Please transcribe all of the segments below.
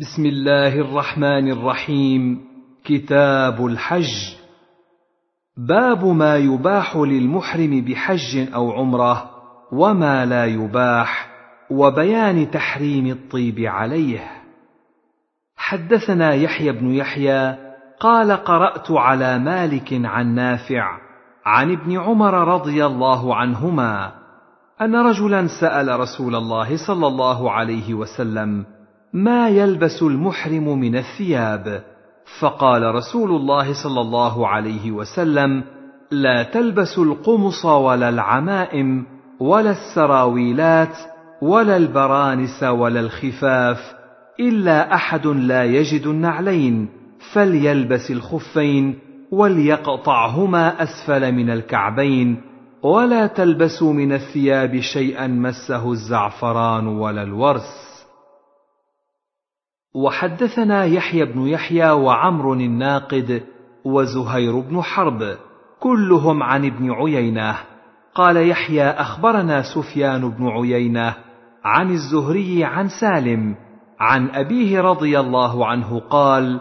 بسم الله الرحمن الرحيم. كتاب الحج. باب ما يباح للمحرم بحج أو عمرة وما لا يباح وبيان تحريم الطيب عليه. حدثنا يحيى بن يحيى قال قرأت على مالك عن نافع عن ابن عمر رضي الله عنهما أن رجلا سأل رسول الله صلى الله عليه وسلم ما يلبس المحرم من الثياب. فقال رسول الله صلى الله عليه وسلم لا تلبس القمص ولا العمائم ولا السراويلات ولا البرانس ولا الخفاف إلا أحد لا يجد النعلين فليلبس الخفين وليقطعهما أسفل من الكعبين ولا تلبسوا من الثياب شيئا مسه الزعفران ولا الورس. وحدثنا يحيى بن يحيى وعمر الناقد وزهير بن حرب كلهم عن ابن عيينة. قال يحيى أخبرنا سفيان بن عيينة عن الزهري عن سالم عن أبيه رضي الله عنه قال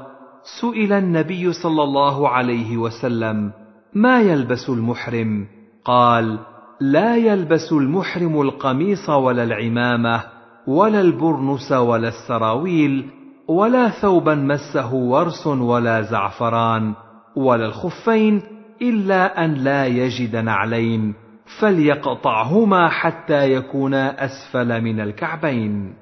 سئل النبي صلى الله عليه وسلم ما يلبس المحرم؟ قال لا يلبس المحرم القميص ولا العمامة ولا البرنس ولا السراويل ولا ثوبا مسه ورس ولا زعفران ولا الخفين إلا أن لا يجد نعلين فليقطعهما حتى يكونا أسفل من الكعبين.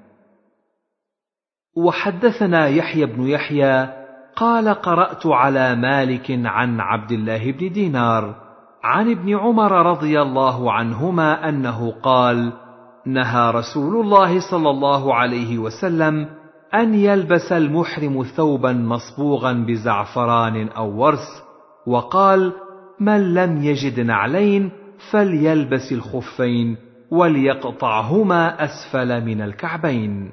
وحدثنا يحيى بن يحيى قال قرأت على مالك عن عبد الله بن دينار عن ابن عمر رضي الله عنهما أنه قال نهى رسول الله صلى الله عليه وسلم أن يلبس المحرم ثوبا مصبوغا بزعفران أو ورس وقال من لم يجد نعلين فليلبس الخفين وليقطعهما أسفل من الكعبين.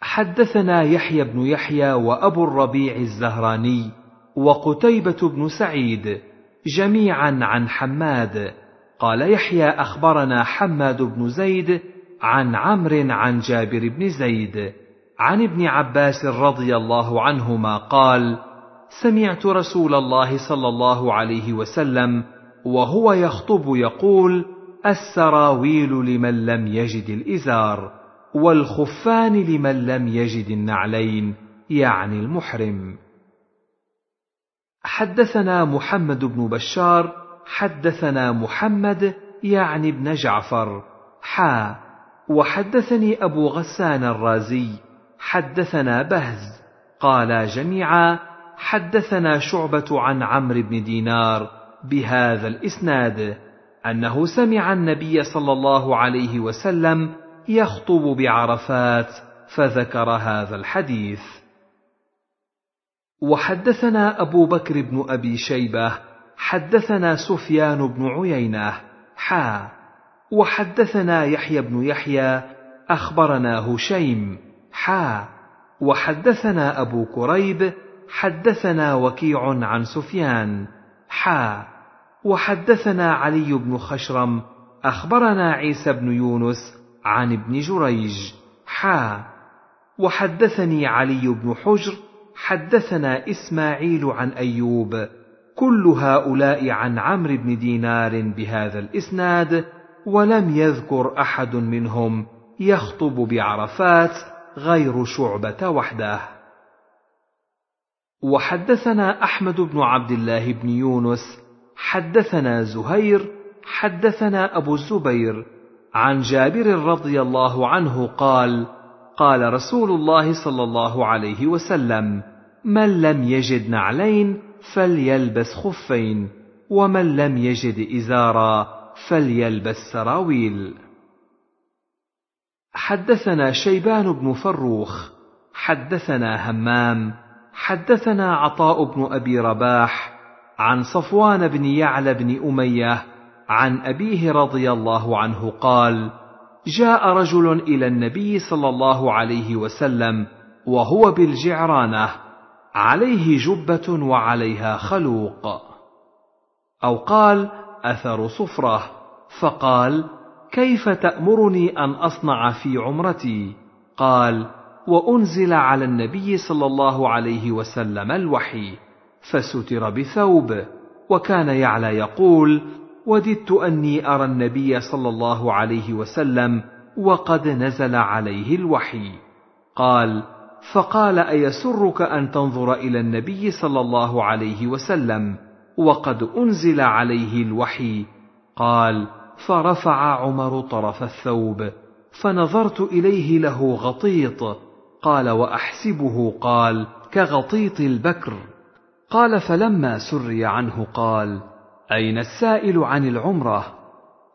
حدثنا يحيى بن يحيى وأبو الربيع الزهراني وقتيبة بن سعيد جميعا عن حماد. قال يحيى أخبرنا حماد بن زيد عن عمرو عن جابر بن زيد عن ابن عباس رضي الله عنهما قال سمعت رسول الله صلى الله عليه وسلم وهو يخطب يقول السراويل لمن لم يجد الإزار والخفان لمن لم يجد النعلين يعني المحرم. حدثنا محمد بن بشار حدثنا محمد يعني ابن جعفر حا وحدثني أبو غسان الرازي حدثنا بهز قالا جميعا حدثنا شعبة عن عمرو بن دينار بهذا الإسناد أنه سمع النبي صلى الله عليه وسلم يخطب بعرفات فذكر هذا الحديث. وحدثنا أبو بكر بن أبي شيبة حدثنا سفيان بن عيينة حا وحدثنا يحيى بن يحيى أخبرنا هشيم حا. وحدثنا أبو كريب حدثنا وكيع عن سفيان حا. وحدثنا علي بن خشرم أخبرنا عيسى بن يونس عن ابن جريج حا. وحدثني علي بن حجر حدثنا إسماعيل عن أيوب كل هؤلاء عن عمرو بن دينار بهذا الإسناد ولم يذكر أحد منهم يخطب بعرفات غير شعبة وحده. وحدثنا أحمد بن عبد الله بن يونس حدثنا زهير حدثنا أبو الزبير عن جابر رضي الله عنه قال قال رسول الله صلى الله عليه وسلم من لم يجد نعلين فليلبس خفين ومن لم يجد إزارا فليلبس سراويل. حدثنا شيبان بن فروخ حدثنا همام حدثنا عطاء بن أبي رباح عن صفوان بن يعلى بن أمية عن أبيه رضي الله عنه قال جاء رجل إلى النبي صلى الله عليه وسلم وهو بالجعرانة عليه جبة وعليها خلوق. أو قال أثر صفرة فقال كيف تأمرني أن أصنع في عمرتي؟ قال وأنزل على النبي صلى الله عليه وسلم الوحي فستر بثوب وكان يعلى يقول وددت أني أرى النبي صلى الله عليه وسلم وقد نزل عليه الوحي. قال فقال أيسرك أن تنظر إلى النبي صلى الله عليه وسلم؟ وقد أنزل عليه الوحي. قال فرفع عمر طرف الثوب فنظرت إليه له غطيط. قال وأحسبه؟ قال كغطيط البكر. قال فلما سري عنه قال أين السائل عن العمرة؟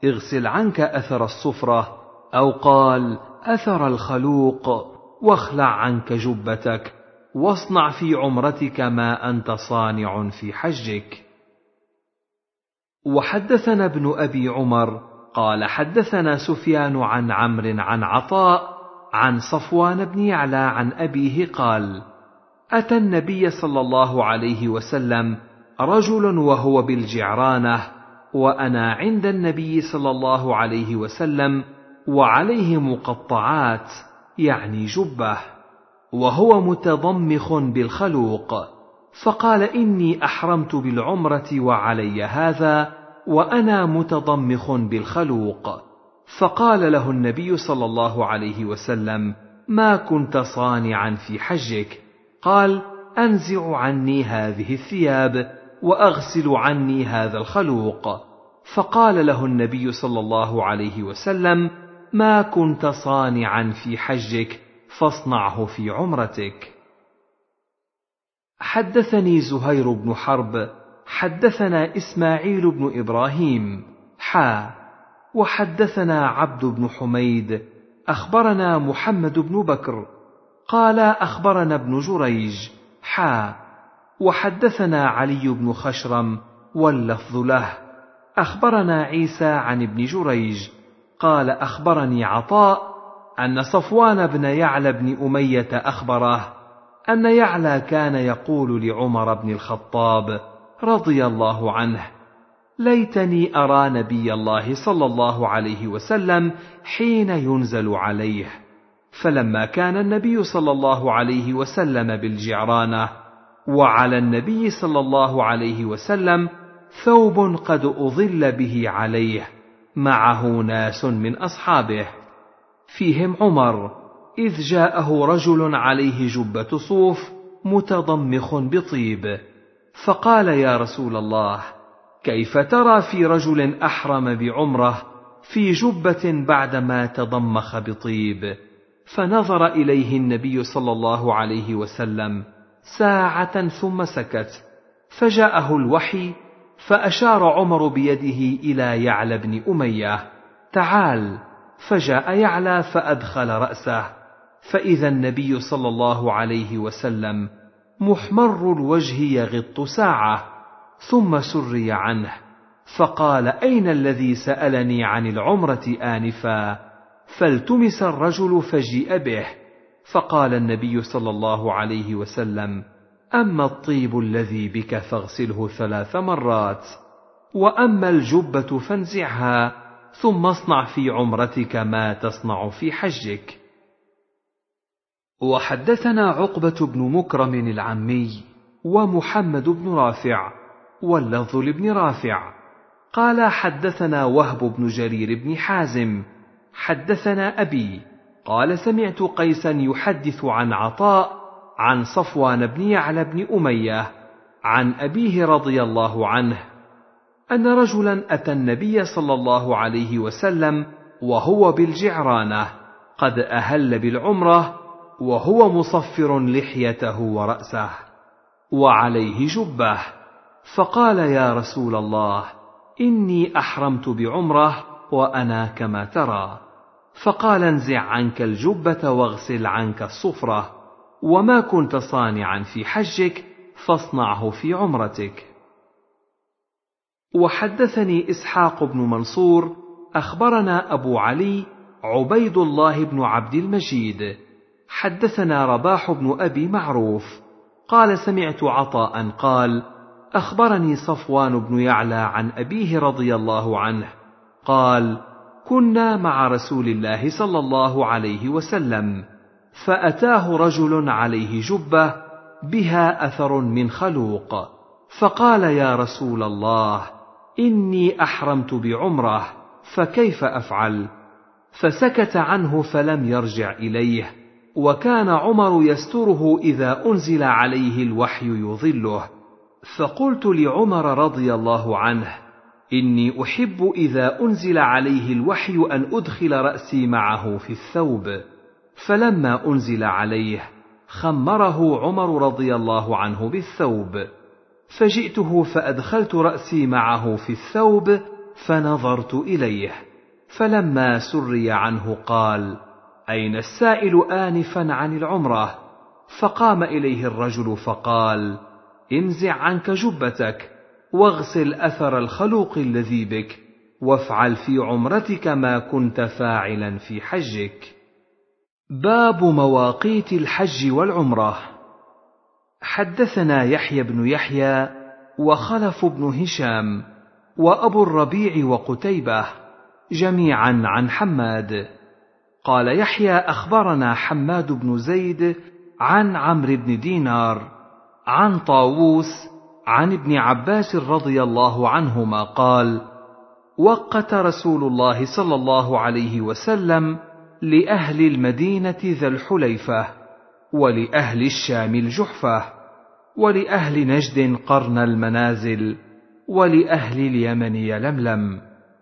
اغسل عنك أثر الصفرة. أو قال أثر الخلوق. واخلع عنك جبتك. واصنع في عمرتك ما أنت صانع في حجك. وحدثنا ابن أبي عمر قال حدثنا سفيان عن عمرو عن عطاء عن صفوان بن يعلى عن أبيه قال أتى النبي صلى الله عليه وسلم رجل وهو بالجعرانة وأنا عند النبي صلى الله عليه وسلم وعليه مقطعات يعني جبة وهو متضمخ بالخلوق. فقال إني أحرمت بالعمرة وعلي هذا وأنا متضمخ بالخلوق. فقال له النبي صلى الله عليه وسلم ما كنت صانعا في حجك. قال أنزع عني هذه الثياب وأغسل عني هذا الخلوق. فقال له النبي صلى الله عليه وسلم ما كنت صانعا في حجك فاصنعه في عمرتك. حدثني زهير بن حرب حدثنا إسماعيل بن إبراهيم حا وحدثنا عبد بن حميد أخبرنا محمد بن بكر قال أخبرنا ابن جريج حا وحدثنا علي بن خشرم واللفظ له أخبرنا عيسى عن ابن جريج قال أخبرني عطاء أن صفوان بن يعلى بن أمية أخبره أن يعلى كان يقول لعمر بن الخطاب رضي الله عنه ليتني أرى نبي الله صلى الله عليه وسلم حين ينزل عليه فلما كان النبي صلى الله عليه وسلم بالجعرانة وعلى النبي صلى الله عليه وسلم ثوب قد أظل به عليه معه ناس من أصحابه فيهم عمر إذ جاءه رجل عليه جبة صوف متضمخ بطيب فقال يا رسول الله كيف ترى في رجل أحرم بعمرة في جبة بعدما تضمخ بطيب؟ فنظر إليه النبي صلى الله عليه وسلم ساعة ثم سكت فجاءه الوحي فأشار عمر بيده إلى يعلى بن أمية تعال فجاء يعلى فأدخل رأسه. فإذا النبي صلى الله عليه وسلم محمر الوجه يغط ساعة ثم سري عنه فقال أين الذي سألني عن العمرة آنفا؟ فالتمس الرجل فجيء به فقال النبي صلى الله عليه وسلم أما الطيب الذي بك فاغسله ثلاث مرات وأما الجبة فانزعها ثم اصنع في عمرتك ما تصنع في حجك. وحدثنا عقبة بن مكرم العمي ومحمد بن رافع واللفظ لابن رافع. قال حدثنا وهب بن جرير بن حازم حدثنا أبي قال سمعت قيسا يحدث عن عطاء عن صفوان بن يعلى بن أمية عن أبيه رضي الله عنه أن رجلا أتى النبي صلى الله عليه وسلم وهو بالجعرانة قد أهل بالعمرة وهو مصفر لحيته ورأسه وعليه جبه. فقال يا رسول الله إني أحرمت بعمرة وأنا كما ترى. فقال انزع عنك الجبة واغسل عنك الصفرة وما كنت صانعا في حجك فاصنعه في عمرتك. وحدثني إسحاق بن منصور أخبرنا أبو علي عبيد الله بن عبد المجيد حدثنا رباح بن أبي معروف قال سمعت عطاء قال أخبرني صفوان بن يعلى عن أبيه رضي الله عنه قال كنا مع رسول الله صلى الله عليه وسلم فأتاه رجل عليه جبة بها أثر من خلوق فقال يا رسول الله إني أحرمت بعمرة فكيف أفعل؟ فسكت عنه فلم يرجع إليه. وكان عمر يستره إذا أنزل عليه الوحي يظله. فقلت لعمر رضي الله عنه إني أحب إذا أنزل عليه الوحي أن أدخل رأسي معه في الثوب. فلما أنزل عليه خمره عمر رضي الله عنه بالثوب. فجئته فأدخلت رأسي معه في الثوب فنظرت إليه. فلما سري عنه قال أين السائل انفا عن العمرة؟ فقام إليه الرجل فقال انزع عنك جبتك واغسل أثر الخلوق الذي بك وافعل في عمرتك ما كنت فاعلا في حجك. باب مواقيت الحج والعمرة. حدثنا يحيى بن يحيى وخلف بن هشام وأبو الربيع وقتيبة جميعا عن حماد. قال يحيى أخبرنا حماد بن زيد عن عمرو بن دينار عن طاووس عن ابن عباس رضي الله عنهما قال وقت رسول الله صلى الله عليه وسلم لأهل المدينة ذا الحليفة ولأهل الشام الجحفة ولأهل نجد قرن المنازل ولأهل اليمن يلملم.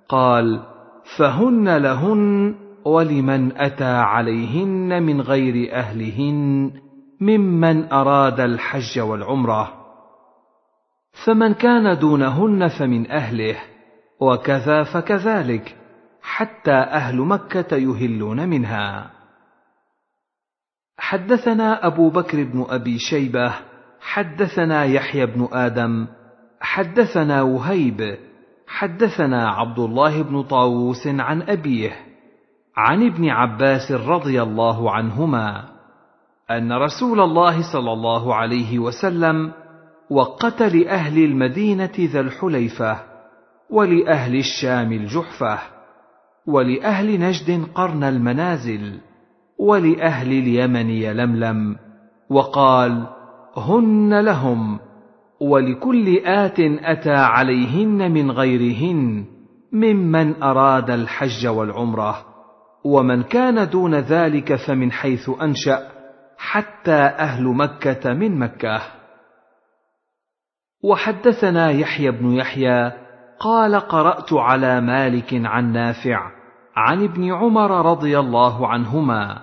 قال فهن لهن ولمن أتى عليهن من غير أهلهن ممن أراد الحج والعمرة. فمن كان دونهن فمن أهله وكذا فكذلك حتى أهل مكة يهلون منها. حدثنا أبو بكر بن أبي شيبة حدثنا يحيى بن آدم حدثنا وهيب حدثنا عبد الله بن طاووس عن أبيه. عن ابن عباس رضي الله عنهما أن رسول الله صلى الله عليه وسلم وقت لاهل المدينة ذا الحليفة ولأهل الشام الجحفة ولأهل نجد قرن المنازل ولأهل اليمن يلملم وقال هن لهم ولكل آت أتى عليهن من غيرهن ممن أراد الحج والعمرة ومن كان دون ذلك فمن حيث أنشأ حتى أهل مكة من مكة. وحدثنا يحيى بن يحيى قال قرأت على مالك عن نافع عن ابن عمر رضي الله عنهما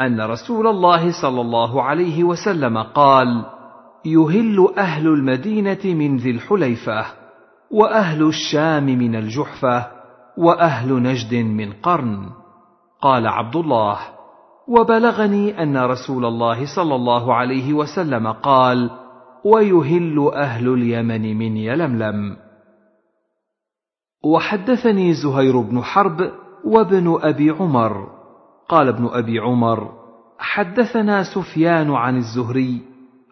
أن رسول الله صلى الله عليه وسلم قال يهل أهل المدينة من ذي الحليفة وأهل الشام من الجحفة وأهل نجد من قرن. قال عبد الله وبلغني أن رسول الله صلى الله عليه وسلم قال ويهل أهل اليمن من يلملم. وحدثني زهير بن حرب وابن أبي عمر. قال ابن أبي عمر حدثنا سفيان عن الزهري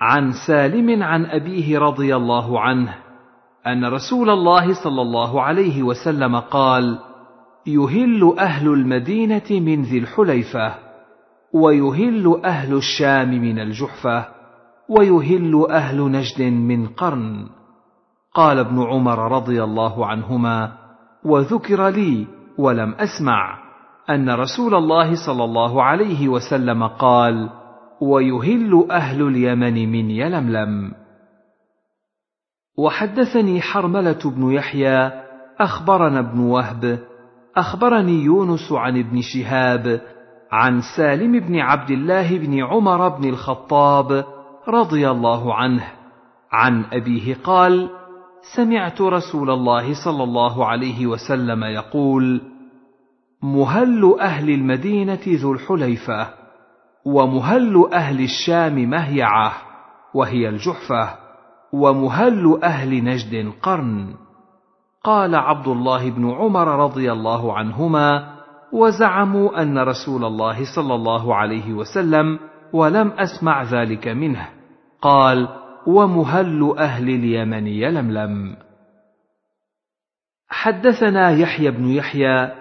عن سالم عن أبيه رضي الله عنه أن رسول الله صلى الله عليه وسلم قال يهل أهل المدينة من ذي الحليفة ويهل أهل الشام من الجحفة ويهل أهل نجد من قرن. قال ابن عمر رضي الله عنهما وذكر لي ولم أسمع أن رسول الله صلى الله عليه وسلم قال ويهل أهل اليمن من يلملم. وحدثني حرملة بن يحيى أخبرنا ابن وهب أخبرني يونس عن ابن شهاب عن سالم بن عبد الله بن عمر بن الخطاب رضي الله عنه. عن أبيه قال سمعت رسول الله صلى الله عليه وسلم يقول مهل أهل المدينة ذو الحليفة ومهل أهل الشام مهيعة وهي الجحفة ومهل أهل نجد قرن. قال عبد الله بن عمر رضي الله عنهما وزعموا أن رسول الله صلى الله عليه وسلم ولم أسمع ذلك منه. قال ومهل أهل اليمن يلملم. حدثنا يحيى بن يحيى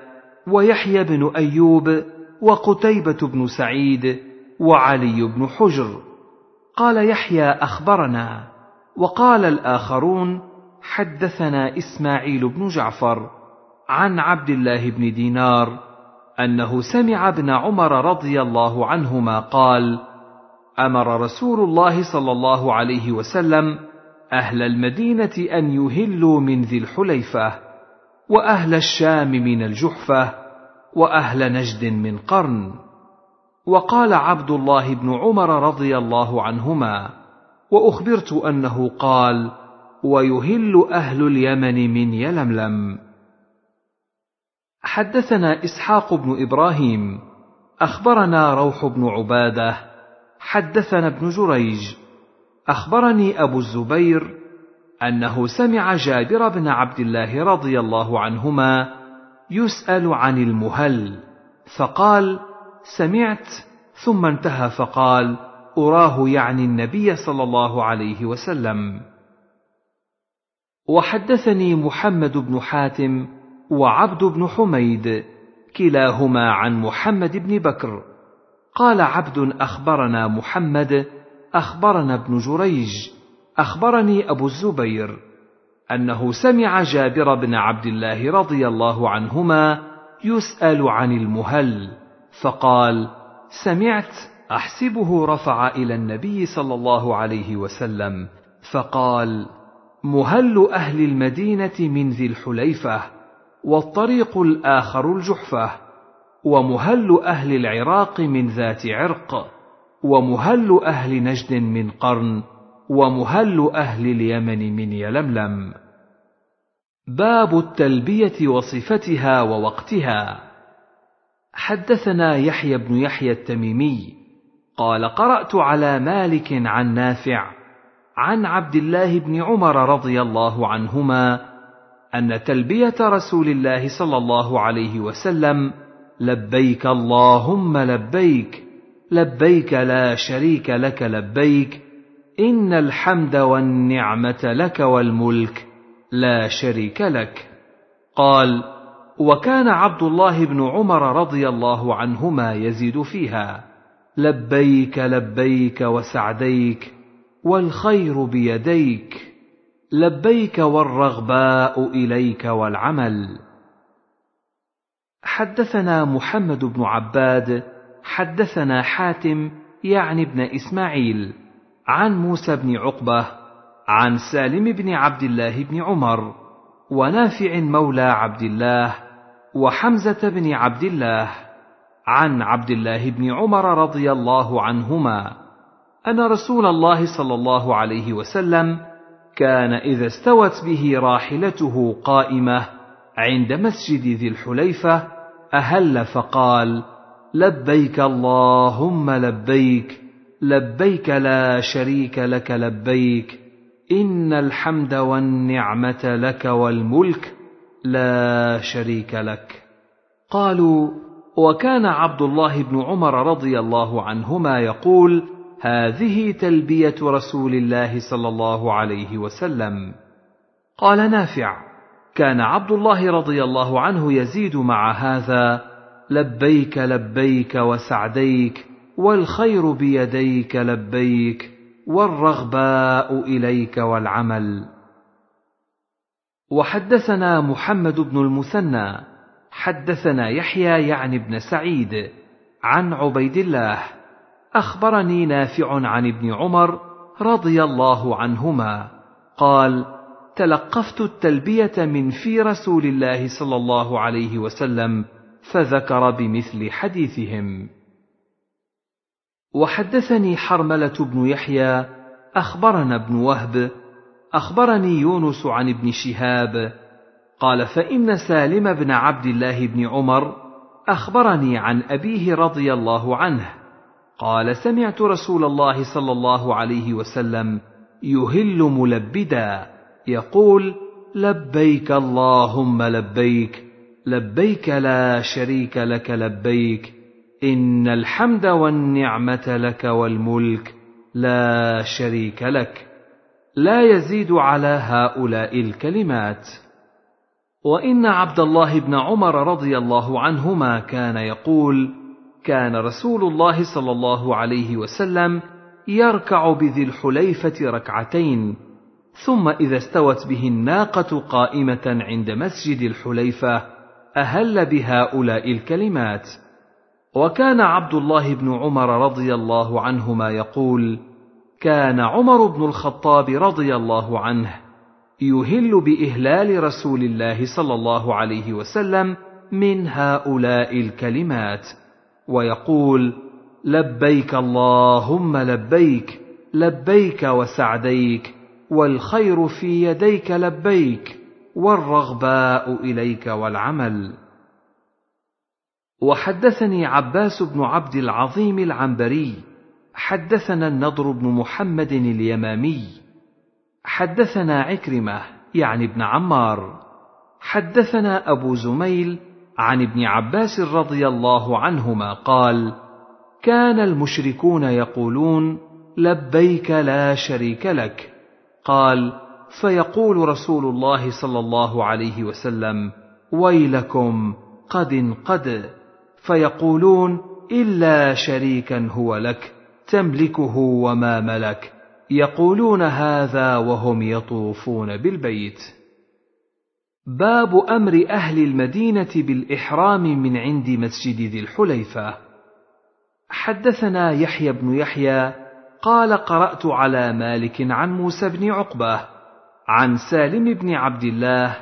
ويحيى بن أيوب وقتيبة بن سعيد وعلي بن حجر. قال يحيى أخبرنا وقال الآخرون حدثنا إسماعيل بن جعفر عن عبد الله بن دينار أنه سمع ابن عمر رضي الله عنهما قال أمر رسول الله صلى الله عليه وسلم أهل المدينة أن يهلوا من ذي الحليفة وأهل الشام من الجحفة وأهل نجد من قرن. وقال عبد الله بن عمر رضي الله عنهما وأخبرت أنه قال ويهل أهل اليمن من يلملم. حدثنا إسحاق بن إبراهيم أخبرنا روح بن عبادة حدثنا ابن جريج. أخبرني أبو الزبير أنه سمع جابر بن عبد الله رضي الله عنهما يسأل عن المهل فقال سمعت. ثم انتهى فقال أراه يعني النبي صلى الله عليه وسلم. وحدثني محمد بن حاتم وعبد بن حميد كلاهما عن محمد بن بكر. قال عبد أخبرنا محمد أخبرنا ابن جريج أخبرني أبو الزبير أنه سمع جابر بن عبد الله رضي الله عنهما يسأل عن المهل فقال سمعت أحسبه رفع إلى النبي صلى الله عليه وسلم. فقال مهل أهل المدينة من ذي الحليفة والطريق الآخر الجحفة ومهل أهل العراق من ذات عرق ومهل أهل نجد من قرن ومهل أهل اليمن من يلملم. باب التلبية وصفتها ووقتها. حدثنا يحيى بن يحيى التميمي قال قرأت على مالك عن نافع عن عبد الله بن عمر رضي الله عنهما أن تلبية رسول الله صلى الله عليه وسلم لبيك اللهم لبيك لبيك لا شريك لك لبيك إن الحمد والنعمة لك والملك لا شريك لك. قال وكان عبد الله بن عمر رضي الله عنهما يزيد فيها لبيك لبيك وسعديك والخير بيديك لبيك والرغباء إليك والعمل. حدثنا محمد بن عباد حدثنا حاتم يعني ابن إسماعيل عن موسى بن عقبة عن سالم بن عبد الله بن عمر ونافع مولى عبد الله وحمزة بن عبد الله عن عبد الله بن عمر رضي الله عنهما. أن رسول الله صلى الله عليه وسلم كان إذا استوت به راحلته قائمة عند مسجد ذي الحليفة أهل فقال لبيك اللهم لبيك لبيك لا شريك لك لبيك إن الحمد والنعمة لك والملك لا شريك لك. قالوا وكان عبد الله بن عمر رضي الله عنهما يقول هذه تلبية رسول الله صلى الله عليه وسلم. قال نافع كان عبد الله رضي الله عنه يزيد مع هذا لبيك لبيك وسعديك والخير بيديك لبيك والرغباء إليك والعمل. وحدثنا محمد بن المثنى حدثنا يحيى يعني ابن سعيد عن عبيد الله أخبرني نافع عن ابن عمر رضي الله عنهما. قال تلقفت التلبية من في رسول الله صلى الله عليه وسلم فذكر بمثل حديثهم. وحدثني حرملة بن يحيى أخبرنا ابن وهب أخبرني يونس عن ابن شهاب. قال فإن سالم بن عبد الله بن عمر أخبرني عن أبيه رضي الله عنه. قال سمعت رسول الله صلى الله عليه وسلم يهل ملبدا يقول لبيك اللهم لبيك لبيك لا شريك لك لبيك إن الحمد والنعمة لك والملك لا شريك لك لا يزيد على هؤلاء الكلمات. وإن عبد الله بن عمر رضي الله عنهما كان يقول كان رسول الله صلى الله عليه وسلم يركع بذي الحليفة ركعتين ثم إذا استوت به الناقة قائمة عند مسجد الحليفة أهل بهؤلاء الكلمات. وكان عبد الله بن عمر رضي الله عنهما يقول كان عمر بن الخطاب رضي الله عنه يهل بإهلال رسول الله صلى الله عليه وسلم من هؤلاء الكلمات. ويقول لبيك اللهم لبيك لبيك وسعديك والخير في يديك لبيك والرغباء إليك والعمل. وحدثني عباس بن عبد العظيم العنبري حدثنا النضر بن محمد اليمامي حدثنا عكرمة يعني ابن عمار حدثنا أبو زميل عن ابن عباس رضي الله عنهما قال كان المشركون يقولون لبيك لا شريك لك قال فيقول رسول الله صلى الله عليه وسلم ويلكم قد قد فيقولون إلا شريكا هو لك تملكه وما ملك يقولون هذا وهم يطوفون بالبيت. باب أمر أهل المدينة بالإحرام من عند مسجد ذي الحليفة. حدثنا يحيى بن يحيى قال قرأت على مالك عن موسى بن عقبة عن سالم بن عبد الله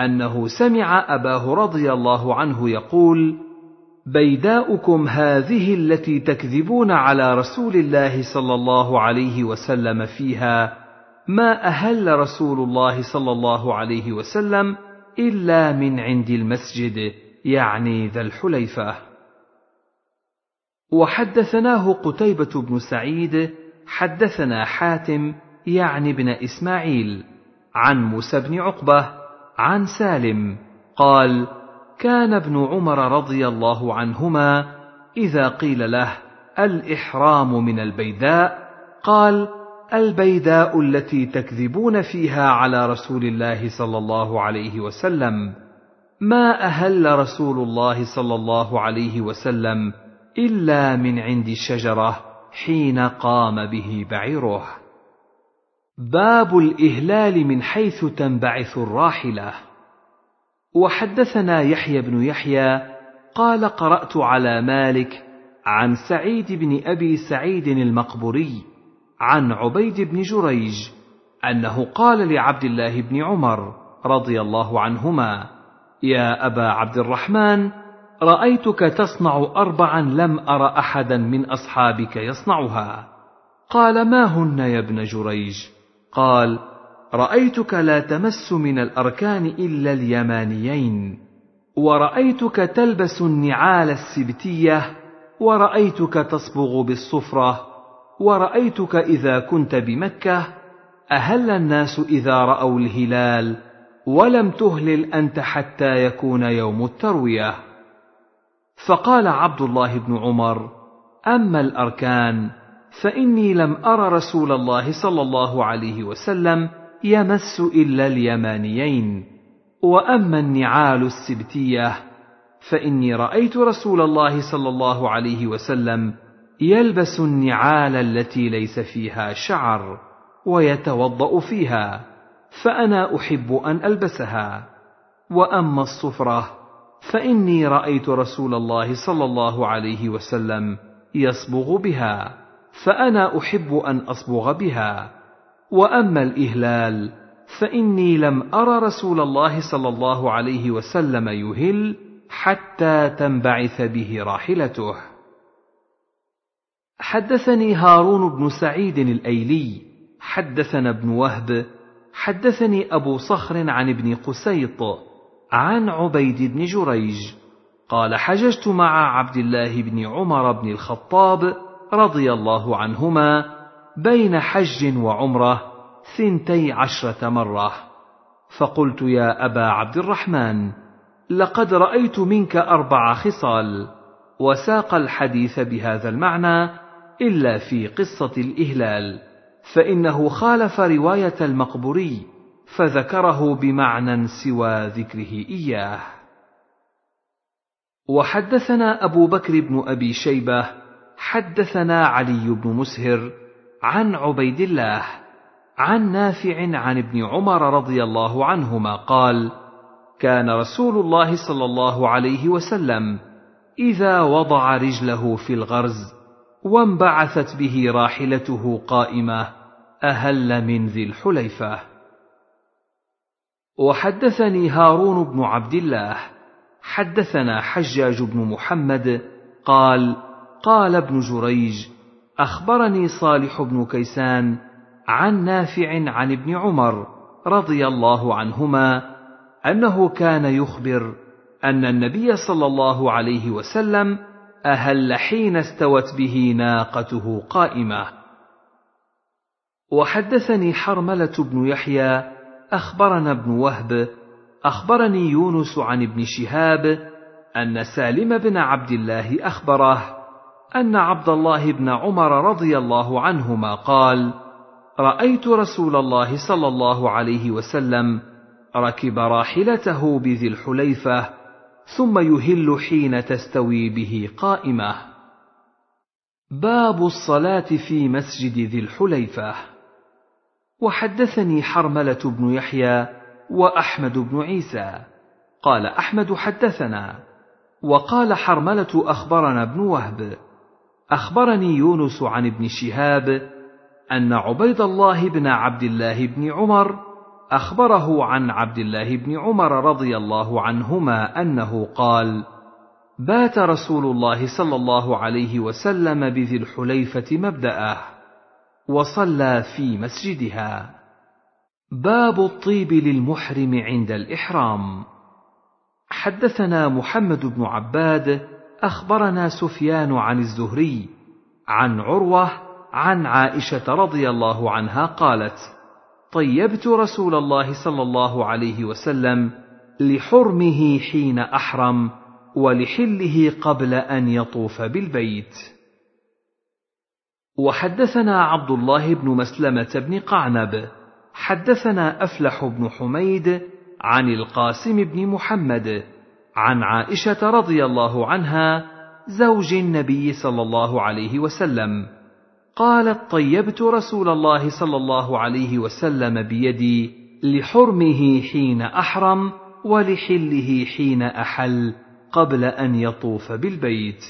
أنه سمع أباه رضي الله عنه يقول بيداؤكم هذه التي تكذبون على رسول الله صلى الله عليه وسلم فيها ما أهل رسول الله صلى الله عليه وسلم إلا من عند المسجد يعني ذا الحليفة. وحدثناه قتيبة بن سعيد حدثنا حاتم يعني بن إسماعيل عن موسى بن عقبة عن سالم قال كان ابن عمر رضي الله عنهما إذا قيل له الإحرام من البيداء قال البيداء التي تكذبون فيها على رسول الله صلى الله عليه وسلم. ما أهل رسول الله صلى الله عليه وسلم إلا من عند الشجرة حين قام به بعيره. باب الإهلال من حيث تنبعث الراحلة. وحدثنا يحيى بن يحيى قال قرأت على مالك عن سعيد بن أبي سعيد المقبوري عن عبيد بن جريج أنه قال لعبد الله بن عمر رضي الله عنهما يا أبا عبد الرحمن رأيتك تصنع أربعا لم أر أحدا من أصحابك يصنعها. قال ما هن يا ابن جريج؟ قال رأيتك لا تمس من الأركان إلا اليمانيين ورأيتك تلبس النعال السبتية ورأيتك تصبغ بالصفرة ورأيتك إذا كنت بمكة أهل الناس إذا رأوا الهلال ولم تهلل أنت حتى يكون يوم التروية. فقال عبد الله بن عمر أما الأركان فإني لم أر رسول الله صلى الله عليه وسلم يمس إلا اليمانيين. وأما النعال السبتية فإني رأيت رسول الله صلى الله عليه وسلم يلبس النعال التي ليس فيها شعر ويتوضأ فيها فأنا أحب أن ألبسها. وأما الصفرة فإني رأيت رسول الله صلى الله عليه وسلم يصبغ بها فأنا أحب أن أصبغ بها. وأما الإهلال فإني لم أر رسول الله صلى الله عليه وسلم يهل حتى تنبعث به راحلته. حدثني هارون بن سعيد الأيلي حدثنا ابن وهب حدثني أبو صخر عن ابن قسيط عن عبيد بن جريج قال حججت مع عبد الله بن عمر بن الخطاب رضي الله عنهما بين حج وعمرة ثنتي عشرة مرة فقلت يا أبا عبد الرحمن لقد رأيت منك أربع خصال وساق الحديث بهذا المعنى إلا في قصة الإهلال فإنه خالف رواية المقبوري فذكره بمعنى سوى ذكره إياه. وحدثنا أبو بكر بن أبي شيبة حدثنا علي بن مسهر عن عبيد الله عن نافع عن ابن عمر رضي الله عنهما قال كان رسول الله صلى الله عليه وسلم إذا وضع رجله في الغرز وانبعثت به راحلته قائمة أهل من ذي الحليفة. وحدثني هارون بن عبد الله حدثنا حجاج بن محمد قال قال ابن جريج أخبرني صالح بن كيسان عن نافع عن ابن عمر رضي الله عنهما أنه كان يخبر أن النبي صلى الله عليه وسلم أهل حين استوت به ناقته قائمة. وحدثني حرملة بن يحيى أخبرنا ابن وهب أخبرني يونس عن ابن شهاب أن سالم بن عبد الله أخبره أن عبد الله بن عمر رضي الله عنهما قال رأيت رسول الله صلى الله عليه وسلم ركب راحلته بذي الحليفة ثم يهل حين تستوي به قائمة. باب الصلاة في مسجد ذي الحليفة. وحدثني حرملة بن يحيى وأحمد بن عيسى. قال أحمد حدثنا. وقال حرملة أخبرنا ابن وهب. أخبرني يونس عن ابن شهاب أن عبيد الله بن عبد الله بن عمر أخبره عن عبد الله بن عمر رضي الله عنهما أنه قال بات رسول الله صلى الله عليه وسلم بذي الحليفة مبدأه وصلى في مسجدها. باب الطيب للمحرم عند الإحرام. حدثنا محمد بن عباد أخبرنا سفيان عن الزهري عن عروة عن عائشة رضي الله عنها قالت طيبت رسول الله صلى الله عليه وسلم لحرمه حين أحرم ولحله قبل أن يطوف بالبيت. وحدثنا عبد الله بن مسلمة بن قعنب حدثنا أفلح بن حميد عن القاسم بن محمد عن عائشة رضي الله عنها زوج النبي صلى الله عليه وسلم. قالت طيبت رسول الله صلى الله عليه وسلم بيدي لحرمه حين أحرم ولحله حين أحل قبل أن يطوف بالبيت.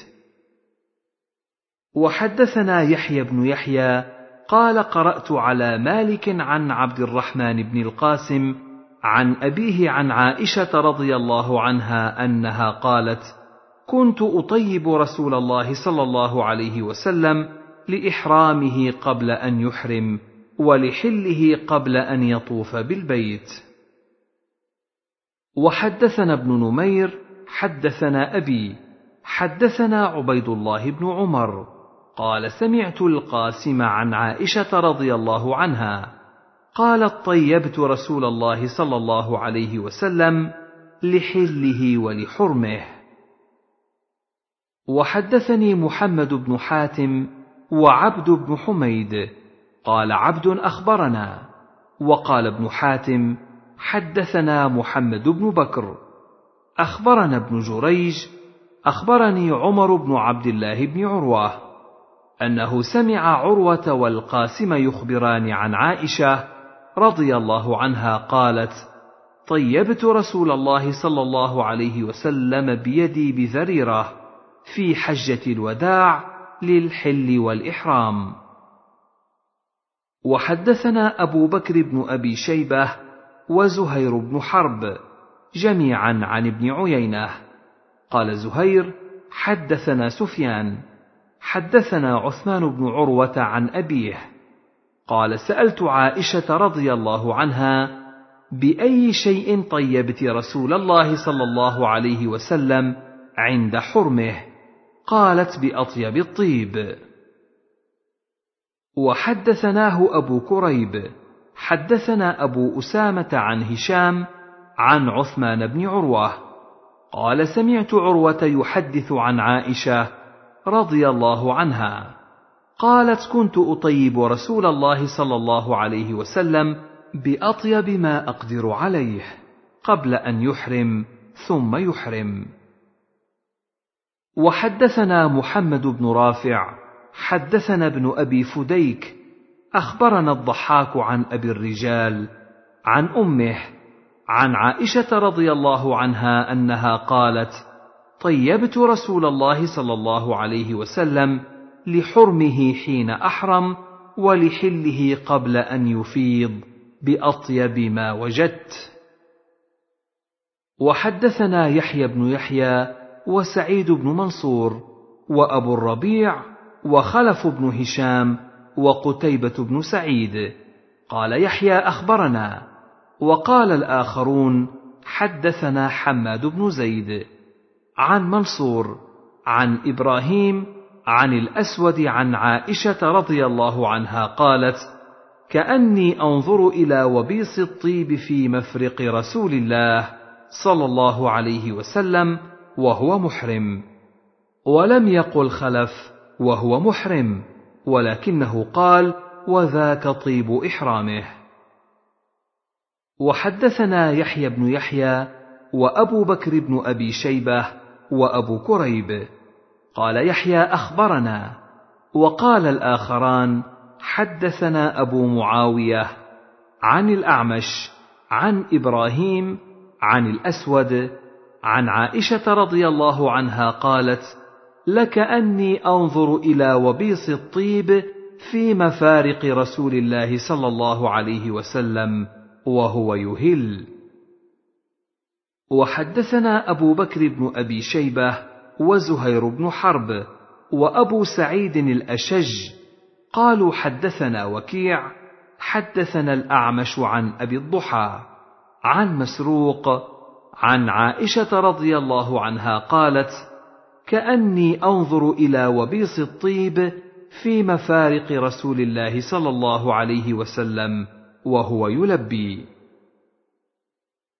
وحدثنا يحيى بن يحيى قال قرأت على مالك عن عبد الرحمن بن القاسم عن أبيه عن عائشة رضي الله عنها أنها قالت كنت أطيب رسول الله صلى الله عليه وسلم لإحرامه قبل أن يحرم ولحله قبل أن يطوف بالبيت. وحدثنا ابن نمير حدثنا أبي حدثنا عبيد الله بن عمر قال سمعت القاسم عن عائشة رضي الله عنها قالت طيبت رسول الله صلى الله عليه وسلم لحله ولحرمه. وحدثني محمد بن حاتم وعبد بن حميد قال عبد أخبرنا وقال ابن حاتم حدثنا محمد بن بكر أخبرنا ابن جريج أخبرني عمر بن عبد الله بن عروة أنه سمع عروة والقاسم يخبران عن عائشة رضي الله عنها قالت طيبت رسول الله صلى الله عليه وسلم بيدي بذريرة في حجة الوداع للحل والإحرام. وحدثنا أبو بكر بن أبي شيبة وزهير بن حرب جميعا عن ابن عيينة. قال زهير: حدثنا سفيان، حدثنا عثمان بن عروة عن أبيه، قال: سألت عائشة رضي الله عنها: بأي شيء طيبت رسول الله صلى الله عليه وسلم عند حرمه؟ قالت بأطيب الطيب. وحدثناه أبو كريب حدثنا أبو أسامة عن هشام عن عثمان بن عروة. قال سمعت عروة يحدث عن عائشة رضي الله عنها. قالت كنت أطيب رسول الله صلى الله عليه وسلم بأطيب ما أقدر عليه قبل أن يحرم ثم يحرم. وحدثنا محمد بن رافع حدثنا ابن أبي فديك أخبرنا الضحاك عن أبي الرجال عن أمه عن عائشة رضي الله عنها أنها قالت طيبت رسول الله صلى الله عليه وسلم لحرمه حين أحرم ولحله قبل أن يفيض بأطيب ما وجدت. وحدثنا يحيى بن يحيى وسعيد بن منصور وأبو الربيع وخلف بن هشام وقتيبة بن سعيد. قال يحيى أخبرنا. وقال الآخرون حدثنا حماد بن زيد. عن منصور عن إبراهيم عن الأسود عن عائشة رضي الله عنها قالت كأني أنظر إلى وبيص الطيب في مفرق رسول الله صلى الله عليه وسلم وهو محرم. ولم يقل خلف وهو محرم ولكنه قال وذاك طيب إحرامه. وحدثنا يحيى بن يحيى وأبو بكر بن أبي شيبة وأبو كريب. قال يحيى أخبرنا. وقال الآخران حدثنا أبو معاوية عن الأعمش عن إبراهيم عن الأسود عن عائشة رضي الله عنها قالت لكاني أنظر إلى وبيص الطيب في مفارق رسول الله صلى الله عليه وسلم وهو يهل. وحدثنا أبو بكر بن أبي شيبة وزهير بن حرب وأبو سعيد الأشج قالوا حدثنا وكيع حدثنا الأعمش عن أبي الضحى عن مسروق عن عائشة رضي الله عنها قالت كأني أنظر إلى وبيص الطيب في مفارق رسول الله صلى الله عليه وسلم وهو يلبي.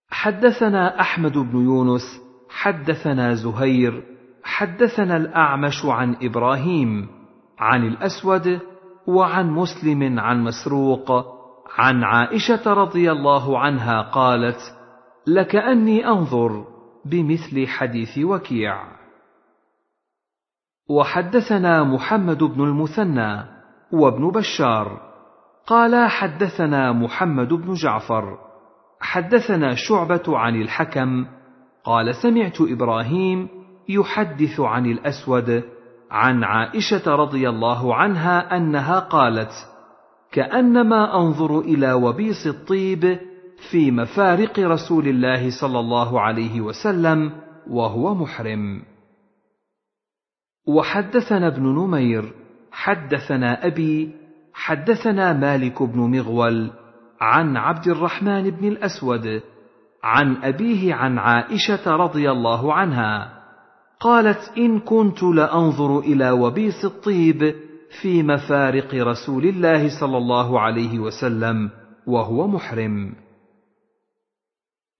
حدثنا أحمد بن يونس حدثنا زهير حدثنا الأعمش عن إبراهيم عن الأسود وعن مسلم عن مسروق عن عائشة رضي الله عنها قالت لكأني أنظر بمثل حديث وكيع. وحدثنا محمد بن المثنى وابن بشار. قال حدثنا محمد بن جعفر. حدثنا شعبة عن الحكم. قال سمعت إبراهيم يحدث عن الأسود عن عائشة رضي الله عنها أنها قالت كأنما أنظر إلى وبيص الطيب في مفارق رسول الله صلى الله عليه وسلم وهو محرم. وحدثنا ابن نمير حدثنا أبي حدثنا مالك بن مغول عن عبد الرحمن بن الأسود عن أبيه عن عائشة رضي الله عنها قالت إن كنت لأنظر إلى وبيص الطيب في مفارق رسول الله صلى الله عليه وسلم وهو محرم.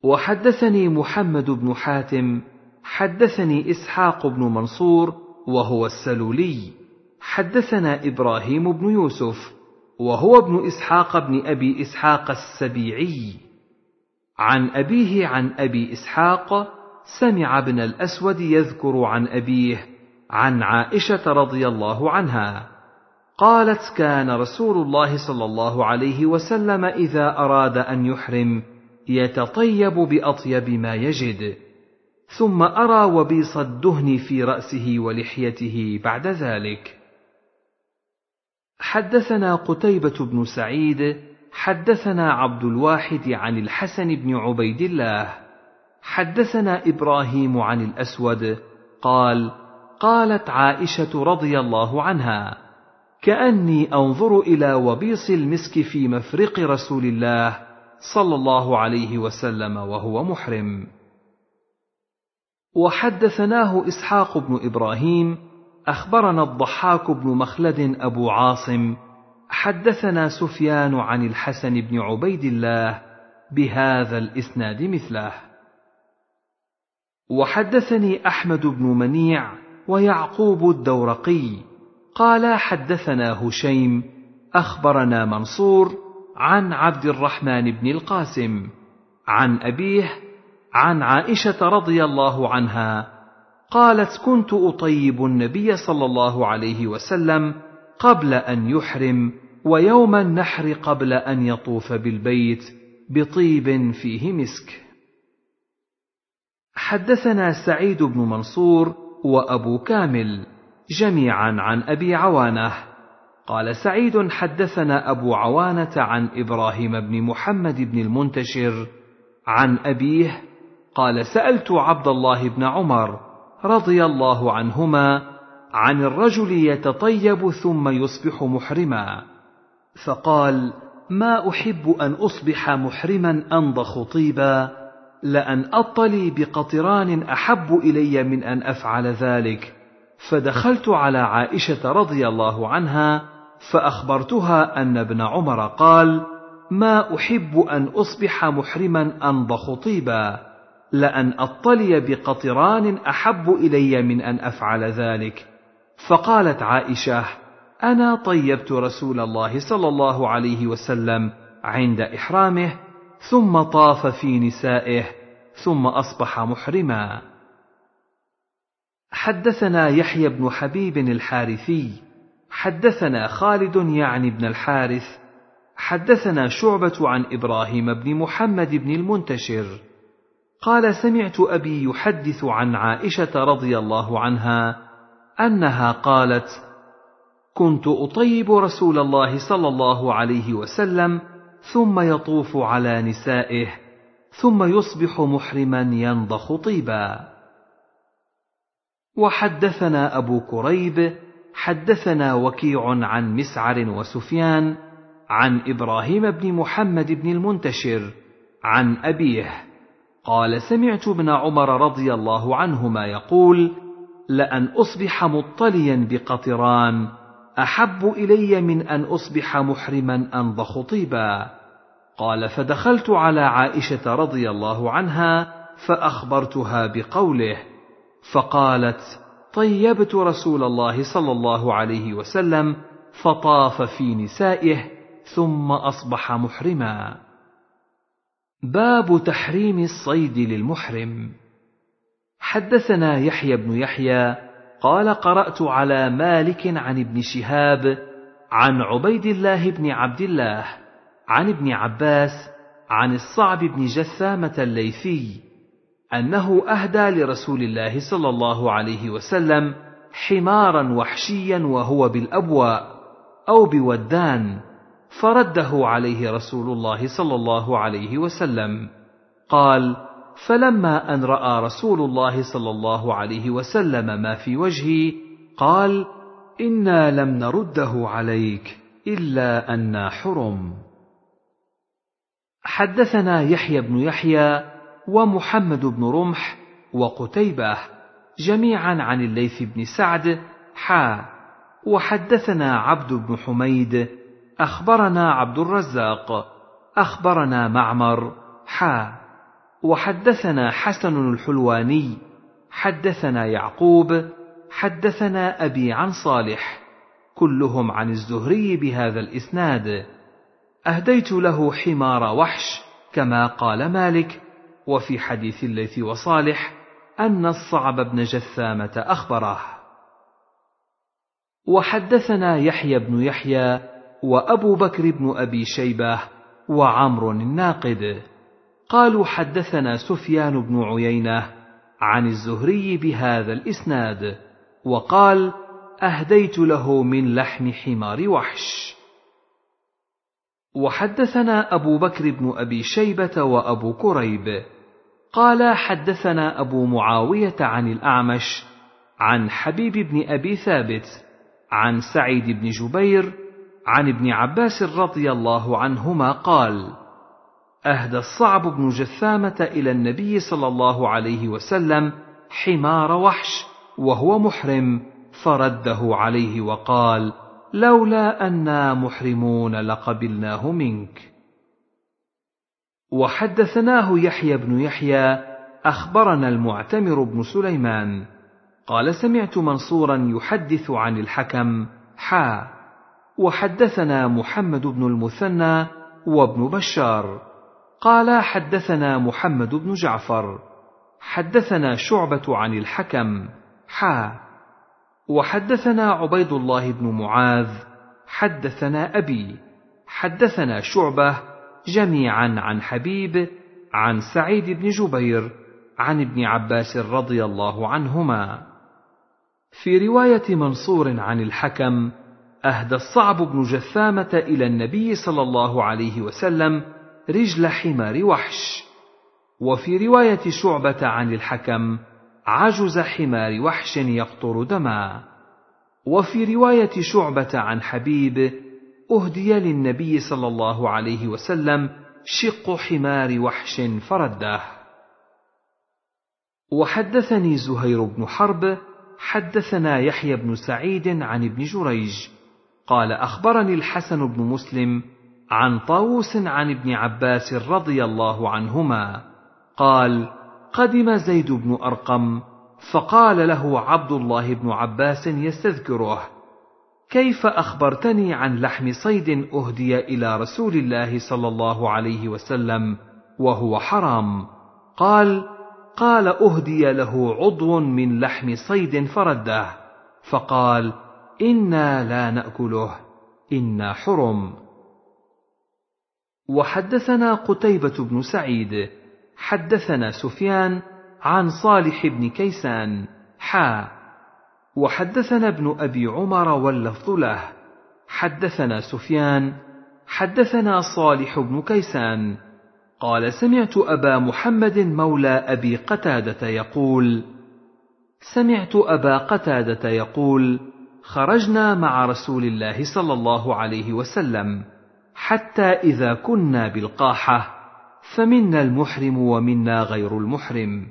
وحدثني محمد بن حاتم حدثني إسحاق بن منصور وهو السلولي. حدثنا إبراهيم بن يوسف وهو ابن إسحاق بن أبي إسحاق السبيعي. عن أبيه عن أبي إسحاق سمع ابن الأسود يذكر عن أبيه عن عائشة رضي الله عنها. قالت كان رسول الله صلى الله عليه وسلم إذا أراد أن يحرم يتطيب بأطيب ما يجد ثم أرى وبيص الدهن في رأسه ولحيته بعد ذلك. حدثنا قتيبة بن سعيد حدثنا عبد الواحد عن الحسن بن عبيد الله حدثنا إبراهيم عن الأسود قال قالت عائشة رضي الله عنها كأني أنظر إلى وبيص المسك في مفرق رسول الله صلى الله عليه وسلم وهو محرم. وحدثناه إسحاق بن إبراهيم أخبرنا الضحاك بن مخلد أبو عاصم حدثنا سفيان عن الحسن بن عبيد الله بهذا الإسناد مثله. وحدثني أحمد بن منيع ويعقوب الدورقي قال حدثنا هشيم أخبرنا منصور عن عبد الرحمن بن القاسم عن أبيه عن عائشة رضي الله عنها قالت كنت أطيب النبي صلى الله عليه وسلم قبل أن يحرم ويوم النحر قبل أن يطوف بالبيت بطيب فيه مسك. حدثنا سعيد بن منصور وأبو كامل جميعا عن أبي عوانة قال سعيد حدثنا أبو عوانة عن إبراهيم بن محمد بن المنتشر عن أبيه قال سألت عبد الله بن عمر رضي الله عنهما عن الرجل يتطيب ثم يصبح محرما فقال ما أحب أن أصبح محرما أنضخ طيبا لأن أطلي بقطران أحب إلي من أن أفعل ذلك فدخلت على عائشة رضي الله عنها فأخبرتها أن ابن عمر قال ما أحب أن أصبح محرما أنضخ طيبا لأن أطلي بقطران أحب إلي من أن أفعل ذلك. فقالت عائشة أنا طيبت رسول الله صلى الله عليه وسلم عند إحرامه ثم طاف في نسائه ثم أصبح محرما. حدثنا يحيى بن حبيب الحارثي حدثنا خالد يعني بن الحارث حدثنا شعبة عن إبراهيم بن محمد بن المنتشر قال سمعت أبي يحدث عن عائشة رضي الله عنها أنها قالت كنت أطيب رسول الله صلى الله عليه وسلم ثم يطوف على نسائه ثم يصبح محرما ينضخ طيبا. وحدثنا أبو كريب حدثنا وكيع عن مسعر وسفيان عن إبراهيم بن محمد بن المنتشر عن أبيه. قال سمعت ابن عمر رضي الله عنهما يقول لأن أصبح مطليا بقطران أحب إلي من أن أصبح محرما انضخ طيبا. قال فدخلت على عائشة رضي الله عنها فأخبرتها بقوله فقالت طيبت رسول الله صلى الله عليه وسلم فطاف في نسائه ثم أصبح محرما. باب تحريم الصيد للمحرم. حدثنا يحيى بن يحيى قال قرأت على مالك عن ابن شهاب عن عبيد الله بن عبد الله عن ابن عباس عن الصعب بن جثامة الليثي أنه أهدى لرسول الله صلى الله عليه وسلم حمارا وحشيا وهو بالأبواء أو بودان فرده عليه رسول الله صلى الله عليه وسلم. قال فلما أن رأى رسول الله صلى الله عليه وسلم ما في وجهي قال إنا لم نرده عليك إلا أنا حرم. حدثنا يحيى بن يحيى ومحمد بن رمح وقتيبة جميعا عن الليث بن سعد حا. وحدثنا عبد بن حميد أخبرنا عبد الرزاق أخبرنا معمر حا. وحدثنا حسن الحلواني حدثنا يعقوب حدثنا أبي عن صالح كلهم عن الزهري بهذا الإسناد. أهديت له حمار وحش كما قال مالك وفي حديث الليث وصالح أن الصعب بن جثامة أخبره وحدثنا يحيى بن يحيى وأبو بكر بن أبي شيبة وعمر الناقد. قالوا حدثنا سفيان بن عيينة عن الزهري بهذا الإسناد وقال أهديت له من لحم حمار وحش. وحدثنا أبو بكر بن أبي شيبة وأبو كريب. قال حدثنا أبو معاوية عن الأعمش عن حبيب بن أبي ثابت عن سعيد بن جبير عن ابن عباس رضي الله عنهما قال أهدى الصعب بن جثامة إلى النبي صلى الله عليه وسلم حمار وحش وهو محرم فرده عليه وقال لولا أنا محرمون لقبلناه منك. وحدثناه يحيى بن يحيى أخبرنا المعتمر بن سليمان. قال سمعت منصورا يحدث عن الحكم حا. وحدثنا محمد بن المثنى وابن بشار. قال حدثنا محمد بن جعفر. حدثنا شعبة عن الحكم حا. وحدثنا عبيد الله بن معاذ حدثنا أبي. حدثنا شعبة جميعا عن حبيب عن سعيد بن جبير عن ابن عباس رضي الله عنهما. في رواية منصور عن الحكم أهدى الصعب بن جثامة إلى النبي صلى الله عليه وسلم رجل حمار وحش. وفي رواية شعبة عن الحكم عجز حمار وحش يقطر دما. وفي رواية شعبة عن حبيب أهدي للنبي صلى الله عليه وسلم شق حمار وحش فرده. وحدثني زهير بن حرب حدثنا يحيى بن سعيد عن ابن جريج قال أخبرني الحسن بن مسلم عن طاووس عن ابن عباس رضي الله عنهما قال قدم زيد بن أرقم فقال له عبد الله بن عباس يستذكره. كيف أخبرتني عن لحم صيد أهدي إلى رسول الله صلى الله عليه وسلم وهو حرام؟ قال قال أهدي له عضو من لحم صيد فرده. فقال إنا لا نأكله إنا حرم. وحدثنا قتيبة بن سعيد حدثنا سفيان عن صالح بن كيسان حا. وحدثنا ابن أبي عمر واللفظ له. حدثنا سفيان حدثنا صالح بن كيسان. قال سمعت أبا محمد مولى أبي قتادة يقول سمعت أبا قتادة يقول خرجنا مع رسول الله صلى الله عليه وسلم حتى إذا كنا بالقاحة فمنا المحرم ومنا غير المحرم.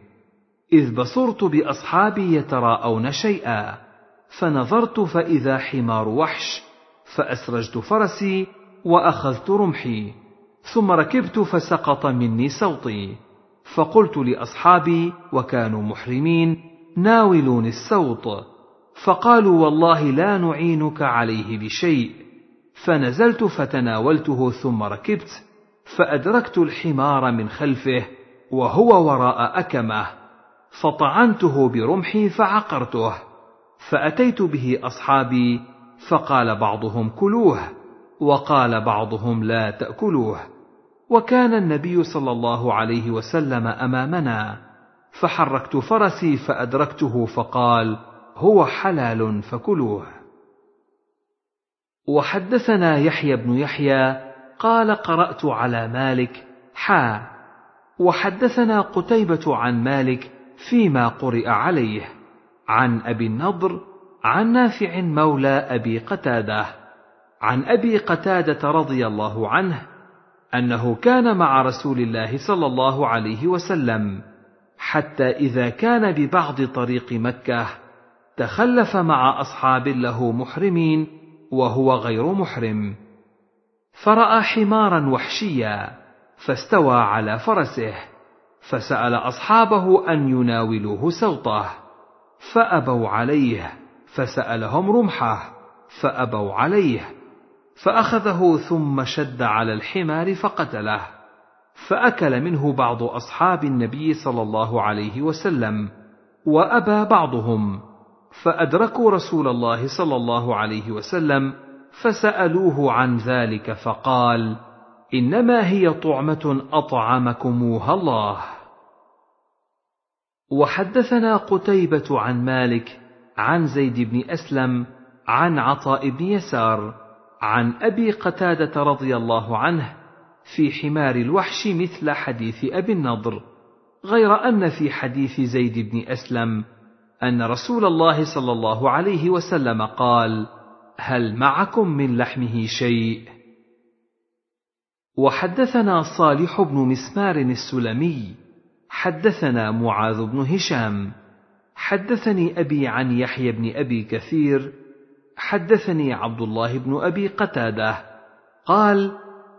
إذ بصرت بأصحابي يتراءون شيئا فنظرت فإذا حمار وحش فأسرجت فرسي وأخذت رمحي ثم ركبت فسقط مني صوتي فقلت لأصحابي وكانوا محرمين ناولوني السوط فقالوا والله لا نعينك عليه بشيء فنزلت فتناولته ثم ركبت فأدركت الحمار من خلفه وهو وراء أكمه. فطعنته برمحي فعقرته فأتيت به أصحابي فقال بعضهم كلوه وقال بعضهم لا تأكلوه. وكان النبي صلى الله عليه وسلم أمامنا فحركت فرسي فأدركته فقال هو حلال فكلوه. وحدثنا يحيى بن يحيى قال قرأت على مالك. حا. وحدثنا قتيبة عن مالك فيما قرئ عليه عن أبي النضر عن نافع مولى أبي قتادة عن أبي قتادة رضي الله عنه أنه كان مع رسول الله صلى الله عليه وسلم حتى إذا كان ببعض طريق مكة تخلف مع أصحاب له محرمين وهو غير محرم. فرأى حمارا وحشيا فاستوى على فرسه. فسأل أصحابه أن يناولوه سوطه فأبوا عليه فسألهم رمحه فأبوا عليه فأخذه ثم شد على الحمار فقتله فأكل منه بعض أصحاب النبي صلى الله عليه وسلم وأبى بعضهم فأدركوا رسول الله صلى الله عليه وسلم فسألوه عن ذلك فقال إنما هي طعمة أطعمكموها الله. وحدثنا قتيبة عن مالك عن زيد بن أسلم عن عطاء بن يسار عن أبي قتادة رضي الله عنه في حمار الوحش مثل حديث أبي النضر غير أن في حديث زيد بن أسلم أن رسول الله صلى الله عليه وسلم قال هل معكم من لحمه شيء؟ وحدثنا صالح بن مسمار السلمي حدثنا معاذ بن هشام حدثني أبي عن يحيى بن أبي كثير حدثني عبد الله بن أبي قتادة قال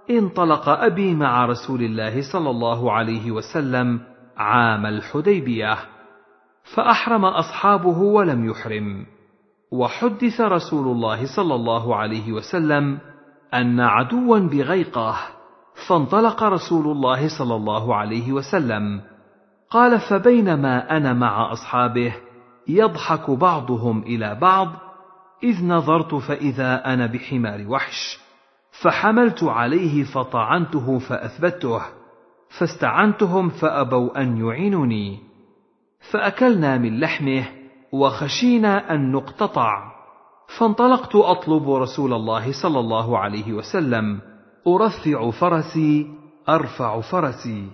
انطلق أبي مع رسول الله صلى الله عليه وسلم عام الحديبية فأحرم أصحابه ولم يحرم وحدث رسول الله صلى الله عليه وسلم أن عدوا بغيقه فانطلق رسول الله صلى الله عليه وسلم قال فبينما أنا مع أصحابه يضحك بعضهم إلى بعض إذ نظرت فإذا أنا بحمار وحش فحملت عليه فطعنته فأثبته فاستعنتهم فأبوا أن يعينوني فأكلنا من لحمه وخشينا أن نقتطع فانطلقت أطلب رسول الله صلى الله عليه وسلم أرفع فرسي أرفع فرسي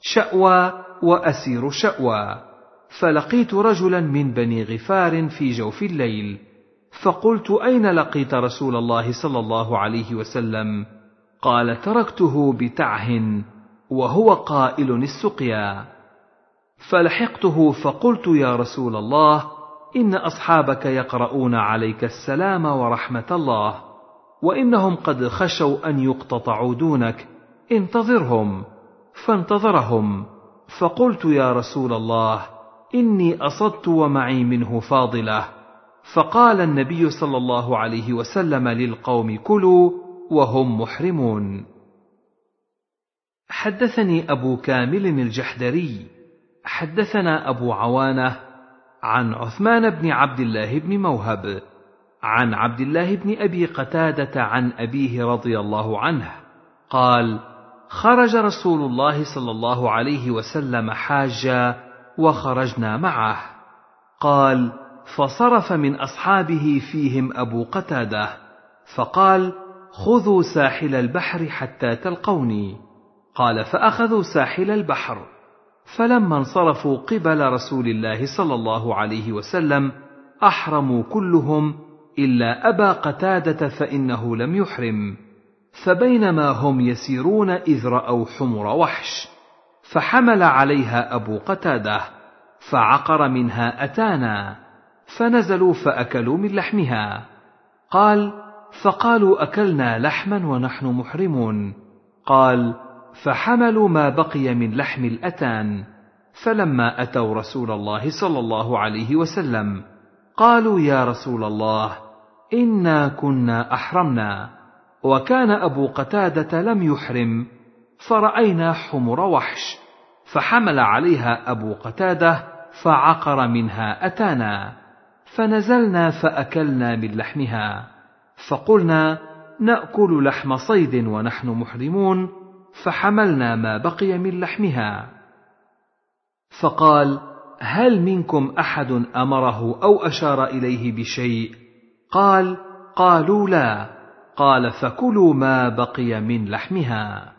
شأوى وأسير شأوى. فلقيت رجلا من بني غفار في جوف الليل. فقلت أين لقيت رسول الله صلى الله عليه وسلم؟ قال تركته بتعه وهو قائل السقيا. فلحقته فقلت يا رسول الله إن أصحابك يقرؤون عليك السلام ورحمة الله وإنهم قد خشوا أن يقتطعوا دونك. انتظرهم. فانتظرهم. فقلت يا رسول الله إني أصدت ومعي منه فاضلة. فقال النبي صلى الله عليه وسلم للقوم كلوا وهم محرمون. حدثني أبو كامل الجحدري. حدثنا أبو عوانة عن عثمان بن عبد الله بن موهب عن عبد الله بن أبي قتادة عن أبيه رضي الله عنه قال خرج رسول الله صلى الله عليه وسلم حاجا وخرجنا معه. قال فصرف من أصحابه فيهم أبو قتادة فقال خذوا ساحل البحر حتى تلقوني. قال فأخذوا ساحل البحر. فلما انصرفوا قبل رسول الله صلى الله عليه وسلم أحرموا كلهم إلا أبا قتادة فإنه لم يحرم. فبينما هم يسيرون إذ رأوا حمر وحش فحمل عليها أبو قتادة فعقر منها أتانا فنزلوا فأكلوا من لحمها. قال فقالوا أكلنا لحما ونحن محرمون. قال فحملوا ما بقي من لحم الأتان. فلما أتوا رسول الله صلى الله عليه وسلم قالوا يا رسول الله إنا كنا أحرمنا. وكان أبو قتادة لم يحرم فرأينا حمر وحش فحمل عليها أبو قتادة فعقر منها أتانا فنزلنا فأكلنا من لحمها فقلنا نأكل لحم صيد ونحن محرمون فحملنا ما بقي من لحمها. فقال هل منكم أحد أمره أو أشار إليه بشيء؟ قال قالوا لا. قال فكلوا ما بقي من لحمها.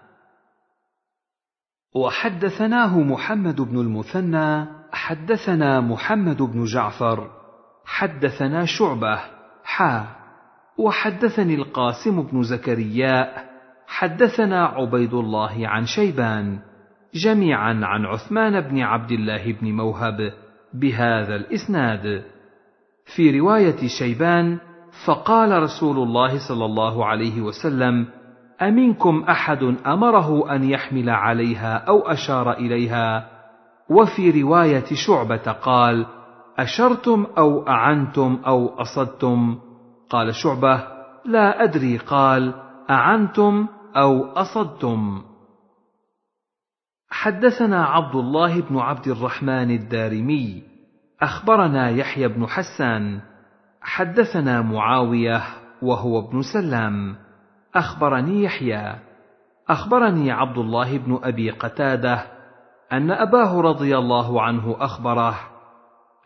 وحدثناه محمد بن المثنى حدثنا محمد بن جعفر حدثنا شعبة حا وحدثني القاسم بن زكريا حدثنا عبيد الله عن شيبان جميعا عن عثمان بن عبد الله بن موهب بهذا الإسناد. في رواية شيبان فقال رسول الله صلى الله عليه وسلم أمنكم أحد أمره أن يحمل عليها أو أشار إليها؟ وفي رواية شعبة قال أشرتم أو أعنتم أو أصدتم؟ قال شعبة لا أدري قال أعنتم أو أصدتم. حدثنا عبد الله بن عبد الرحمن الدارمي أخبرنا يحيى بن حسان حدثنا معاوية وهو ابن سلام. أخبرني يحيى. أخبرني عبد الله بن أبي قتادة أن أباه رضي الله عنه أخبره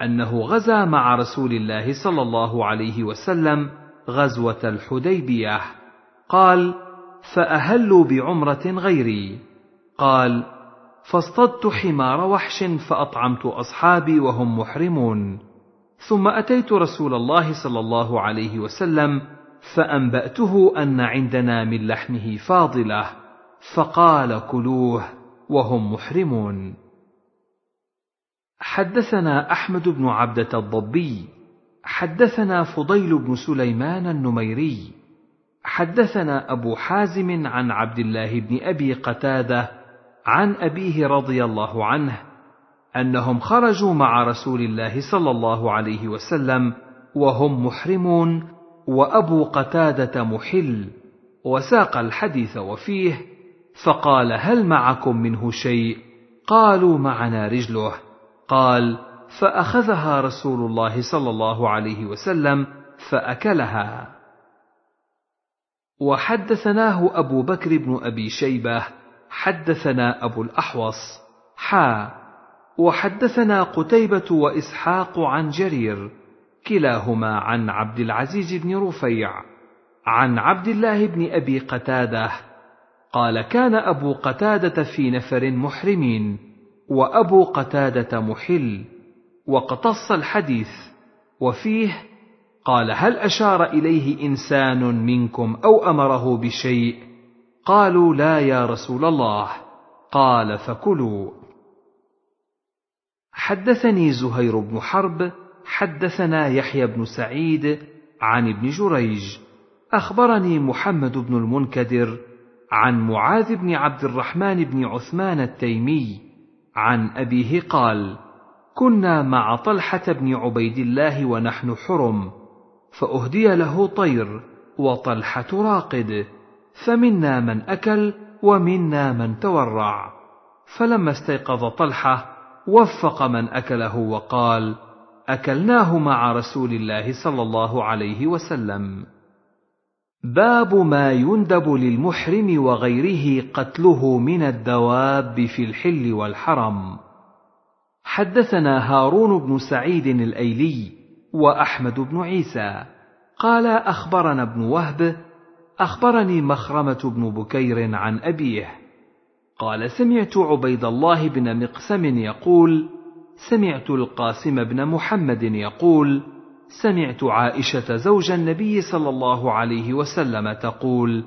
أنه غزا مع رسول الله صلى الله عليه وسلم غزوة الحديبية. قال فأهلوا بعمرة غيري. قال فاصطدت حمار وحش فأطعمت أصحابي وهم محرمون. ثم أتيت رسول الله صلى الله عليه وسلم فأنبأته أن عندنا من لحمه فاضلة فقال كلوه وهم محرمون. حدثنا أحمد بن عبدة الضبي حدثنا فضيل بن سليمان النميري حدثنا أبو حازم عن عبد الله بن أبي قتادة عن أبيه رضي الله عنه أنهم خرجوا مع رسول الله صلى الله عليه وسلم وهم محرمون وأبو قتادة محل وساق الحديث وفيه فقال هل معكم منه شيء؟ قالوا معنا رجله. قال فأخذها رسول الله صلى الله عليه وسلم فأكلها. وحدثناه أبو بكر بن أبي شيبة حدثنا أبو الأحوص حا وحدثنا قتيبة وإسحاق عن جرير كلاهما عن عبد العزيز بن رفيع عن عبد الله بن أبي قتادة قال كان أبو قتادة في نفر محرمين وأبو قتادة محل واقتص الحديث وفيه قال هل أشار إليه إنسان منكم أو أمره بشيء؟ قالوا لا يا رسول الله قال فكلوا. حدثني زهير بن حرب حدثنا يحيى بن سعيد عن ابن جريج. أخبرني محمد بن المنكدر عن معاذ بن عبد الرحمن بن عثمان التيمي عن أبيه قال كنا مع طلحة بن عبيد الله ونحن حرم فأهدي له طير وطلحة راقد فمنا من أكل ومنا من تورع فلما استيقظ طلحة وفق من أكله وقال أكلناه مع رسول الله صلى الله عليه وسلم. باب ما يندب للمحرم وغيره قتله من الدواب في الحل والحرم. حدثنا هارون بن سعيد الأيلي وأحمد بن عيسى. قال أخبرنا ابن وهب أخبرني مخرمة بن بكير عن أبيه. قال سمعت عبيد الله بن مقسم يقول سمعت القاسم بن محمد يقول سمعت عائشة زوج النبي صلى الله عليه وسلم تقول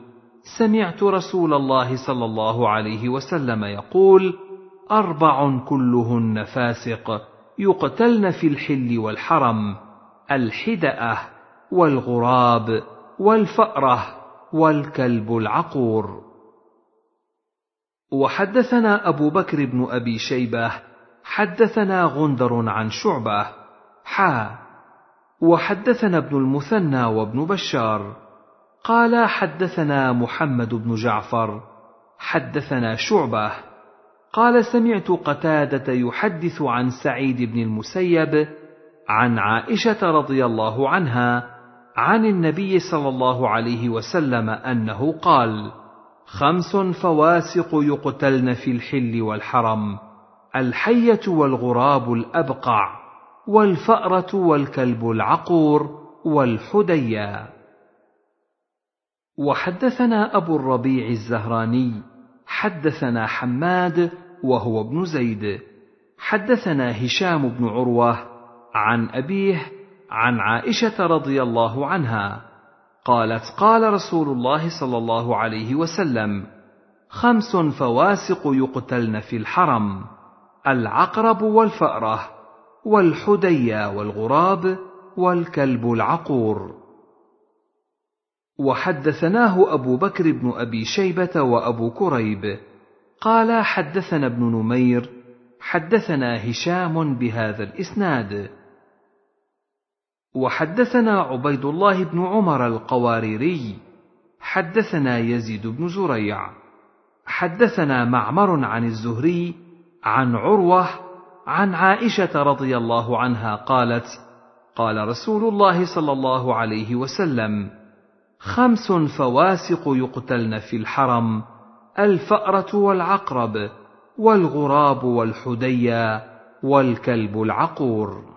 سمعت رسول الله صلى الله عليه وسلم يقول أربع كلهن فاسق يقتلن في الحل والحرم الحدأة والغراب والفأرة والكلب العقور. وحدثنا أبو بكر بن أبي شيبة حدثنا غندر عن شعبة حا. وحدثنا ابن المثنى وابن بشار قال حدثنا محمد بن جعفر حدثنا شعبة قال سمعت قتادة يحدث عن سعيد بن المسيب عن عائشة رضي الله عنها عن النبي صلى الله عليه وسلم أنه قال خمس فواسق يقتلن في الحل والحرم الحية والغراب الأبقع والفأرة والكلب العقور والحديا. وحدثنا أبو الربيع الزهراني حدثنا حماد وهو ابن زيد حدثنا هشام بن عروة عن أبيه عن عائشة رضي الله عنها. قالت قال رسول الله صلى الله عليه وسلم خمس فواسق يقتلن في الحرم العقرب والفأرة والحديا والغراب والكلب العقور. وحدثناه أبو بكر بن أبي شيبة وأبو كريب. قال حدثنا ابن نمير حدثنا هشام بهذا الإسناد. وحدثنا عبيد الله بن عمر القواريري حدثنا يزيد بن زريع حدثنا معمر عن الزهري عن عروة عن عائشة رضي الله عنها قالت قال رسول الله صلى الله عليه وسلم خمس فواسق يقتلن في الحرم الفأرة والعقرب والغراب والحديا والكلب العقور.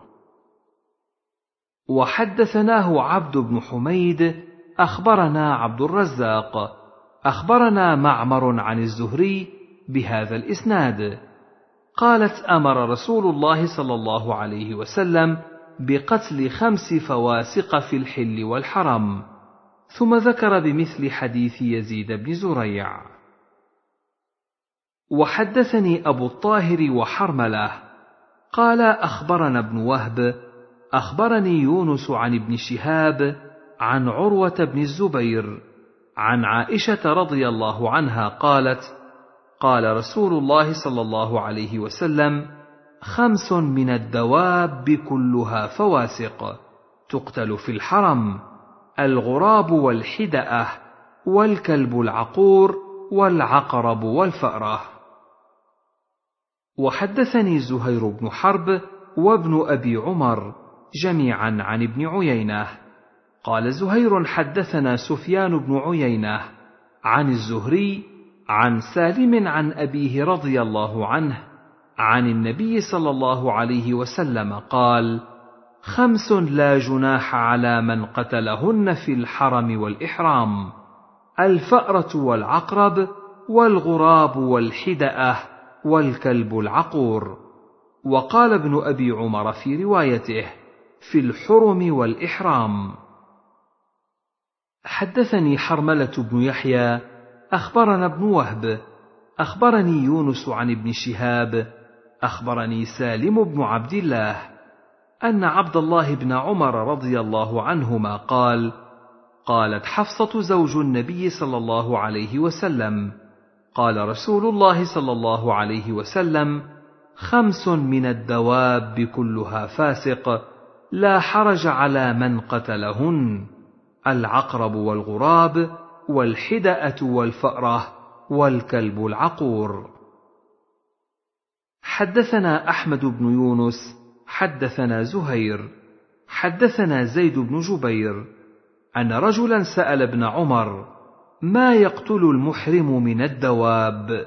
وحدثناه عبد بن حميد أخبرنا عبد الرزاق. أخبرنا معمر عن الزهري بهذا الإسناد. قالت أمر رسول الله صلى الله عليه وسلم بقتل خمس فواسق في الحل والحرم ثم ذكر بمثل حديث يزيد بن زريع. وحدثني أبو الطاهر وحرملة. قال أخبرنا ابن وهب أخبرني يونس عن ابن شهاب عن عروة بن الزبير عن عائشة رضي الله عنها قالت قال رسول الله صلى الله عليه وسلم خمس من الدواب كلها فواسق تقتل في الحرم الغراب والحدأة والكلب العقور والعقرب والفأرة. وحدثني زهير بن حرب وابن أبي عمر جميعا عن ابن عيينة. قال زهير حدثنا سفيان بن عيينة عن الزهري عن سالم عن أبيه رضي الله عنه عن النبي صلى الله عليه وسلم قال خمس لا جناح على من قتلهن في الحرم والإحرام الفأرة والعقرب والغراب والحدأة والكلب العقور. وقال ابن أبي عمر في روايته في الحرم والإحرام. حدثني حرملة بن يحيى أخبرنا ابن وهب أخبرني يونس عن ابن شهاب أخبرني سالم بن عبد الله أن عبد الله بن عمر رضي الله عنهما قال قالت حفصة زوج النبي صلى الله عليه وسلم. قال رسول الله صلى الله عليه وسلم خمس من الدواب كلها فاسق. لا حرج على من قتلهن العقرب والغراب والحدأة والفأرة والكلب العقور. حدثنا أحمد بن يونس حدثنا زهير حدثنا زيد بن جبير أن رجلا سأل ابن عمر ما يقتل المحرم من الدواب؟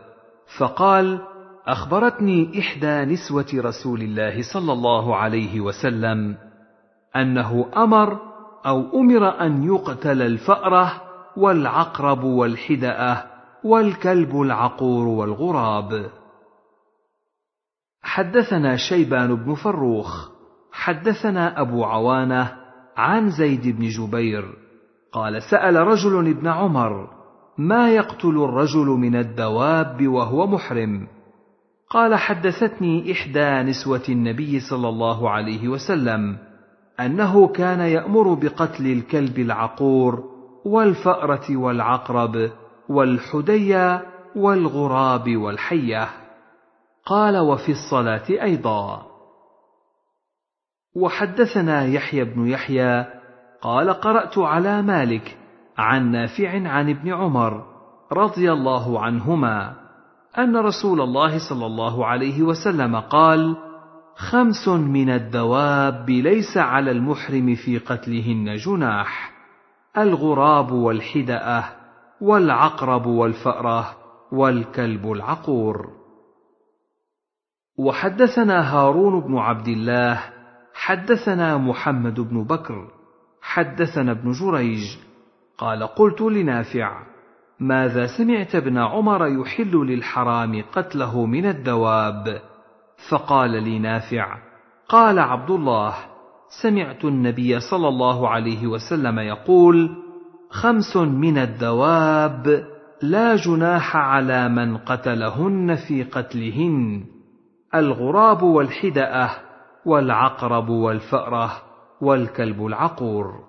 فقال أخبرتني إحدى نسوة رسول الله صلى الله عليه وسلم أنه أمر أو أمر أن يقتل الفأرة والعقرب والحداه والكلب العقور والغراب. حدثنا شيبان بن فروخ حدثنا أبو عوانة عن زيد بن جبير قال سأل رجل ابن عمر ما يقتل الرجل من الدواب وهو محرم؟ قال حدثتني إحدى نسوة النبي صلى الله عليه وسلم أنه كان يأمر بقتل الكلب العقور والفأرة والعقرب والحديا والغراب والحية. قال وفي الصلاة أيضا. وحدثنا يحيى بن يحيى قال قرأت على مالك عن نافع عن ابن عمر رضي الله عنهما أن رسول الله صلى الله عليه وسلم قال خمس من الدواب ليس على المحرم في قتلهن جناح الغراب والحدأة والعقرب والفأرة والكلب العقور. وحدثنا هارون بن عبد الله حدثنا محمد بن بكر حدثنا ابن جريج. قال قلت لنافع ماذا سمعت ابن عمر يحل للحرام قتله من الدواب؟ فقال لي نافع قال عبد الله سمعت النبي صلى الله عليه وسلم يقول خمس من الدواب لا جناح على من قتلهن في قتلهن الغراب والحدأة والعقرب والفأرة والكلب العقور.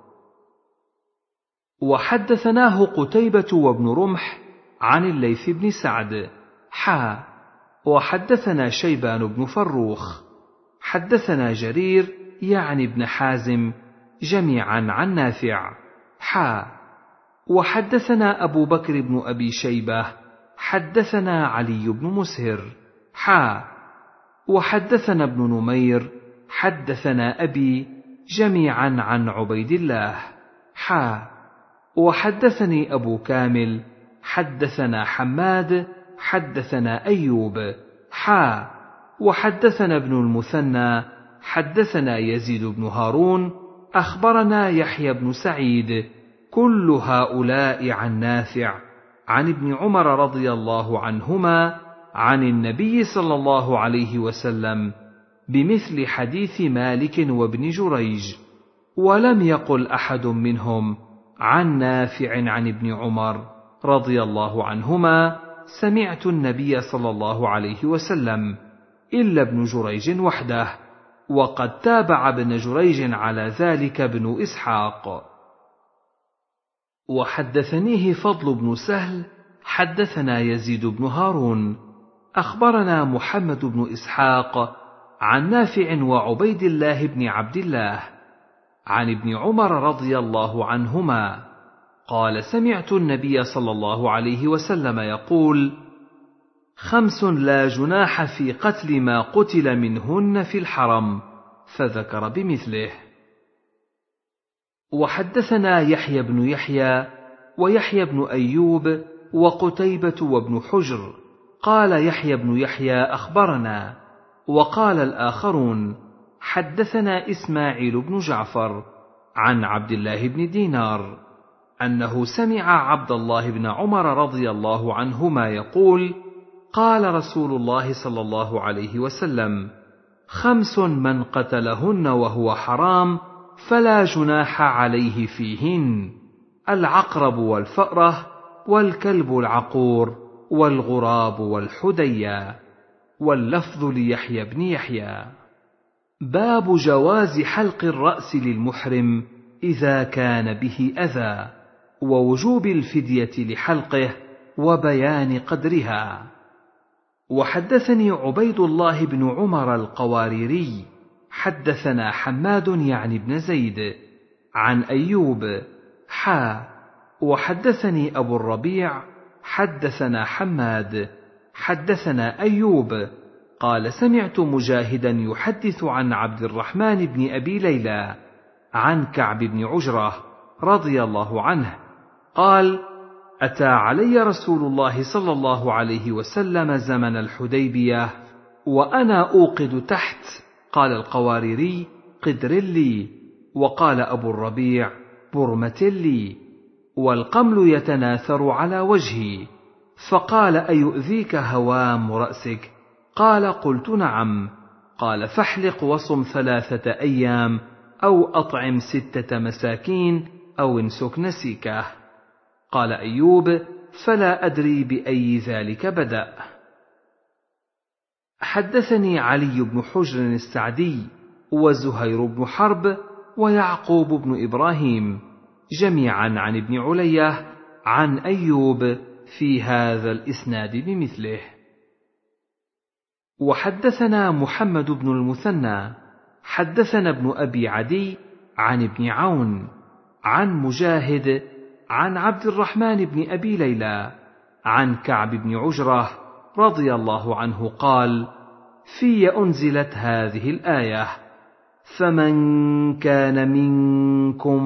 وحدثناه قتيبة وابن رمح عن الليث بن سعد حا وحدثنا شيبان بن فروخ حدثنا جرير يعني ابن حازم جميعا عن نافع حا. وحدثنا أبو بكر بن أبي شيبة حدثنا علي بن مسهر حا. وحدثنا ابن نمير حدثنا أبي جميعا عن عبيد الله حا. وحدثني أبو كامل حدثنا حماد حدثنا أيوب حا وحدثنا ابن المثنى حدثنا يزيد بن هارون أخبرنا يحيى بن سعيد كل هؤلاء عن نافع عن ابن عمر رضي الله عنهما عن النبي صلى الله عليه وسلم بمثل حديث مالك وابن جريج. ولم يقل أحد منهم عن نافع عن ابن عمر رضي الله عنهما سمعت النبي صلى الله عليه وسلم إلا ابن جريج وحده وقد تابع ابن جريج على ذلك ابن إسحاق. وحدثنيه فضل بن سهل حدثنا يزيد بن هارون. أخبرنا محمد بن إسحاق عن نافع وعبيد الله بن عبد الله عن ابن عمر رضي الله عنهما. قال سمعت النبي صلى الله عليه وسلم يقول خمس لا جناح في قتل ما قتل منهن في الحرم فذكر بمثله. وحدثنا يحيى بن يحيى ويحيى بن أيوب وقتيبة وابن حجر. قال يحيى بن يحيى أخبرنا. وقال الآخرون حدثنا إسماعيل بن جعفر عن عبد الله بن دينار. أنه سمع عبد الله بن عمر رضي الله عنهما يقول قال رسول الله صلى الله عليه وسلم خمس من قتلهن وهو حرام فلا جناح عليه فيهن العقرب والفأرة والكلب العقور والغراب والحديا واللفظ ليحيى بن يحيى. باب جواز حلق الرأس للمحرم إذا كان به أذى. ووجوب الفدية لحلقه وبيان قدرها. وحدثني عبيد الله بن عمر القواريري حدثنا حماد يعني بن زيد عن أيوب حا. وحدثني أبو الربيع حدثنا حماد حدثنا أيوب. قال سمعت مجاهدا يحدث عن عبد الرحمن بن أبي ليلى عن كعب بن عجرة رضي الله عنه. قال أتى علي رسول الله صلى الله عليه وسلم زمن الحديبية وأنا أوقد تحت قال القواريري قدر لي وقال أبو الربيع برمة لي والقمل يتناثر على وجهي فقال أيؤذيك هوام رأسك؟ قال قلت نعم. قال فاحلق وصم ثلاثة أيام أو أطعم ستة مساكين أو انسك نسيكه. قال أيوب فلا أدري بأي ذلك بدأ. حدثني علي بن حجر السعدي وزهير بن حرب ويعقوب بن إبراهيم جميعا عن ابن علية عن أيوب في هذا الإسناد بمثله. وحدثنا محمد بن المثنى حدثنا ابن أبي عدي عن ابن عون عن مجاهد عن عبد الرحمن بن أبي ليلى عن كعب بن عجرة رضي الله عنه قال في أنزلت هذه الآية فمن كان منكم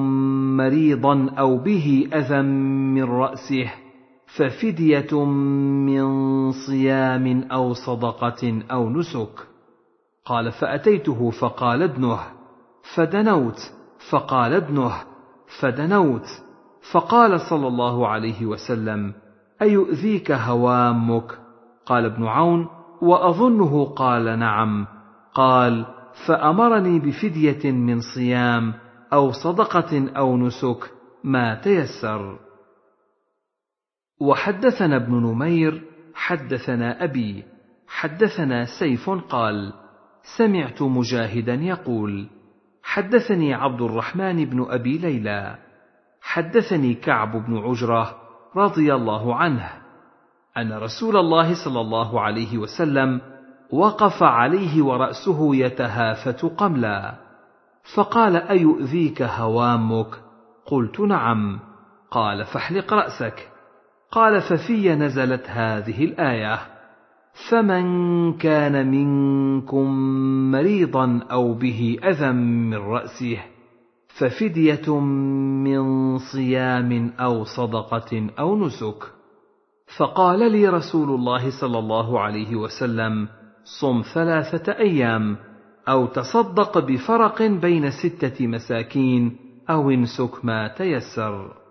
مريضا أو به أذى من رأسه ففدية من صيام أو صدقة أو نسك. قال فأتيته فقال ادنه فدنوت فقال ادنه فدنوت. فقال صلى الله عليه وسلم أيؤذيك هوامك؟ قال ابن عون وأظنه قال نعم. قال فأمرني بفدية من صيام أو صدقة أو نسك ما تيسر. وحدثنا ابن نمير حدثنا أبي حدثنا سيف قال سمعت مجاهدا يقول حدثني عبد الرحمن بن أبي ليلى. حدثني كعب بن عجرة رضي الله عنه أن رسول الله صلى الله عليه وسلم وقف عليه ورأسه يتهافت قملا. فقال أيؤذيك هوامك؟ قلت نعم. قال فاحلق رأسك. قال ففي نزلت هذه الآية فمن كان منكم مريضا أو به أذى من رأسه ففدية من صيام أو صدقة أو نسك. فقال لي رسول الله صلى الله عليه وسلم صم ثلاثة أيام أو تصدق بفرق بين ستة مساكين أو انسك ما تيسر.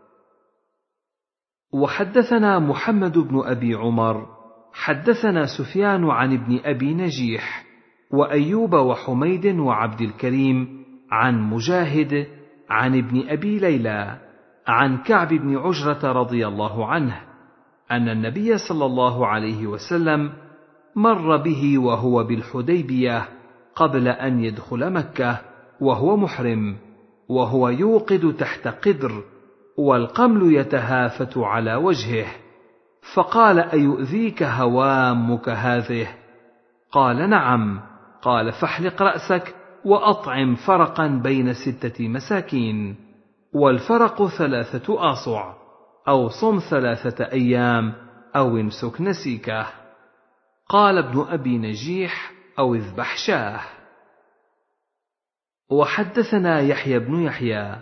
وحدثنا محمد بن أبي عمر حدثنا سفيان عن ابن أبي نجيح وأيوب وحميد وعبد الكريم عن مجاهد عن ابن أبي ليلى عن كعب بن عجرة رضي الله عنه أن النبي صلى الله عليه وسلم مر به وهو بالحديبية قبل أن يدخل مكة وهو محرم وهو يوقد تحت قدر والقمل يتهافت على وجهه فقال أيؤذيك هوامك هذه؟ قال نعم قال فاحلق رأسك وأطعم فرقا بين ستة مساكين والفرق ثلاثة أصع أو صم ثلاثة أيام أو امسك نسيكه. قال ابن أبي نجيح أو اذبح شاه وحدثنا يحيى بن يحيى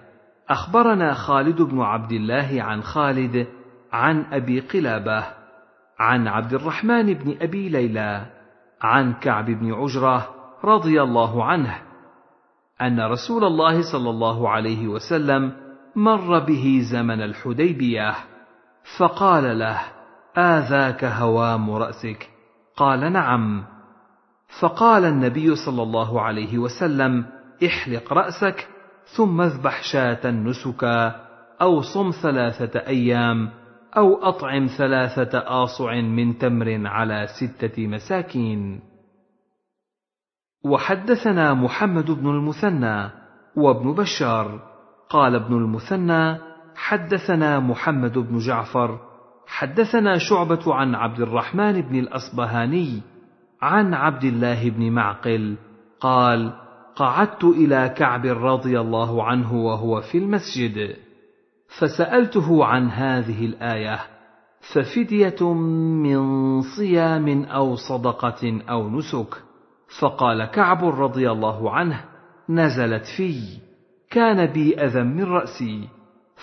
أخبرنا خالد بن عبد الله عن خالد عن أبي قلابة عن عبد الرحمن بن أبي ليلى عن كعب بن عجرة رضي الله عنه. أن رسول الله صلى الله عليه وسلم مر به زمن الحديبية فقال له آذاك هوام رأسك؟ قال نعم. فقال النبي صلى الله عليه وسلم احلق رأسك ثم اذبح شاة نسكا أو صم ثلاثة أيام أو أطعم ثلاثة آصع من تمر على ستة مساكين. وحدثنا محمد بن المثنى وابن بشار. قال ابن المثنى حدثنا محمد بن جعفر حدثنا شعبة عن عبد الرحمن بن الأصبهاني عن عبد الله بن معقل قال قعدت إلى كعب رضي الله عنه وهو في المسجد فسألته عن هذه الآية ففدية من صيام أو صدقة أو نسك. فقال كعب رضي الله عنه نزلت في كان بي أذى من رأسي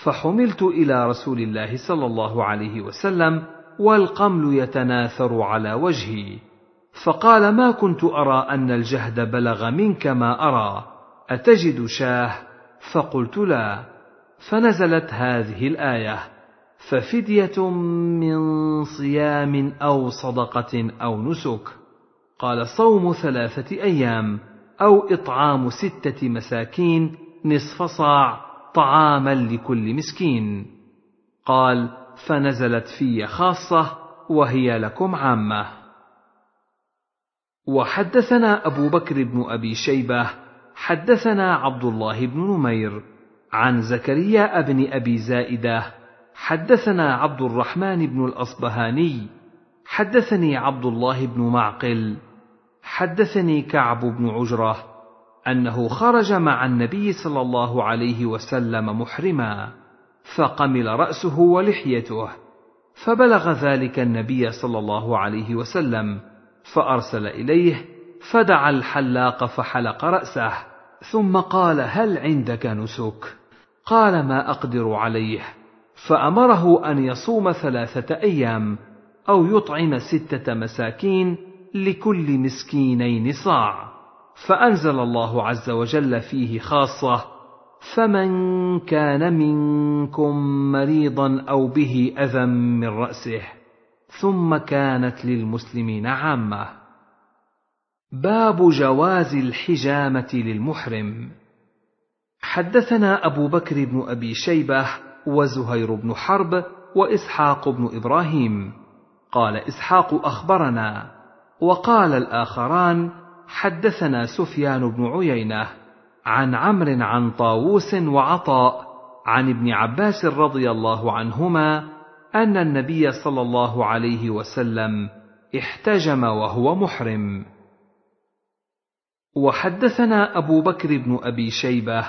فحملت إلى رسول الله صلى الله عليه وسلم والقمل يتناثر على وجهي فقال ما كنت أرى أن الجهد بلغ منك ما أرى أتجد شاه؟ فقلت لا فنزلت هذه الآية ففدية من صيام أو صدقة أو نسك. قال صوم ثلاثة أيام أو إطعام ستة مساكين نصف صاع طعاما لكل مسكين. قال فنزلت في خاصة وهي لكم عامة. وحدثنا أبو بكر بن أبي شيبة حدثنا عبد الله بن نمير عن زكريا بن أبي زائدة حدثنا عبد الرحمن بن الأصبهاني حدثني عبد الله بن معقل حدثني كعب بن عجرة أنه خرج مع النبي صلى الله عليه وسلم محرما فقمل رأسه ولحيته فبلغ ذلك النبي صلى الله عليه وسلم فأرسل إليه فدعا الحلاق فحلق رأسه ثم قال هل عندك نسك؟ قال ما أقدر عليه. فأمره أن يصوم ثلاثة أيام أو يطعم ستة مساكين لكل مسكينين صاع. فأنزل الله عز وجل فيه خاصة فمن كان منكم مريضا أو به أذى من رأسه ثم كانت للمسلمين عامة. باب جواز الحجامة للمحرم. حدثنا أبو بكر بن أبي شيبة وزهير بن حرب وإسحاق بن إبراهيم. قال إسحاق أخبرنا وقال الآخران حدثنا سفيان بن عيينة عن عمرو عن طاووس وعطاء عن ابن عباس رضي الله عنهما أن النبي صلى الله عليه وسلم احتجم وهو محرم. وحدثنا أبو بكر بن أبي شيبة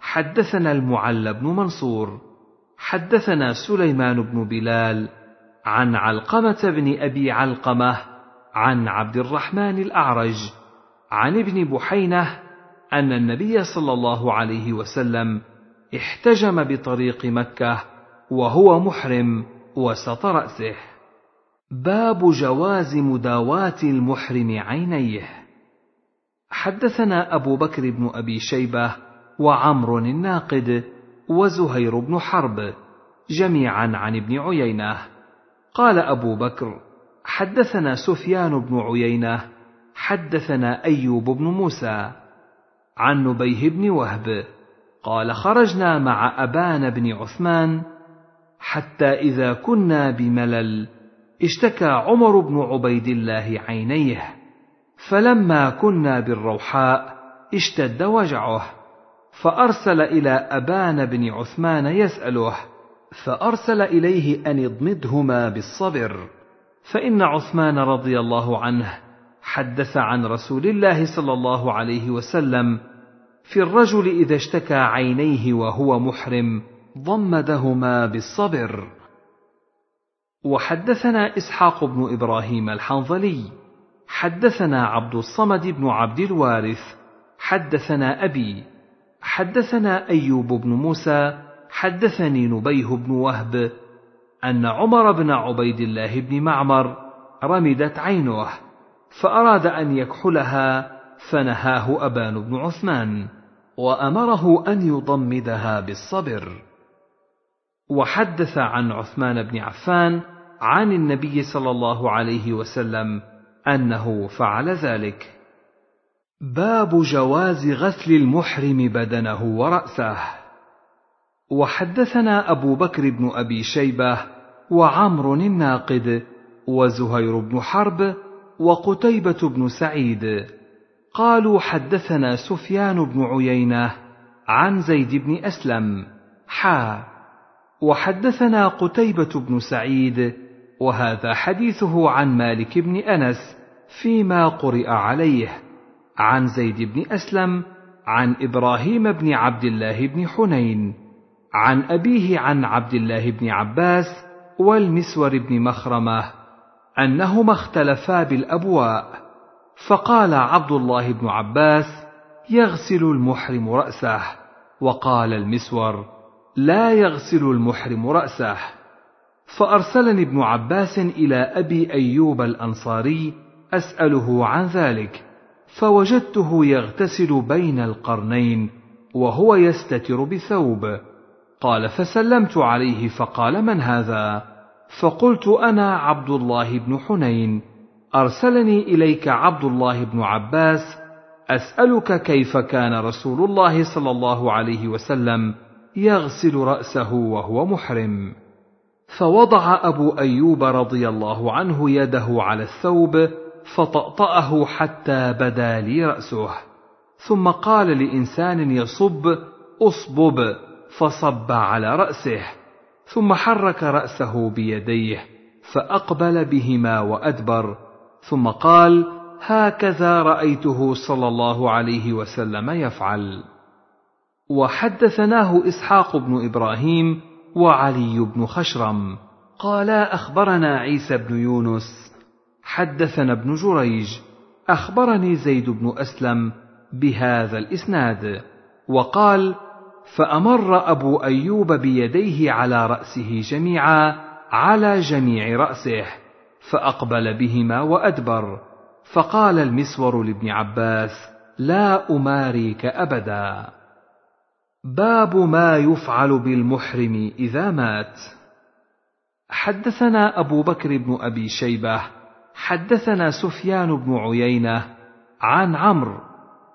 حدثنا المعلى بن منصور حدثنا سليمان بن بلال عن علقمة بن أبي علقمة عن عبد الرحمن الأعرج عن ابن بحينة أن النبي صلى الله عليه وسلم احتجم بطريق مكة وهو محرم وسط رأسه. باب جواز مداواة المحرم عينيه. حدثنا أبو بكر بن أبي شيبة وعمر الناقد وزهير بن حرب جميعا عن ابن عيينة. قال أبو بكر حدثنا سفيان بن عيينة حدثنا أيوب بن موسى عن نبيه بن وهب قال خرجنا مع ابان بن عثمان حتى إذا كنا بملل اشتكى عمر بن عبيد الله عينيه فلما كنا بالروحاء اشتد وجعه فأرسل إلى أبان بن عثمان يسأله فأرسل إليه أن اضمدهما بالصبر. فإن عثمان رضي الله عنه حدث عن رسول الله صلى الله عليه وسلم في الرجل إذا اشتكى عينيه وهو محرم ضمدهما بالصبر. وحدثنا إسحاق بن إبراهيم الحنظلي حدثنا عبد الصمد بن عبد الوارث حدثنا أبي حدثنا أيوب بن موسى حدثني نبيه بن وهب أن عمر بن عبيد الله بن معمر رمدت عينه فأراد أن يكحلها فنهاه أبان بن عثمان وأمره أن يضمدها بالصبر. وحدث عن عثمان بن عفان عن النبي صلى الله عليه وسلم أنه فعل ذلك. باب جواز غسل المحرم بدنه ورأسه. وحدثنا أبو بكر بن أبي شيبة وعمر الناقد وزهير بن حرب وقتيبة بن سعيد. قالوا حدثنا سفيان بن عيينة عن زيد بن أسلم. حا. وحدثنا قتيبة بن سعيد وهذا حديثه عن مالك بن أنس فيما قرئ عليه. عن زيد بن أسلم عن إبراهيم بن عبد الله بن حنين. عن أبيه عن عبد الله بن عباس والمسور بن مخرمة أنهما اختلفا بالأبواء فقال عبد الله بن عباس يغسل المحرم رأسه. وقال المسور لا يغسل المحرم رأسه. فأرسلني ابن عباس إلى أبي أيوب الأنصاري أسأله عن ذلك فوجدته يغتسل بين القرنين وهو يستتر بثوب. قال فسلمت عليه فقال من هذا؟ فقلت أنا عبد الله بن حنين. أرسلني إليك عبد الله بن عباس أسألك كيف كان رسول الله صلى الله عليه وسلم يغسل رأسه وهو محرم. فوضع أبو أيوب رضي الله عنه يده على الثوب فطأطأه حتى بدا لي رأسه. ثم قال لإنسان يصب اصبب. فصب على رأسه ثم حرك رأسه بيديه فأقبل بهما وأدبر ثم قال هكذا رأيته صلى الله عليه وسلم يفعل. وحدثناه إسحاق بن إبراهيم وعلي بن خشرم. قالا أخبرنا عيسى بن يونس. حدثنا ابن جريج أخبرني زيد بن أسلم بهذا الإسناد. وقال فأمر أبو أيوب بيديه على رأسه جميعا على جميع رأسه فأقبل بهما وأدبر. فقال المسور لابن عباس لا أماريك أبدا. باب ما يفعل بالمحرم إذا مات. حدثنا أبو بكر بن أبي شيبة حدثنا سفيان بن عيينة عن عمرو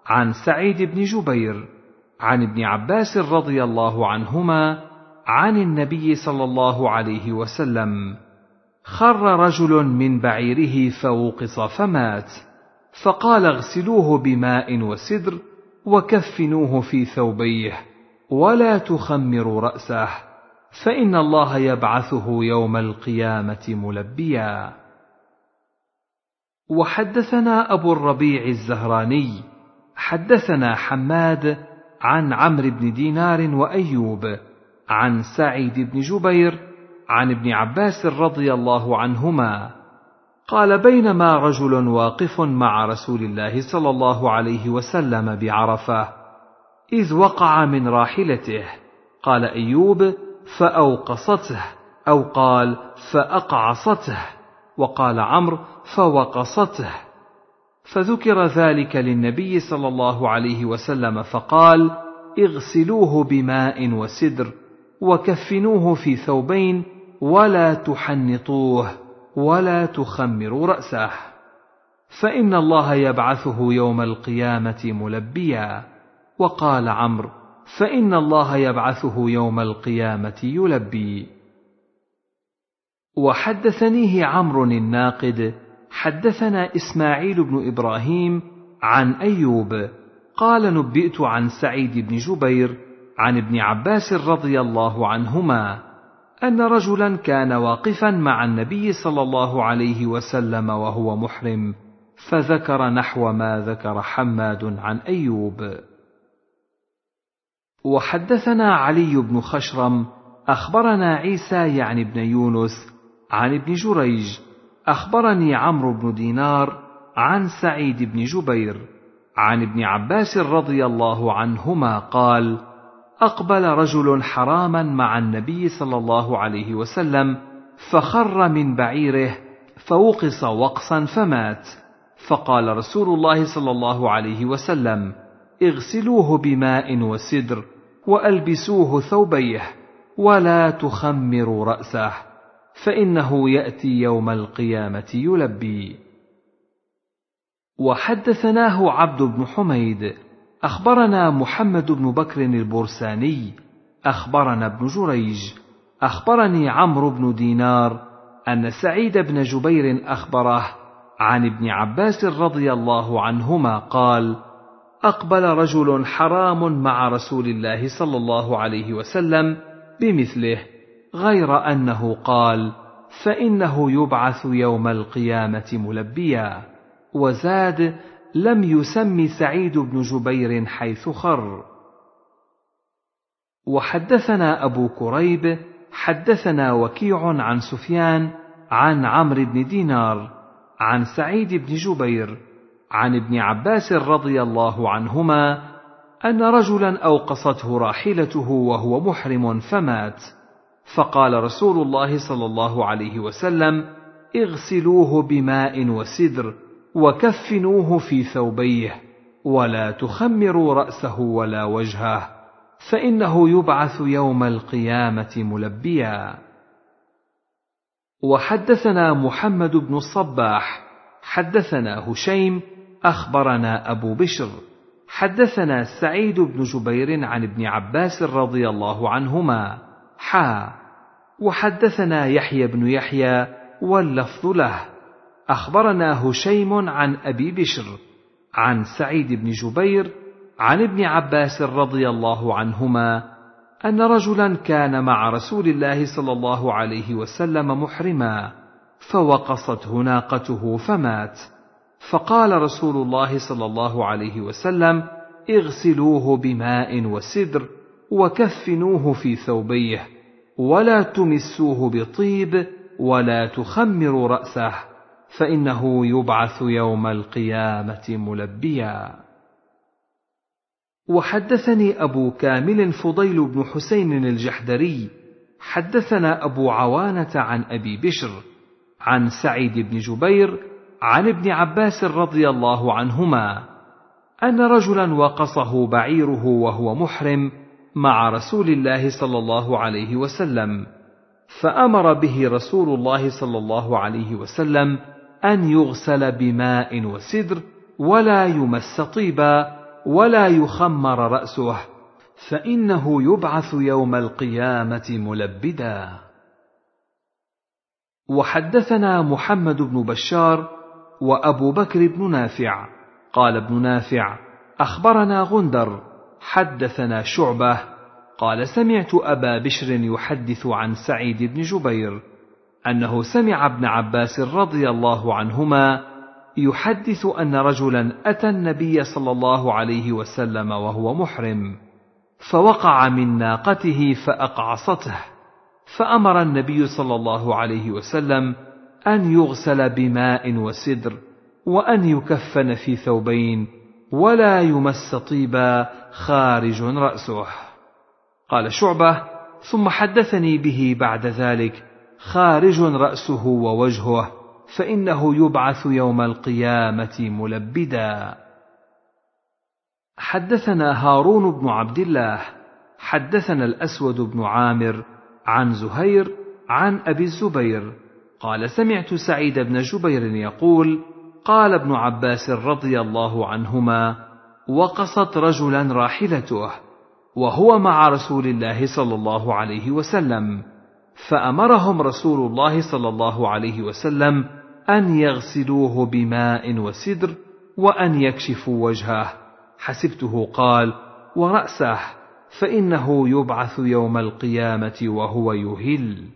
عن سعيد بن جبير عن ابن عباس رضي الله عنهما عن النبي صلى الله عليه وسلم خر رجل من بعيره فوقص فمات فقال اغسلوه بماء وسدر وكفنوه في ثوبيه ولا تخمروا رأسه فإن الله يبعثه يوم القيامة ملبيا. وحدثنا أبو الربيع الزهراني حدثنا حماد عن عمرو بن دينار وأيوب عن سعيد بن جبير عن ابن عباس رضي الله عنهما. قال بينما رجل واقف مع رسول الله صلى الله عليه وسلم بعرفة إذ وقع من راحلته. قال أيوب فأوقصته أو قال فأقعصته وقال عمرو فوقصته فذكر ذلك للنبي صلى الله عليه وسلم فقال اغسلوه بماء وسدر وكفنوه في ثوبين ولا تحنطوه ولا تخمروا رأسه فإن الله يبعثه يوم القيامة ملبيا. وقال عمرو فإن الله يبعثه يوم القيامة يلبي. وحدثنيه عمرو الناقد حدثنا إسماعيل بن إبراهيم عن أيوب قال نبئت عن سعيد بن جبير عن ابن عباس رضي الله عنهما أن رجلا كان واقفا مع النبي صلى الله عليه وسلم وهو محرم فذكر نحو ما ذكر حماد عن أيوب. وحدثنا علي بن خشرم أخبرنا عيسى يعني ابن يونس عن ابن جريج أخبرني عمرو بن دينار عن سعيد بن جبير عن ابن عباس رضي الله عنهما قال أقبل رجل حراما مع النبي صلى الله عليه وسلم فخر من بعيره فوقص وقصا فمات. فقال رسول الله صلى الله عليه وسلم اغسلوه بماء وسدر وألبسوه ثوبيه ولا تخمروا رأسه. فإنه يأتي يوم القيامة يلبي. وحدثناه عبد بن حميد أخبرنا محمد بن بكر البرساني أخبرنا ابن جريج أخبرني عمرو بن دينار أن سعيد بن جبير أخبره عن ابن عباس رضي الله عنهما قال أقبل رجل حرام مع رسول الله صلى الله عليه وسلم بمثله. غير أنه قال فإنه يبعث يوم القيامة ملبيا. وزاد لم يسم سعيد بن جبير حيث خر. وحدثنا أبو كريب حدثنا وكيع عن سفيان عن عمرو بن دينار عن سعيد بن جبير عن ابن عباس رضي الله عنهما أن رجلا أوقصته راحلته وهو محرم فمات. فقال رسول الله صلى الله عليه وسلم اغسلوه بماء وسدر وكفنوه في ثوبيه ولا تخمروا رأسه ولا وجهه فإنه يبعث يوم القيامة ملبيا. وحدثنا محمد بن الصباح حدثنا هشيم أخبرنا أبو بشر حدثنا سعيد بن جبير عن ابن عباس رضي الله عنهما. حا وحدثنا يحيى بن يحيى واللفظ له. أخبرنا هشيم عن أبي بشر عن سعيد بن جبير عن ابن عباس رضي الله عنهما أن رجلا كان مع رسول الله صلى الله عليه وسلم محرما فوقصته ناقته فمات. فقال رسول الله صلى الله عليه وسلم اغسلوه بماء وسدر وكفنوه في ثوبيه ولا تمسوه بطيب ولا تخمروا رأسه فإنه يبعث يوم القيامة ملبيا. وحدثني أبو كامل فضيل بن حسين الجحدري حدثنا أبو عوانة عن أبي بشر عن سعيد بن جبير عن ابن عباس رضي الله عنهما أن رجلا وقصه بعيره وهو محرم مع رسول الله صلى الله عليه وسلم فأمر به رسول الله صلى الله عليه وسلم أن يغسل بماء وسدر ولا يمس طيبا ولا يخمر رأسه فإنه يبعث يوم القيامة ملبدا. وحدثنا محمد بن بشار وأبو بكر بن نافع قال ابن نافع أخبرنا غندر حدثنا شعبة قال سمعت أبا بشر يحدث عن سعيد بن جبير أنه سمع ابن عباس رضي الله عنهما يحدث أن رجلا أتى النبي صلى الله عليه وسلم وهو محرم فوقع من ناقته فأقعصته فأمر النبي صلى الله عليه وسلم أن يغسل بماء وسدر وأن يكفن في ثوبين ولا يمس طيبا خارج رأسه. قال شعبة ثم حدثني به بعد ذلك خارج رأسه ووجهه فإنه يبعث يوم القيامة ملبدا. حدثنا هارون بن عبد الله حدثنا الأسود بن عامر عن زهير عن أبي الزبير. قال سمعت سعيد بن جبير يقول قال ابن عباس رضي الله عنهما وقصت رجلا راحلته وهو مع رسول الله صلى الله عليه وسلم فأمرهم رسول الله صلى الله عليه وسلم أن يغسلوه بماء وسدر وأن يكشفوا وجهه. حسبته قال ورأسه فإنه يبعث يوم القيامة وهو يهل.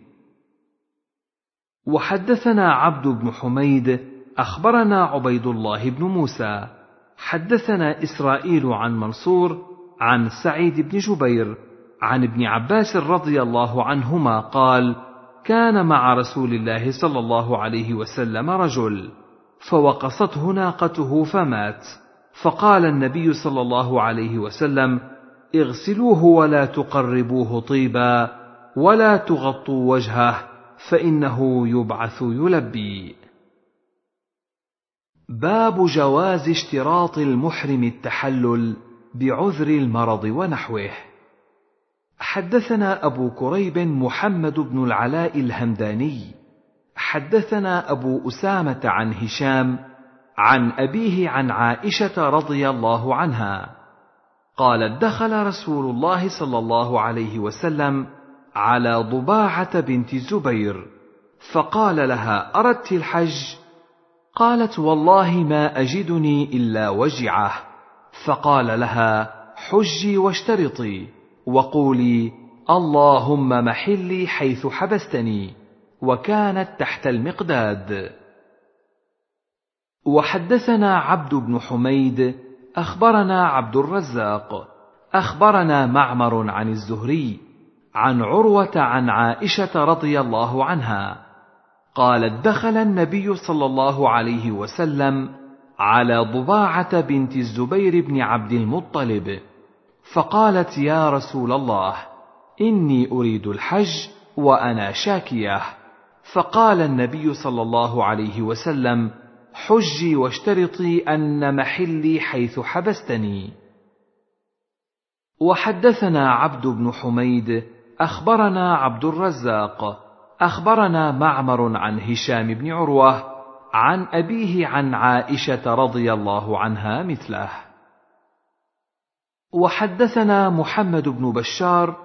وحدثنا عبد بن حميد أخبرنا عبيد الله بن موسى حدثنا إسرائيل عن منصور عن سعيد بن جبير عن ابن عباس رضي الله عنهما قال كان مع رسول الله صلى الله عليه وسلم رجل فوقصته ناقته فمات. فقال النبي صلى الله عليه وسلم اغسلوه ولا تقربوه طيبا ولا تغطوا وجهه فإنه يبعث يلبي. باب جواز اشتراط المحرم التحلل بعذر المرض ونحوه. حدثنا أبو كريب محمد بن العلاء الهمداني. حدثنا أبو أسامة عن هشام عن أبيه عن عائشة رضي الله عنها. قالت دخل رسول الله صلى الله عليه وسلم على ضباعة بنت الزبير فقال لها أردت الحج؟ قالت والله ما أجدني إلا وجعة. فقال لها حجي واشترطي وقولي اللهم محلي حيث حبستني وكانت تحت المقداد. وحدثنا عبد بن حميد أخبرنا عبد الرزاق أخبرنا معمر عن الزهري عن عروة عن عائشة رضي الله عنها. قالت دخل النبي صلى الله عليه وسلم على ضباعة بنت الزبير بن عبد المطلب فقالت يا رسول الله إني أريد الحج وأنا شاكية. فقال النبي صلى الله عليه وسلم حجي واشترطي أن محلي حيث حبستني. وحدثنا عبد بن حميد أخبرنا عبد الرزاق أخبرنا معمر عن هشام بن عروة عن أبيه عن عائشة رضي الله عنها مثله. وحدثنا محمد بن بشار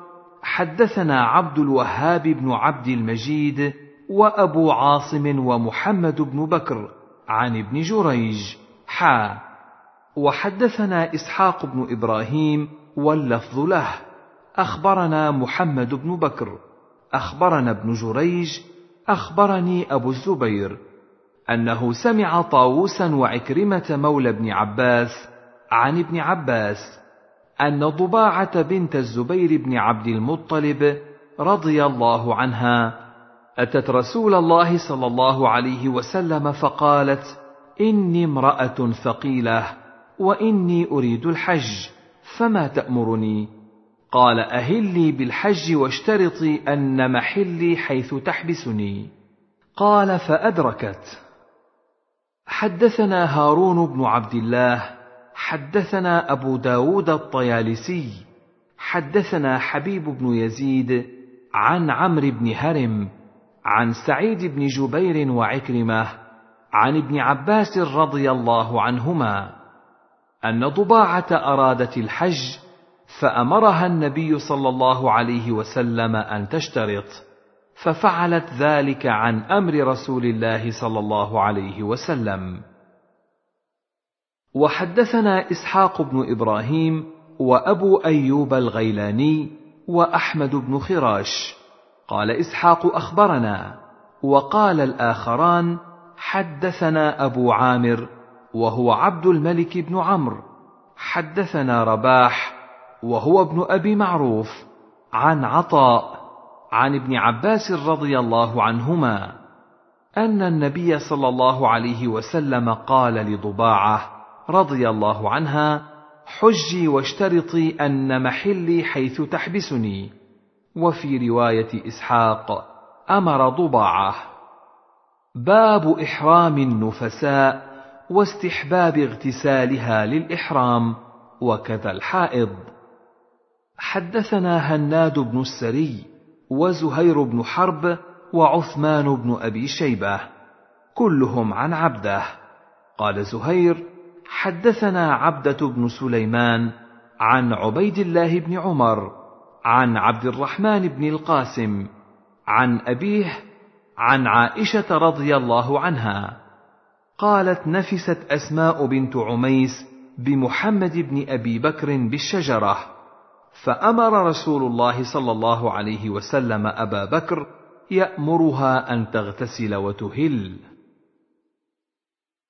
حدثنا عبد الوهاب بن عبد المجيد وأبو عاصم ومحمد بن بكر عن ابن جريج. حا. وحدثنا إسحاق بن إبراهيم واللفظ له. أخبرنا محمد بن بكر. أخبرنا ابن جريج أخبرني أبو الزبير أنه سمع طاووسا وعكرمة مولى ابن عباس عن ابن عباس أن ضباعة بنت الزبير بن عبد المطلب رضي الله عنها أتت رسول الله صلى الله عليه وسلم فقالت إني امرأة ثقيلة وإني أريد الحج فما تأمرني؟ قال أهلي بالحج واشترطي أن محلي حيث تحبسني. قال فأدركت. حدثنا هارون بن عبد الله حدثنا أبو داود الطيالسي حدثنا حبيب بن يزيد عن عمرو بن هرم عن سعيد بن جبير وعكرمة عن ابن عباس رضي الله عنهما أن ضباعة أرادت الحج فأمرها النبي صلى الله عليه وسلم أن تشترط ففعلت ذلك عن أمر رسول الله صلى الله عليه وسلم. وحدثنا إسحاق بن إبراهيم وأبو أيوب الغيلاني وأحمد بن خراش. قال إسحاق أخبرنا وقال الآخران حدثنا أبو عامر وهو عبد الملك بن عمرو. حدثنا رباح وهو ابن أبي معروف عن عطاء عن ابن عباس رضي الله عنهما أن النبي صلى الله عليه وسلم قال لضباعة رضي الله عنها حجي واشترطي أن محلي حيث تحبسني. وفي رواية إسحاق أمر ضباعة. باب إحرام النفساء واستحباب اغتسالها للإحرام وكذا الحائض. حدثنا هناد بن السري وزهير بن حرب وعثمان بن أبي شيبة كلهم عن عبده. قال زهير حدثنا عبدة بن سليمان عن عبيد الله بن عمر عن عبد الرحمن بن القاسم عن أبيه عن عائشة رضي الله عنها. قالت نفست أسماء بنت عميس بمحمد بن أبي بكر بالشجرة. فأمر رسول الله صلى الله عليه وسلم أبا بكر يأمرها أن تغتسل وتهل.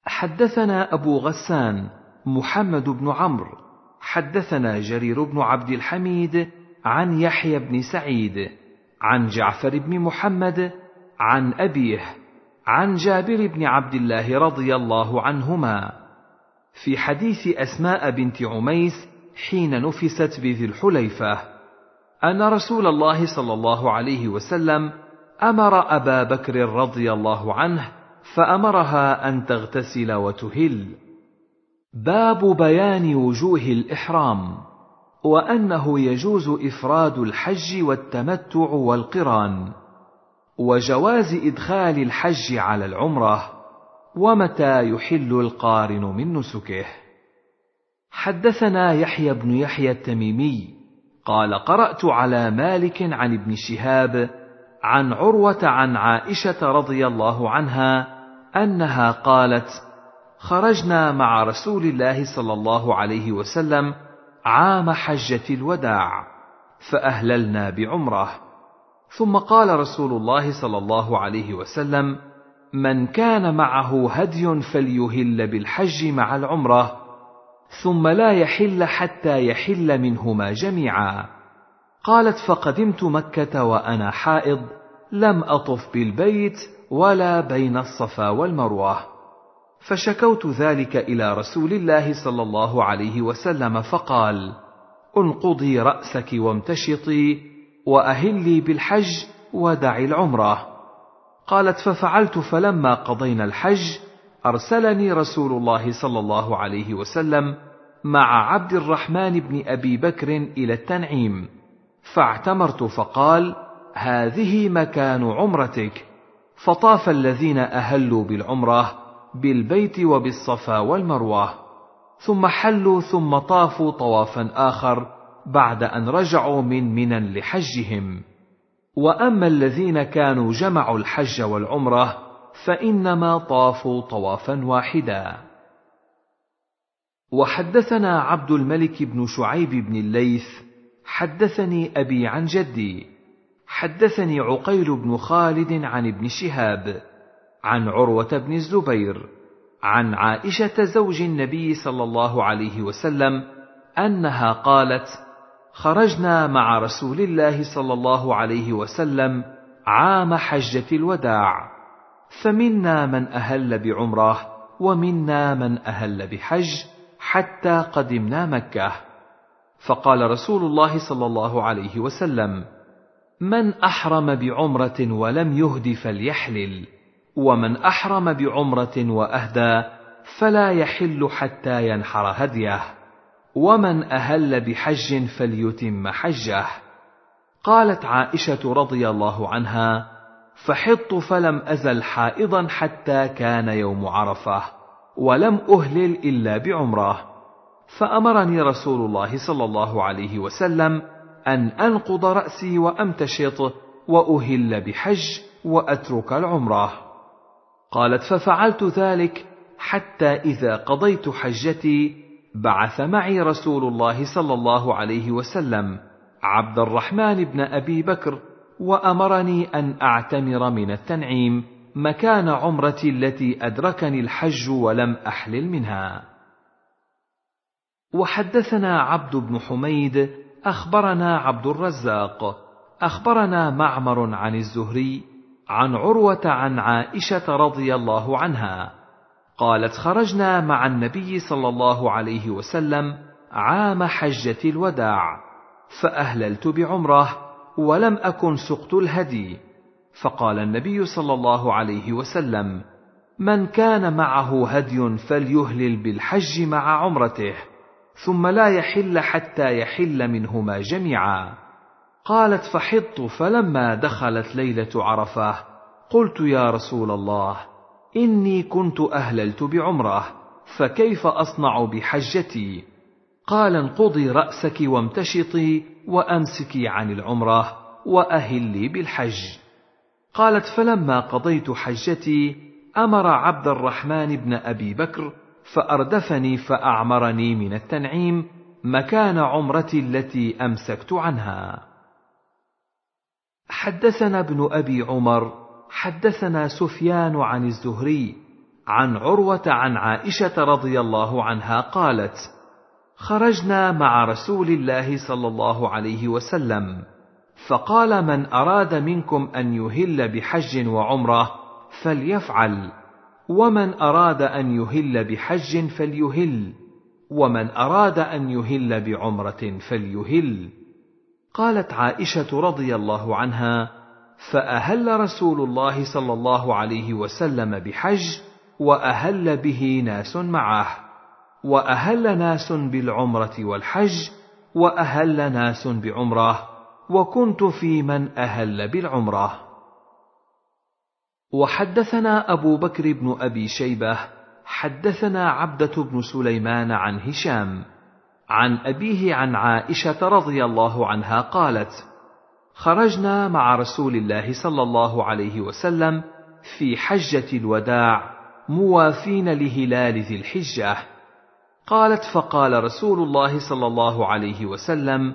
حدثنا أبو غسان محمد بن عمرو حدثنا جرير بن عبد الحميد عن يحيى بن سعيد عن جعفر بن محمد عن أبيه عن جابر بن عبد الله رضي الله عنهما. في حديث أسماء بنت عميس حين نفست بذي الحليفة أن رسول الله صلى الله عليه وسلم أمر أبا بكر رضي الله عنه فأمرها أن تغتسل وتهل. باب بيان وجوه الإحرام وأنه يجوز إفراد الحج والتمتع والقران وجواز إدخال الحج على العمرة ومتى يحل القارن من نسكه. حدثنا يحيى بن يحيى التميمي قال قرأت على مالك عن ابن شهاب عن عروة عن عائشة رضي الله عنها أنها قالت خرجنا مع رسول الله صلى الله عليه وسلم عام حجة الوداع فأهللنا بعمرة. ثم قال رسول الله صلى الله عليه وسلم من كان معه هدي فليهل بالحج مع العمرة. ثم لا يحل حتى يحل منهما جميعا. قالت فقدمت مكة وأنا حائض لم أطف بالبيت ولا بين الصفا والمروة. فشكوت ذلك إلى رسول الله صلى الله عليه وسلم فقال انقضي رأسك وامتشطي وأهلي بالحج ودعي العمرة. قالت ففعلت فلما قضينا الحج أرسلني رسول الله صلى الله عليه وسلم مع عبد الرحمن بن أبي بكر إلى التنعيم فاعتمرت فقال هذه مكان عمرتك. فطاف الذين أهلوا بالعمرة بالبيت وبالصفا والمروة ثم حلوا ثم طافوا طوافا آخر بعد أن رجعوا من منى لحجهم. وأما الذين كانوا جمعوا الحج والعمرة فإنما طافوا طوافا واحدا. وحدثنا عبد الملك بن شعيب بن الليث حدثني أبي عن جدي حدثني عقيل بن خالد عن ابن شهاب عن عروة بن الزبير عن عائشة زوج النبي صلى الله عليه وسلم أنها قالت خرجنا مع رسول الله صلى الله عليه وسلم عام حجة الوداع. فمنا من أهل بعمرة ومنا من أهل بحج حتى قدمنا مكة. فقال رسول الله صلى الله عليه وسلم من أحرم بعمرة ولم يهد فليحلل ومن أحرم بعمرة وأهدى فلا يحل حتى ينحر هديه ومن أهل بحج فليتم حجه. قالت عائشة رضي الله عنها فحضت فلم أزل حائضا حتى كان يوم عرفة ولم أهلل إلا بعمرة. فأمرني رسول الله صلى الله عليه وسلم أن أنقض رأسي وأمتشط وأهل بحج وأترك العمرة. قالت ففعلت ذلك حتى إذا قضيت حجتي بعث معي رسول الله صلى الله عليه وسلم عبد الرحمن بن أبي بكر وأمرني أن أعتمر من التنعيم مكان عمرتي التي أدركني الحج ولم أحلل منها. وحدثنا عبد بن حميد أخبرنا عبد الرزاق أخبرنا معمر عن الزهري عن عروة عن عائشة رضي الله عنها قالت خرجنا مع النبي صلى الله عليه وسلم عام حجة الوداع فأهللت بعمرة ولم أكن سقت الهدي. فقال النبي صلى الله عليه وسلم من كان معه هدي فليهلل بالحج مع عمرته ثم لا يحل حتى يحل منهما جميعا. قالت فحضت فلما دخلت ليلة عرفة قلت يا رسول الله إني كنت أهللت بعمرة فكيف أصنع بحجتي؟ قال انقضي رأسك وامتشطي وأمسكي عن العمرة واهلي بالحج. قالت فلما قضيت حجتي أمر عبد الرحمن بن أبي بكر فأردفني فأعمرني من التنعيم مكان عمرتي التي أمسكت عنها. حدثنا ابن أبي عمر حدثنا سفيان عن الزهري عن عروة عن عائشة رضي الله عنها قالت خرجنا مع رسول الله صلى الله عليه وسلم. فقال من أراد منكم أن يهل بحج وعمرة فليفعل. ومن أراد أن يهل بحج فليهل. ومن أراد أن يهل بعمرة فليهل. قالت عائشة رضي الله عنها فأهل رسول الله صلى الله عليه وسلم بحج وأهل به ناس معه. وأهل ناس بالعمرة والحج وأهل ناس بعمرة وكنت في من أهل بالعمرة. وحدثنا أبو بكر بن أبي شيبة حدثنا عبدة بن سليمان عن هشام عن أبيه عن عائشة رضي الله عنها قالت خرجنا مع رسول الله صلى الله عليه وسلم في حجة الوداع موافين لهلال ذي الحجة قالت فقال رسول الله صلى الله عليه وسلم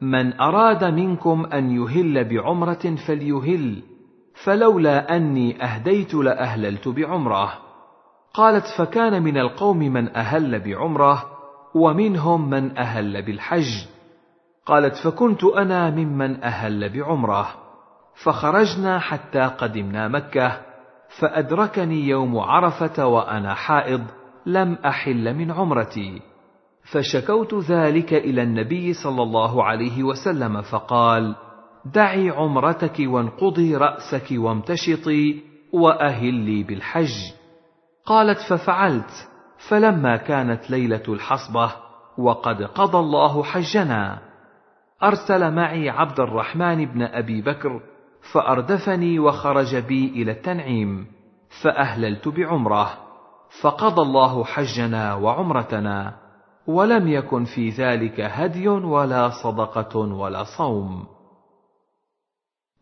من أراد منكم أن يهل بعمرة فليهل فلولا أني أهديت لأهللت بعمرة. قالت فكان من القوم من أهل بعمرة ومنهم من أهل بالحج. قالت فكنت أنا ممن أهل بعمرة. فخرجنا حتى قدمنا مكة فأدركني يوم عرفة وأنا حائض لم أحل من عمرتي. فشكوت ذلك إلى النبي صلى الله عليه وسلم فقال دعي عمرتك وانقضي رأسك وامتشطي وأهلي بالحج. قالت ففعلت فلما كانت ليلة الحصبة وقد قضى الله حجنا. أرسل معي عبد الرحمن بن أبي بكر فأردفني وخرج بي إلى التنعيم فأهللت بعمرة. فقضى الله حجنا وعمرتنا ولم يكن في ذلك هدي ولا صدقة ولا صوم.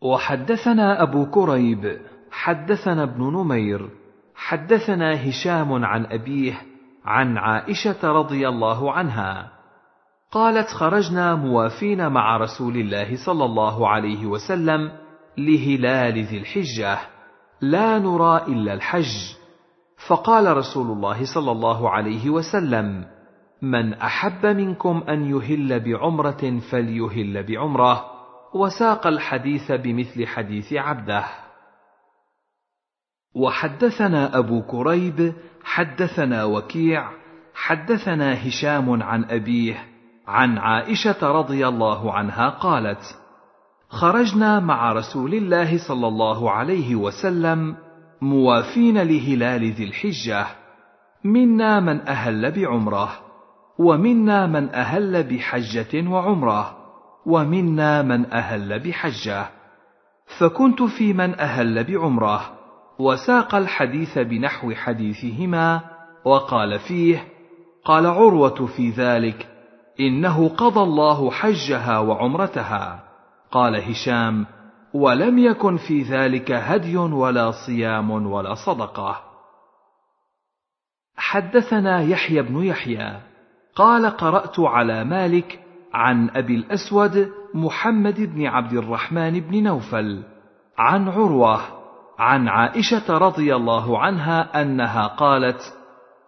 وحدثنا أبو كريب حدثنا ابن نمير حدثنا هشام عن أبيه عن عائشة رضي الله عنها. قالت خرجنا موافين مع رسول الله صلى الله عليه وسلم لهلال ذي الحجة لا نرى إلا الحج. فقال رسول الله صلى الله عليه وسلم من أحب منكم أن يهل بعمرة فليهل بعمرة وساق الحديث بمثل حديث عبده. وحدثنا أبو كريب حدثنا وكيع حدثنا هشام عن أبيه عن عائشة رضي الله عنها قالت خرجنا مع رسول الله صلى الله عليه وسلم موافين لهلال ذي الحجة. منا من أهل بعمرة ومنا من أهل بحجة وعمرة ومنا من أهل بحجة. فكنت في من أهل بعمرة وساق الحديث بنحو حديثهما وقال فيه قال عروة في ذلك إنه قضى الله حجها وعمرتها. قال هشام ولم يكن في ذلك هدي ولا صيام ولا صدقة. حدثنا يحيى بن يحيى قال قرأت على مالك عن أبي الأسود محمد بن عبد الرحمن بن نوفل عن عروة عن عائشة رضي الله عنها أنها قالت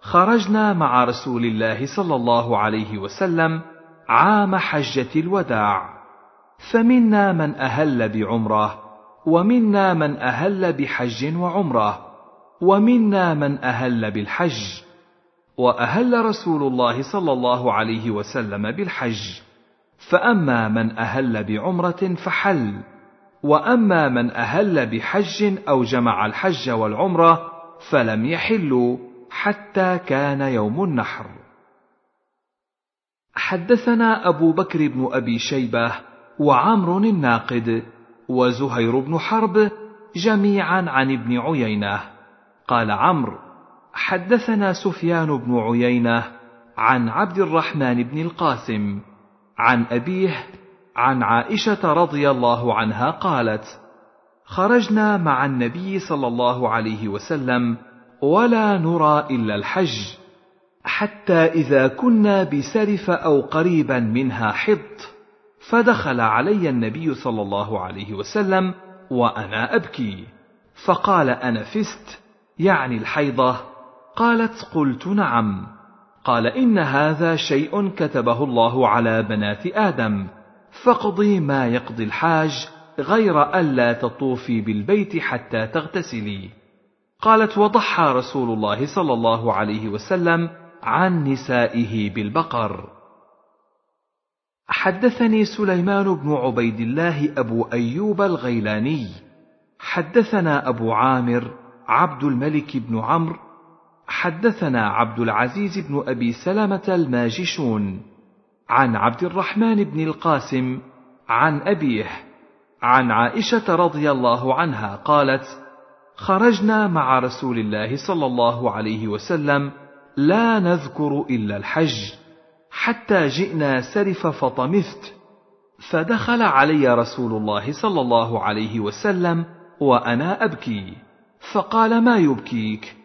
خرجنا مع رسول الله صلى الله عليه وسلم عام حجة الوداع. فمنا من أهل بعمرة ومنا من أهل بحج وعمرة ومنا من أهل بالحج وأهل رسول الله صلى الله عليه وسلم بالحج. فأما من أهل بعمرة فحل وأما من أهل بحج أو جمع الحج والعمرة فلم يحلوا حتى كان يوم النحر. حدثنا أبو بكر بن أبي شيبة وعمر الناقد وزهير بن حرب جميعا عن ابن عيينة. قال عمرو حدثنا سفيان بن عيينة عن عبد الرحمن بن القاسم عن أبيه عن عائشة رضي الله عنها قالت خرجنا مع النبي صلى الله عليه وسلم ولا نرى إلا الحج حتى إذا كنا بسرف أو قريبا منها حط. فدخل علي النبي صلى الله عليه وسلم وأنا أبكي. فقال أنفست يعني الحيضة. قالت قلت نعم. قال إن هذا شيء كتبه الله على بنات آدم. فاقضي ما يقضي الحاج غير الا تطوفي بالبيت حتى تغتسلي. قالت وضحى رسول الله صلى الله عليه وسلم عن نسائه بالبقر. حدثني سليمان بن عبيد الله أبو أيوب الغيلاني. حدثنا أبو عامر عبد الملك بن عمرو. حدثنا عبد العزيز بن أبي سلمة الماجشون. عن عبد الرحمن بن القاسم عن أبيه. عن عائشة رضي الله عنها قالت خرجنا مع رسول الله صلى الله عليه وسلم لا نذكر إلا الحج. حتى جئنا سرف فطمثت فدخل علي رسول الله صلى الله عليه وسلم وأنا أبكي. فقال ما يبكيك؟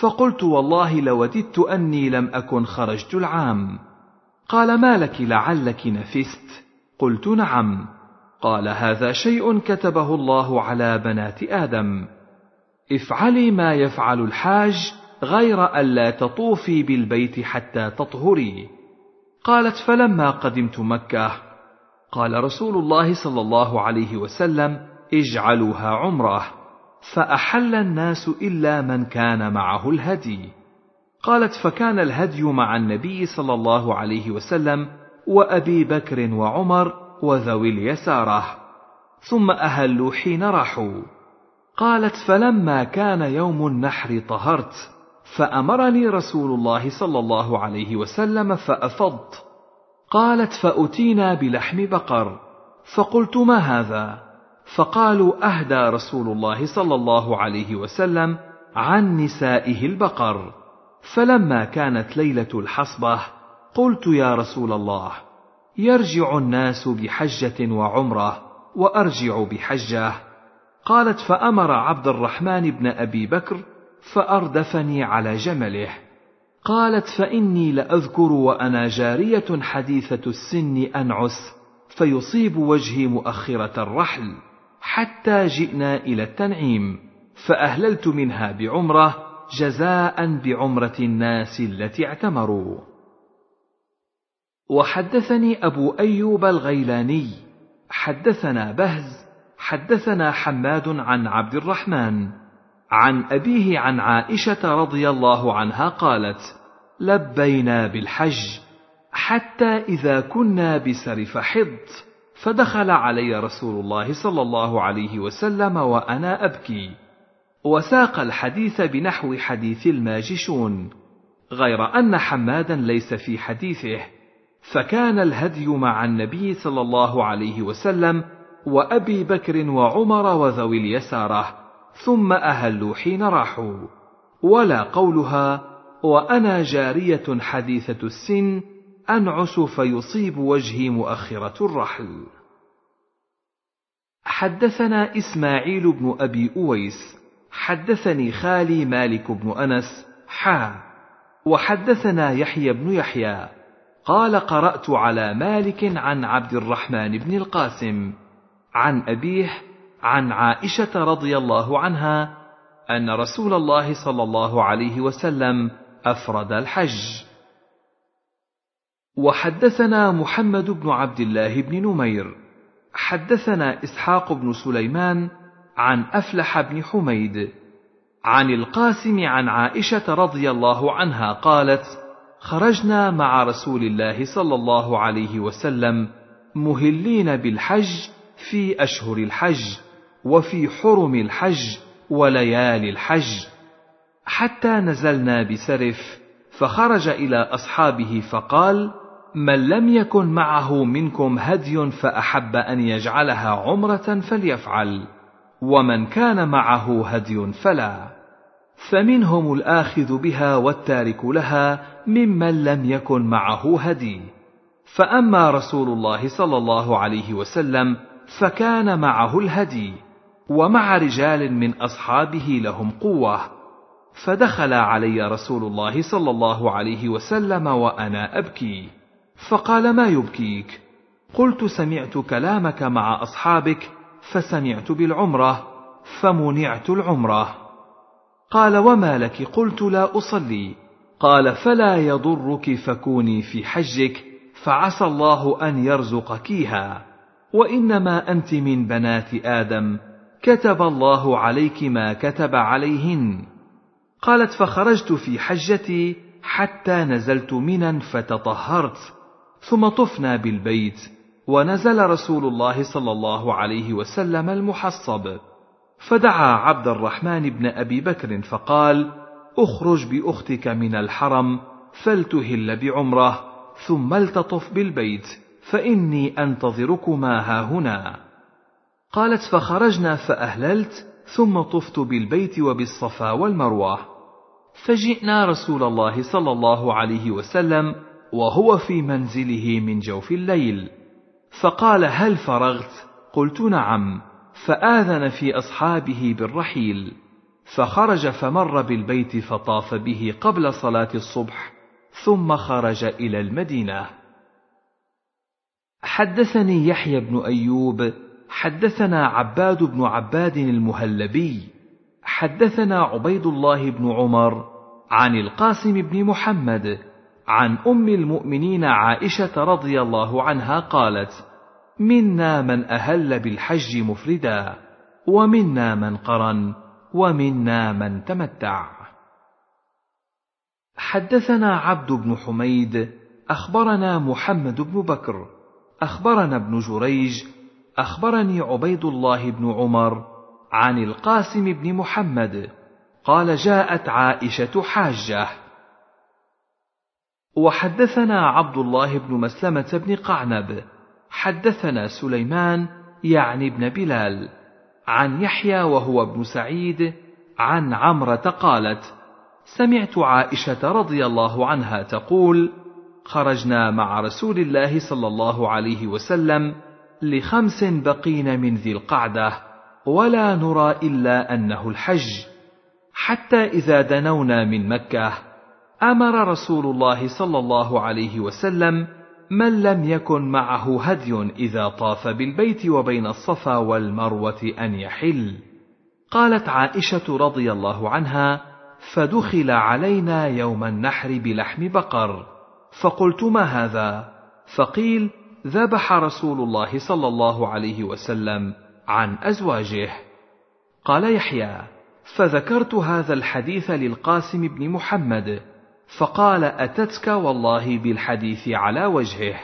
فقلت والله لوددت أني لم أكن خرجت العام. قال ما لك لعلك نفست قلت نعم. قال هذا شيء كتبه الله على بنات آدم. افعلي ما يفعل الحاج غير الا تطوفي بالبيت حتى تطهري. قالت فلما قدمت مكة قال رسول الله صلى الله عليه وسلم اجعلوها عمرة فأحل الناس إلا من كان معه الهدي. قالت فكان الهدي مع النبي صلى الله عليه وسلم وأبي بكر وعمر وذوي اليسارة ثم أهلوا حين راحوا. قالت فلما كان يوم النحر طهرت فأمرني رسول الله صلى الله عليه وسلم فأفضت. قالت فأتينا بلحم بقر. فقلت ما هذا؟ فقالوا أهدى رسول الله صلى الله عليه وسلم عن نسائه البقر. فلما كانت ليلة الحصبة قلت يا رسول الله يرجع الناس بحجة وعمرة وأرجع بحجة. قالت فأمر عبد الرحمن بن أبي بكر فأردفني على جمله. قالت فإني لأذكر وأنا جارية حديثة السن أنعس فيصيب وجهي مؤخرة الرحل حتى جئنا إلى التنعيم فأهللت منها بعمرة جزاء بعمرة الناس التي اعتمروا. وحدثني أبو أيوب الغيلاني حدثنا بهز حدثنا حماد عن عبد الرحمن عن أبيه عن عائشة رضي الله عنها قالت لبينا بالحج حتى إذا كنا بسرف حض فدخل علي رسول الله صلى الله عليه وسلم وأنا أبكي. وساق الحديث بنحو حديث الماجشون غير أن حمادا ليس في حديثه فكان الهدي مع النبي صلى الله عليه وسلم وأبي بكر وعمر وذوي اليسارة. ثم أهلوا حين راحوا. ولا قولها وأنا جارية حديثة السن انعس فيصيب وجهي مؤخرة الرحل. حدثنا إسماعيل بن أبي أويس حدثني خالي مالك بن أنس حا. وحدثنا يحيى بن يحيى قال قرأت على مالك عن عبد الرحمن بن القاسم عن أبيه عن عائشة رضي الله عنها أن رسول الله صلى الله عليه وسلم أفرد الحج. وحدثنا محمد بن عبد الله بن نمير. حدثنا إسحاق بن سليمان عن أفلح بن حميد. عن القاسم عن عائشة رضي الله عنها قالت خرجنا مع رسول الله صلى الله عليه وسلم مهلين بالحج في أشهر الحج. وفي حرم الحج وليالي الحج. حتى نزلنا بسرف فخرج إلى أصحابه فقال من لم يكن معه منكم هدي فأحب أن يجعلها عمرة فليفعل ومن كان معه هدي فلا. فمنهم الآخذ بها والتارك لها ممن لم يكن معه هدي. فأما رسول الله صلى الله عليه وسلم فكان معه الهدي. ومع رجال من أصحابه لهم قوة فدخل علي رسول الله صلى الله عليه وسلم وأنا أبكي. فقال ما يبكيك؟ قلت سمعت كلامك مع أصحابك فسمعت بالعمرة فمنعت العمرة. قال وما لك؟ قلت لا أصلي. قال فلا يضرك فكوني في حجك فعسى الله أن يرزقكيها وإنما أنت من بنات آدم كتب الله عليك ما كتب عليهن. قالت فخرجت في حجتي حتى نزلت منا فتطهرت ثم طفنا بالبيت ونزل رسول الله صلى الله عليه وسلم المحصب. فدعا عبد الرحمن بن أبي بكر فقال أخرج بأختك من الحرم فلتهل بعمرة ثم التطف بالبيت فإني أنتظركما هاهنا. قالت فخرجنا فأهللت ثم طفت بالبيت وبالصفا والمروة. فجئنا رسول الله صلى الله عليه وسلم وهو في منزله من جوف الليل. فقال هل فرغت؟ قلت نعم. فآذن في أصحابه بالرحيل. فخرج فمر بالبيت فطاف به قبل صلاة الصبح ثم خرج إلى المدينة. حدثني يحيى بن أيوب حدثنا عباد بن عباد المهلبي حدثنا عبيد الله بن عمر عن القاسم بن محمد عن أم المؤمنين عائشة رضي الله عنها قالت منا من أهل بالحج مفردا ومنا من قرن ومنا من تمتع. حدثنا عبد بن حميد أخبرنا محمد بن بكر أخبرنا ابن جريج أخبرني عبيد الله بن عمر عن القاسم بن محمد. قال جاءت عائشة حاجة. وحدثنا عبد الله بن مسلمة بن قعنب. حدثنا سليمان يعني ابن بلال. عن يحيى وهو ابن سعيد. عن عمرة قالت سمعت عائشة رضي الله عنها تقول خرجنا مع رسول الله صلى الله عليه وسلم لخمس بقين من ذي القعدة ولا نرى إلا أنه الحج. حتى إذا دنونا من مكة أمر رسول الله صلى الله عليه وسلم من لم يكن معه هدي إذا طاف بالبيت وبين الصفا والمروة أن يحل. قالت عائشة رضي الله عنها فدخل علينا يوم النحر بلحم بقر فقلت ما هذا؟ فقيل ذبح رسول الله صلى الله عليه وسلم عن أزواجه. قال يحيى فذكرت هذا الحديث للقاسم بن محمد فقال أتتك والله بالحديث على وجهه.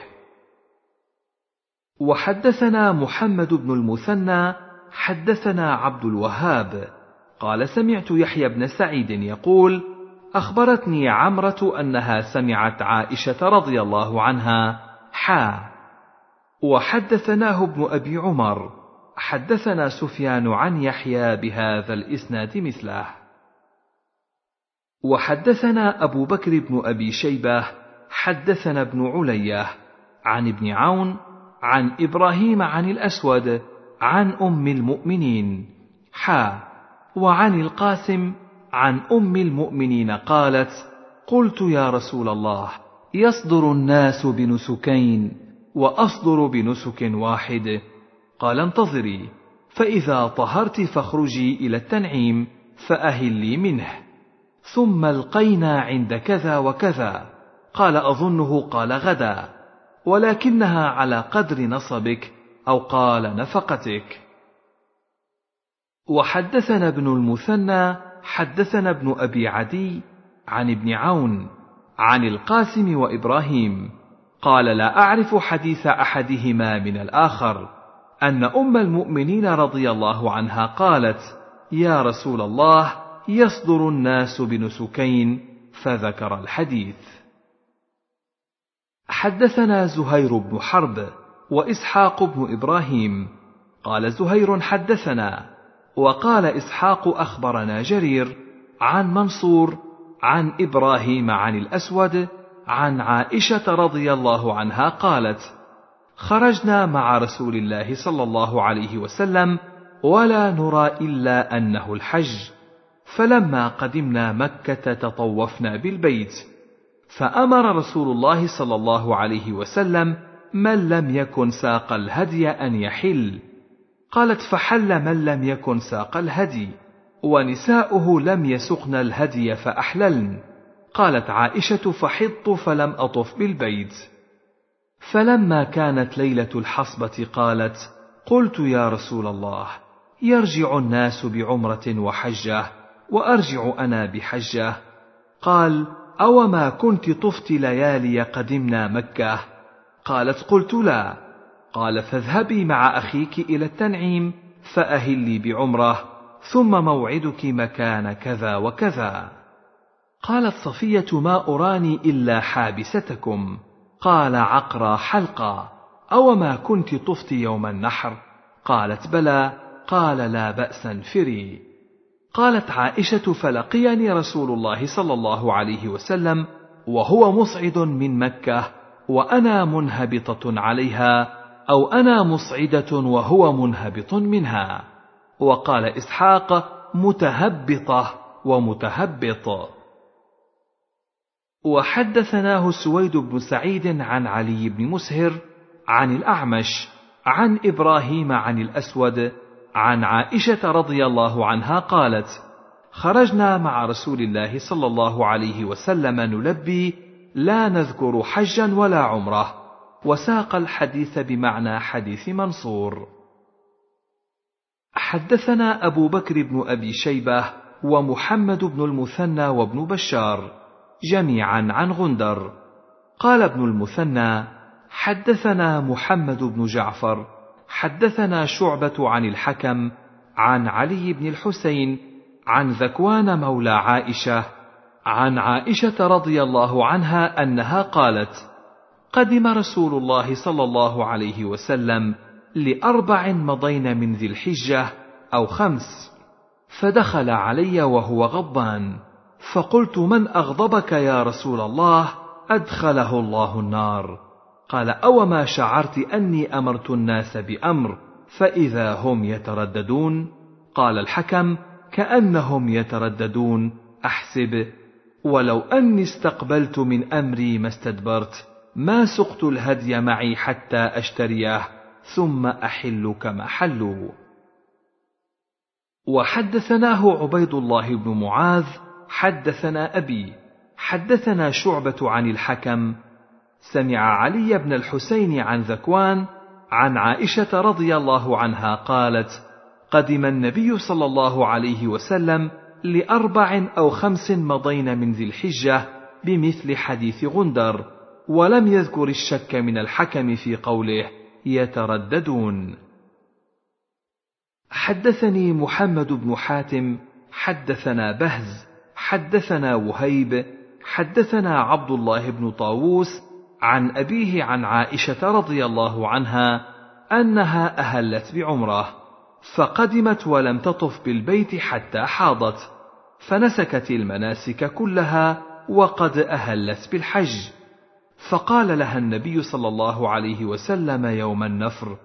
وحدثنا محمد بن المثنى حدثنا عبد الوهاب. قال سمعت يحيى بن سعيد يقول أخبرتني عمرة أنها سمعت عائشة رضي الله عنها حا وحدثناه ابن أبي عمر حدثنا سفيان عن يحيى بهذا الإسناد مثله. وحدثنا أبو بكر بن أبي شيبة حدثنا ابن علية عن ابن عون عن إبراهيم عن الأسود عن أم المؤمنين. حا وعن القاسم عن أم المؤمنين قالت قلت يا رسول الله يصدر الناس بنسكين. وأصدر بنسك واحد. قال انتظري فإذا طهرت فاخرجي إلى التنعيم فأهلي منه. ثم القينا عند كذا وكذا. قال أظنه قال غدا ولكنها على قدر نصبك أو قال نفقتك. وحدثنا ابن المثنى حدثنا ابن أبي عدي عن ابن عون عن القاسم وإبراهيم. قال لا أعرف حديث أحدهما من الآخر. أن أم المؤمنين رضي الله عنها قالت يا رسول الله يصدر الناس بنسكين فذكر الحديث. حدثنا زهير بن حرب وإسحاق بن إبراهيم. قال زهير حدثنا وقال إسحاق أخبرنا جرير عن منصور عن إبراهيم عن الأسود عن عائشة رضي الله عنها قالت خرجنا مع رسول الله صلى الله عليه وسلم ولا نرى إلا أنه الحج. فلما قدمنا مكة تطوفنا بالبيت. فأمر رسول الله صلى الله عليه وسلم من لم يكن ساق الهدي أن يحل. قالت فحل من لم يكن ساق الهدي ونساؤه لم يسقن الهدي فأحللن. قالت عائشة فحضت فلم أطف بالبيت. فلما كانت ليلة الحصبة قالت قلت يا رسول الله يرجع الناس بعمرة وحجة وأرجع أنا بحجة. قال أوما كنت طفت ليالي قدمنا مكة؟ قالت قلت لا. قال فاذهبي مع أخيك إلى التنعيم فأهلي بعمرة ثم موعدك مكان كذا وكذا. قالت صفية ما أراني إلا حابستكم. قال عقرى حلقا اوما كنت طفت يوم النحر. قالت بلى. قال لا بأس انفري. قالت عائشة فلقيني رسول الله صلى الله عليه وسلم وهو مصعد من مكة وأنا منهبطة عليها أو أنا مصعدة وهو منهبط منها. وقال إسحاق متهبطة ومتهبط. وحدثناه سويد بن سعيد عن علي بن مسهر عن الأعمش عن إبراهيم عن الأسود عن عائشة رضي الله عنها قالت خرجنا مع رسول الله صلى الله عليه وسلم نلبي لا نذكر حجا ولا عمرة وساق الحديث بمعنى حديث منصور. حدثنا أبو بكر بن أبي شيبة ومحمد بن المثنى وابن بشار. جميعا عن غندر. قال ابن المثنى حدثنا محمد بن جعفر حدثنا شعبة عن الحكم عن علي بن الحسين عن ذكوان مولى عائشة عن عائشة رضي الله عنها أنها قالت قدم رسول الله صلى الله عليه وسلم لأربع مضين من ذي الحجة أو خمس فدخل علي وهو غضبان. فقلت من أغضبك يا رسول الله؟ أدخله الله النار. قال أوما شعرت أني أمرت الناس بأمر فإذا هم يترددون؟ قال الحكم كأنهم يترددون أحسب. ولو أني استقبلت من أمري ما استدبرت ما سقت الهدي معي حتى أشتريه ثم احل كما حلوا. وحدثناه عبيد الله بن معاذ حدثنا أبي حدثنا شعبة عن الحكم سمع علي بن الحسين عن ذكوان عن عائشة رضي الله عنها قالت قدم النبي صلى الله عليه وسلم لأربع أو خمس مضين من ذي الحجة بمثل حديث غندر ولم يذكر الشك من الحكم في قوله يترددون. حدثني محمد بن حاتم حدثنا بهز حدثنا وهيب حدثنا عبد الله بن طاووس عن أبيه عن عائشة رضي الله عنها أنها أهلت بعمرة فقدمت ولم تطف بالبيت حتى حاضت فنسكت المناسك كلها وقد أهلت بالحج. فقال لها النبي صلى الله عليه وسلم يوم النفر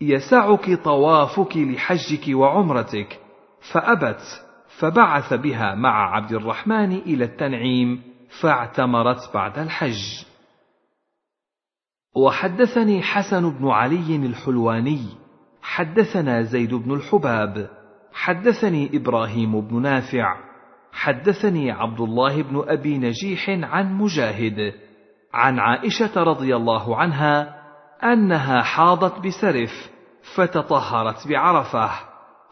يسعك طوافك لحجك وعمرتك. فأبت فبعث بها مع عبد الرحمن إلى التنعيم فاعتمرت بعد الحج. وحدثني حسن بن علي الحلواني حدثنا زيد بن الحباب حدثني إبراهيم بن نافع حدثني عبد الله بن أبي نجيح عن مجاهد عن عائشة رضي الله عنها أنها حاضت بسرف فتطهرت بعرفة.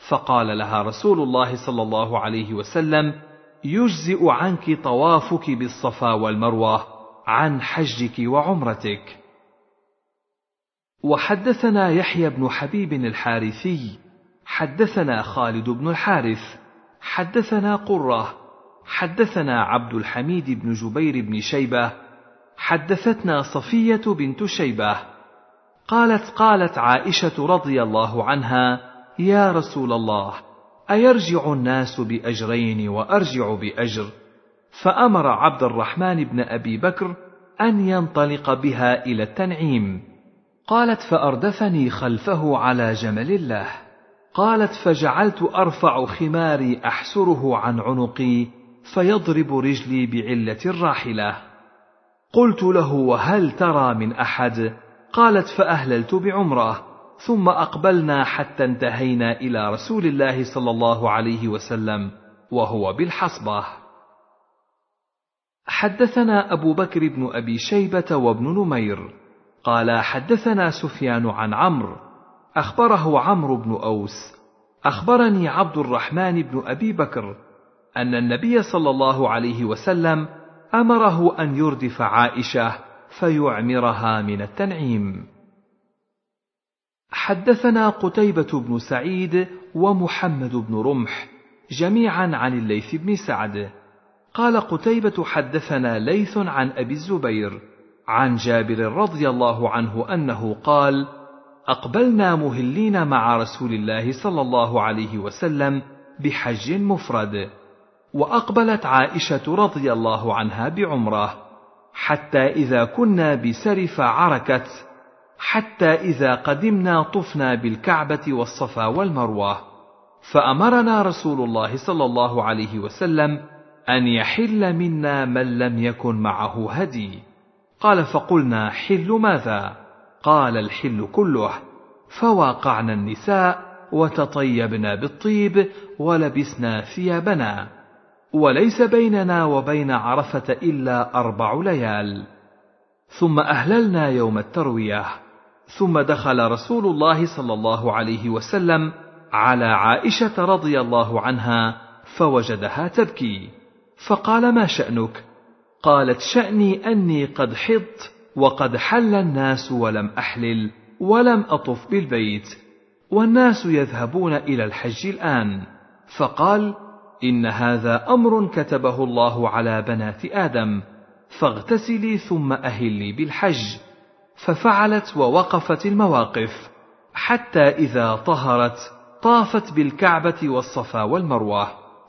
فقال لها رسول الله صلى الله عليه وسلم يجزئ عنك طوافك بالصفا والمروة عن حجك وعمرتك. وحدثنا يحيى بن حبيب الحارثي حدثنا خالد بن الحارث حدثنا قرة حدثنا عبد الحميد بن جبير بن شيبة حدثتنا صفية بنت شيبة. قالت قالت عائشة رضي الله عنها يا رسول الله أيرجع الناس بأجرين وأرجع بأجر؟ فأمر عبد الرحمن بن أبي بكر أن ينطلق بها إلى التنعيم. قالت فأردفني خلفه على جمل له قالت فجعلت أرفع خماري أحسره عن عنقي فيضرب رجلي بعلة الراحلة. قلت له وهل ترى من أحد؟ قالت فأهللت بعمرة. ثم أقبلنا حتى انتهينا إلى رسول الله صلى الله عليه وسلم وهو بالحصبة. حدثنا أبو بكر بن أبي شيبة وابن نمير. قال حدثنا سفيان عن عمرو. أخبره عمرو بن أوس. أخبرني عبد الرحمن بن أبي بكر أن النبي صلى الله عليه وسلم أمره أن يردف عائشة فيعمرها من التنعيم. حدثنا قتيبة بن سعيد ومحمد بن رمح جميعا عن الليث بن سعد. قال قتيبة حدثنا ليث عن أبي الزبير عن جابر رضي الله عنه أنه قال: أقبلنا مهلين مع رسول الله صلى الله عليه وسلم بحج مفرد، وأقبلت عائشة رضي الله عنها بعمرة، حتى إذا كنا بسرف عركت، حتى إذا قدمنا طفنا بالكعبة والصفا والمروة، فأمرنا رسول الله صلى الله عليه وسلم أن يحل منا من لم يكن معه هدي. قال فقلنا حل ماذا؟ قال الحل كله فواقعنا النساء وتطيبنا بالطيب ولبسنا ثيابنا. وليس بيننا وبين عرفة إلا أربع ليال. ثم أهللنا يوم التروية. ثم دخل رسول الله صلى الله عليه وسلم على عائشة رضي الله عنها فوجدها تبكي. فقال ما شأنك؟ قالت شأني أني قد حضت وقد حل الناس ولم أحلل ولم أطف بالبيت والناس يذهبون إلى الحج الآن. فقال إن هذا أمر كتبه الله على بنات آدم فاغتسلي ثم أهلي بالحج. ففعلت ووقفت المواقف حتى إذا طهرت طافت بالكعبة والصفا والمروة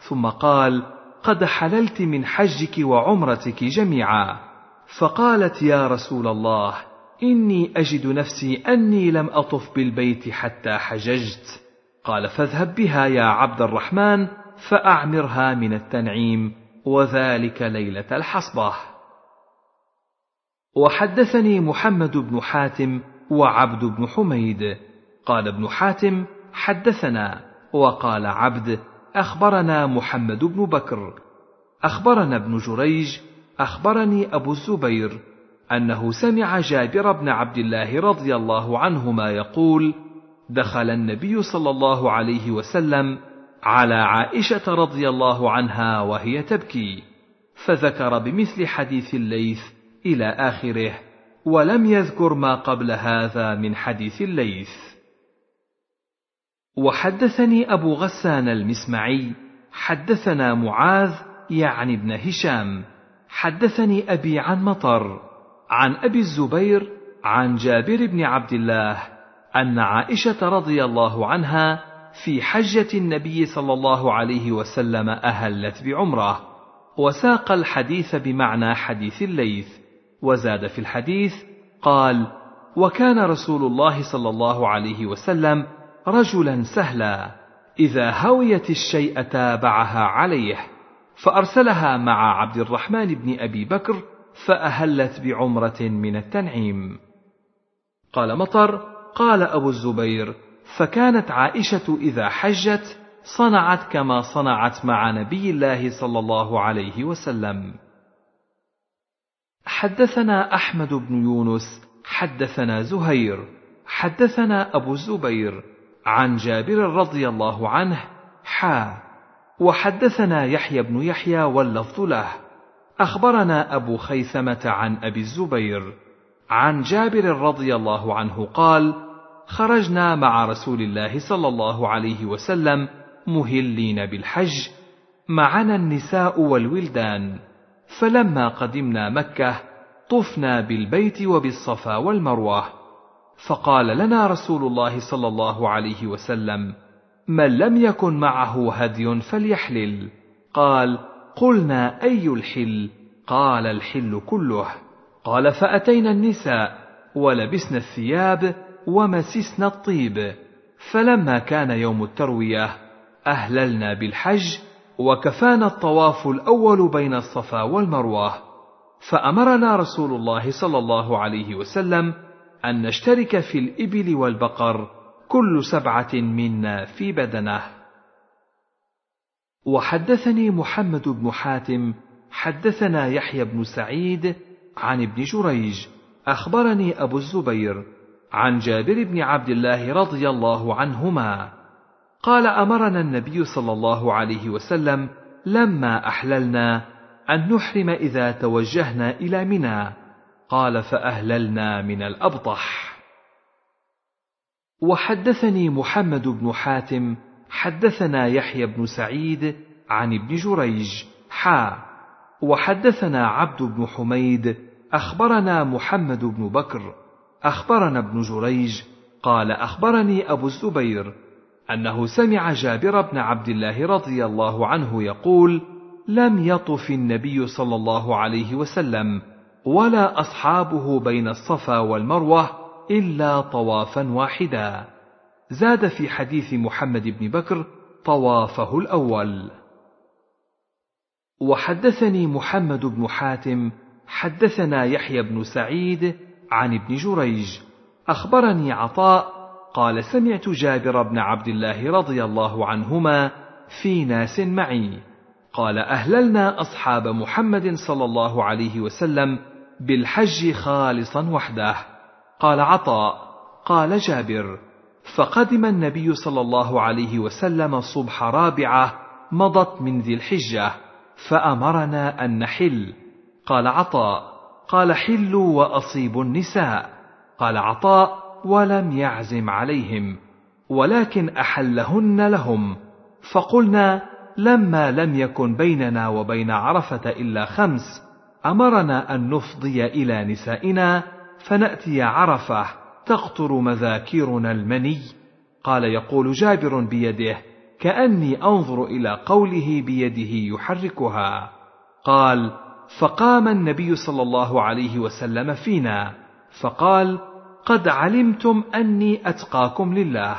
ثم قال قد حللت من حجك وعمرتك جميعا. فقالت يا رسول الله إني أجد نفسي أني لم أطف بالبيت حتى حججت. قال فاذهب بها يا عبد الرحمن فأعمرها من التنعيم وذلك ليلة الحصبة. وحدثني محمد بن حاتم وعبد بن حميد. قال ابن حاتم حدثنا. وقال عبد أخبرنا محمد بن بكر. أخبرنا ابن جريج. أخبرني أبو الزبير أنه سمع جابر بن عبد الله رضي الله عنهما يقول: دخل النبي صلى الله عليه وسلم على عائشة رضي الله عنها وهي تبكي، فذكر بمثل حديث الليث إلى آخره، ولم يذكر ما قبل هذا من حديث الليث. وحدثني أبو غسان المسمعي حدثنا معاذ يعني ابن هشام حدثني أبي عن مطر عن أبي الزبير عن جابر بن عبد الله أن عائشة رضي الله عنها في حجة النبي صلى الله عليه وسلم أهلت بعمرة وساق الحديث بمعنى حديث الليث وزاد في الحديث قال وكان رسول الله صلى الله عليه وسلم رجلا سهلا إذا هويت الشيء تابعها عليه فأرسلها مع عبد الرحمن بن أبي بكر فأهلت بعمرة من التنعيم. قال مطر قال أبو الزبير فكانت عائشة إذا حجت صنعت كما صنعت مع نبي الله صلى الله عليه وسلم. حدثنا أحمد بن يونس حدثنا زهير حدثنا أبو الزبير عن جابر رضي الله عنه حا وحدثنا يحيى بن يحيى واللفظ له. أخبرنا أبو خيثمة عن أبي الزبير عن جابر رضي الله عنه قال خرجنا مع رسول الله صلى الله عليه وسلم مهلين بالحج معنا النساء والولدان. فلما قدمنا مكة طفنا بالبيت وبالصفا والمروة. فقال لنا رسول الله صلى الله عليه وسلم من لم يكن معه هدي فليحلل. قال قلنا أي الحل؟ قال الحل كله. قال فأتينا النساء ولبسنا الثياب ومسسنا الطيب. فلما كان يوم التروية أهللنا بالحج وكفانا الطواف الأول بين الصفا والمروة فأمرنا رسول الله صلى الله عليه وسلم أن نشترك في الإبل والبقر كل سبعة منا في بدنه. وحدثني محمد بن حاتم حدثنا يحيى بن سعيد عن ابن جريج أخبرني أبو الزبير عن جابر بن عبد الله رضي الله عنهما قال أمرنا النبي صلى الله عليه وسلم لما أحللنا أن نحرم إذا توجهنا إلى منى. قال فأهللنا من الأبطح. وحدثني محمد بن حاتم حدثنا يحيى بن سعيد عن ابن جريج حا. وحدثنا عبد بن حميد أخبرنا محمد بن بكر أخبرنا ابن جريج قال أخبرني أبو الزبير أنه سمع جابر بن عبد الله رضي الله عنه يقول لم يطف النبي صلى الله عليه وسلم ولا أصحابه بين الصفا والمروة إلا طوافا واحدا. زاد في حديث محمد بن بكر طوافه الأول. وحدثني محمد بن حاتم حدثنا يحيى بن سعيد عن ابن جريج أخبرني عطاء قال سمعت جابر بن عبد الله رضي الله عنهما في ناس معي. قال أهللنا أصحاب محمد صلى الله عليه وسلم بالحج خالصا وحده. قال عطاء. قال جابر. فقدم النبي صلى الله عليه وسلم صبح رابعة مضت من ذي الحجة فأمرنا أن نحل. قال عطاء. قال حلوا وأصيبوا النساء. قال عطاء. ولم يعزم عليهم ولكن أحلهن لهم. فقلنا لما لم يكن بيننا وبين عرفة إلا خمس أمرنا أن نفضي إلى نسائنا فنأتي عرفة تقطر مذاكيرنا المني. قال يقول جابر بيده كأني أنظر إلى قوله بيده يحركها. قال فقام النبي صلى الله عليه وسلم فينا. فقال قد علمتم أني أتقاكم لله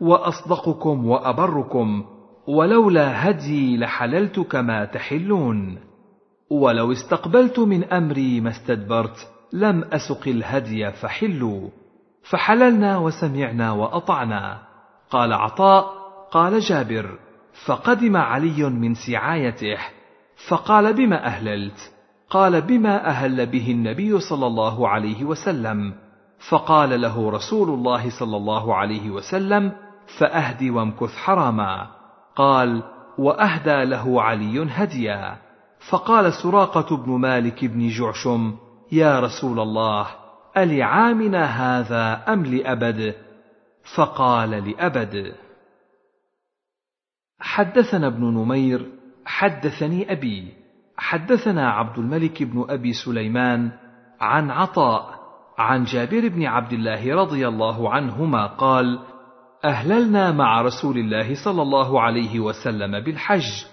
وأصدقكم وأبركم ولولا هدي لحللت كما تحلون. ولو استقبلت من أمري ما استدبرت لم أسق الهدي فحلوا. فحللنا وسمعنا وأطعنا. قال عطاء قال جابر فقدم علي من سعايته فقال بما أهللت؟ قال بما أهل به النبي صلى الله عليه وسلم. فقال له رسول الله صلى الله عليه وسلم فاهد وامكث حراما. قال وأهدى له علي هديا. فقال سراقة بن مالك بن جعشم يا رسول الله ألعامنا هذا أم لأبد؟ فقال لأبد. حدثنا ابن نمير حدثني أبي حدثنا عبد الملك بن أبي سليمان عن عطاء عن جابر بن عبد الله رضي الله عنهما قال أهللنا مع رسول الله صلى الله عليه وسلم بالحج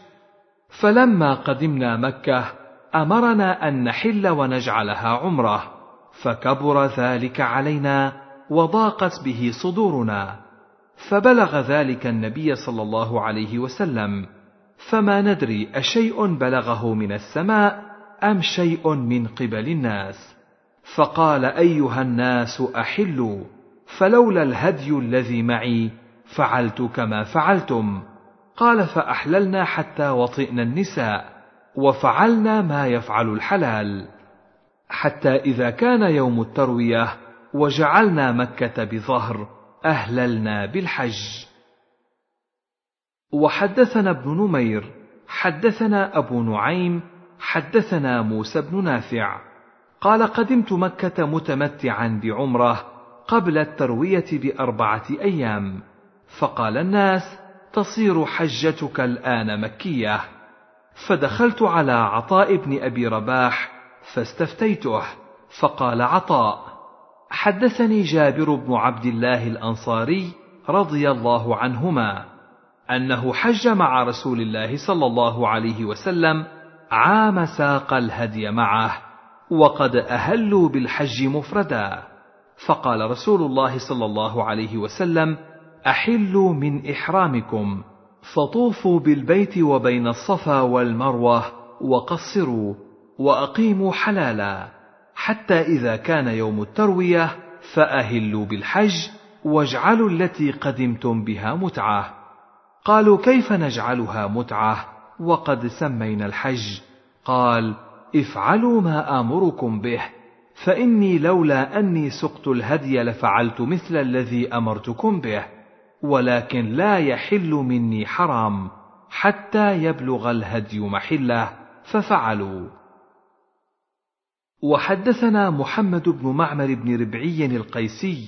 فلما قدمنا مكة أمرنا أن نحل ونجعلها عمرة فكبر ذلك علينا وضاقت به صدورنا فبلغ ذلك النبي صلى الله عليه وسلم فما ندري أشيء بلغه من السماء أم شيء من قبل الناس. فقال أيها الناس أحلوا فلولا الهدي الذي معي فعلت كما فعلتم. قال فأحللنا حتى وطئنا النساء وفعلنا ما يفعل الحلال. حتى إذا كان يوم التروية وجعلنا مكة بظهر أهللنا بالحج. وحدثنا ابن نمير حدثنا أبو نعيم حدثنا موسى بن نافع. قال قدمت مكة متمتعا بعمرة قبل التروية بأربعة أيام. فقال الناس تصير حجتك الآن مكية. فدخلت على عطاء بن أبي رباح فاستفتيته فقال عطاء حدثني جابر بن عبد الله الأنصاري رضي الله عنهما أنه حج مع رسول الله صلى الله عليه وسلم عام ساق الهدي معه. وقد أهلوا بالحج مفردا. فقال رسول الله صلى الله عليه وسلم أحلوا من إحرامكم فطوفوا بالبيت وبين الصفا والمروة وقصروا وأقيموا حلالا. حتى إذا كان يوم التروية فأهلوا بالحج واجعلوا التي قدمتم بها متعة. قالوا كيف نجعلها متعة؟ وقد سمينا الحج. قال افعلوا ما آمركم به فإني لولا أني سقت الهدي لفعلت مثل الذي أمرتكم به ولكن لا يحل مني حرام حتى يبلغ الهدي محله ففعلوا. وحدثنا محمد بن معمر بن ربعي القيسي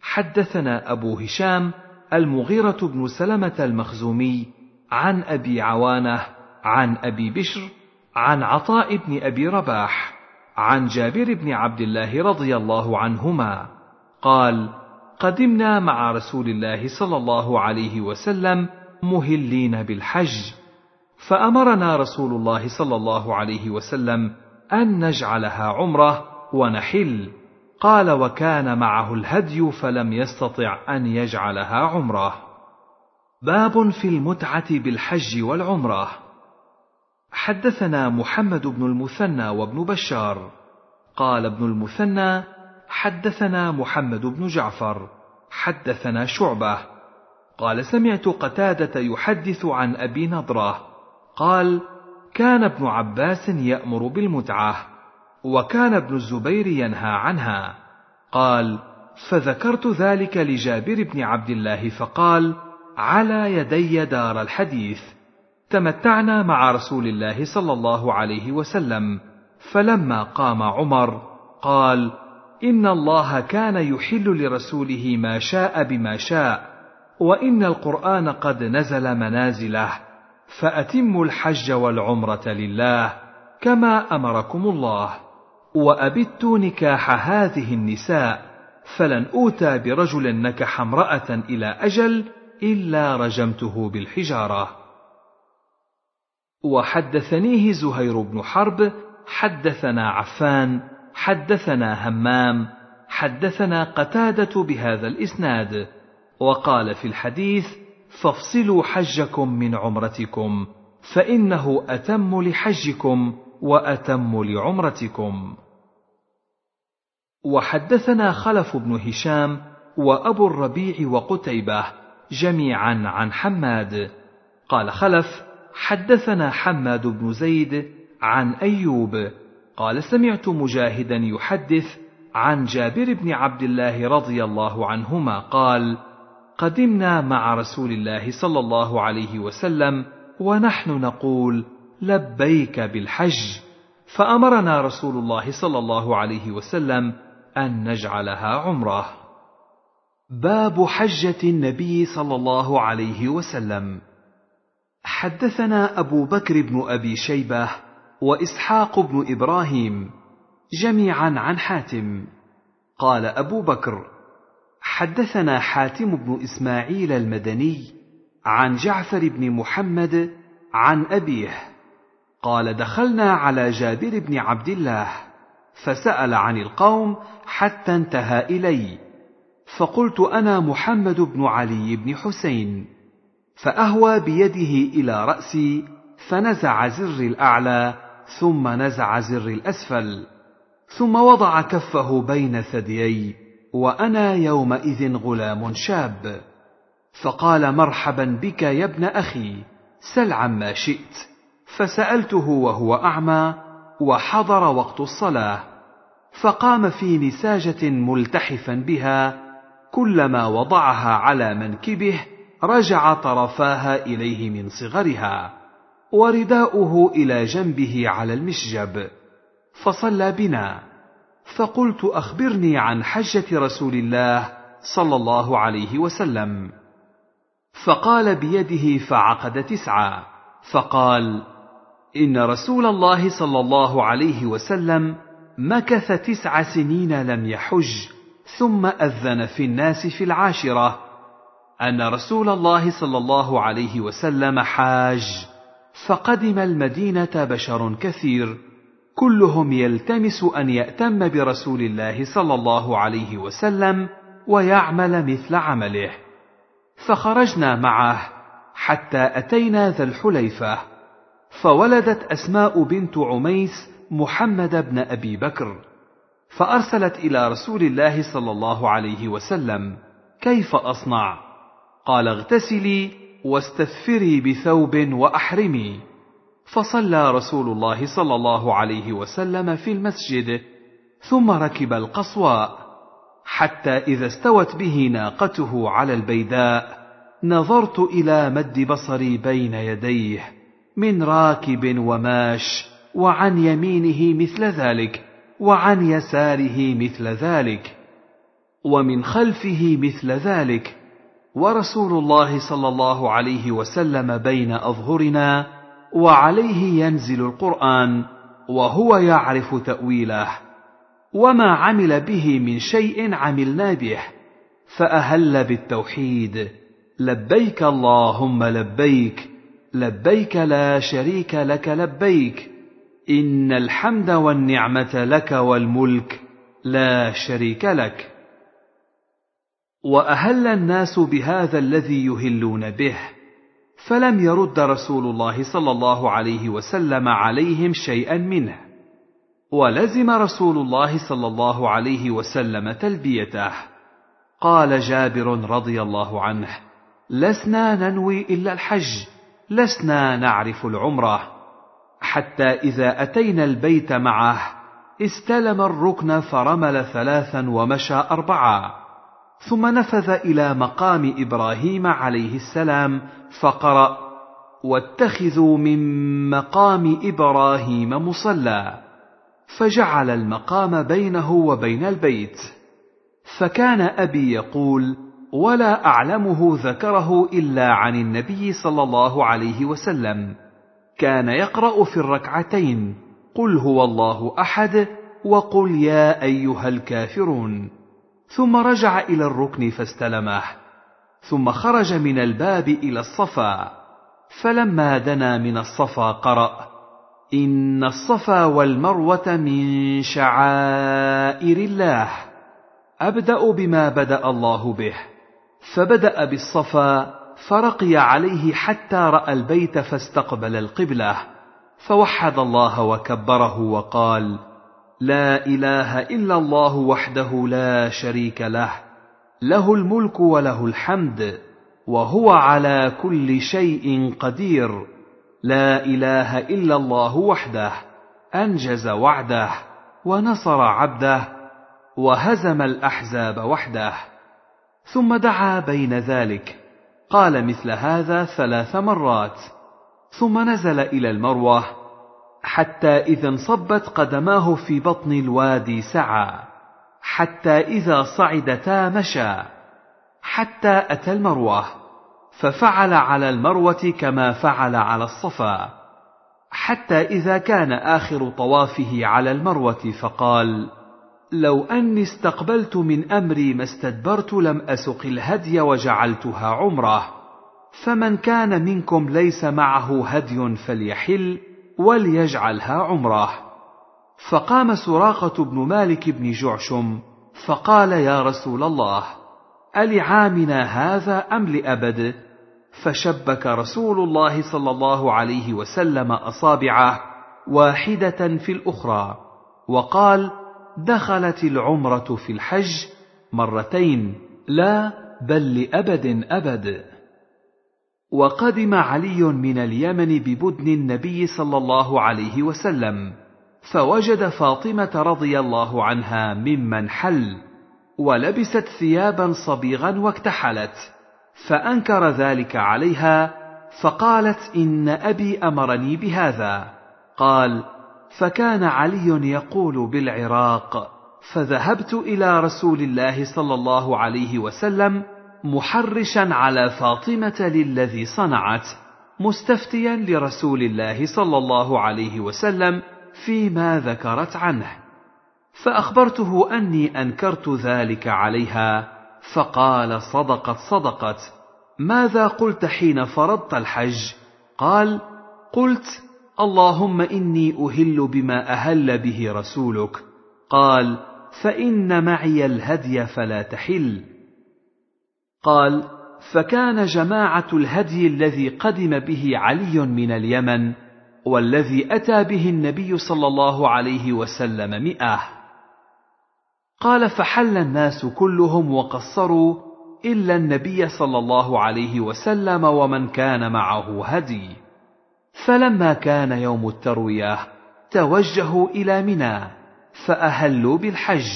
حدثنا أبو هشام المغيرة بن سلمة المخزومي عن أبي عوانة عن أبي بشر عن عطاء بن أبي رباح عن جابر بن عبد الله رضي الله عنهما قال قدمنا مع رسول الله صلى الله عليه وسلم مهلين بالحج فأمرنا رسول الله صلى الله عليه وسلم أن نجعلها عمرة ونحل قال وكان معه الهدي فلم يستطع أن يجعلها عمرة. باب في المتعة بالحج والعمرة. حدثنا محمد بن المثنى وابن بشار. قال ابن المثنى حدثنا محمد بن جعفر حدثنا شعبة. قال سمعت قتادة يحدث عن أبي نضرة. قال كان ابن عباس يأمر بالمتعة وكان ابن الزبير ينهى عنها. قال فذكرت ذلك لجابر بن عبد الله فقال على يدي دار الحديث. تمتعنا مع رسول الله صلى الله عليه وسلم. فلما قام عمر قال إن الله كان يحل لرسوله ما شاء بما شاء وإن القرآن قد نزل منازله فأتموا الحج والعمرة لله كما أمركم الله. وابت نكاح هذه النساء فلن أوتى برجل نكح امرأة إلى أجل إلا رجمته بالحجارة. وحدثنيه زهير بن حرب حدثنا عفان حدثنا همام حدثنا قتادة بهذا الإسناد وقال في الحديث فافصلوا حجكم من عمرتكم فإنه أتم لحجكم وأتم لعمرتكم. وحدثنا خلف بن هشام وأبو الربيع وقتيبة جميعا عن حماد. قال خلف حدثنا حماد بن زيد عن أيوب قال سمعت مجاهدا يحدث عن جابر بن عبد الله رضي الله عنهما قال قدمنا مع رسول الله صلى الله عليه وسلم ونحن نقول لبيك بالحج فأمرنا رسول الله صلى الله عليه وسلم أن نجعلها عمرة. باب حجة النبي صلى الله عليه وسلم. حدثنا أبو بكر بن أبي شيبة وإسحاق بن إبراهيم جميعا عن حاتم. قال أبو بكر حدثنا حاتم بن إسماعيل المدني عن جعفر بن محمد عن أبيه. قال دخلنا على جابر بن عبد الله فسأل عن القوم حتى انتهى إلي فقلت أنا محمد بن علي بن حسين. فأهوى بيده إلى رأسي فنزع زر الأعلى ثم نزع زر الأسفل ثم وضع كفه بين ثديي وأنا يومئذ غلام شاب. فقال مرحبا بك يا ابن أخي سل عما شئت. فسألته وهو أعمى وحضر وقت الصلاة فقام في نساجة ملتحفا بها كلما وضعها على منكبه رجع طرفاها إليه من صغرها ورداؤه إلى جنبه على المشجب فصلى بنا. فقلت أخبرني عن حجة رسول الله صلى الله عليه وسلم. فقال بيده فعقد تسعة فقال إن رسول الله صلى الله عليه وسلم مكث تسع سنين لم يحج ثم أذن في الناس في العاشرة. أن رسول الله صلى الله عليه وسلم حاج فقدم المدينة بشر كثير كلهم يلتمس أن يأتم برسول الله صلى الله عليه وسلم ويعمل مثل عمله. فخرجنا معه حتى أتينا ذا الحليفة فولدت أسماء بنت عميس محمد بن أبي بكر فأرسلت إلى رسول الله صلى الله عليه وسلم كيف أصنع؟ قال اغتسلي واستثفري بثوب وأحرمي. فصلى رسول الله صلى الله عليه وسلم في المسجد ثم ركب القصواء حتى إذا استوت به ناقته على البيداء نظرت إلى مد بصري بين يديه من راكب وماش وعن يمينه مثل ذلك وعن يساره مثل ذلك ومن خلفه مثل ذلك. ورسول الله صلى الله عليه وسلم بين أظهرنا وعليه ينزل القرآن وهو يعرف تأويله. وما عمل به من شيء عملنا به فأهل بالتوحيد. لبيك اللهم لبيك لبيك لا شريك لك لبيك. إن الحمد والنعمة لك والملك لا شريك لك. وأهل الناس بهذا الذي يهلون به فلم يرد رسول الله صلى الله عليه وسلم عليهم شيئا منه. ولزم رسول الله صلى الله عليه وسلم تلبيته. قال جابر رضي الله عنه لسنا ننوي إلا الحج لسنا نعرف العمرة. حتى إذا أتينا البيت معه استلم الركن فرمل ثلاثا ومشى اربعا. ثم نفذ إلى مقام إبراهيم عليه السلام فقرأ واتخذوا من مقام إبراهيم مصلى. فجعل المقام بينه وبين البيت. فكان أبي يقول ولا أعلمه ذكره إلا عن النبي صلى الله عليه وسلم. كان يقرأ في الركعتين قل هو الله أحد وقل يا أيها الكافرون. ثم رجع إلى الركن فاستلمه ثم خرج من الباب إلى الصفا فلما دنا من الصفا قرأ إن الصفا والمروة من شعائر الله أبدأ بما بدأ الله به فبدأ بالصفا فرقي عليه حتى رأى البيت فاستقبل القبلة فوحد الله وكبره وقال لا إله إلا الله وحده لا شريك له له الملك وله الحمد وهو على كل شيء قدير. لا إله إلا الله وحده أنجز وعده ونصر عبده وهزم الأحزاب وحده. ثم دعا بين ذلك قال مثل هذا ثلاث مرات. ثم نزل إلى المروة حتى إذا انصبت قدماه في بطن الوادي سعى حتى إذا صعدتا مشى حتى أتى المروة ففعل على المروة كما فعل على الصفا حتى إذا كان آخر طوافه على المروة فقال لو أني استقبلت من أمري ما استدبرت لم أسق الهدي وجعلتها عمرة فمن كان منكم ليس معه هدي فليحل وليجعلها عمره فقام سراقة بن مالك بن جعشم فقال يا رسول الله ألعامنا هذا أم لأبد؟ فشبك رسول الله صلى الله عليه وسلم أصابعه واحدة في الأخرى وقال دخلت العمرة في الحج مرتين لا بل لأبد أبد. وقدم علي من اليمن ببدن النبي صلى الله عليه وسلم فوجد فاطمة رضي الله عنها ممن حل ولبست ثيابا صبيغا واكتحلت فأنكر ذلك عليها فقالت إن أبي أمرني بهذا. قال فكان علي يقول بالعراق فذهبت إلى رسول الله صلى الله عليه وسلم محرشا على فاطمة للذي صنعت مستفتيا لرسول الله صلى الله عليه وسلم فيما ذكرت عنه. فأخبرته أني أنكرت ذلك عليها فقال صدقت صدقت. ماذا قلت حين فرضت الحج؟ قال قلت اللهم إني أهل بما أهل به رسولك. قال فإن معي الهدي فلا تحل. قال فكان جماعة الهدي الذي قدم به علي من اليمن والذي أتى به النبي صلى الله عليه وسلم مئة. قال فحل الناس كلهم وقصروا إلا النبي صلى الله عليه وسلم ومن كان معه هدي. فلما كان يوم التروية توجهوا إلى منى فأهلوا بالحج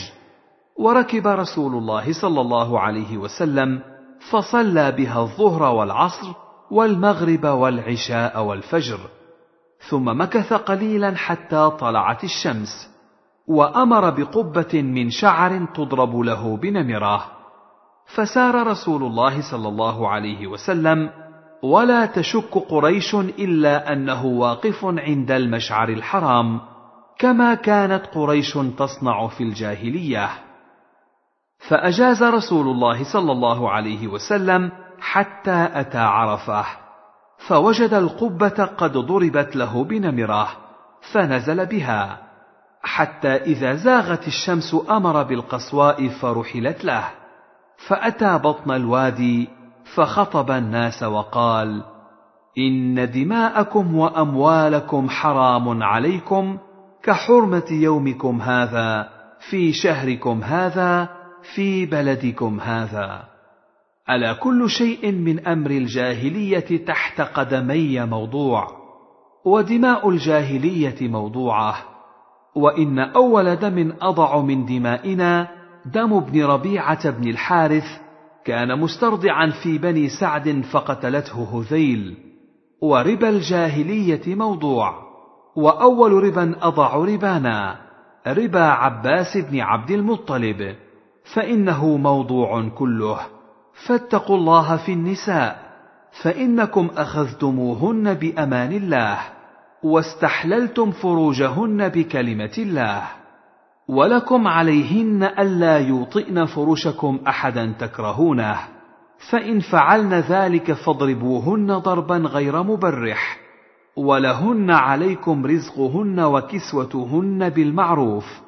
وركب رسول الله صلى الله عليه وسلم فصلى بها الظهر والعصر والمغرب والعشاء والفجر ثم مكث قليلا حتى طلعت الشمس وأمر بقبة من شعر تضرب له بنمره فسار رسول الله صلى الله عليه وسلم ولا تشك قريش إلا أنه واقف عند المشعر الحرام كما كانت قريش تصنع في الجاهلية. فأجاز رسول الله صلى الله عليه وسلم حتى أتى عرفة فوجد القبة قد ضربت له بنمرة فنزل بها حتى إذا زاغت الشمس أمر بالقصواء فرحلت له فأتى بطن الوادي فخطب الناس وقال إن دماءكم وأموالكم حرام عليكم كحرمة يومكم هذا في شهركم هذا في بلدكم هذا. ألا كل شيء من أمر الجاهلية تحت قدمي موضوع ودماء الجاهلية موضوعة وإن أول دم أضع من دمائنا دم ابن ربيعة بن الحارث كان مسترضعا في بني سعد فقتلته هذيل. وربا الجاهلية موضوع وأول ربا أضع ربانا ربا عباس بن عبد المطلب. فإنه موضوع كله. فاتقوا الله في النساء فإنكم أخذتموهن بأمان الله واستحللتم فروجهن بكلمة الله. ولكم عليهن ألا يوطئن فرشكم أحدا تكرهونه. فإن فعلن ذلك فاضربوهن ضربا غير مبرح ولهن عليكم رزقهن وكسوتهن بالمعروف.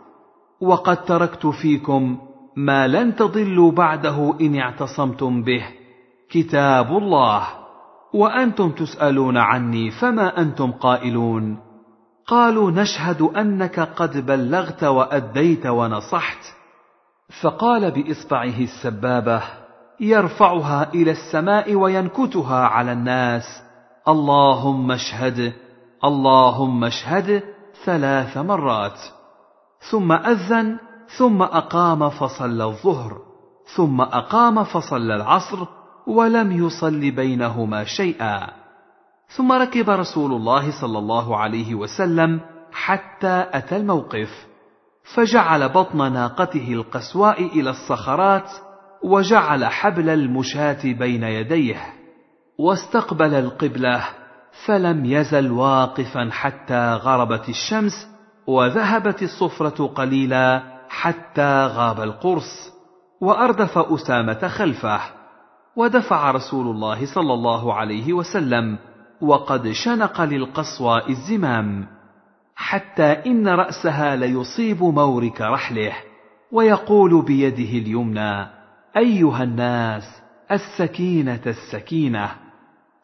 وقد تركت فيكم ما لن تضلوا بعده إن اعتصمتم به. كتاب الله. وأنتم تسألون عني فما أنتم قائلون؟ قالوا نشهد أنك قد بلغت وأديت ونصحت. فقال بإصبعه السبابة يرفعها إلى السماء وينكتها على الناس. اللهم اشهد اللهم اشهد ثلاث مرات. ثم أذن ثم أقام فصلى الظهر ثم أقام فصلى العصر ولم يصل بينهما شيئا. ثم ركب رسول الله صلى الله عليه وسلم حتى أتى الموقف فجعل بطن ناقته القسواء إلى الصخرات وجعل حبل المشاة بين يديه واستقبل القبلة فلم يزل واقفا حتى غربت الشمس وذهبت الصفرة قليلا حتى غاب القرص وأردف أسامة خلفه ودفع رسول الله صلى الله عليه وسلم وقد شنق للقصوى الزمام حتى إن رأسها ليصيب مورك رحله ويقول بيده اليمنى أيها الناس السكينة السكينة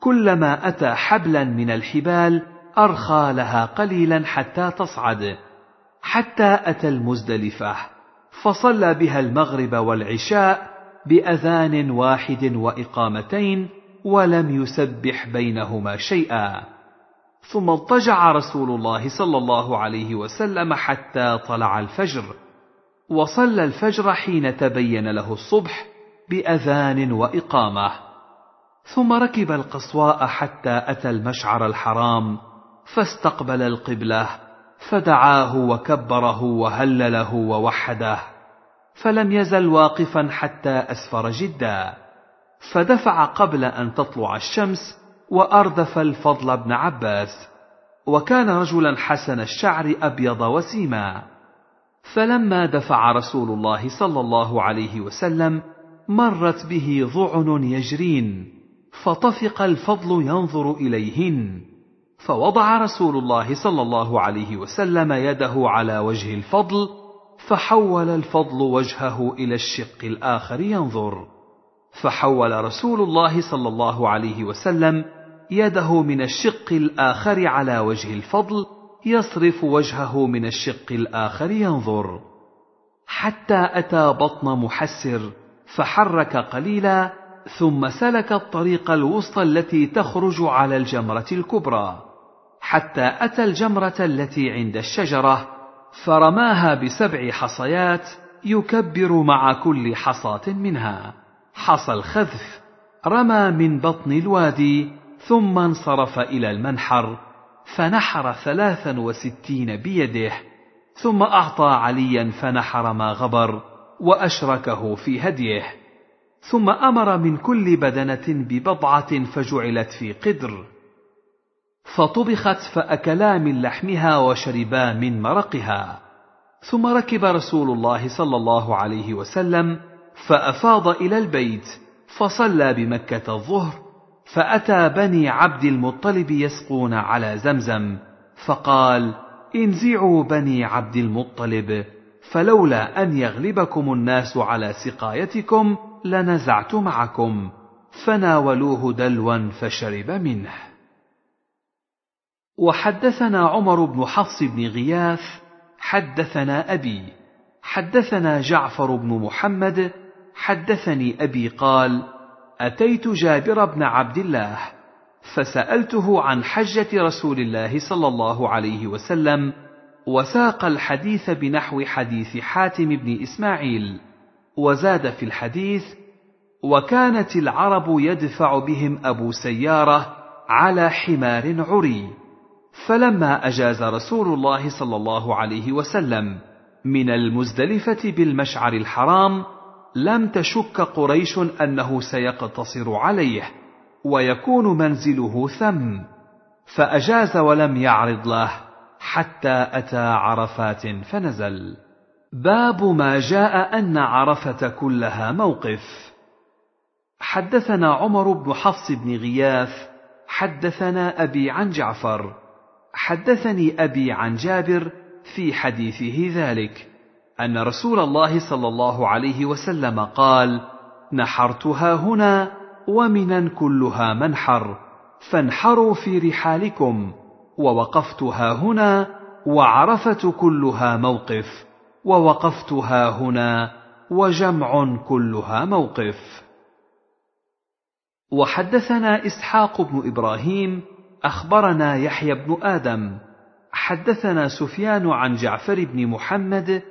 كلما أتى حبلا من الحبال أرخى لها قليلا حتى تصعد. حتى أتى المزدلفة فصلى بها المغرب والعشاء بأذان واحد وإقامتين ولم يسبح بينهما شيئا. ثم اضطجع رسول الله صلى الله عليه وسلم حتى طلع الفجر وصلى الفجر حين تبين له الصبح بأذان وإقامة. ثم ركب القصواء حتى أتى المشعر الحرام فاستقبل القبلة فدعاه وكبره وهلله ووحده فلم يزل واقفا حتى أسفر جدا فدفع قبل أن تطلع الشمس وأردف الفضل بن عباس وكان رجلا حسن الشعر أبيض وسيما فلما دفع رسول الله صلى الله عليه وسلم مرت به ضعن يجرين فطفق الفضل ينظر إليهن. فوضع رسول الله صلى الله عليه وسلم يده على وجه الفضل فحول الفضل وجهه إلى الشق الآخر ينظر. فحول رسول الله صلى الله عليه وسلم يده من الشق الآخر على وجه الفضل يصرف وجهه من الشق الآخر ينظر. حتى أتى بطن محسر فحرك قليلا ثم سلك الطريق الوسطى التي تخرج على الجمرة الكبرى. حتى أتى الجمرة التي عند الشجرة فرماها بسبع حصيات يكبر مع كل حصاة منها. حصى الخذف رمى من بطن الوادي ثم انصرف إلى المنحر فنحر ثلاثا وستين بيده ثم أعطى عليا فنحر ما غبر وأشركه في هديه. ثم أمر من كل بدنة ببضعة فجعلت في قدر. فطبخت فأكلا من لحمها وشربا من مرقها. ثم ركب رسول الله صلى الله عليه وسلم فأفاض إلى البيت فصلى بمكة الظهر فأتى بني عبد المطلب يسقون على زمزم فقال انزعوا بني عبد المطلب فلولا أن يغلبكم الناس على سقايتكم لنزعت معكم فناولوه دلوا فشرب منه. وحدثنا عمر بن حفص بن غياث حدثنا أبي حدثنا جعفر بن محمد حدثني أبي قال أتيت جابر بن عبد الله فسألته عن حجة رسول الله صلى الله عليه وسلم وساق الحديث بنحو حديث حاتم بن إسماعيل وزاد في الحديث وكانت العرب يدفع بهم أبو سيارة على حمار عري. فلما أجاز رسول الله صلى الله عليه وسلم من المزدلفة بالمشعر الحرام لم تشك قريش أنه سيقتصر عليه ويكون منزله ثم فأجاز ولم يعرض له حتى أتى عرفات فنزل. باب ما جاء أن عرفة كلها موقف. حدثنا عمر بن حفص بن غياث حدثنا أبي عن جعفر حدثني أبي عن جابر في حديثه ذلك أن رسول الله صلى الله عليه وسلم قال نحرتها هنا ومنا كلها منحر فانحروا في رحالكم ووقفتها هنا وعرفة كلها موقف ووقفتها هنا وجمع كلها موقف. وحدثنا إسحاق بن إبراهيم أخبرنا يحيى بن آدم حدثنا سفيان عن جعفر بن محمد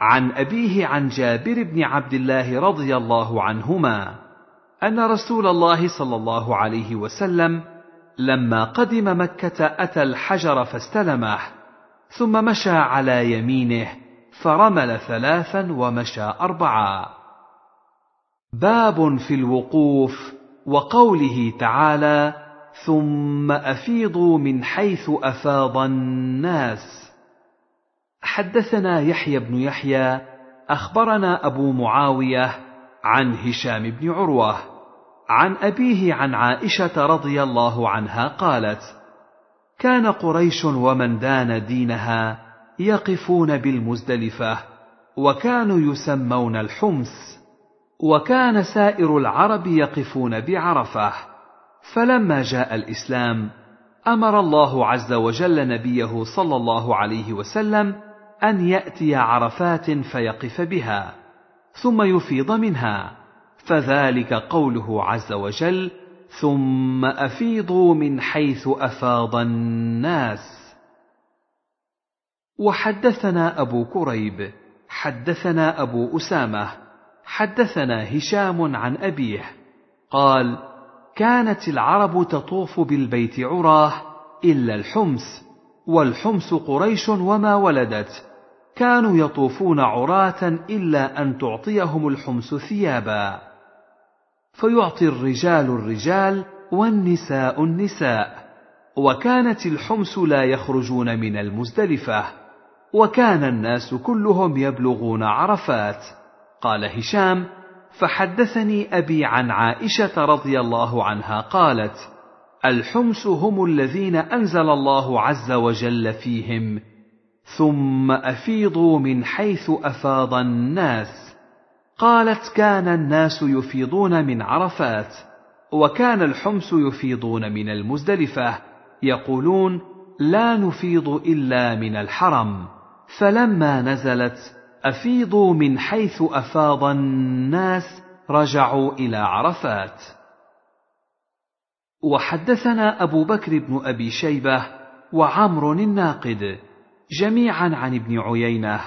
عن أبيه عن جابر بن عبد الله رضي الله عنهما أن رسول الله صلى الله عليه وسلم لما قدم مكة أتى الحجر فاستلمه ثم مشى على يمينه فرمل ثلاثا ومشى اربعا. باب في الوقوف وقوله تعالى ثم أفيضوا من حيث أفاض الناس. حدثنا يحيى بن يحيى أخبرنا أبو معاوية عن هشام بن عروة عن أبيه عن عائشة رضي الله عنها قالت كان قريش ومن دان دينها يقفون بالمزدلفة وكانوا يسمون الحمس وكان سائر العرب يقفون بعرفة. فلما جاء الإسلام أمر الله عز وجل نبيه صلى الله عليه وسلم أن يأتي عرفات فيقف بها ثم يفيض منها فذلك قوله عز وجل ثم أفيضوا من حيث أفاض الناس وحدثنا أبو كريب حدثنا أبو أسامة حدثنا هشام عن أبيه قال كانت العرب تطوف بالبيت عراه إلا الحمس والحمس قريش وما ولدت. كانوا يطوفون عراة إلا أن تعطيهم الحمس ثيابا. فيعطي الرجال الرجال والنساء النساء. وكانت الحمس لا يخرجون من المزدلفة. وكان الناس كلهم يبلغون عرفات. قال هشام فحدثني أبي عن عائشة رضي الله عنها قالت الحمس هم الذين أنزل الله عز وجل فيهم ثم أفيضوا من حيث أفاض الناس. قالت كان الناس يفيضون من عرفات وكان الحمس يفيضون من المزدلفة يقولون لا نفيض إلا من الحرم. فلما نزلت أفيضوا من حيث أفاض الناس رجعوا إلى عرفات. وحدثنا أبو بكر بن أبي شيبة وعمر الناقد جميعا عن ابن عيينة.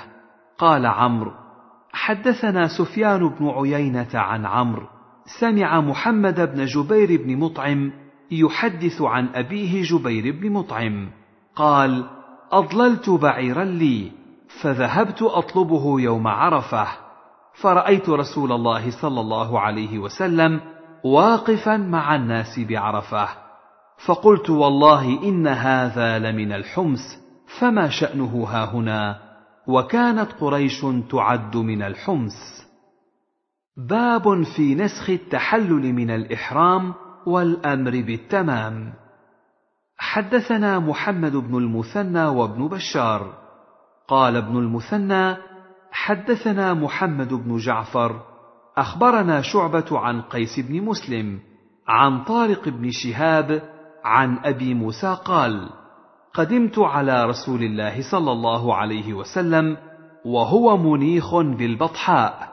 قال عمرو حدثنا سفيان بن عيينة عن عمرو. سمع محمد بن جبير بن مطعم يحدث عن أبيه جبير بن مطعم. قال أضللت بعيرا لي. فذهبت أطلبه يوم عرفة فرأيت رسول الله صلى الله عليه وسلم واقفا مع الناس بعرفة. فقلت والله إن هذا لمن الحمس فما شأنه هاهنا وكانت قريش تعد من الحمس باب في نسخ التحلل من الإحرام والأمر بالتمام. حدثنا محمد بن المثنى وابن بشار. قال ابن المثنى حدثنا محمد بن جعفر أخبرنا شعبة عن قيس بن مسلم عن طارق بن شهاب عن أبي موسى قال قدمت على رسول الله صلى الله عليه وسلم وهو منيخ بالبطحاء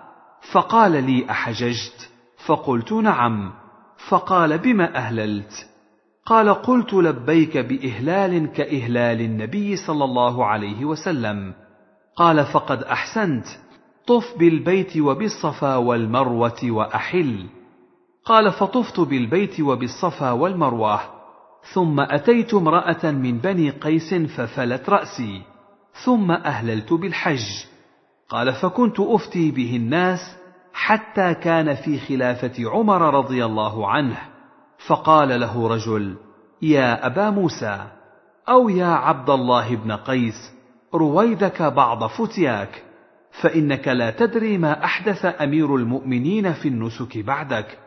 فقال لي أحججت؟ فقلت نعم. فقال بم أهللت؟ قال قلت لبيك بإهلال كإهلال النبي صلى الله عليه وسلم. قال فقد أحسنت. طف بالبيت وبالصفا والمروة وأحل. قال فطفت بالبيت وبالصفا والمروة. ثم أتيت امرأة من بني قيس ففلت رأسي. ثم أهللت بالحج. قال فكنت أفتي به الناس حتى كان في خلافة عمر رضي الله عنه. فقال له رجل يا أبا موسى أو يا عبد الله بن قيس رويدك بعض فتياك فإنك لا تدري ما أحدث أمير المؤمنين في النسك بعدك.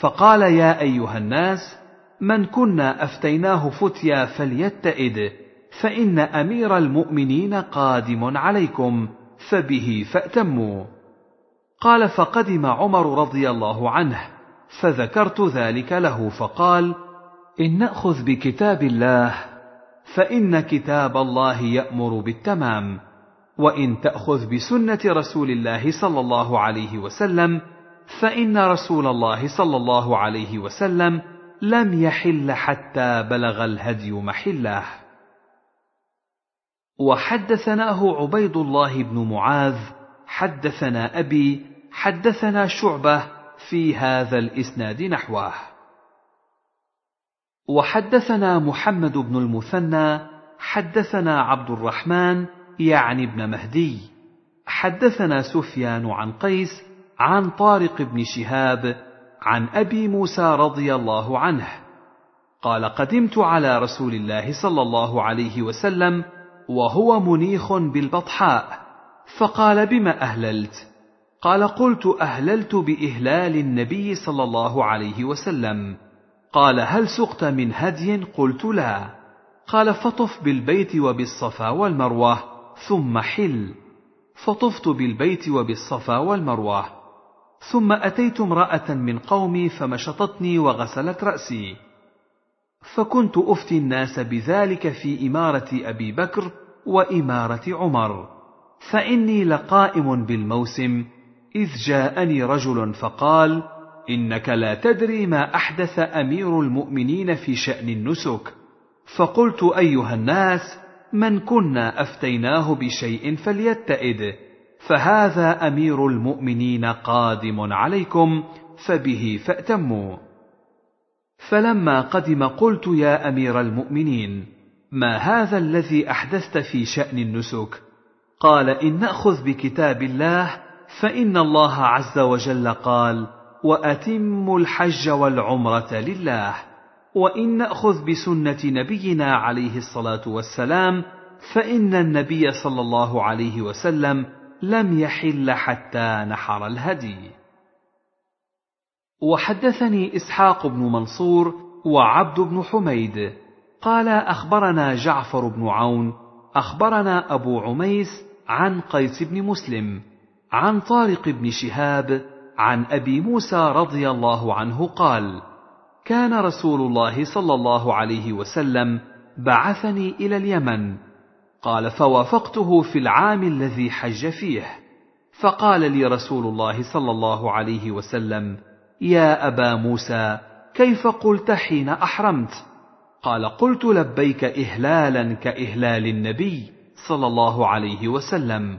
فقال يا أيها الناس من كنا أفتيناه فتيا فليتئد فإن أمير المؤمنين قادم عليكم فبه فأتموا. قال فقدم عمر رضي الله عنه فذكرت ذلك له فقال إن نأخذ بكتاب الله فإن كتاب الله يأمر بالتمام وإن تأخذ بسنة رسول الله صلى الله عليه وسلم فإن رسول الله صلى الله عليه وسلم لم يحل حتى بلغ الهدي محله. وحدثناه عبيد الله بن معاذ حدثنا أبي حدثنا شعبة في هذا الإسناد نحوه. وحدثنا محمد بن المثنى حدثنا عبد الرحمن يعني ابن مهدي. حدثنا سفيان عن قيس عن طارق بن شهاب عن أبي موسى رضي الله عنه. قال قدمت على رسول الله صلى الله عليه وسلم وهو منيخ بالبطحاء فقال بم أهللت؟ قال قلت أهللت بإهلال النبي صلى الله عليه وسلم. قال هل سقت من هدي؟ قلت لا. قال فطف بالبيت وبالصفا والمروة ثم حل. فطفت بالبيت وبالصفا والمروة. ثم أتيت امرأة من قومي فمشطتني وغسلت رأسي. فكنت أفتي الناس بذلك في إمارة أبي بكر وإمارة عمر. فإني لقائم بالموسم إذ جاءني رجل فقال إنك لا تدري ما أحدث أمير المؤمنين في شأن النسك. فقلت أيها الناس من كنا أفتيناه بشيء فليتئد فهذا أمير المؤمنين قادم عليكم فبه فأتموا. فلما قدم قلت يا أمير المؤمنين ما هذا الذي أحدثت في شأن النسك؟ قال إن نأخذ بكتاب الله فإن الله عز وجل قال واتموا الحج والعمرة لله وإن نأخذ بسنة نبينا عليه الصلاة والسلام فإن النبي صلى الله عليه وسلم لم يحل حتى نحر الهدي. وحدثني إسحاق بن منصور وعبد بن حميد قال أخبرنا جعفر بن عون أخبرنا أبو عميس عن قيس بن مسلم عن طارق بن شهاب عن أبي موسى رضي الله عنه قال كان رسول الله صلى الله عليه وسلم بعثني إلى اليمن قال فوافقته في العام الذي حج فيه فقال لي رسول الله صلى الله عليه وسلم يا أبا موسى كيف قلت حين أحرمت؟ قال قلت لبيك اهلالا كإهلال النبي صلى الله عليه وسلم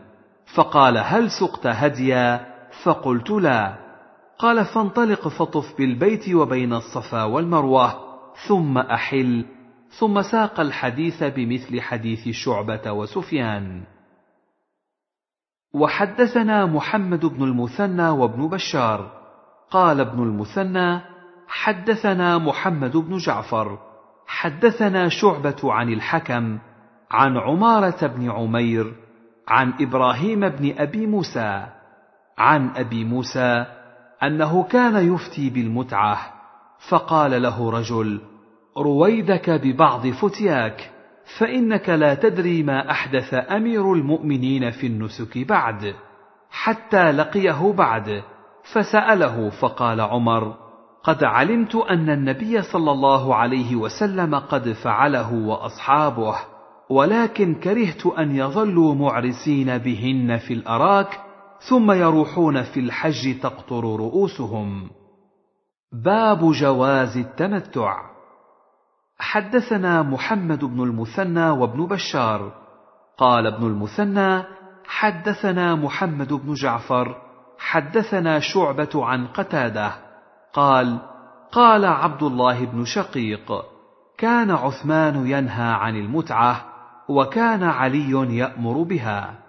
فقال هل سقت هديا؟ فقلت لا. قال فانطلق فطف بالبيت وبين الصفا والمروة ثم أحل ثم ساق الحديث بمثل حديث شعبة وسفيان. وحدثنا محمد بن المثنى وابن بشار. قال ابن المثنى حدثنا محمد بن جعفر. حدثنا شعبة عن الحكم عن عمارة بن عمير عن إبراهيم بن أبي موسى عن أبي موسى أنه كان يفتي بالمتعة فقال له رجل رويدك ببعض فتياك فإنك لا تدري ما أحدث أمير المؤمنين في النسك بعد حتى لقيه بعد. فسأله فقال عمر قد علمت أن النبي صلى الله عليه وسلم قد فعله وأصحابه ولكن كرهت أن يظلوا معرسين بهن في الأراك ثم يروحون في الحج تقطر رؤوسهم. باب جواز التمتع. حدثنا محمد بن المثنى وابن بشار. قال ابن المثنى حدثنا محمد بن جعفر حدثنا شعبة عن قتادة. قال قال عبد الله بن شقيق كان عثمان ينهى عن المتعة وكان علي يأمر بها.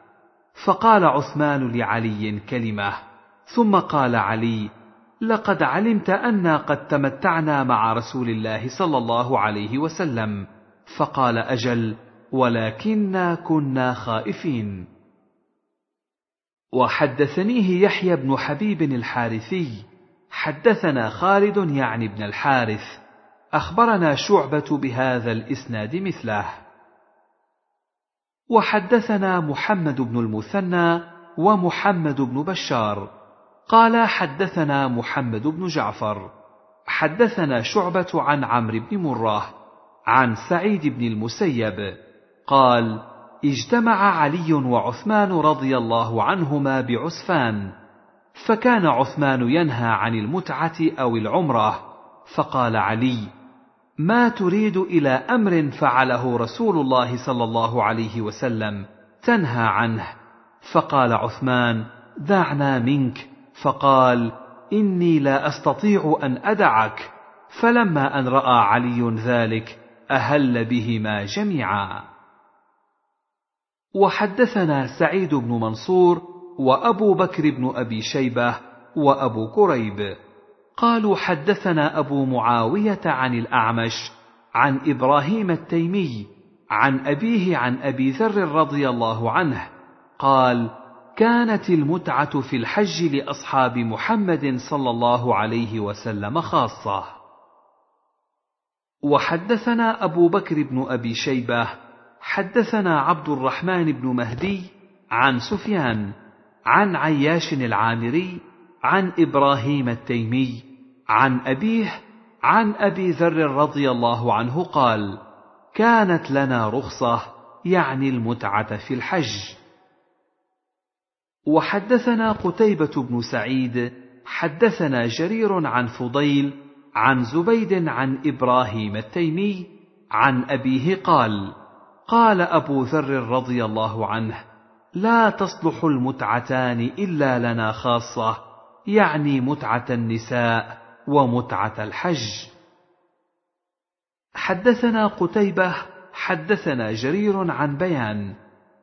فقال عثمان لعلي كلمة. ثم قال علي لقد علمت أنا قد تمتعنا مع رسول الله صلى الله عليه وسلم. فقال أجل ولكنا كنا خائفين. وحدثنيه يحيى بن حبيب الحارثي. حدثنا خالد يعني بن الحارث. أخبرنا شعبة بهذا الإسناد مثله. وحدثنا محمد بن المثنى ومحمد بن بشار. قال حدثنا محمد بن جعفر. حدثنا شعبة عن عمرو بن مره عن سعيد بن المسيب. قال اجتمع علي وعثمان رضي الله عنهما بعسفان فكان عثمان ينهى عن المتعة أو العمرة فقال علي ما تريد إلى أمر فعله رسول الله صلى الله عليه وسلم تنهى عنه. فقال عثمان دعنا منك. فقال إني لا أستطيع أن أدعك. فلما أن رأى علي ذلك أهل بهما جميعا. وحدثنا سعيد بن منصور وأبو بكر بن أبي شيبة وأبو كريب. قالوا حدثنا أبو معاوية عن الأعمش عن إبراهيم التيمي عن أبيه عن أبي ذر رضي الله عنه قال كانت المتعة في الحج لأصحاب محمد صلى الله عليه وسلم خاصة. وحدثنا أبو بكر بن أبي شيبة حدثنا عبد الرحمن بن مهدي عن سفيان عن عياش العامري عن إبراهيم التيمي عن أبيه عن أبي ذر رضي الله عنه قال كانت لنا رخصة يعني المتعة في الحج. وحدثنا قتيبة بن سعيد حدثنا جرير عن فضيل عن زبيد عن إبراهيم التيمي عن أبيه قال قال أبو ذر رضي الله عنه لا تصلح المتعتان إلا لنا خاصة يعني متعة النساء ومتعة الحج. حدثنا قتيبة حدثنا جرير عن بيان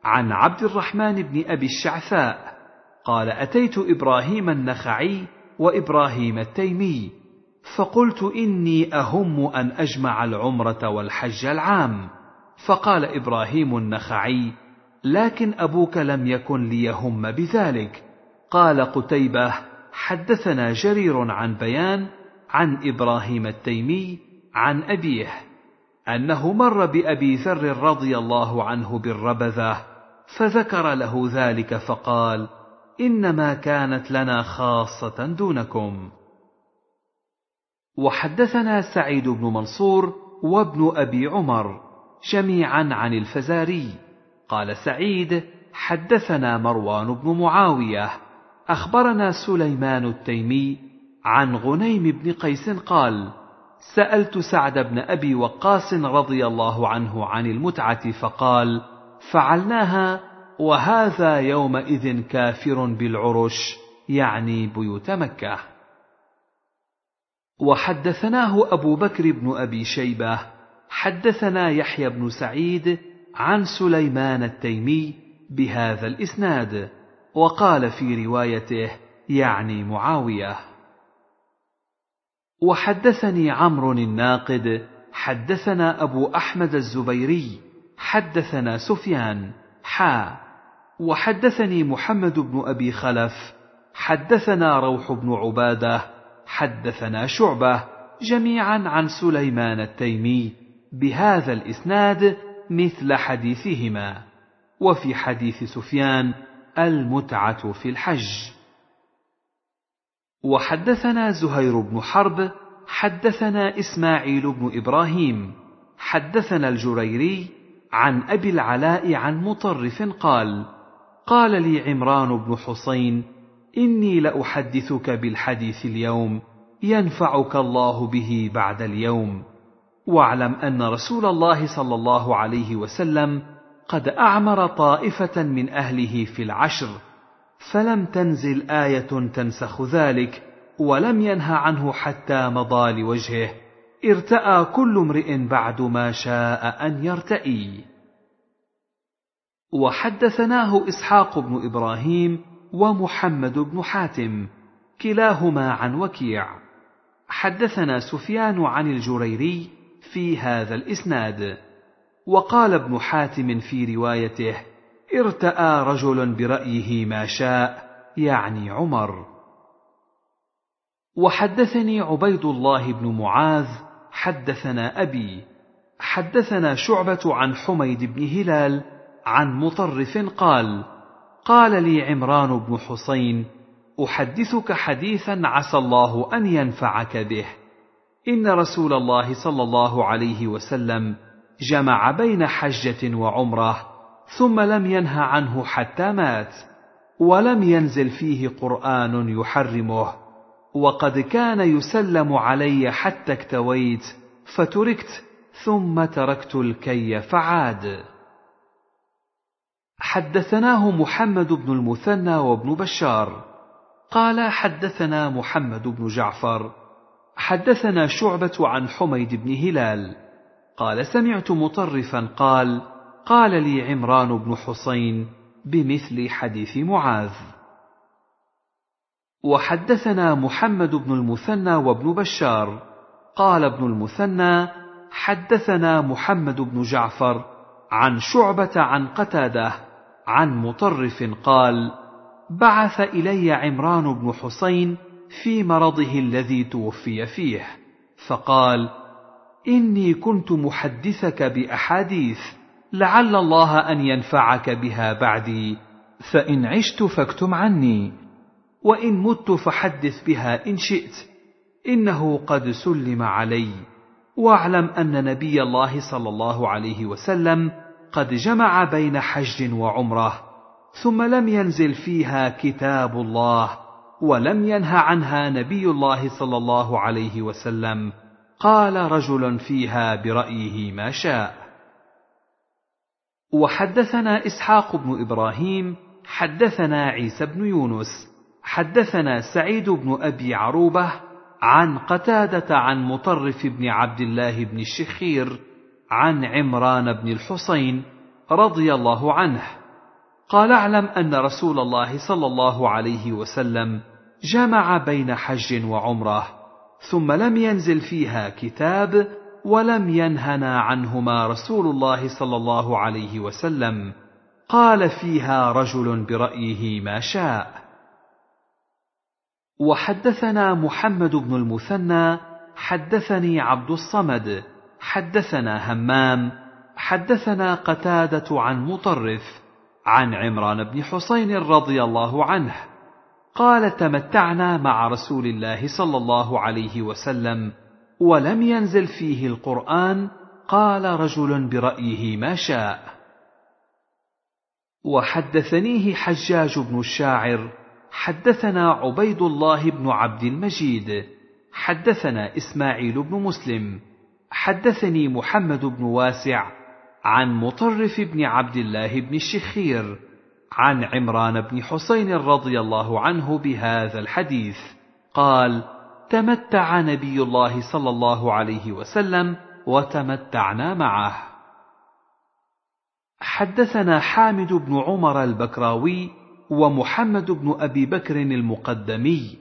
عن عبد الرحمن بن أبي الشعثاء قال أتيت إبراهيم النخعي وإبراهيم التيمي فقلت إني أهم أن أجمع العمرة والحج العام. فقال إبراهيم النخعي لكن أبوك لم يكن ليهم بذلك. قال قتيبة حدثنا جرير عن بيان عن إبراهيم التيمي عن أبيه أنه مر بأبي ذر رضي الله عنه بالربذة فذكر له ذلك فقال إنما كانت لنا خاصة دونكم. وحدثنا سعيد بن منصور وابن أبي عمر جميعا عن الفزاري. قال سعيد حدثنا مروان بن معاوية. أخبرنا سليمان التيمي عن غنيم بن قيس قال سألت سعد بن أبي وقاص رضي الله عنه عن المتعة فقال فعلناها وهذا يومئذ كافر بالعرش يعني بيوت مكة. وحدثناه أبو بكر بن أبي شيبة حدثنا يحيى بن سعيد عن سليمان التيمي بهذا الإسناد. وقال في روايته يعني معاوية. وحدثني عمرو الناقد حدثنا أبو أحمد الزبيري حدثنا سفيان حا. وحدثني محمد بن أبي خلف حدثنا روح بن عبادة حدثنا شعبة جميعا عن سليمان التيمي بهذا الإسناد مثل حديثهما. وفي حديث سفيان المتعة في الحج. وحدثنا زهير بن حرب حدثنا إسماعيل بن إبراهيم حدثنا الجريري عن أبي العلاء عن مطرف قال قال لي عمران بن حسين إني لأحدثك بالحديث اليوم ينفعك الله به بعد اليوم. واعلم أن رسول الله صلى الله عليه وسلم قد أعمر طائفة من أهله في العشر فلم تنزل آية تنسخ ذلك ولم ينه عنه حتى مضى لوجهه ارتأى كل امرئ بعد ما شاء أن يرتئي. وحدثناه إسحاق بن إبراهيم ومحمد بن حاتم كلاهما عن وكيع. حدثنا سفيان عن الجريري في هذا الإسناد. وقال ابن حاتم في روايته ارتأى رجل برأيه ما شاء يعني عمر. وحدثني عبيد الله بن معاذ حدثنا أبي حدثنا شعبة عن حميد بن هلال عن مطرف قال قال لي عمران بن حسين أحدثك حديثا عسى الله أن ينفعك به. إن رسول الله صلى الله عليه وسلم جمع بين حجة وعمرة ثم لم ينه عنه حتى مات ولم ينزل فيه قرآن يحرمه. وقد كان يسلم علي حتى اكتويت فتركت ثم تركت الكي فعاد. حدثناه محمد بن المثنى وابن بشار. قال حدثنا محمد بن جعفر. حدثنا شعبة عن حميد بن هلال. قال سمعت مطرفا قال قال لي عمران بن حسين بمثل حديث معاذ. وحدثنا محمد بن المثنى وابن بشار. قال ابن المثنى حدثنا محمد بن جعفر عن شعبة عن قتادة عن مطرف قال بعث إلي عمران بن حسين في مرضه الذي توفي فيه. فقال إني كنت محدثك بأحاديث لعل الله أن ينفعك بها بعدي. فإن عشت فاكتم عني. وإن مت فحدث بها إن شئت. إنه قد سلم علي. واعلم أن نبي الله صلى الله عليه وسلم قد جمع بين حج وعمرة. ثم لم ينزل فيها كتاب الله ولم ينه عنها نبي الله صلى الله عليه وسلم. قال رجل فيها برأيه ما شاء. وحدثنا إسحاق بن إبراهيم حدثنا عيسى بن يونس حدثنا سعيد بن أبي عروبة عن قتادة عن مطرف بن عبد الله بن الشخير عن عمران بن الحصين رضي الله عنه. قال اعلم أن رسول الله صلى الله عليه وسلم جمع بين حج وعمرة ثم لم ينزل فيها كتاب ولم ينهنا عنهما رسول الله صلى الله عليه وسلم. قال فيها رجل برأيه ما شاء. وحدثنا محمد بن المثنى حدثني عبد الصمد حدثنا همام حدثنا قتادة عن مطرف عن عمران بن حسين رضي الله عنه. قال تمتعنا مع رسول الله صلى الله عليه وسلم ولم ينزل فيه القرآن قال رجل برأيه ما شاء وحدثنيه حجاج بن الشاعر حدثنا عبيد الله بن عبد المجيد حدثنا إسماعيل بن مسلم حدثني محمد بن واسع عن مطرف بن عبد الله بن الشخير عن عمران بن حسين رضي الله عنه بهذا الحديث. قال تمتع نبي الله صلى الله عليه وسلم وتمتعنا معه. حدثنا حامد بن عمر البكراوي ومحمد بن أبي بكر المقدمي.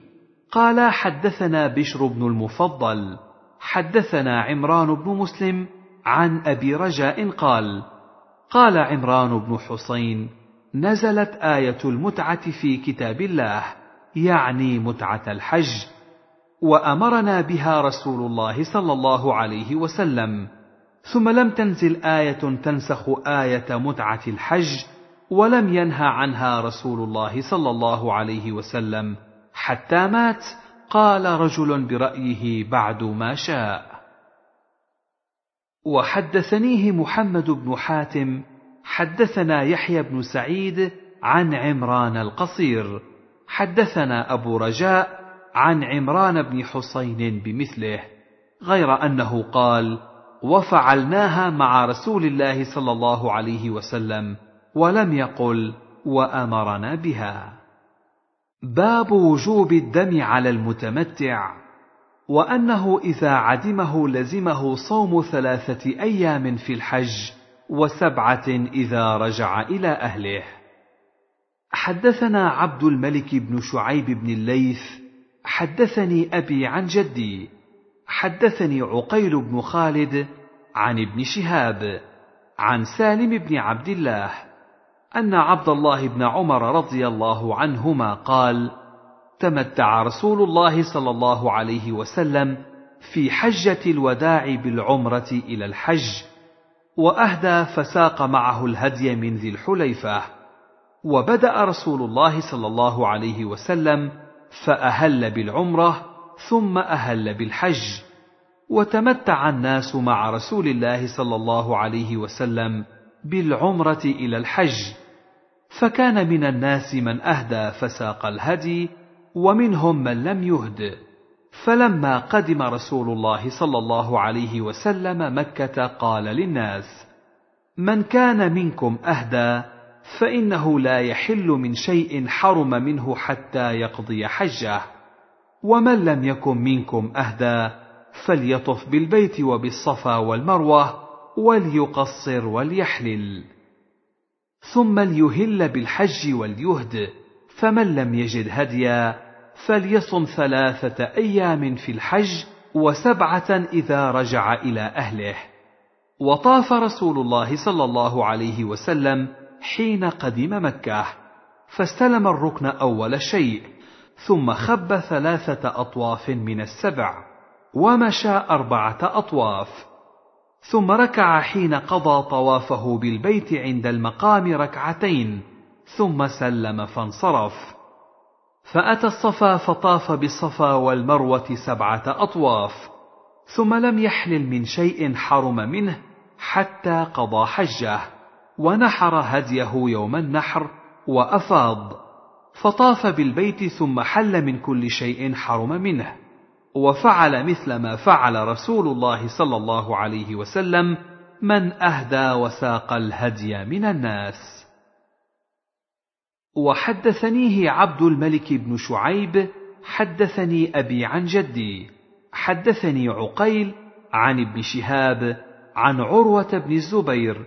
قال حدثنا بشر بن المفضل. حدثنا عمران بن مسلم عن أبي رجاء قال قال عمران بن حسين نزلت آية المتعة في كتاب الله يعني متعة الحج وأمرنا بها رسول الله صلى الله عليه وسلم. ثم لم تنزل آية تنسخ آية متعة الحج ولم ينهى عنها رسول الله صلى الله عليه وسلم. حتى مات قال رجل برأيه بعد ما شاء. وحدثنيه محمد بن حاتم حدثنا يحيى بن سعيد عن عمران القصير. حدثنا أبو رجاء عن عمران بن حسين بمثله غير أنه قال وفعلناها مع رسول الله صلى الله عليه وسلم ولم يقل وأمرنا بها. باب وجوب الدم على المتمتع وأنه إذا عدمه لزمه صوم ثلاثة أيام في الحج وسبعة إذا رجع إلى أهله. حدثنا عبد الملك بن شعيب بن الليث حدثني أبي عن جدي حدثني عقيل بن خالد عن ابن شهاب عن سالم بن عبد الله أن عبد الله بن عمر رضي الله عنهما قال تمتع رسول الله صلى الله عليه وسلم في حجة الوداع بالعمرة إلى الحج وأهدى فساق معه الهدي من ذي الحليفة. وبدأ رسول الله صلى الله عليه وسلم فأهل بالعمرة ثم أهل بالحج. وتمتع الناس مع رسول الله صلى الله عليه وسلم بالعمرة إلى الحج. فكان من الناس من أهدى فساق الهدي ومنهم من لم يهد. فلما قدم رسول الله صلى الله عليه وسلم مكة قال للناس من كان منكم أهدى فإنه لا يحل من شيء حرم منه حتى يقضي حجه ومن لم يكن منكم أهدى فليطف بالبيت وبالصفا والمروة وليقصر وليحلل. ثم ليهل بالحج وليهد فمن لم يجد هديا فليصم ثلاثة أيام في الحج وسبعة إذا رجع إلى أهله. وطاف رسول الله صلى الله عليه وسلم حين قدم مكة. فاستلم الركن أول شيء ثم خب ثلاثة أطواف من السبع ومشى أربعة أطواف. ثم ركع حين قضى طوافه بالبيت عند المقام ركعتين ثم سلم فانصرف. فأتى الصفا فطاف بالصفا والمروة سبعة أطواف ثم لم يحلل من شيء حرم منه حتى قضى حجه ونحر هديه يوم النحر وأفاض. فطاف بالبيت ثم حل من كل شيء حرم منه وفعل مثل ما فعل رسول الله صلى الله عليه وسلم من أهدى وساق الهدي من الناس. وحدثنيه عبد الملك بن شعيب حدثني أبي عن جدي حدثني عقيل عن ابن شهاب عن عروة بن الزبير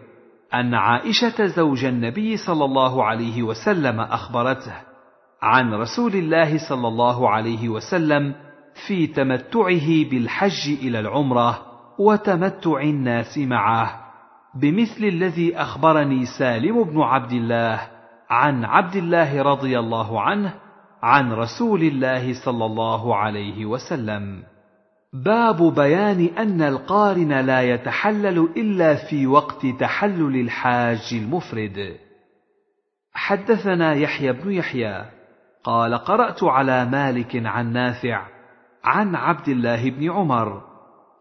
أن عائشة زوج النبي صلى الله عليه وسلم أخبرته عن رسول الله صلى الله عليه وسلم في تمتعه بالحج إلى العمرة وتمتع الناس معه بمثل الذي أخبرني سالم بن عبد الله عن عبد الله رضي الله عنه عن رسول الله صلى الله عليه وسلم. باب بيان أن القارن لا يتحلل إلا في وقت تحلل الحاج المفرد. حدثنا يحيى بن يحيى قال قرأت على مالك عن نافع عن عبد الله بن عمر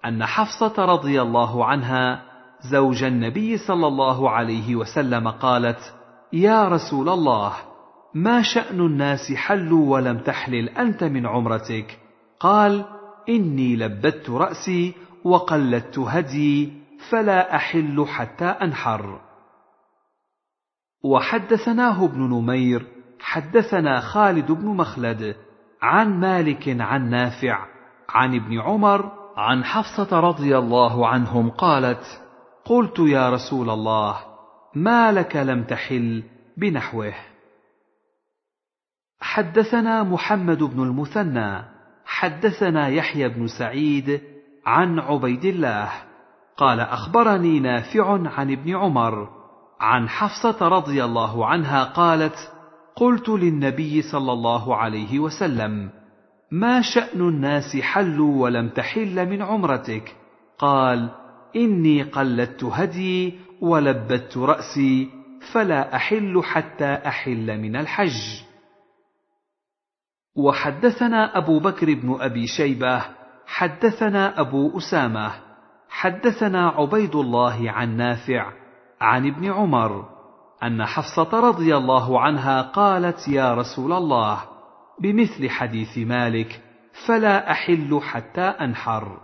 أن حفصة رضي الله عنها زوج النبي صلى الله عليه وسلم قالت يا رسول الله ما شأن الناس حلوا ولم تحلل أنت من عمرتك؟ قال إني لبت رأسي وقلدت هدي فلا أحل حتى أنحر. وحدثناه ابن نمير حدثنا خالد بن مخلد عن مالك عن نافع عن ابن عمر عن حفصة رضي الله عنهم قالت قلت يا رسول الله ما لك لم تحل بنحوه. حدثنا محمد بن المثنى حدثنا يحيى بن سعيد عن عبيد الله قال أخبرني نافع عن ابن عمر عن حفصة رضي الله عنها قالت قلت للنبي صلى الله عليه وسلم ما شأن الناس حلوا ولم تحل من عمرتك؟ قال إني قلدت هدي ولبت رأسي فلا أحل حتى أحل من الحج. وحدثنا أبو بكر بن أبي شيبة حدثنا أبو أسامة حدثنا عبيد الله عن نافع عن ابن عمر أن حفصة رضي الله عنها قالت يا رسول الله بمثل حديث مالك فلا أحل حتى أنحر.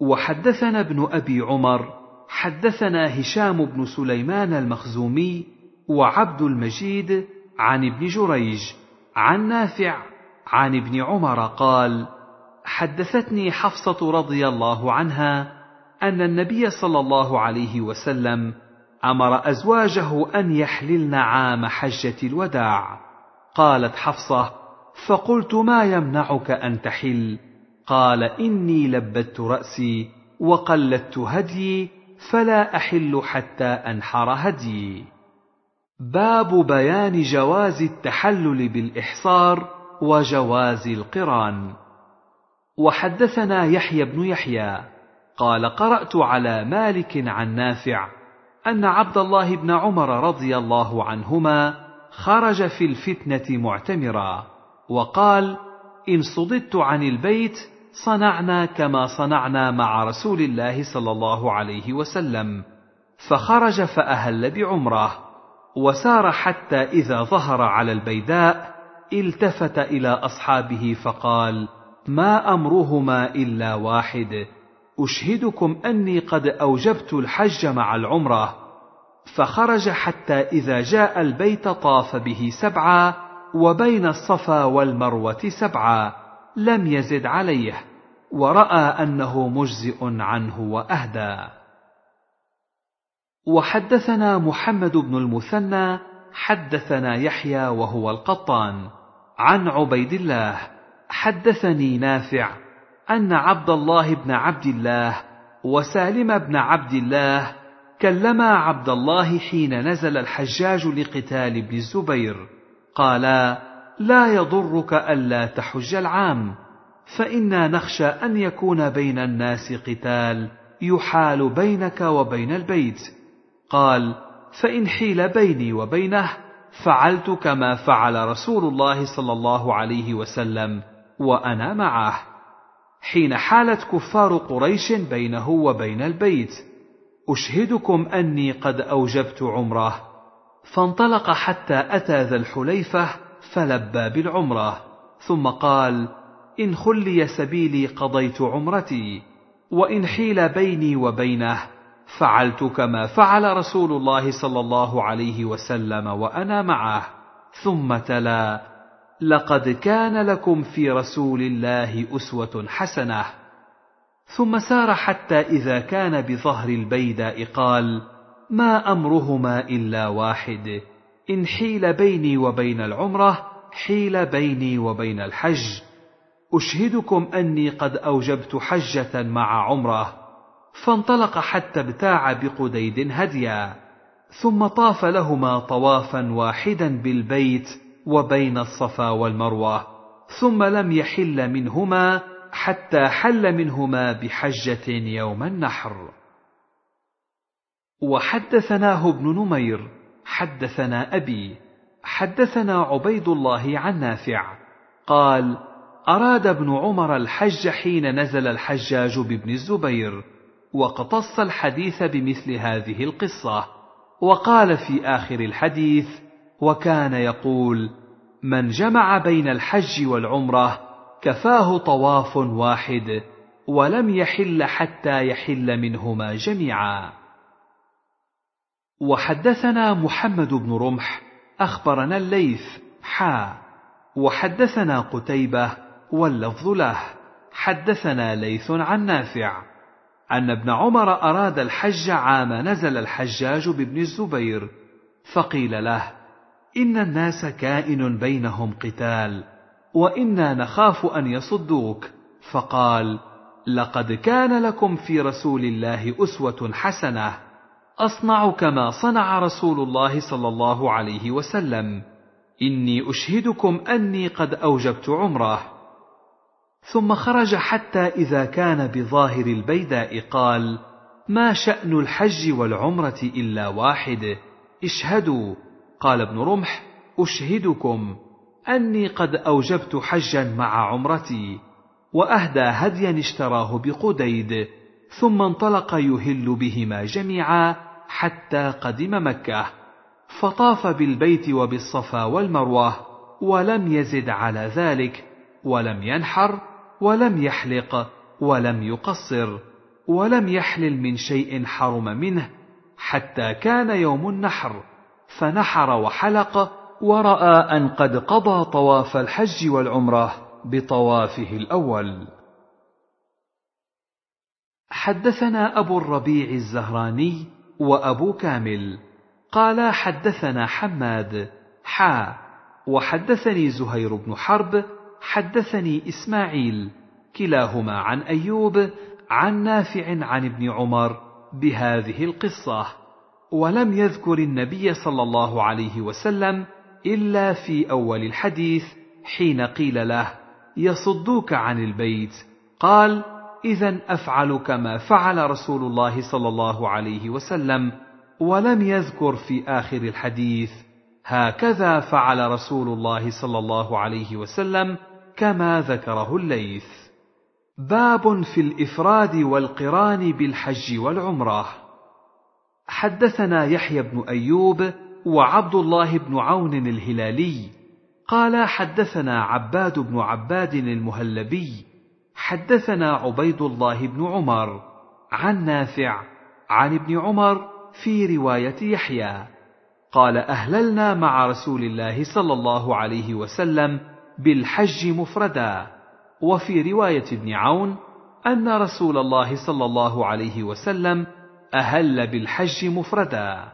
وحدثنا ابن أبي عمر حدثنا هشام بن سليمان المخزومي وعبد المجيد عن ابن جريج عن نافع عن ابن عمر قال حدثتني حفصة رضي الله عنها أن النبي صلى الله عليه وسلم أمر أزواجه أن يحللن عام حجة الوداع. قالت حفصة فقلت ما يمنعك أن تحل؟ قال إني لبت رأسي وقلدت هديي فلا أحل حتى أنحر هديي باب بيان جواز التحلل بالإحصار وجواز القران. وحدثنا يحيى بن يحيى قال قرأت على مالك عن نافع أن عبد الله بن عمر رضي الله عنهما خرج في الفتنة معتمرا وقال إن صددت عن البيت صنعنا كما صنعنا مع رسول الله صلى الله عليه وسلم. فخرج فأهل بعمرة وسار حتى إذا ظهر على البيداء التفت إلى أصحابه فقال ما أمرهما إلا واحد أشهدكم أني قد أوجبت الحج مع العمرة. فخرج حتى إذا جاء البيت طاف به سبعا وبين الصفا والمروة سبعا لم يزد عليه ورأى أنه مجزئ عنه وأهدى. وحدثنا محمد بن المثنى حدثنا يحيى وهو القطان. عن عبيد الله حدثني نافع أن عبد الله بن عبد الله وسالم بن عبد الله كلما عبد الله حين نزل الحجاج لقتال ابن الزبير قالا لا يضرك ألا تحج العام. فإنا نخشى أن يكون بين الناس قتال يحال بينك وبين البيت. قال فإن حيل بيني وبينه فعلت كما فعل رسول الله صلى الله عليه وسلم وأنا معه. حين حالت كفار قريش بينه وبين البيت أشهدكم أني قد أوجبت عمره. فانطلق حتى أتى ذا الحليفة فلبى بالعمرة ثم قال إن خلي سبيلي قضيت عمرتي وإن حيل بيني وبينه فعلت كما فعل رسول الله صلى الله عليه وسلم وأنا معه. ثم تلا لقد كان لكم في رسول الله أسوة حسنة. ثم سار حتى إذا كان بظهر البيداء قال ما أمرهما إلا واحد. إن حيل بيني وبين العمرة حيل بيني وبين الحج. أشهدكم أني قد أوجبت حجة مع عمرة. فانطلق حتى ابتاع بقديد هديا. ثم طاف لهما طوافا واحدا بالبيت وبين الصفا والمروة. ثم لم يحل منهما حتى حل منهما بحجة يوم النحر. وحدثناه ابن نمير. حدثنا أبي حدثنا عبيد الله عن نافع قال أراد ابن عمر الحج حين نزل الحجاج بابن الزبير واقتص الحديث بمثل هذه القصة وقال في آخر الحديث وكان يقول من جمع بين الحج والعمرة كفاه طواف واحد ولم يحل حتى يحل منهما جميعا. وحدثنا محمد بن رمح أخبرنا الليث حا. وحدثنا قتيبة واللفظ له. حدثنا ليث عن نافع. أن ابن عمر أراد الحج عام نزل الحجاج بابن الزبير فقيل له إن الناس كائن بينهم قتال وإنا نخاف أن يصدوك. فقال لقد كان لكم في رسول الله أسوة حسنة. أصنع كما صنع رسول الله صلى الله عليه وسلم. إني أشهدكم أني قد أوجبت عمرة. ثم خرج حتى إذا كان بظاهر البيداء قال ما شأن الحج والعمرة إلا واحد. اشهدوا. قال ابن رمح أشهدكم أني قد أوجبت حجا مع عمرتي. وأهدى هديا اشتراه بقديد. ثم انطلق يهل بهما جميعا. حتى قدم مكة فطاف بالبيت وبالصفا والمروة ولم يزد على ذلك ولم ينحر ولم يحلق ولم يقصر ولم يحلل من شيء حرم منه حتى كان يوم النحر فنحر وحلق ورأى أن قد قضى طواف الحج والعمرة بطوافه الأول. حدثنا أبو الربيع الزهراني وأبو كامل. قال حدثنا حماد. حا. وحدثني زهير بن حرب. حدثني إسماعيل. كلاهما عن أيوب عن نافع عن ابن عمر بهذه القصة. ولم يذكر النبي صلى الله عليه وسلم إلا في أول الحديث حين قيل له يصدوك عن البيت. قال اذا أفعل كما فعل رسول الله صلى الله عليه وسلم ولم يذكر في آخر الحديث هكذا فعل رسول الله صلى الله عليه وسلم كما ذكره الليث. باب في الإفراد والقران بالحج والعمرة. حدثنا يحيى بن أيوب وعبد الله بن عون الهلالي قال حدثنا عباد بن عباد المهلبي حدثنا عبيد الله بن عمر عن نافع عن ابن عمر في رواية يحيى قال أهللنا مع رسول الله صلى الله عليه وسلم بالحج مفردا. وفي رواية ابن عون أن رسول الله صلى الله عليه وسلم أهل بالحج مفردا.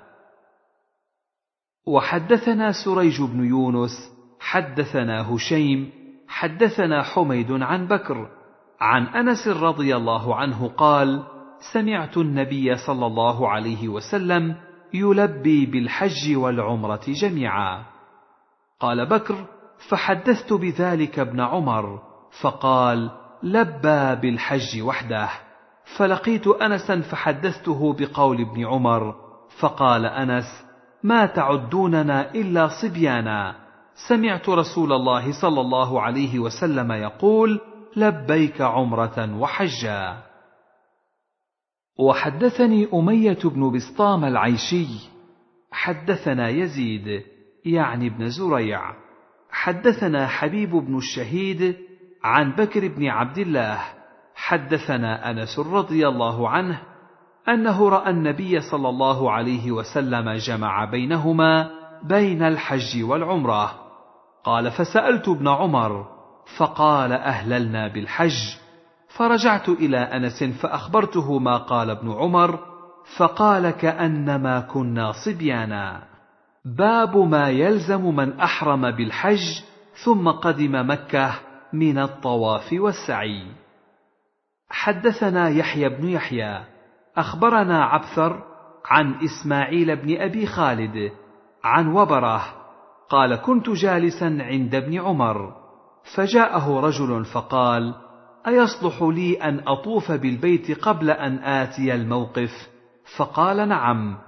وحدثنا سريج بن يونس حدثنا هشيم حدثنا حميد عن بكر عن أنس رضي الله عنه قال سمعت النبي صلى الله عليه وسلم يلبي بالحج والعمرة جميعا. قال بكر فحدثت بذلك ابن عمر فقال لبى بالحج وحده. فلقيت انسا فحدثته بقول ابن عمر فقال أنس ما تعدوننا إلا صبيانا. سمعت رسول الله صلى الله عليه وسلم يقول لبيك عمرة وحجا. وحدثني أمية بن بسطام العيشي. حدثنا يزيد يعني ابن زريع. حدثنا حبيب بن الشهيد عن بكر بن عبد الله. حدثنا أنس رضي الله عنه أنه رأى النبي صلى الله عليه وسلم جمع بينهما بين الحج والعمرة. قال فسألت ابن عمر فقال أهللنا بالحج. فرجعت إلى أنس فأخبرته ما قال ابن عمر فقال كأنما كنا صبيانا. باب ما يلزم من أحرم بالحج ثم قدم مكة من الطواف والسعي. حدثنا يحيى بن يحيى. أخبرنا عبثر عن إسماعيل بن أبي خالد عن وبره قال كنت جالسا عند ابن عمر. فجاءه رجل فقال أيصلح لي أن أطوف بالبيت قبل أن آتي الموقف؟ فقال نعم.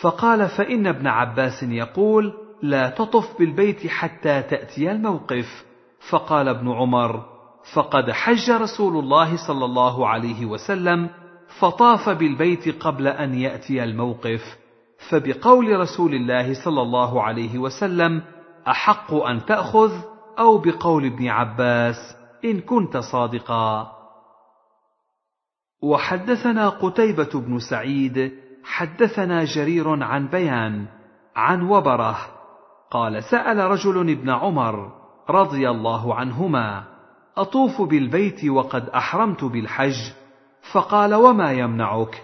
فقال فإن ابن عباس يقول لا تطف بالبيت حتى تأتي الموقف. فقال ابن عمر فقد حج رسول الله صلى الله عليه وسلم فطاف بالبيت قبل أن يأتي الموقف فبقول رسول الله صلى الله عليه وسلم أحق أن تأخذ أو بقول ابن عباس إن كنت صادقا. وحدثنا قتيبة بن سعيد حدثنا جرير عن بيان عن وبرة قال سأل رجل ابن عمر رضي الله عنهما أطوف بالبيت وقد أحرمت بالحج؟ فقال وما يمنعك؟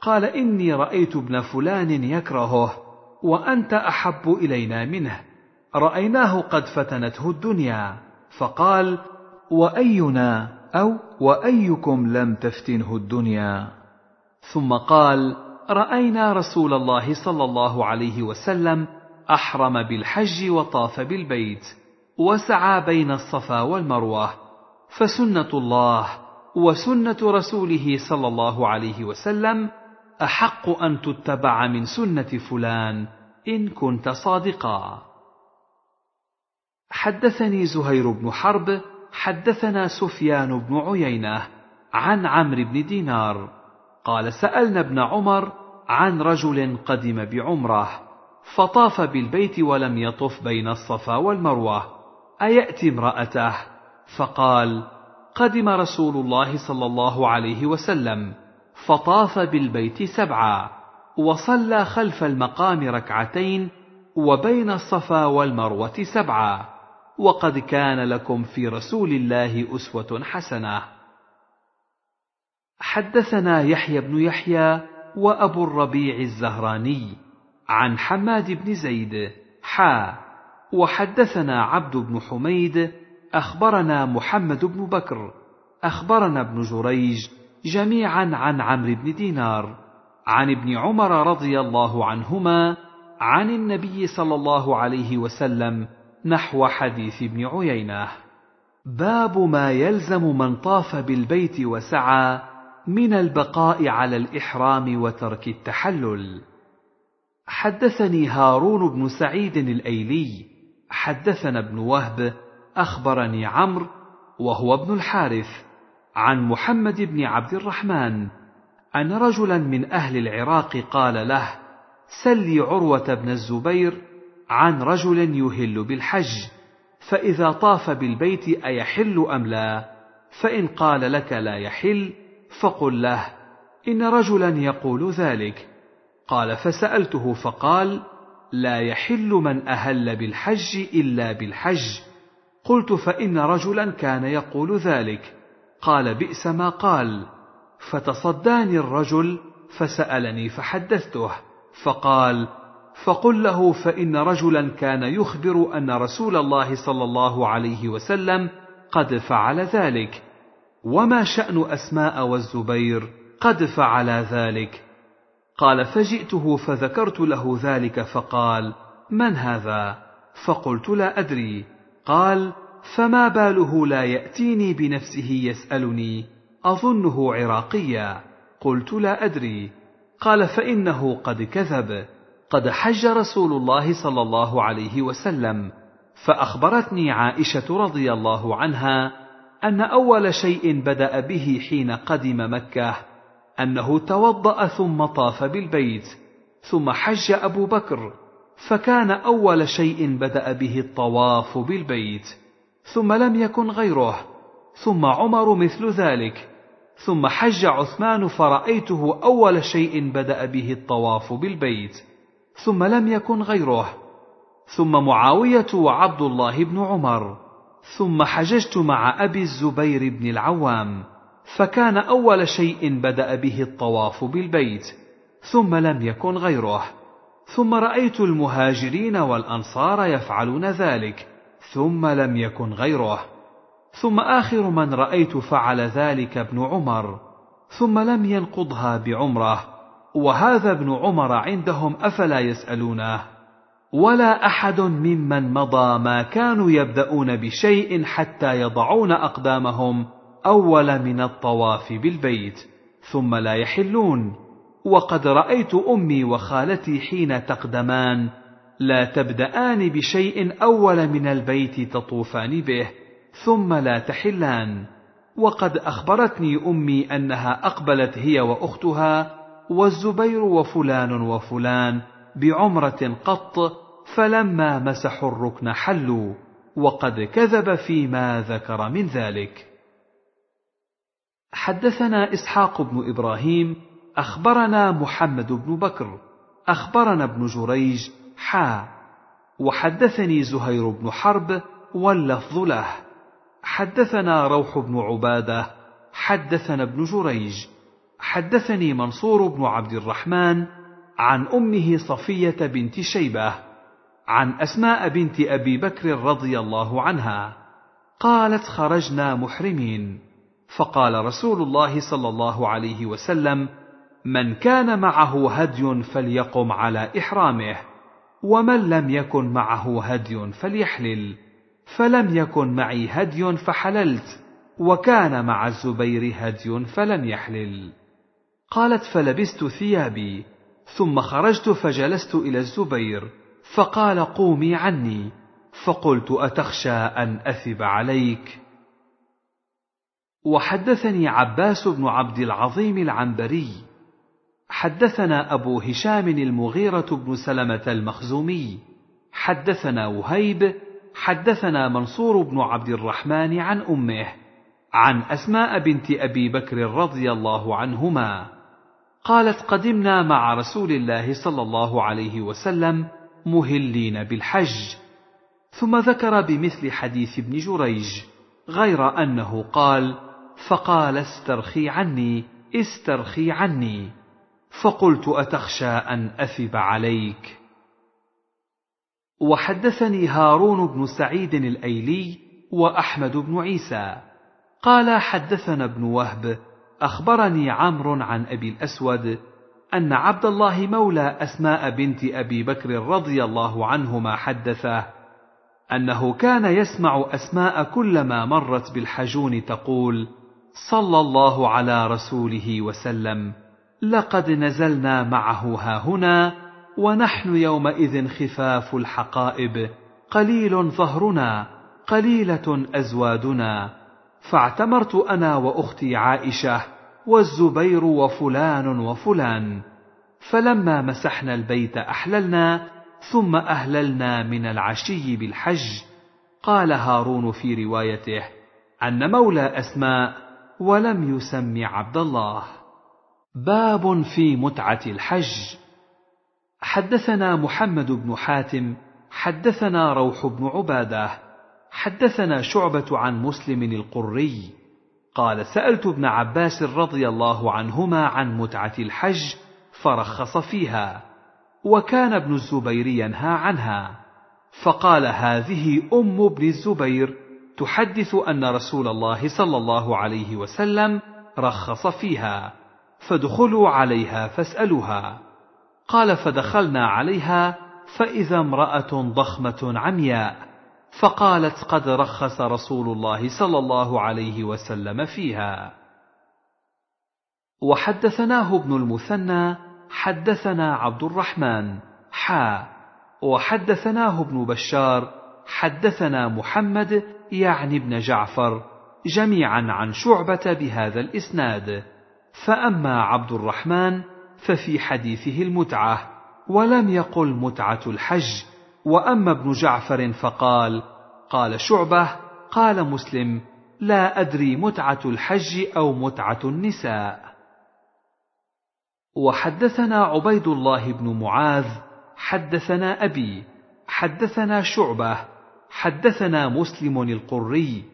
قال إني رأيت ابن فلان يكرهه وأنت أحب إلينا منه. رأيناه قد فتنته الدنيا فقال وأينا أو وأيكم لم تفتنه الدنيا؟ ثم قال رأينا رسول الله صلى الله عليه وسلم أحرم بالحج وطاف بالبيت وسعى بين الصفا والمروة فسنة الله وسنة رسوله صلى الله عليه وسلم أحق أن تتبع من سنة فلان إن كنت صادقا. حدثني زهير بن حرب حدثنا سفيان بن عيينة عن عمرو بن دينار. قال سألنا ابن عمر عن رجل قدم بعمرة فطاف بالبيت ولم يطف بين الصفا والمروة. أيأتي امرأته؟ فقال قدم رسول الله صلى الله عليه وسلم فطاف بالبيت سبعا وصلى خلف المقام ركعتين وبين الصفا والمروة سبعا. وقد كان لكم في رسول الله أسوة حسنة. حدثنا يحيى بن يحيى وأبو الربيع الزهراني عن حماد بن زيد حا. وحدثنا عبد بن حميد أخبرنا محمد بن بكر أخبرنا ابن جريج جميعا عن عمرو بن دينار عن ابن عمر رضي الله عنهما عن النبي صلى الله عليه وسلم نحو حديث ابن عيينة. باب ما يلزم من طاف بالبيت وسعى من البقاء على الإحرام وترك التحلل. حدثني هارون بن سعيد الأيلي. حدثنا ابن وهب. أخبرني عمرو وهو ابن الحارث. عن محمد بن عبد الرحمن. أن رجلا من أهل العراق قال له سلي عروة بن الزبير عن رجل يهل بالحج فإذا طاف بالبيت أيحل أم لا؟ فإن قال لك لا يحل فقل له إن رجلا يقول ذلك. قال فسألته فقال لا يحل من أهل بالحج إلا بالحج. قلت فإن رجلا كان يقول ذلك. قال بئس ما قال. فتصداني الرجل فسألني فحدثته فقال فقل له فإن رجلا كان يخبر أن رسول الله صلى الله عليه وسلم قد فعل ذلك وما شأن أسماء والزبير قد فعل ذلك. قال فجئته فذكرت له ذلك فقال من هذا؟ فقلت لا أدري. قال فما باله لا يأتيني بنفسه يسألني أظنه عراقيا. قلت لا أدري. قال فإنه قد كذب. قد حج رسول الله صلى الله عليه وسلم فأخبرتني عائشة رضي الله عنها أن أول شيء بدأ به حين قدم مكة أنه توضأ ثم طاف بالبيت ثم حج أبو بكر فكان أول شيء بدأ به الطواف بالبيت ثم لم يكن غيره ثم عمر مثل ذلك ثم حج عثمان فرأيته أول شيء بدأ به الطواف بالبيت. ثم لم يكن غيره. ثم معاوية وعبد الله بن عمر. ثم حججت مع أبي الزبير بن العوام. فكان أول شيء بدأ به الطواف بالبيت. ثم لم يكن غيره. ثم رأيت المهاجرين والأنصار يفعلون ذلك. ثم لم يكن غيره. ثم آخر من رأيت فعل ذلك ابن عمر. ثم لم ينقضها بعمره. وهذا ابن عمر عندهم أفلا يسألونه؟ ولا أحد ممن مضى ما كانوا يبدأون بشيء حتى يضعون أقدامهم أول من الطواف بالبيت ثم لا يحلون. وقد رأيت أمي وخالتي حين تقدمان لا تبدان بشيء أول من البيت تطوفان به ثم لا تحلان. وقد أخبرتني أمي أنها أقبلت هي وأختها والزبير وفلان وفلان بعمرة قط فلما مسحوا الركن حلوا وقد كذب فيما ذكر من ذلك. حدثنا إسحاق بن إبراهيم أخبرنا محمد بن بكر أخبرنا ابن جريج حا وحدثني زهير بن حرب واللفظ له. حدثنا روح بن عبادة حدثنا ابن جريج. حدثني منصور بن عبد الرحمن عن أمه صفية بنت شيبة عن أسماء بنت أبي بكر رضي الله عنها قالت خرجنا محرمين فقال رسول الله صلى الله عليه وسلم من كان معه هدي فليقم على إحرامه ومن لم يكن معه هدي فليحلل فلم يكن معي هدي فحللت وكان مع الزبير هدي فلم يحلل. قالت فلبست ثيابي ثم خرجت فجلست إلى الزبير فقال قومي عني فقلت أتخشى أن أثب عليك؟ وحدثني عباس بن عبد العظيم العنبري حدثنا أبو هشام المغيرة بن سلمة المخزومي حدثنا وهيب حدثنا منصور بن عبد الرحمن عن أمه عن أسماء بنت أبي بكر رضي الله عنهما. قالت قدمنا مع رسول الله صلى الله عليه وسلم مهلين بالحج. ثم ذكر بمثل حديث ابن جريج غير أنه قال فقال استرخي عني استرخي عني. فقلت أتخشى أن أثب عليك. وحدثني هارون بن سعيد الأيلي وأحمد بن عيسى. قال حدثنا ابن وهب أخبرني عمرو عن أبي الأسود أن عبد الله مولى أسماء بنت أبي بكر رضي الله عنهما حدثه أنه كان يسمع أسماء كلما مرت بالحجون تقول صلى الله على رسوله وسلم لقد نزلنا معه هاهنا ونحن يومئذ خفاف الحقائب قليل ظهرنا قليلة أزوادنا فاعتمرت أنا وأختي عائشة والزبير وفلان وفلان. فلما مسحنا البيت أحللنا ثم أهللنا من العشي بالحج. قال هارون في روايته أن مولى أسماء ولم يسم عبد الله. باب في متعة الحج. حدثنا محمد بن حاتم حدثنا روح بن عبادة حدثنا شعبة عن مسلم القري. قال سألت ابن عباس رضي الله عنهما عن متعة الحج فرخص فيها وكان ابن الزبير ينهى عنها. فقال هذه أم ابن الزبير. تحدث أن رسول الله صلى الله عليه وسلم رخص فيها. فادخلوا عليها فاسألوها. قال فدخلنا عليها فإذا امرأة ضخمة عمياء. فقالت قد رخص رسول الله صلى الله عليه وسلم فيها. وحدثناه ابن المثنى حدثنا عبد الرحمن حا. وحدثناه ابن بشار حدثنا محمد يعني ابن جعفر جميعا عن شعبة بهذا الإسناد. فأما عبد الرحمن ففي حديثه المتعة ولم يقل متعة الحج وأما ابن جعفر فقال قال شعبة قال مسلم لا أدري متعة الحج أو متعة النساء. وحدثنا عبيد الله بن معاذ حدثنا أبي حدثنا شعبة حدثنا مسلم القري.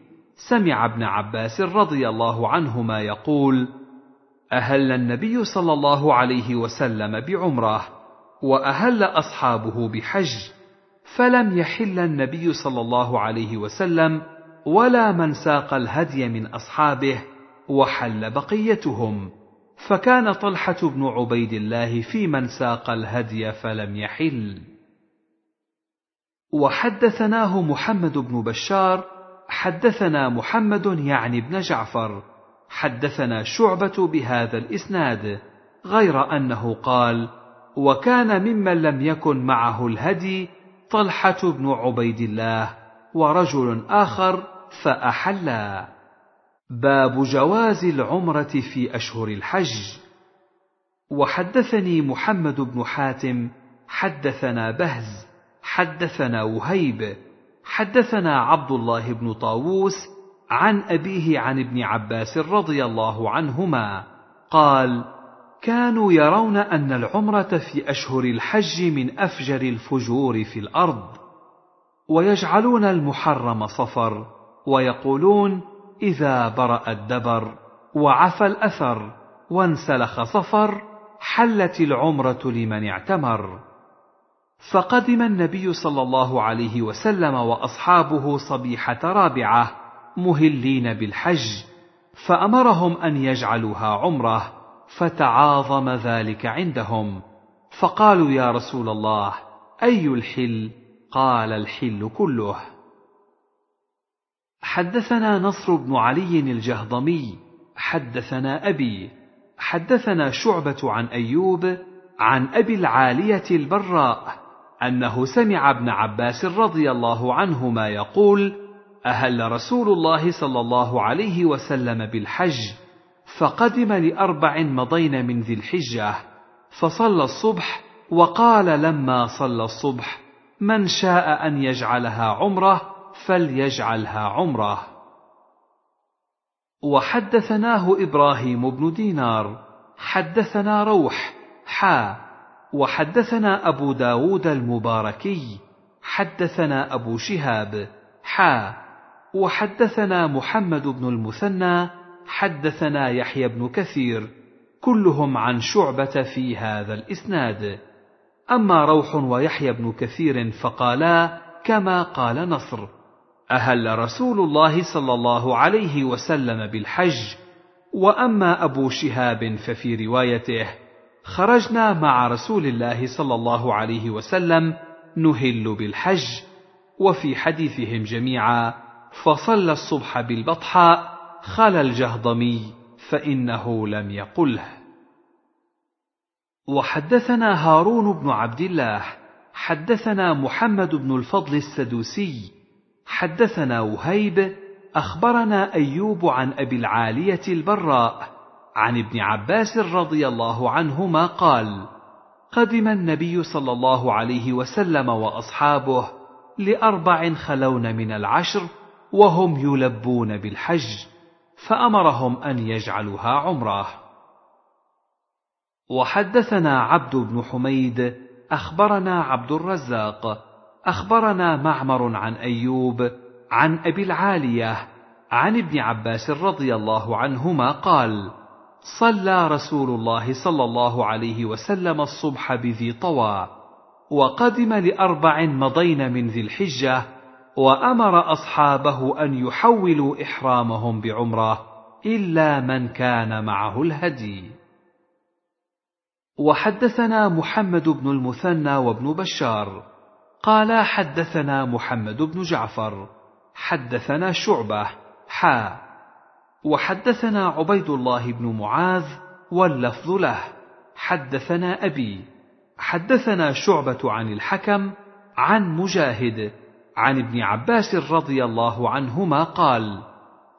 سمع ابن عباس رضي الله عنهما يقول أهل النبي صلى الله عليه وسلم بعمرة وأهل أصحابه بحج. فلم يحل النبي صلى الله عليه وسلم ولا من ساق الهدي من أصحابه وحل بقيتهم. فكان طلحة بن عبيد الله في من ساق الهدي فلم يحل. وحدثناه محمد بن بشار حدثنا محمد يعني ابن جعفر حدثنا شعبة بهذا الإسناد غير أنه قال وكان ممن لم يكن معه الهدي طلحة بن عبيد الله ورجل آخر فأحلا. باب جواز العمرة في أشهر الحج. وحدثني محمد بن حاتم حدثنا بهز حدثنا وهيب حدثنا عبد الله بن طاووس عن أبيه عن ابن عباس رضي الله عنهما قال كانوا يرون أن العمرة في أشهر الحج من أفجر الفجور في الأرض ويجعلون المحرم صفر ويقولون إذا برأ الدبر وعفى الأثر وانسلخ صفر حلت العمرة لمن اعتمر. فقدم النبي صلى الله عليه وسلم وأصحابه صبيحة رابعة مهلين بالحج فأمرهم أن يجعلوها عمرة. فتعاظم ذلك عندهم. فقالوا يا رسول الله أي الحل؟ قال الحل كله. حدثنا نصر بن علي الجهضمي. حدثنا أبي. حدثنا شعبة عن أيوب عن أبي العالية البراء أنه سمع ابن عباس رضي الله عنهما يقول أهل رسول الله صلى الله عليه وسلم بالحج فقدم لأربع مضين من ذي الحجة فصلى الصبح وقال لما صلى الصبح من شاء أن يجعلها عمرة فليجعلها عمرة. وحدثناه إبراهيم بن دينار حدثنا روح حا. وحدثنا أبو داود المباركي حدثنا أبو شهاب حا. وحدثنا محمد بن المثنى حدثنا يحيى بن كثير كلهم عن شعبة في هذا الإسناد. أما روح ويحيى بن كثير فقالا كما قال نصر أهل رسول الله صلى الله عليه وسلم بالحج وأما أبو شهاب ففي روايته خرجنا مع رسول الله صلى الله عليه وسلم نهل بالحج وفي حديثهم جميعا فصلى الصبح بالبطحاء خلا الجهضمي فإنه لم يقله. وحدثنا هارون بن عبد الله حدثنا محمد بن الفضل السدوسي حدثنا وهيب أخبرنا أيوب عن أبي العالية البراء عن ابن عباس رضي الله عنهما قال قدم النبي صلى الله عليه وسلم وأصحابه لأربع خلون من العشر وهم يلبون بالحج. فأمرهم أن يجعلوها عمرة. وحدثنا عبد بن حميد أخبرنا عبد الرزاق أخبرنا معمر عن أيوب عن أبي العالية عن ابن عباس رضي الله عنهما قال صلى رسول الله صلى الله عليه وسلم الصبح بذي طوى وقدم لأربع مضين من ذي الحجة وأمر أصحابه أن يحولوا إحرامهم بعمرة إلا من كان معه الهدي. وحدثنا محمد بن المثنى وابن بشار. قال حدثنا محمد بن جعفر. حدثنا شعبة. حا. وحدثنا عبيد الله بن معاذ واللفظ له. حدثنا أبي. حدثنا شعبة عن الحكم عن مجاهد. عن ابن عباس رضي الله عنهما قال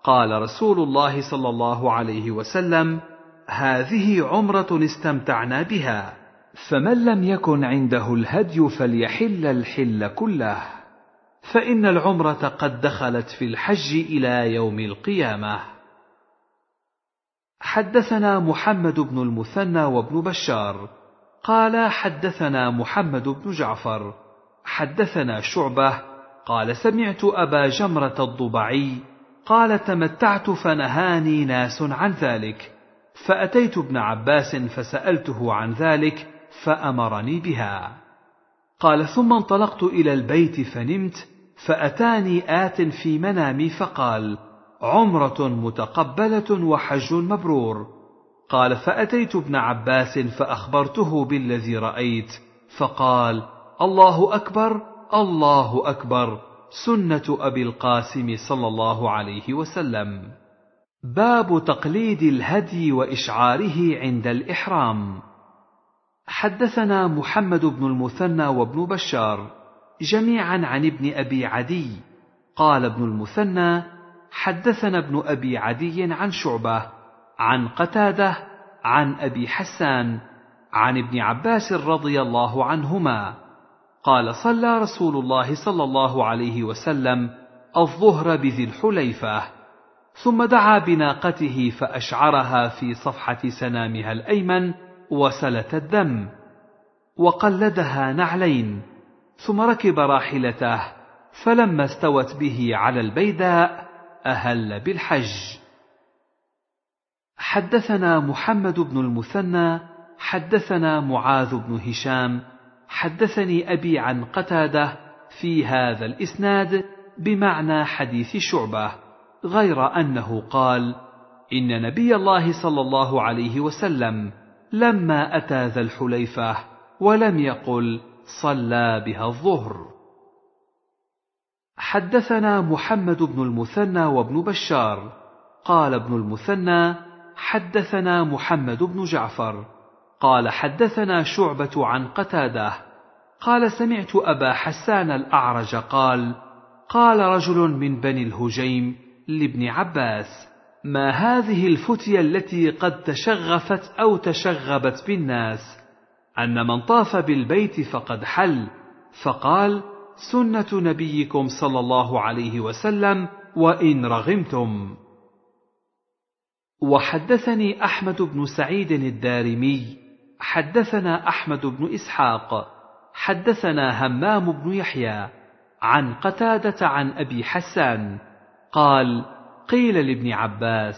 قال رسول الله صلى الله عليه وسلم هذه عمرة استمتعنا بها فمن لم يكن عنده الهدي فليحل الحل كله فإن العمرة قد دخلت في الحج إلى يوم القيامة. حدثنا محمد بن المثنى وابن بشار قال حدثنا محمد بن جعفر حدثنا شعبة قال سمعت أبا جمرة الضبعي قال تمتعت فنهاني ناس عن ذلك. فأتيت ابن عباس فسألته عن ذلك فأمرني بها. قال ثم انطلقت إلى البيت فنمت فأتاني آت في منامي فقال عمرة متقبلة وحج مبرور. قال فأتيت ابن عباس فأخبرته بالذي رأيت فقال الله أكبر الله أكبر سنة أبي القاسم صلى الله عليه وسلم. باب تقليد الهدي وإشعاره عند الإحرام. حدثنا محمد بن المثنى وابن بشار جميعا عن ابن أبي عدي. قال ابن المثنى حدثنا ابن أبي عدي عن شعبة عن قتادة عن أبي حسان عن ابن عباس رضي الله عنهما. قال صلى رسول الله صلى الله عليه وسلم الظهر بذي الحليفة ثم دعا بناقته فأشعرها في صفحة سنامها الأيمن وسلت الدم وقلدها نعلين ثم ركب راحلته فلما استوت به على البيداء أهل بالحج. حدثنا محمد بن المثنى حدثنا معاذ بن هشام حدثني أبي عن قتادة في هذا الإسناد بمعنى حديث شعبة غير أنه قال إن نبي الله صلى الله عليه وسلم لما أتى ذا الحليفة ولم يقل صلى بها الظهر حدثنا محمد بن المثنى وابن بشار قال ابن المثنى حدثنا محمد بن جعفر قال حدثنا شعبة عن قتادة. قال سمعت أبا حسان الأعرج قال قال رجل من بني الهجيم لابن عباس ما هذه الفتية التي قد تشغفت أو تشغبت بالناس؟ أن من طاف بالبيت فقد حل. فقال سنة نبيكم صلى الله عليه وسلم وإن رغمتم. وحدثني أحمد بن سعيد الدارمي. حدثنا أحمد بن إسحاق حدثنا همام بن يحيى عن قتادة عن أبي حسان قال قيل لابن عباس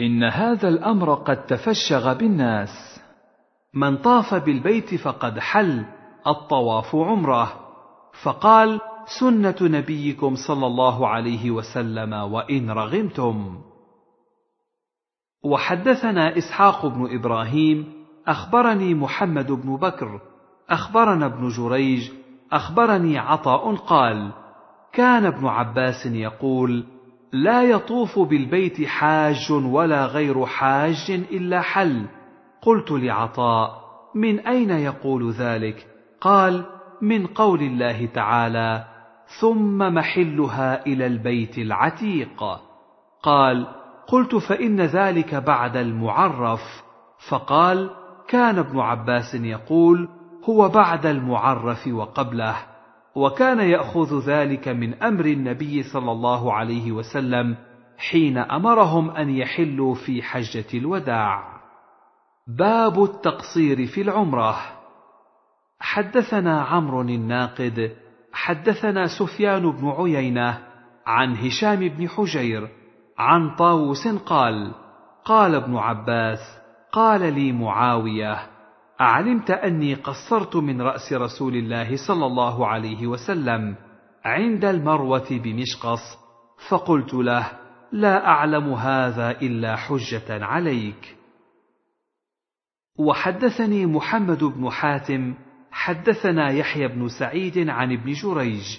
إن هذا الأمر قد تفشغ بالناس. من طاف بالبيت فقد حل الطواف عمرة. فقال سنة نبيكم صلى الله عليه وسلم وإن رغمتم. وحدثنا إسحاق بن إبراهيم أخبرني محمد بن بكر أخبرنا ابن جريج أخبرني عطاء قال كان ابن عباس يقول لا يطوف بالبيت حاج ولا غير حاج إلا حل. قلت لعطاء من أين يقول ذلك؟ قال من قول الله تعالى ثم محلها إلى البيت العتيق. قال قلت فإن ذلك بعد المعرف. فقال كان ابن عباس يقول هو بعد المعرف وقبله وكان يأخذ ذلك من أمر النبي صلى الله عليه وسلم حين أمرهم أن يحلوا في حجة الوداع. باب التقصير في العمرة. حدثنا عمرو الناقد حدثنا سفيان بن عيينة عن هشام بن حجير عن طاووس قال قال ابن عباس قال لي معاوية أعلمت أني قصرت من رأس رسول الله صلى الله عليه وسلم عند المروة بمشقص فقلت له لا أعلم هذا إلا حجة عليك. وحدثني محمد بن حاتم حدثنا يحيى بن سعيد عن ابن جريج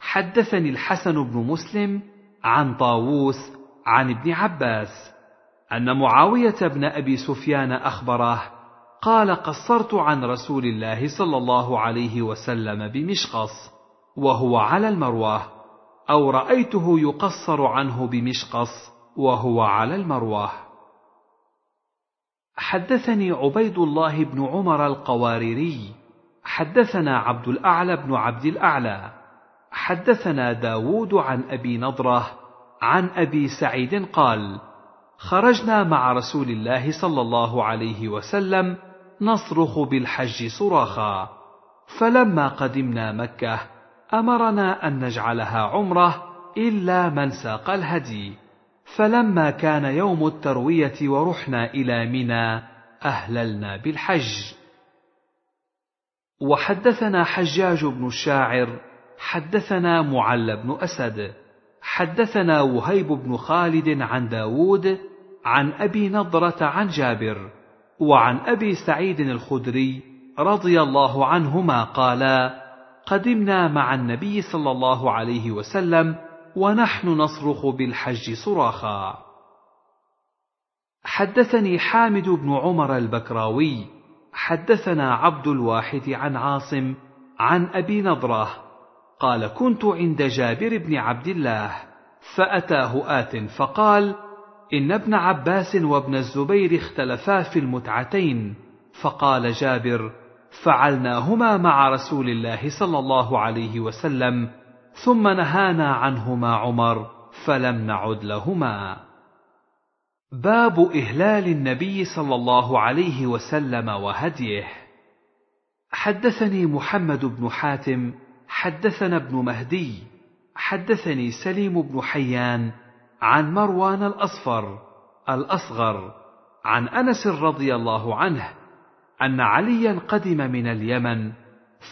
حدثني الحسن بن مسلم عن طاووس عن ابن عباس. أن معاوية بن أبي سفيان اخبره قال قصرت عن رسول الله صلى الله عليه وسلم بمشقص وهو على المروة أو رأيته يقصر عنه بمشقص وهو على المروة. حدثني عبيد الله بن عمر القواريري حدثنا عبد الأعلى بن عبد الأعلى حدثنا داود عن أبي نضرة عن أبي سعيد قال خرجنا مع رسول الله صلى الله عليه وسلم نصرخ بالحج صراخا. فلما قدمنا مكة أمرنا أن نجعلها عمرة إلا من ساق الهدي. فلما كان يوم التروية ورحنا إلى منى أهللنا بالحج. وحدثنا حجاج بن الشاعر حدثنا معل بن أسد حدثنا وهيب بن خالد عن داود عن أبي نضرة عن جابر وعن أبي سعيد الخدري رضي الله عنهما قالا قدمنا مع النبي صلى الله عليه وسلم ونحن نصرخ بالحج صراخا. حدثني حامد بن عمر البكراوي حدثنا عبد الواحد عن عاصم عن أبي نضرة قال كنت عند جابر بن عبد الله فأتاه آت فقال إن ابن عباس وابن الزبير اختلفا في المتعتين فقال جابر فعلناهما مع رسول الله صلى الله عليه وسلم ثم نهانا عنهما عمر فلم نعد لهما. باب إهلال النبي صلى الله عليه وسلم وهديه. حدثني محمد بن حاتم حدثنا ابن مهدي حدثني سليم بن حيان عن مروان الأصفر الأصغر عن أنس رضي الله عنه أن عليا قدم من اليمن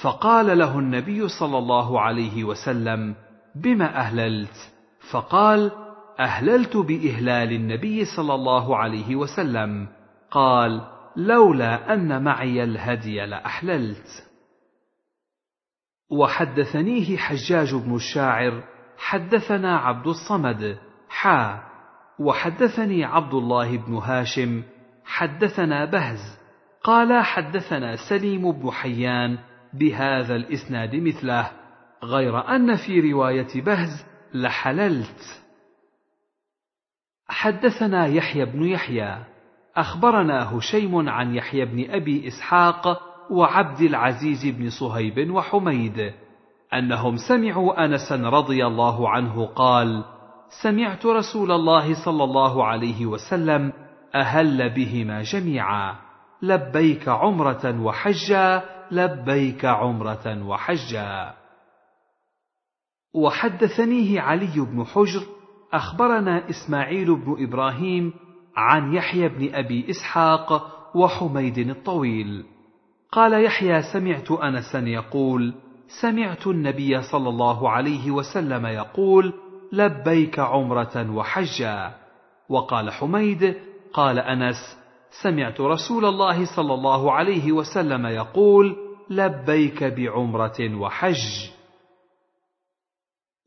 فقال له النبي صلى الله عليه وسلم بما أهللت؟ فقال أهللت بإهلال النبي صلى الله عليه وسلم. قال لولا أن معي الهدي لأحللت. وحدثنيه حجاج بن الشاعر حدثنا عبد الصمد. حا وحدثني عبد الله بن هاشم حدثنا بهز قال حدثنا سليم بن حيان بهذا الإسناد مثله غير أن في رواية بهز لحللت. حدثنا يحيى بن يحيى أخبرنا هشيم عن يحيى بن أبي إسحاق وعبد العزيز بن صهيب وحميد أنهم سمعوا أنسا رضي الله عنه قال سمعت رسول الله صلى الله عليه وسلم أهل بهما جميعا. لبيك عمرة وحجا لبيك عمرة وحجا. وحدثنيه علي بن حجر أخبرنا إسماعيل بن إبراهيم عن يحيى بن أبي إسحاق وحميد الطويل. قال يحيى سمعت أنسا يقول سمعت النبي صلى الله عليه وسلم يقول لبيك عمرة وحجا. وقال حميد قال أنس سمعت رسول الله صلى الله عليه وسلم يقول لبيك بعمرة وحج.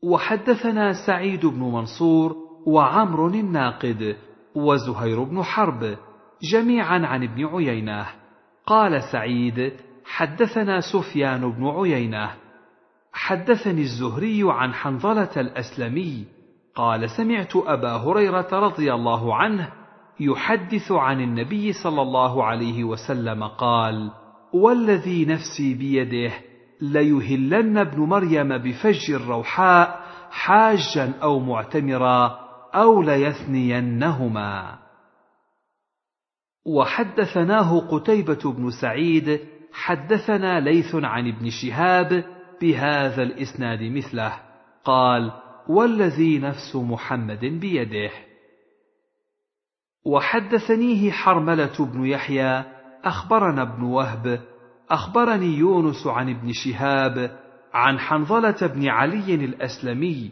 وحدثنا سعيد بن منصور وعمر الناقد وزهير بن حرب جميعا عن ابن عيينة. قال سعيد حدثنا سفيان بن عيينة. حدثني الزهري عن حنظلة الأسلمي قال سمعت أبا هريرة رضي الله عنه يحدث عن النبي صلى الله عليه وسلم قال والذي نفسي بيده ليهلن ابن مريم بفج الروحاء حاجا أو معتمرا أو ليثنينهما. وحدثناه قتيبة بن سعيد حدثنا ليث عن ابن شهاب بهذا الإسناد مثله. قال والذي نفس محمد بيده. وحدثنيه حرملة بن يحيى أخبرنا ابن وهب أخبرني يونس عن ابن شهاب عن حنظلة بن علي الأسلمي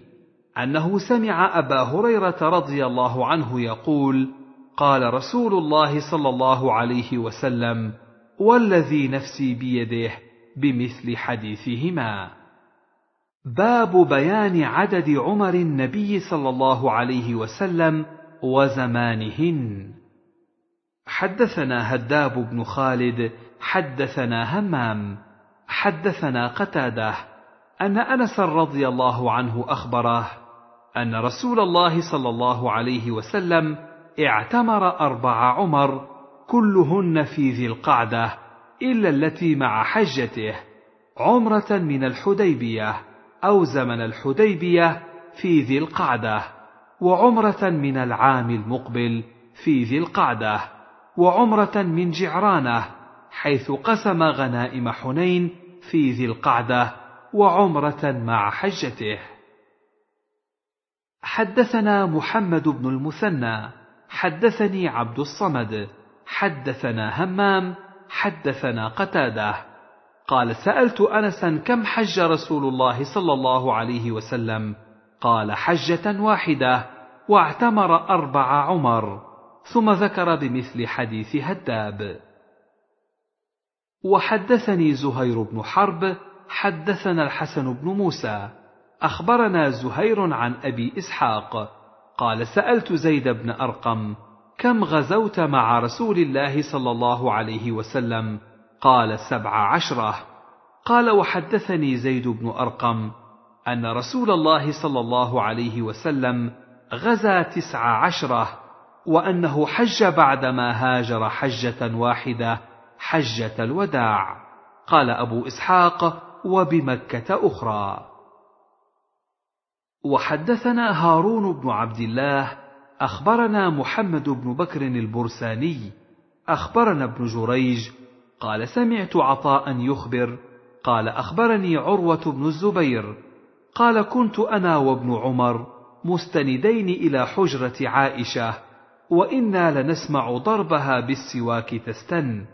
أنه سمع أبا هريرة رضي الله عنه يقول: قال رسول الله صلى الله عليه وسلم والذي نفسي بيده. بمثل حديثهما. باب بيان عدد عمر النبي صلى الله عليه وسلم وزمانهن. حدثنا هداب بن خالد حدثنا همام حدثنا قتادة أن أنس رضي الله عنه أخبره أن رسول الله صلى الله عليه وسلم اعتمر أربع عمر كلهن في ذي القعدة إلا التي مع حجته عمرة من الحديبية أو زمن الحديبية في ذي القعدة وعمرة من العام المقبل في ذي القعدة وعمرة من جعرانة حيث قسم غنائم حنين في ذي القعدة وعمرة مع حجته. حدثنا محمد بن المثنى حدثني عبد الصمد حدثنا همام حدثنا قتادة. قال سألت انسا كم حج رسول الله صلى الله عليه وسلم؟ قال حجة واحدة واعتمر أربع عمر. ثم ذكر بمثل حديث هداب. وحدثني زهير بن حرب حدثنا الحسن بن موسى. أخبرنا زهير عن أبي إسحاق. قال سألت زيد بن أرقم كم غزوت مع رسول الله صلى الله عليه وسلم؟ قال سبع عشرة. قال وحدثني زيد بن أرقم أن رسول الله صلى الله عليه وسلم غزا تسع عشرة وأنه حج بعدما هاجر حجة واحدة حجة الوداع. قال أبو إسحاق وبمكة أخرى. وحدثنا هارون بن عبد الله أخبرنا محمد بن بكر البرساني أخبرنا ابن جريج قال سمعت عطاء يخبر قال أخبرني عروة بن الزبير قال كنت أنا وابن عمر مستندين إلى حجرة عائشة وإنا لنسمع ضربها بالسواك تستن.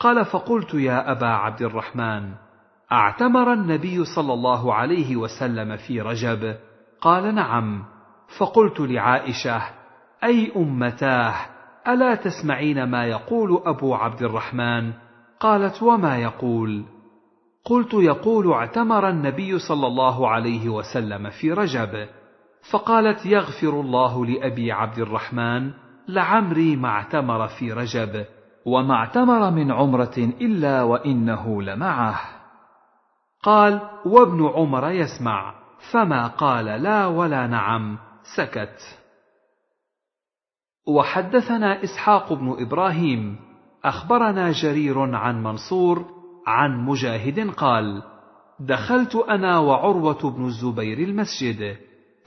قال فقلت يا أبا عبد الرحمن أعتمر النبي صلى الله عليه وسلم في رجب؟ قال نعم. فقلت لعائشة أي أمتاه ألا تسمعين ما يقول أبو عبد الرحمن؟ قالت وما يقول؟ قلت يقول اعتمر النبي صلى الله عليه وسلم في رجب. فقالت يغفر الله لأبي عبد الرحمن لعمري ما اعتمر في رجب وما اعتمر من عمرة إلا وإنه لمعه. قال وابن عمر يسمع فما قال لا ولا نعم سكت. وحدثنا إسحاق بن إبراهيم أخبرنا جرير عن منصور عن مجاهد قال دخلت أنا وعروة بن الزبير المسجد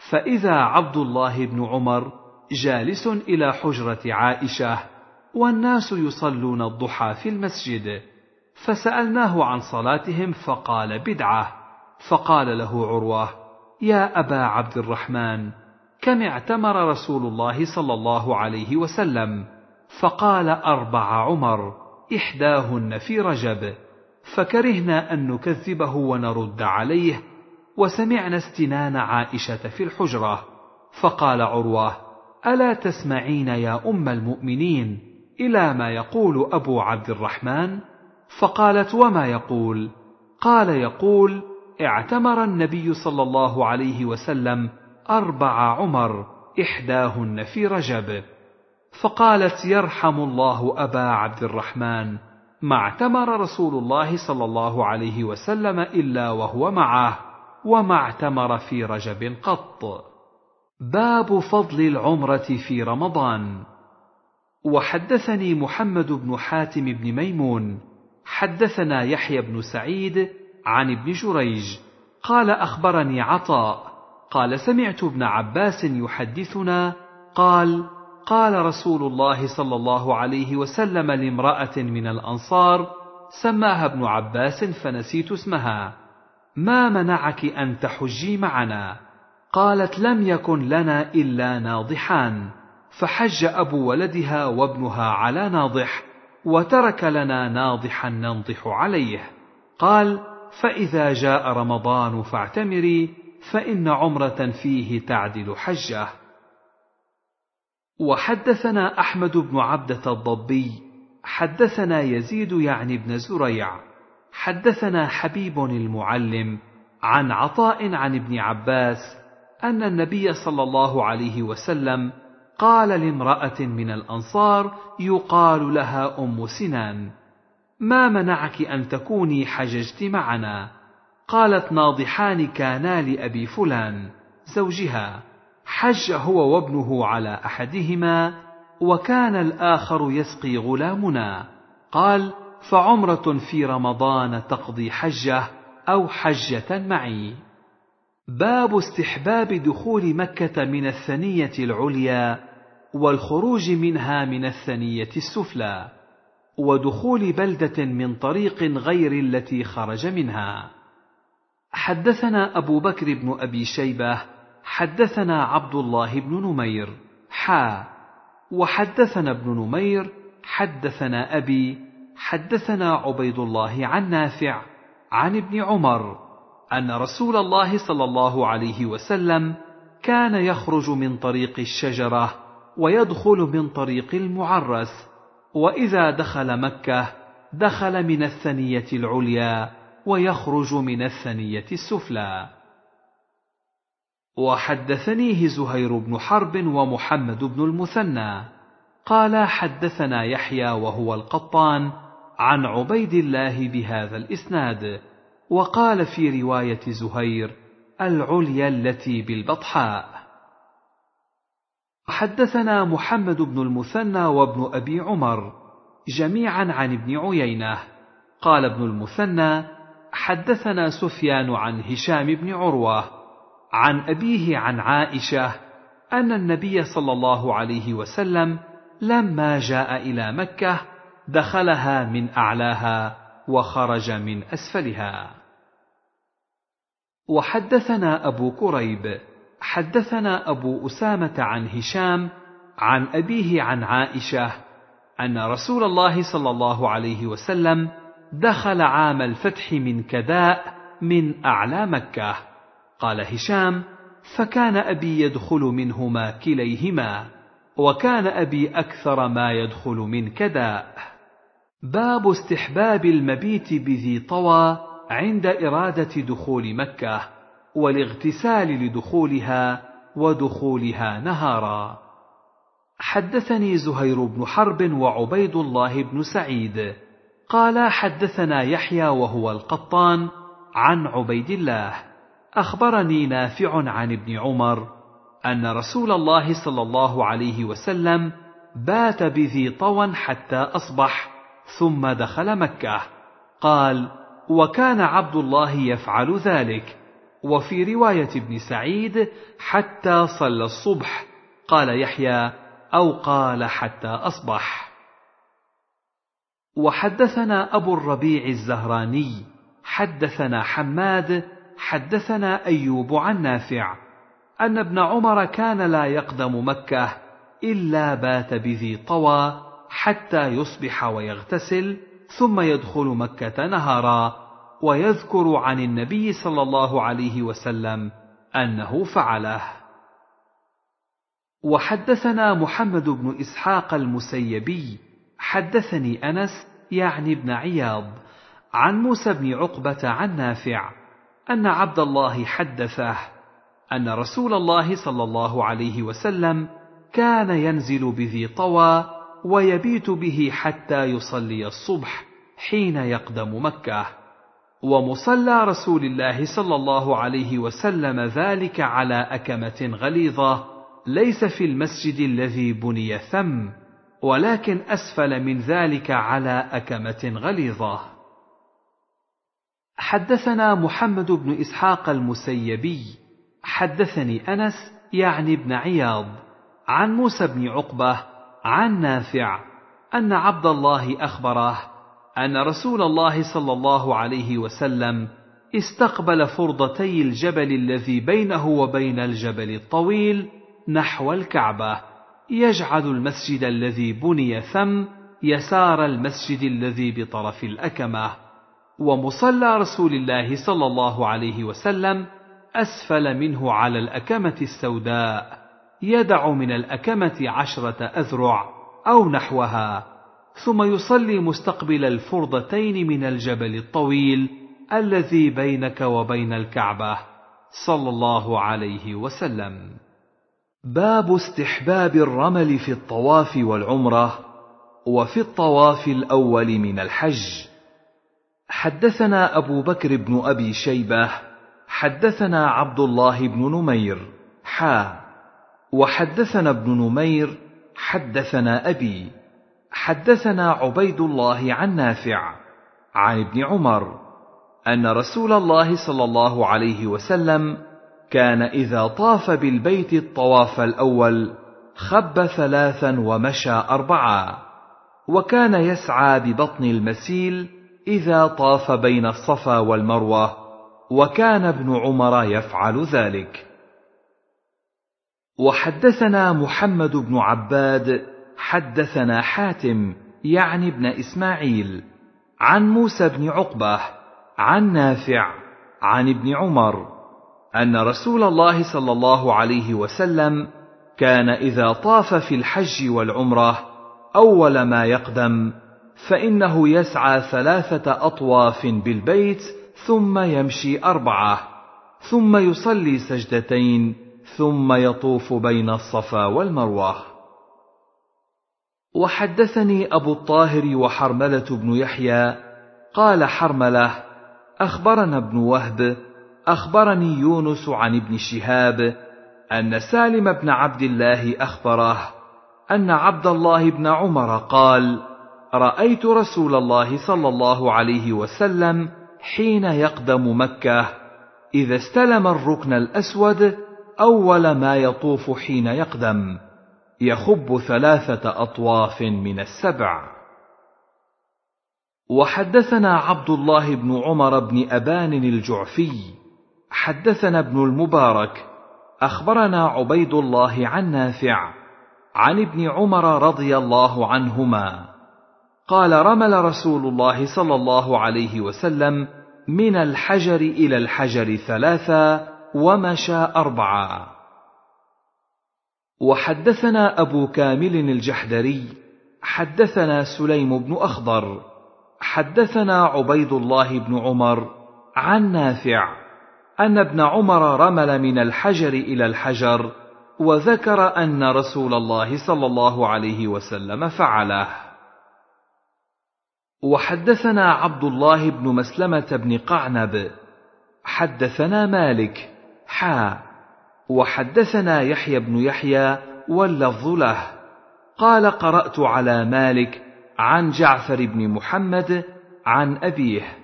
فإذا عبد الله بن عمر جالس إلى حجرة عائشة والناس يصلون الضحى في المسجد فسألناه عن صلاتهم فقال بدعة فقال له عروة يا أبا عبد الرحمن كم اعتمر رسول الله صلى الله عليه وسلم؟ فقال أربع عمر إحداهن في رجب فكرهنا أن نكذبه ونرد عليه وسمعنا استنان عائشة في الحجرة فقال عروة ألا تسمعين يا أم المؤمنين إلى ما يقول أبو عبد الرحمن؟ فقالت وما يقول؟ قال يقول اعتمر النبي صلى الله عليه وسلم أربع عمر إحداهن في رجب. فقالت يرحم الله أبا عبد الرحمن ما اعتمر رسول الله صلى الله عليه وسلم إلا وهو معه وما اعتمر في رجب قط. باب فضل العمرة في رمضان. وحدثني محمد بن حاتم بن ميمون حدثنا يحيى بن سعيد عن ابن جريج قال أخبرني عطاء قال سمعت ابن عباس يحدثنا قال قال رسول الله صلى الله عليه وسلم لامرأة من الأنصار سماها ابن عباس فنسيت اسمها. ما منعك أن تحجي معنا؟ قالت لم يكن لنا إلا ناضحان. فحج أبو ولدها وابنها على ناضح وترك لنا ناضحا ننضح عليه. قال فإذا جاء رمضان فاعتمري فإن عمرة فيه تعدل حجة. وحدثنا أحمد بن عبدة الضبي حدثنا يزيد يعني بن زريع حدثنا حبيب المعلم عن عطاء عن ابن عباس أن النبي صلى الله عليه وسلم قال لامرأة من الأنصار يقال لها أم سنان ما منعك أن تكوني حججت معنا؟ قالت ناضحان كانا لأبي فلان زوجها. حج هو وابنه على أحدهما وكان الآخر يسقي غلامنا. قال فعمرة في رمضان تقضي حجة أو حجة معي. باب استحباب دخول مكة من الثنية العليا والخروج منها من الثنية السفلى ودخول بلدة من طريق غير التي خرج منها. حدثنا أبو بكر بن أبي شيبة حدثنا عبد الله بن نمير حا. وحدثنا ابن نمير حدثنا أبي حدثنا عبيد الله عن نافع عن ابن عمر أن رسول الله صلى الله عليه وسلم كان يخرج من طريق الشجرة ويدخل من طريق المعرس وإذا دخل مكة دخل من الثنية العليا. ويخرج من الثنية السفلى. وحدثنيه زهير بن حرب ومحمد بن المثنى. قال حدثنا يحيى وهو القطان عن عبيد الله بهذا الإسناد. وقال في رواية زهير العليا التي بالبطحاء. حدثنا محمد بن المثنى وابن أبي عمر جميعا عن ابن عيينة. قال ابن المثنى حدثنا سفيان عن هشام بن عروة عن أبيه عن عائشة أن النبي صلى الله عليه وسلم لما جاء إلى مكة دخلها من أعلاها وخرج من أسفلها. وحدثنا أبو كريب حدثنا أبو أسامة عن هشام عن أبيه عن عائشة أن رسول الله صلى الله عليه وسلم دخل عام الفتح من كداء من أعلى مكة. قال هشام فكان أبي يدخل منهما كليهما وكان أبي أكثر ما يدخل من كداء. باب استحباب المبيت بذي طوى عند إرادة دخول مكة والاغتسال لدخولها ودخولها نهارا. حدثني زهير بن حرب وعبيد الله بن سعيد قال حدثنا يحيى وهو القطان عن عبيد الله. أخبرني نافع عن ابن عمر أن رسول الله صلى الله عليه وسلم بات بذي طوى حتى أصبح ثم دخل مكة. قال وكان عبد الله يفعل ذلك. وفي رواية ابن سعيد حتى صلى الصبح. قال يحيى أو قال حتى أصبح. وحدثنا أبو الربيع الزهراني حدثنا حماد حدثنا أيوب عن نافع أن ابن عمر كان لا يقدم مكة إلا بات بذي طوى حتى يصبح ويغتسل ثم يدخل مكة نهارا ويذكر عن النبي صلى الله عليه وسلم أنه فعله. وحدثنا محمد بن إسحاق المسيبي حدثني أنس يعني ابن عياض عن موسى بن عقبة عن نافع أن عبد الله حدثه أن رسول الله صلى الله عليه وسلم كان ينزل بذي طوى ويبيت به حتى يصلي الصبح حين يقدم مكة. ومصلى رسول الله صلى الله عليه وسلم ذلك على أكمة غليظة ليس في المسجد الذي بني ثم ولكن أسفل من ذلك على أكمة غليظة. حدثنا محمد بن إسحاق المسيبي. حدثني أنس يعني ابن عياض عن موسى بن عقبة عن نافع أن عبد الله أخبره أن رسول الله صلى الله عليه وسلم استقبل فرضتي الجبل الذي بينه وبين الجبل الطويل نحو الكعبة. يجعل المسجد الذي بني ثم يسار المسجد الذي بطرف الأكمة. ومصلى رسول الله صلى الله عليه وسلم أسفل منه على الأكمة السوداء. يدع من الأكمة عشرة أذرع أو نحوها. ثم يصلي مستقبل الفرضتين من الجبل الطويل الذي بينك وبين الكعبة. صلى الله عليه وسلم. باب استحباب الرمل في الطواف والعمرة وفي الطواف الأول من الحج. حدثنا أبو بكر بن أبي شيبة حدثنا عبد الله بن نمير حا. وحدثنا ابن نمير حدثنا أبي. حدثنا عبيد الله عن نافع عن ابن عمر أن رسول الله صلى الله عليه وسلم كان إذا طاف بالبيت الطواف الأول خب ثلاثا ومشى أربعا وكان يسعى ببطن المسيل إذا طاف بين الصفا والمروة وكان ابن عمر يفعل ذلك. وحدثنا محمد بن عباد حدثنا حاتم يعني ابن إسماعيل عن موسى بن عقبة عن نافع عن ابن عمر أن رسول الله صلى الله عليه وسلم كان إذا طاف في الحج والعمرة أول ما يقدم فإنه يسعى ثلاثة أطواف بالبيت ثم يمشي أربعة ثم يصلي سجدتين ثم يطوف بين الصفا والمروة. وحدثني أبو الطاهر وحرملة بن يحيى قال حرملة أخبرنا ابن وهب أخبرني يونس عن ابن شهاب أن سالم بن عبد الله أخبره أن عبد الله بن عمر قال رأيت رسول الله صلى الله عليه وسلم حين يقدم مكة إذا استلم الركن الأسود أول ما يطوف حين يقدم يخب ثلاثة أطواف من السبع. وحدثنا عبد الله بن عمر بن أبان الجعفي حدثنا ابن المبارك أخبرنا عبيد الله عن نافع عن ابن عمر رضي الله عنهما. قال رمل رسول الله صلى الله عليه وسلم من الحجر إلى الحجر ثلاثا ومشى أربعا. وحدثنا أبو كامل الجحدري حدثنا سليم بن أخضر حدثنا عبيد الله بن عمر عن نافع. أن ابن عمر رمل من الحجر إلى الحجر وذكر أن رسول الله صلى الله عليه وسلم فعله. وحدثنا عبد الله بن مسلمة بن قعنب حدثنا مالك حا وحدثنا يحيى بن يحيى واللفظ له. قال قرأت على مالك عن جعفر بن محمد عن أبيه.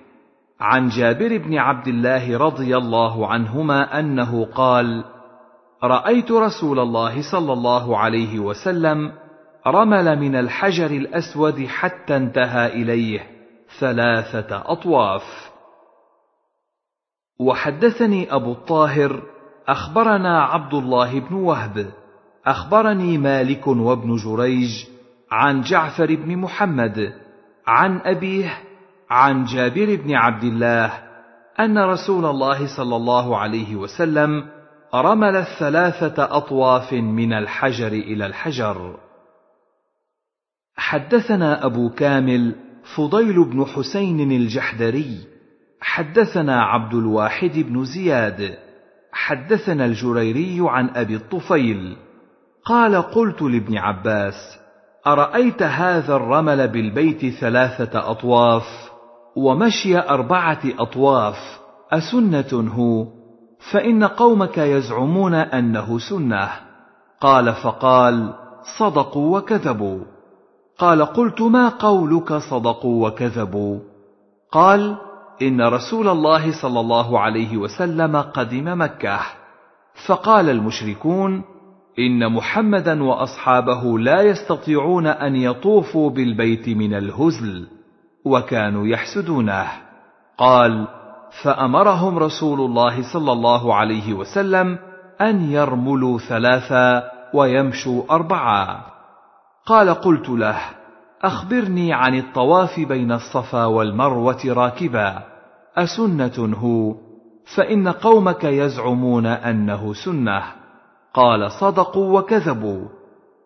عن جابر بن عبد الله رضي الله عنهما أنه قال رأيت رسول الله صلى الله عليه وسلم رمل من الحجر الأسود حتى انتهى إليه ثلاثة أطواف. وحدثني أبو الطاهر أخبرنا عبد الله بن وهب أخبرني مالك وابن جريج عن جعفر بن محمد عن أبيه عن جابر بن عبد الله أن رسول الله صلى الله عليه وسلم رمل الثلاثة أطواف من الحجر إلى الحجر. حدثنا أبو كامل فضيل بن حسين الجحدري حدثنا عبد الواحد بن زياد حدثنا الجريري عن أبي الطفيل قال قلت لابن عباس أرأيت هذا الرمل بالبيت ثلاثة أطواف؟ ومشي أربعة أطواف أسنة هو؟ فإن قومك يزعمون أنه سنة. قال فقال صدقوا وكذبوا. قال قلت ما قولك صدقوا وكذبوا؟ قال إن رسول الله صلى الله عليه وسلم قدم مكة. فقال المشركون إن محمدا وأصحابه لا يستطيعون أن يطوفوا بالبيت من الهزل. وكانوا يحسدونه. قال فأمرهم رسول الله صلى الله عليه وسلم أن يرملوا ثلاثا ويمشوا أربعا. قال قلت له أخبرني عن الطواف بين الصفا والمروة راكبا. أسنة هو فإن قومك يزعمون أنه سنة. قال صدقوا وكذبوا.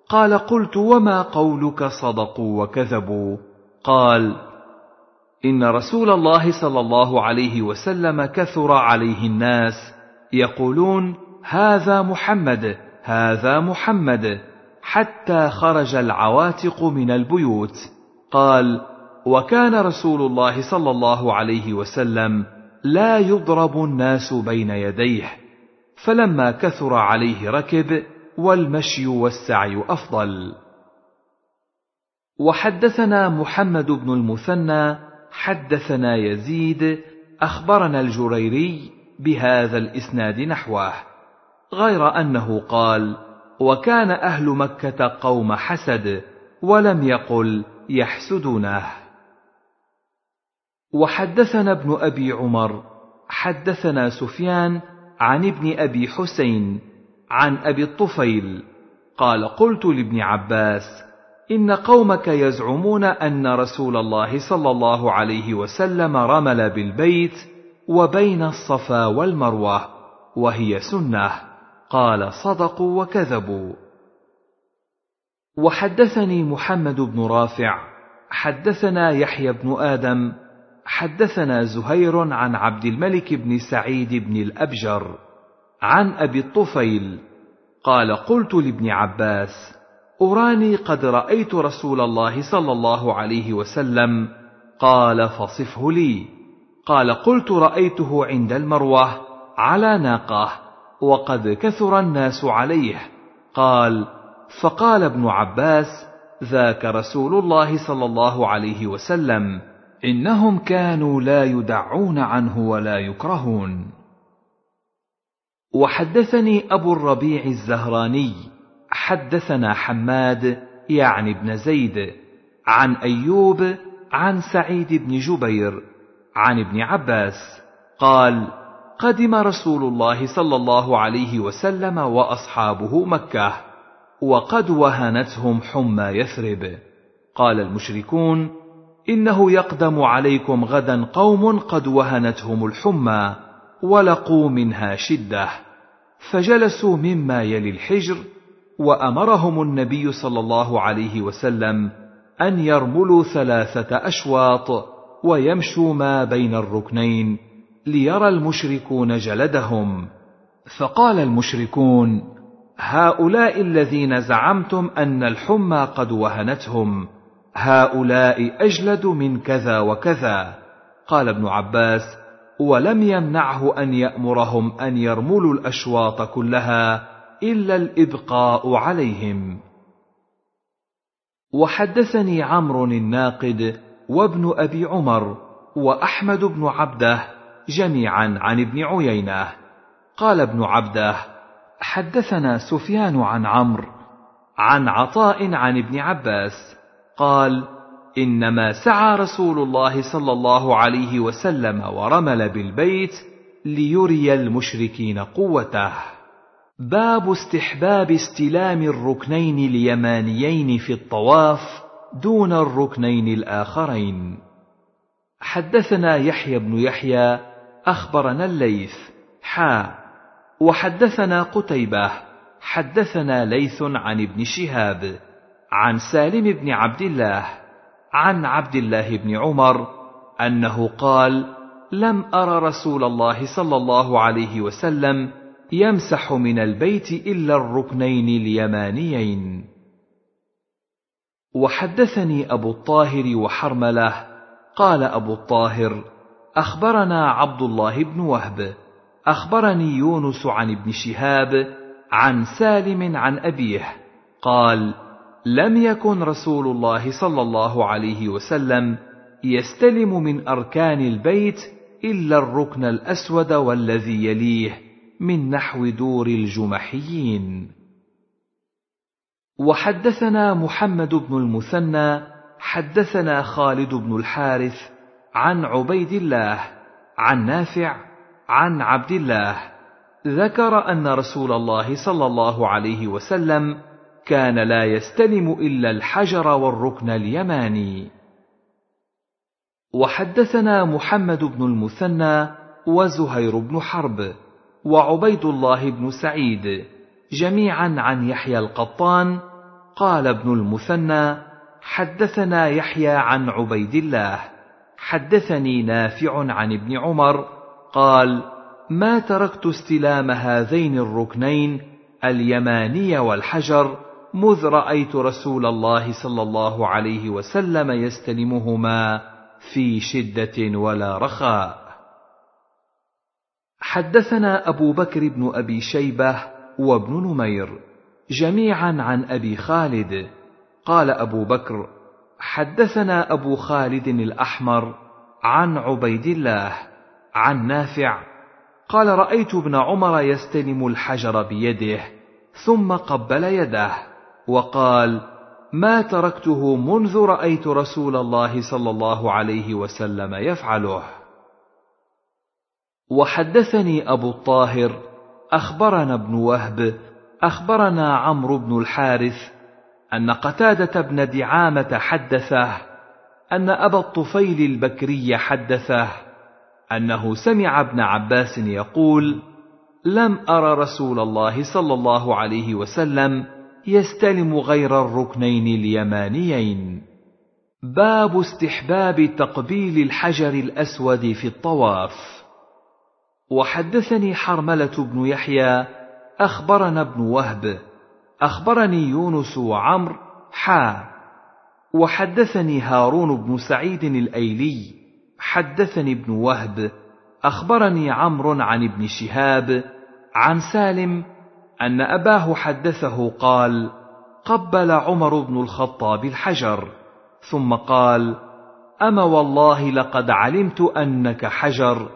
قال قلت وما قولك صدقوا وكذبوا؟ قال إن رسول الله صلى الله عليه وسلم كثر عليه الناس يقولون هذا محمد هذا محمد حتى خرج العواتق من البيوت. قال وكان رسول الله صلى الله عليه وسلم لا يضرب الناس بين يديه فلما كثر عليه ركب والمشي والسعي أفضل. وحدثنا محمد بن المثنى حدثنا يزيد أخبرنا الجريري بهذا الإسناد نحوه غير أنه قال وكان أهل مكة قوم حسد ولم يقل يحسدونه. وحدثنا ابن أبي عمر حدثنا سفيان عن ابن أبي حسين عن أبي الطفيل قال قلت لابن عباس إن قومك يزعمون أن رسول الله صلى الله عليه وسلم رمل بالبيت وبين الصفا والمروة وهي سنة. قال صدقوا وكذبوا. وحدثني محمد بن رافع حدثنا يحيى بن آدم حدثنا زهير عن عبد الملك بن سعيد بن الأبجر عن أبي الطفيل قال قلت لابن عباس أراني قد رأيت رسول الله صلى الله عليه وسلم. قال فصفه لي. قال قلت رأيته عند المروة على ناقه وقد كثر الناس عليه. قال فقال ابن عباس ذاك رسول الله صلى الله عليه وسلم إنهم كانوا لا يدعون عنه ولا يكرهون. وحدثني أبو الربيع الزهراني. حدثنا حماد يعني ابن زيد عن أيوب عن سعيد بن جبير عن ابن عباس قال قدم رسول الله صلى الله عليه وسلم وأصحابه مكة وقد وهنتهم حمى يثرب. قال المشركون إنه يقدم عليكم غدا قوم قد وهنتهم الحمى ولقوا منها شدة فجلسوا مما يلي الحجر وأمرهم النبي صلى الله عليه وسلم أن يرملوا ثلاثة أشواط ويمشوا ما بين الركنين ليرى المشركون جلدهم. فقال المشركون هؤلاء الذين زعمتم أن الحمى قد وهنتهم هؤلاء أجلد من كذا وكذا. قال ابن عباس ولم يمنعه أن يأمرهم أن يرملوا الأشواط كلها إلا الإبقاء عليهم. وحدثني عمرو الناقد وابن أبي عمر وأحمد بن عبده جميعا عن ابن عيينة. قال ابن عبده حدثنا سفيان عن عمرو عن عطاء عن ابن عباس. قال إنما سعى رسول الله صلى الله عليه وسلم ورمل بالبيت ليري المشركين قوته. باب استحباب استلام الركنين اليمانيين في الطواف دون الركنين الآخرين. حدثنا يحيى بن يحيى أخبرنا الليث حا. وحدثنا قتيبة حدثنا ليث عن ابن شهاب عن سالم بن عبد الله عن عبد الله بن عمر أنه قال لم أر رسول الله صلى الله عليه وسلم يمسح من البيت إلا الركنين اليمانيين. وحدثني أبو الطاهر وحرملة. قال أبو الطاهر أخبرنا عبد الله بن وهب. أخبرني يونس عن ابن شهاب عن سالم عن أبيه. قال لم يكن رسول الله صلى الله عليه وسلم يستلم من أركان البيت إلا الركن الأسود والذي يليه. من نحو دور الجمحيين. وحدثنا محمد بن المثنى حدثنا خالد بن الحارث عن عبيد الله عن نافع عن عبد الله. ذكر أن رسول الله صلى الله عليه وسلم كان لا يستلم إلا الحجر والركن اليماني. وحدثنا محمد بن المثنى وزهير بن حرب. وعبيد الله بن سعيد جميعا عن يحيى القطان قال ابن المثنى حدثنا يحيى عن عبيد الله حدثني نافع عن ابن عمر قال ما تركت استلام هذين الركنين اليماني والحجر مذ رأيت رسول الله صلى الله عليه وسلم يستلمهما في شدة ولا رخاء. حدثنا أبو بكر بن أبي شيبة وابن نمير جميعا عن أبي خالد. قال أبو بكر حدثنا أبو خالد الأحمر عن عبيد الله عن نافع. قال رأيت ابن عمر يستلم الحجر بيده ثم قبل يده وقال ما تركته منذ رأيت رسول الله صلى الله عليه وسلم يفعله. وحدثني أبو الطاهر أخبرنا ابن وهب أخبرنا عمرو بن الحارث أن قتادة بن دعامة حدثه أن أبا الطفيل البكري حدثه أنه سمع ابن عباس يقول لم ار رسول الله صلى الله عليه وسلم يستلم غير الركنين اليمانيين. باب استحباب تقبيل الحجر الأسود في الطواف. وحدثني حرملة بن يحيى أخبرنا ابن وهب أخبرني يونس وعمر حا. وحدثني هارون بن سعيد الأيلي حدثني ابن وهب أخبرني عمرو عن ابن شهاب عن سالم أن أباه حدثه قال قبل عمر بن الخطاب الحجر. ثم قال أما والله لقد علمت أنك حجر.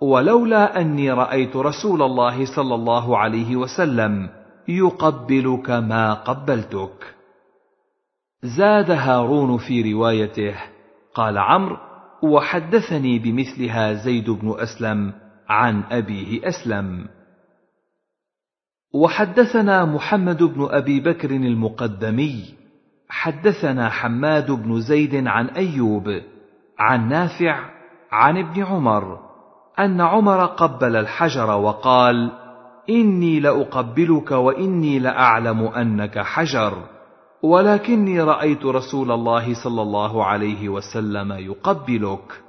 ولولا أني رأيت رسول الله صلى الله عليه وسلم يقبلك ما قبلتك. زاد هارون في روايته قال عمرو وحدثني بمثلها زيد بن أسلم عن أبيه أسلم. وحدثنا محمد بن أبي بكر المقدمي حدثنا حماد بن زيد عن أيوب عن نافع عن ابن عمر. أن عمر قبل الحجر وقال إني لأقبلك وإني لأعلم أنك حجر ولكني رأيت رسول الله صلى الله عليه وسلم يقبلك.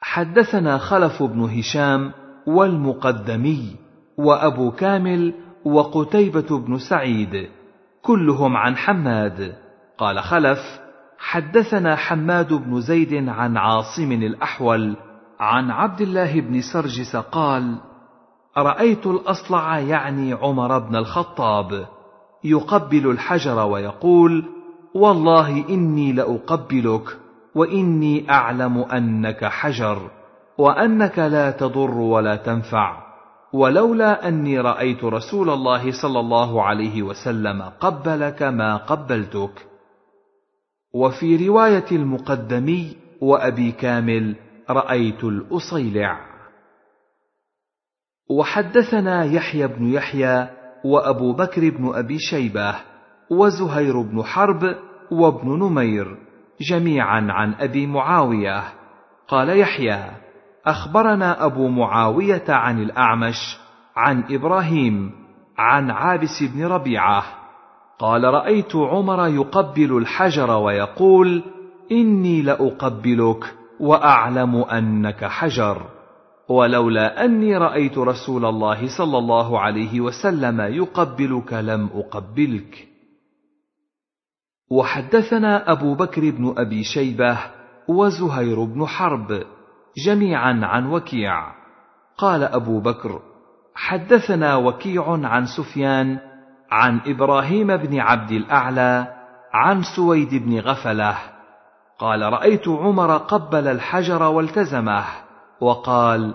حدثنا خلف بن هشام والمقدمي وأبو كامل وقتيبة بن سعيد كلهم عن حماد. قال خلف حدثنا حماد بن زيد عن عاصم الأحول عن عبد الله بن سرجس قال رأيت الأصلع يعني عمر بن الخطاب يقبل الحجر ويقول والله إني لأقبلك وإني أعلم أنك حجر وأنك لا تضر ولا تنفع ولولا أني رأيت رسول الله صلى الله عليه وسلم قبلك ما قبلتك. وفي رواية المقدمي وأبي كامل رأيت الأصيلع. وحدثنا يحيى بن يحيى وأبو بكر بن أبي شيبة وزهير بن حرب وابن نمير جميعا عن أبي معاوية. قال يحيى أخبرنا أبو معاوية عن الأعمش عن إبراهيم عن عابس بن ربيعة. قال رأيت عمر يقبل الحجر ويقول إني لأقبلك. وأعلم أنك حجر. ولولا أني رأيت رسول الله صلى الله عليه وسلم يقبلك لم أقبلك. وحدثنا أبو بكر بن أبي شيبة وزهير بن حرب جميعا عن وكيع. قال أبو بكر حدثنا وكيع عن سفيان عن إبراهيم بن عبد الأعلى عن سويد بن غفلة قال رأيت عمر قبل الحجر والتزمه وقال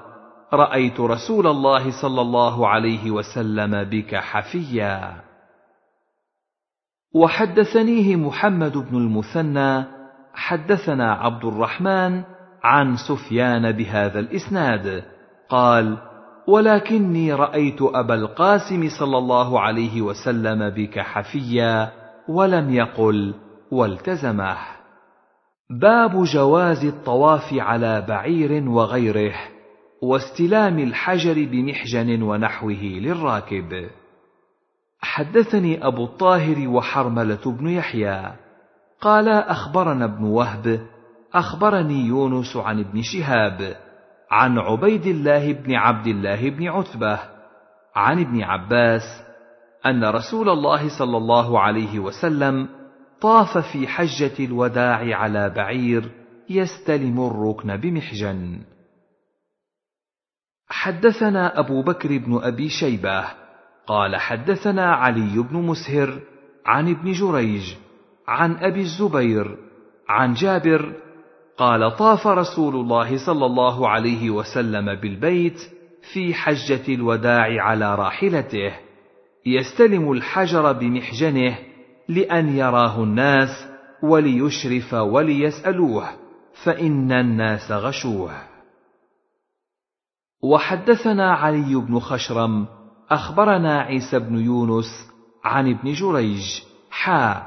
رأيت رسول الله صلى الله عليه وسلم بك حفيا. وحدثنيه محمد بن المثنى حدثنا عبد الرحمن عن سفيان بهذا الإسناد قال ولكني رأيت أبا القاسم صلى الله عليه وسلم بك حفيا ولم يقل والتزمه. باب جواز الطواف على بعير وغيره واستلام الحجر بمحجن ونحوه للراكب. حدثني أبو الطاهر وحرملة بن يحيى قال أخبرنا ابن وهب أخبرني يونس عن ابن شهاب عن عبيد الله بن عبد الله بن عتبة عن ابن عباس أن رسول الله صلى الله عليه وسلم طاف في حجة الوداع على بعير يستلم الركن بمحجن. حدثنا أبو بكر بن أبي شيبة. قال حدثنا علي بن مسهر عن ابن جريج عن أبي الزبير عن جابر. قال طاف رسول الله صلى الله عليه وسلم بالبيت في حجة الوداع على راحلته. يستلم الحجر بمحجنه لأن يراه الناس وليشرف وليسألوه فإن الناس غشوه. وحدثنا علي بن خشرم أخبرنا عيسى بن يونس عن ابن جريج حا.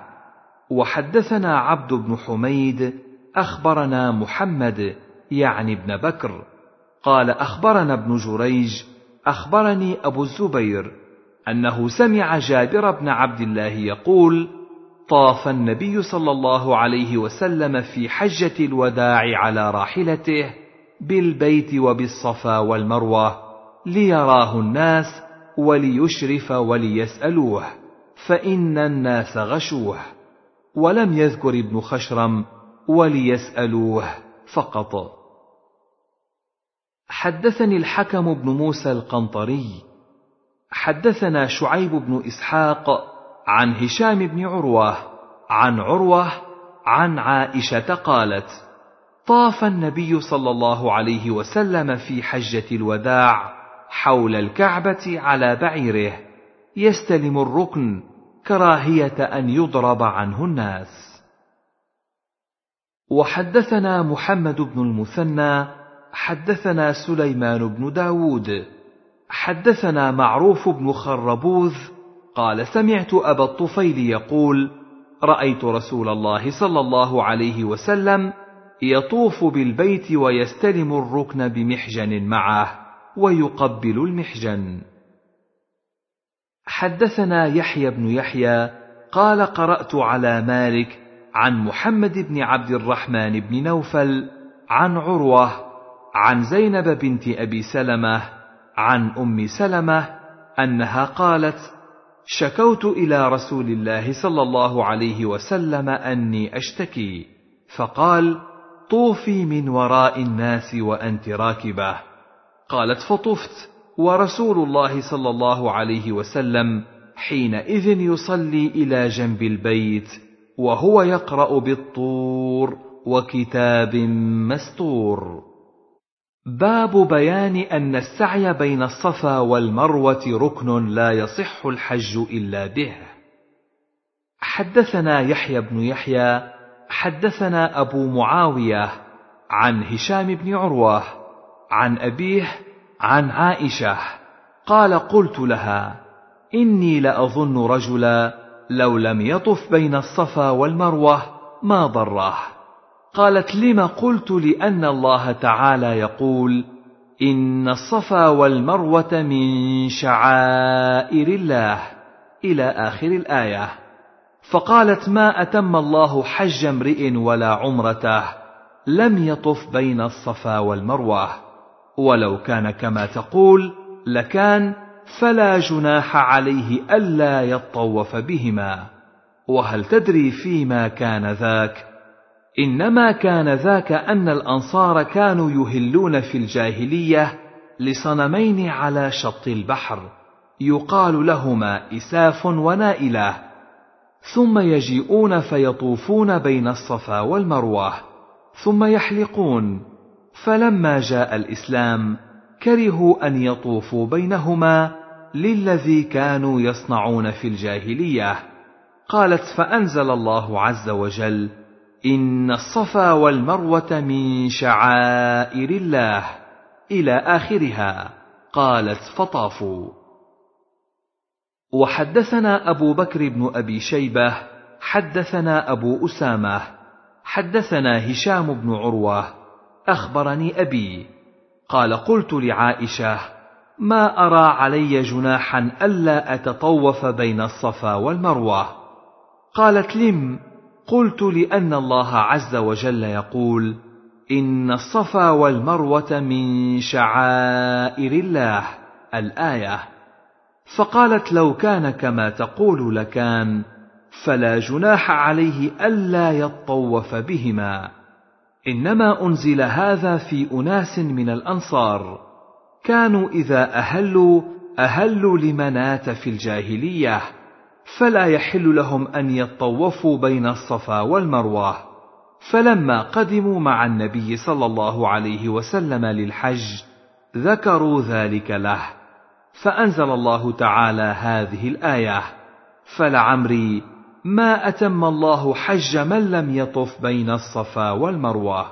وحدثنا عبد بن حميد أخبرنا محمد يعني ابن بكر. قال أخبرنا ابن جريج أخبرني أبو الزبير أنه سمع جابر بن عبد الله يقول طاف النبي صلى الله عليه وسلم في حجة الوداع على راحلته بالبيت وبالصفا والمروة ليراه الناس وليشرف وليسألوه فإن الناس غشوه ولم يذكر ابن خشرم وليسألوه فقط. حدثني الحكم بن موسى القنطري حدثنا شعيب بن إسحاق عن هشام بن عروة عن عروة عن عائشة قالت طاف النبي صلى الله عليه وسلم في حجة الوداع حول الكعبة على بعيره يستلم الركن كراهية أن يضرب عنه الناس. وحدثنا محمد بن المثنى حدثنا سليمان بن داود حدثنا معروف بن خربوذ قال سمعت أبا الطفيل يقول رأيت رسول الله صلى الله عليه وسلم يطوف بالبيت ويستلم الركن بمحجن معه ويقبل المحجن. حدثنا يحيى بن يحيى قال قرأت على مالك عن محمد بن عبد الرحمن بن نوفل عن عروة عن زينب بنت أبي سلمة عن أم سلمة أنها قالت شكوت إلى رسول الله صلى الله عليه وسلم أني أشتكي. فقال طوفي من وراء الناس وأنت راكبة. قالت فطفت. ورسول الله صلى الله عليه وسلم حينئذ يصلي إلى جنب البيت وهو يقرأ بالطور وكتاب مستور. باب بيان أن السعي بين الصفا والمروة ركن لا يصح الحج إلا به. حدثنا يحيى بن يحيى حدثنا أبو معاوية عن هشام بن عروة عن أبيه عن عائشة قال قلت لها إني لأظن رجلا لو لم يطف بين الصفا والمروة ما ضره قالت لم قلت لأن الله تعالى يقول إن الصفا والمروة من شعائر الله إلى آخر الآية. فقالت ما أتم الله حج امرئ ولا عمرته لم يطف بين الصفا والمروة. ولو كان كما تقول لكان فلا جناح عليه ألا يطوف بهما. وهل تدري فيما كان ذاك؟ إنما كان ذاك أن الأنصار كانوا يهلون في الجاهلية لصنمين على شط البحر يقال لهما إساف ونائلة ثم يجيئون فيطوفون بين الصفا والمروة ثم يحلقون فلما جاء الإسلام كرهوا أن يطوفوا بينهما للذي كانوا يصنعون في الجاهلية قالت فأنزل الله عز وجل إن الصفا والمروة من شعائر الله إلى آخرها قالت فطافوا. وحدثنا أبو بكر بن أبي شيبة حدثنا أبو أسامة حدثنا هشام بن عروة أخبرني أبي قال قلت لعائشة ما أرى علي جناحا ألا أتطوف بين الصفا والمروة؟ قالت لم. قلت لأن الله عز وجل يقول إن الصفا والمروة من شعائر الله الآية. فقالت لو كان كما تقول لكان فلا جناح عليه ألا يطوف بهما. إنما أنزل هذا في أناس من الأنصار. كانوا إذا أهلوا أهلوا لمنات في الجاهلية. فلا يحل لهم أن يطوفوا بين الصفا والمروة. فلما قدموا مع النبي صلى الله عليه وسلم للحج ذكروا ذلك له. فأنزل الله تعالى هذه الآية فلعمري ما أتم الله حج من لم يطف بين الصفا والمروة.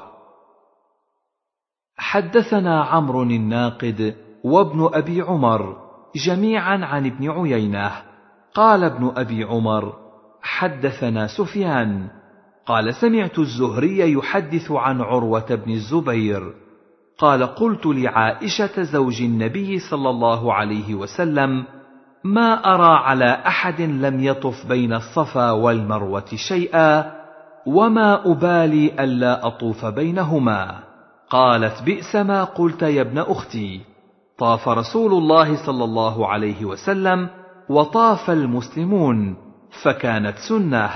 حدثنا عمرو الناقد وابن أبي عمر جميعا عن ابن عيينة. قال ابن أبي عمر حدثنا سفيان قال سمعت الزهري يحدث عن عروة بن الزبير قال قلت لعائشة زوج النبي صلى الله عليه وسلم ما أرى على أحد لم يطف بين الصفا والمروة شيئا وما أبالي ألا أطوف بينهما. قالت بئس ما قلت يا ابن أختي. طاف رسول الله صلى الله عليه وسلم وطاف المسلمون فكانت سنة.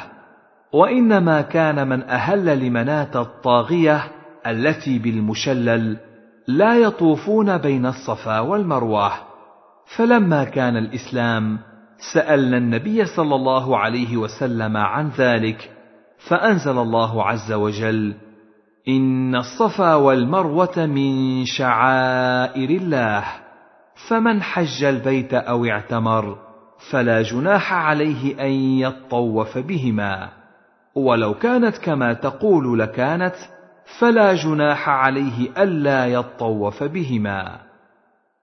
وإنما كان من أهل لمناة الطاغية التي بالمشلل لا يطوفون بين الصفا والمروة. فلما كان الإسلام سألنا النبي صلى الله عليه وسلم عن ذلك فأنزل الله عز وجل إن الصفا والمروة من شعائر الله فمن حج البيت أو اعتمر فلا جناح عليه أن يطوف بهما. ولو كانت كما تقول لكانت فلا جناح عليه ألا يطوف بهما.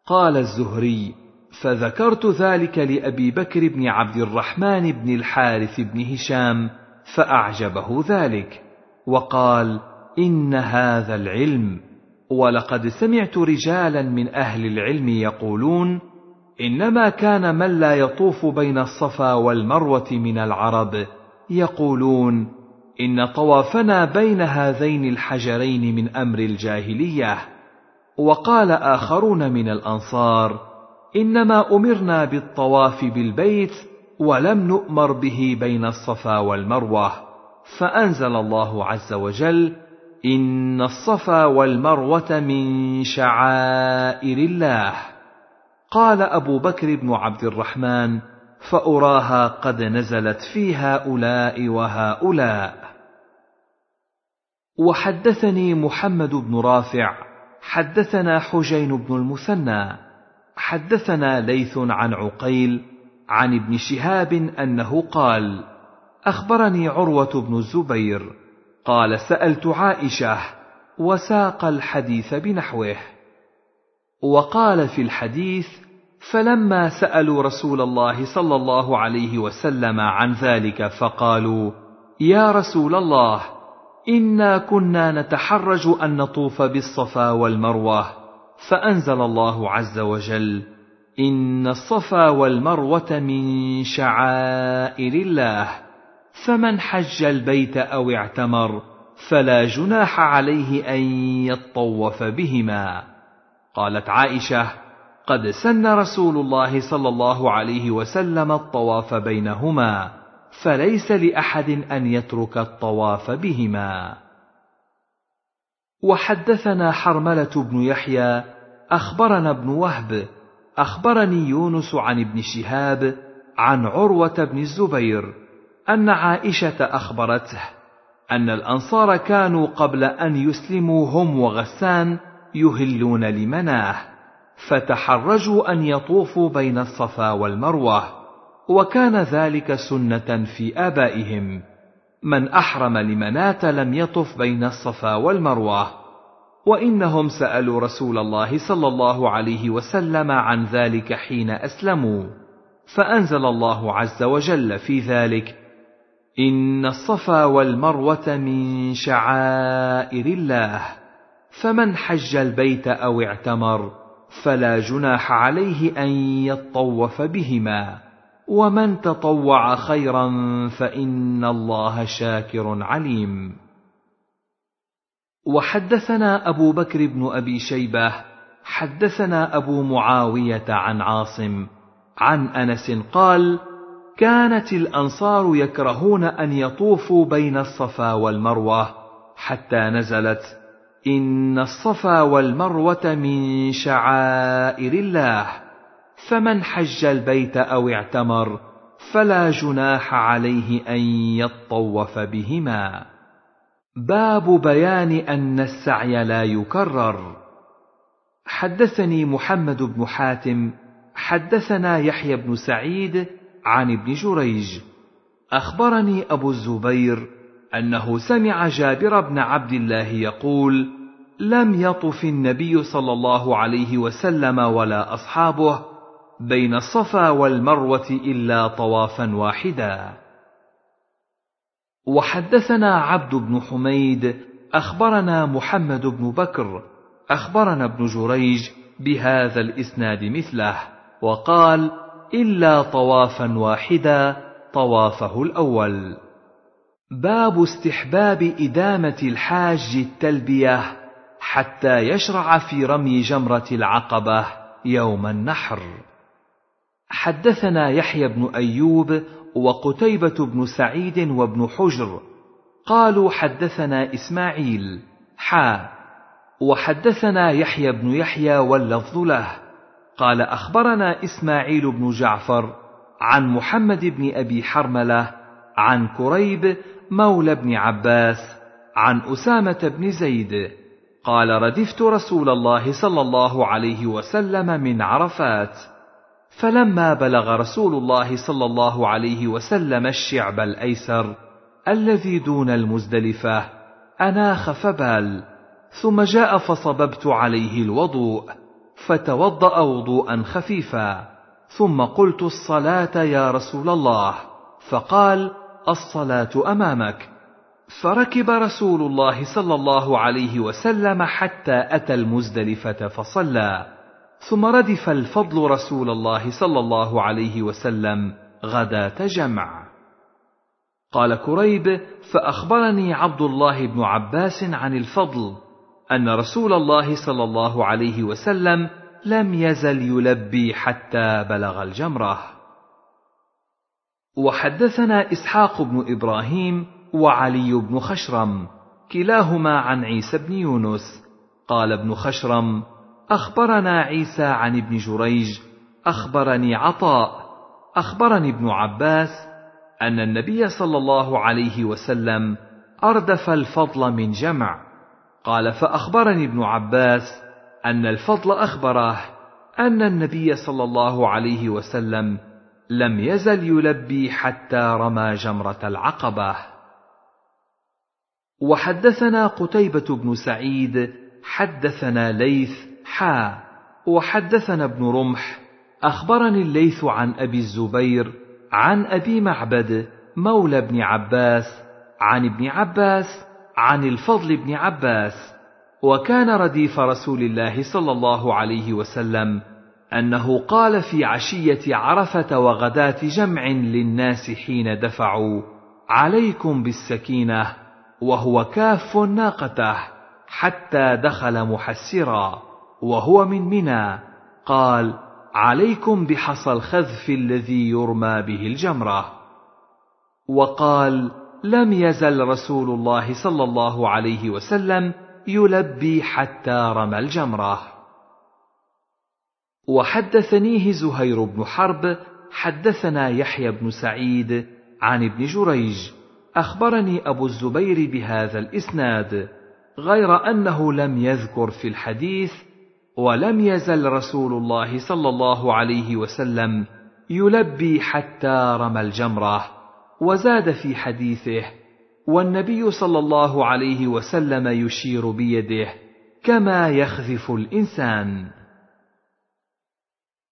قال الزهري فذكرت ذلك لأبي بكر بن عبد الرحمن بن الحارث بن هشام فأعجبه ذلك وقال إن هذا العلم. ولقد سمعت رجالا من أهل العلم يقولون إنما كان من لا يطوف بين الصفا والمروة من العرب يقولون إن طوافنا بين هذين الحجرين من أمر الجاهلية. وقال آخرون من الأنصار إنما أمرنا بالطواف بالبيت ولم نؤمر به بين الصفا والمروة. فأنزل الله عز وجل إن الصفا والمروة من شعائر الله. قال أبو بكر بن عبد الرحمن فأراها قد نزلت في هؤلاء وهؤلاء. وحدثني محمد بن رافع حدثنا حجين بن المثنى حدثنا ليث عن عقيل عن ابن شهاب أنه قال أخبرني عروة بن الزبير قال سألت عائشة وساق الحديث بنحوه. وقال في الحديث فلما سألوا رسول الله صلى الله عليه وسلم عن ذلك فقالوا يا رسول الله إنا كنا نتحرج أن نطوف بالصفا والمروة فأنزل الله عز وجل إن الصفا والمروة من شعائر الله فمن حج البيت أو اعتمر فلا جناح عليه أن يطوف بهما. قالت عائشة قد سن رسول الله صلى الله عليه وسلم الطواف بينهما فليس لأحد أن يترك الطواف بهما. وحدثنا حرملة بن يحيى أخبرنا ابن وهب أخبرني يونس عن ابن شهاب عن عروة بن الزبير أن عائشة أخبرته أن الأنصار كانوا قبل أن يسلموا هم وغسان يهلون لمناه فتحرجوا أن يطوفوا بين الصفا والمروة وكان ذلك سنة في آبائهم. من أحرم لمناة لم يطف بين الصفا والمروة. وإنهم سألوا رسول الله صلى الله عليه وسلم عن ذلك حين أسلموا. فأنزل الله عز وجل في ذلك إن الصفا والمروة من شعائر الله. فمن حج البيت أو اعتمر فلا جناح عليه أن يطوف بهما. ومن تطوع خيرا فإن الله شاكر عليم. وحدثنا أبو بكر بن أبي شيبة حدثنا أبو معاوية عن عاصم عن أنس قال كانت الأنصار يكرهون أن يطوفوا بين الصفا والمروة حتى نزلت إن الصفا والمروة من شعائر الله. فمن حج البيت أو اعتمر فلا جناح عليه أن يطوف بهما. باب بيان أن السعي لا يكرر. حدثني محمد بن حاتم حدثنا يحيى بن سعيد عن ابن جريج. أخبرني أبو الزبير أنه سمع جابر بن عبد الله يقول لم يطف النبي صلى الله عليه وسلم ولا أصحابه بين الصفا والمروة إلا طوافا واحدا. وحدثنا عبد بن حميد أخبرنا محمد بن بكر أخبرنا ابن جريج بهذا الإسناد مثله وقال إلا طوافا واحدا طوافه الأول. باب استحباب إدامة الحاج التلبية حتى يشرع في رمي جمرة العقبة يوم النحر. حدثنا يحيى بن أيوب وقتيبة بن سعيد وابن حجر قالوا حدثنا إسماعيل حا. وحدثنا يحيى بن يحيى واللفظ له. قال أخبرنا إسماعيل بن جعفر عن محمد بن أبي حرملة عن كريب مولى بن عباس عن أسامة بن زيد قال ردفت رسول الله صلى الله عليه وسلم من عرفات فلما بلغ رسول الله صلى الله عليه وسلم الشعب الأيسر الذي دون المزدلفة أناخ فبال ثم جاء فصببت عليه الوضوء فتوضأ وضوءا خفيفا ثم قلت الصلاة يا رسول الله فقال الصلاة أمامك. فركب رسول الله صلى الله عليه وسلم حتى أتى المزدلفة فصلى. ثم ردف الفضل رسول الله صلى الله عليه وسلم غداة جمع. قال كريب فأخبرني عبد الله بن عباس عن الفضل أن رسول الله صلى الله عليه وسلم لم يزل يلبي حتى بلغ الجمرة. وحدثنا إسحاق بن إبراهيم وعلي بن خشرم كلاهما عن عيسى بن يونس. قال ابن خشرم أخبرنا عيسى عن ابن جريج أخبرني عطاء أخبرني ابن عباس أن النبي صلى الله عليه وسلم أردف الفضل من جمع. قال فأخبرني ابن عباس أن الفضل أخبره أن النبي صلى الله عليه وسلم لم يزل يلبي حتى رمى جمرة العقبة. وحدثنا قتيبة بن سعيد حدثنا ليث حا. وحدثنا ابن رمح. أخبرني الليث عن أبي الزبير عن أبي معبد مولى بن عباس عن ابن عباس عن الفضل بن عباس. وكان رديف رسول الله صلى الله عليه وسلم أنه قال في عشية عرفة وغداة جمع للناس حين دفعوا عليكم بالسكينة وهو كاف ناقته حتى دخل محسرا وهو من منى قال عليكم بحصى الخذف الذي يرمى به الجمرة وقال لم يزل رسول الله صلى الله عليه وسلم يلبي حتى رمى الجمرة وحدثنيه زهير بن حرب حدثنا يحيى بن سعيد عن ابن جريج أخبرني أبو الزبير بهذا الإسناد غير أنه لم يذكر في الحديث ولم يزل رسول الله صلى الله عليه وسلم يلبي حتى رمى الجمرة وزاد في حديثه والنبي صلى الله عليه وسلم يشير بيده كما يخذف الإنسان.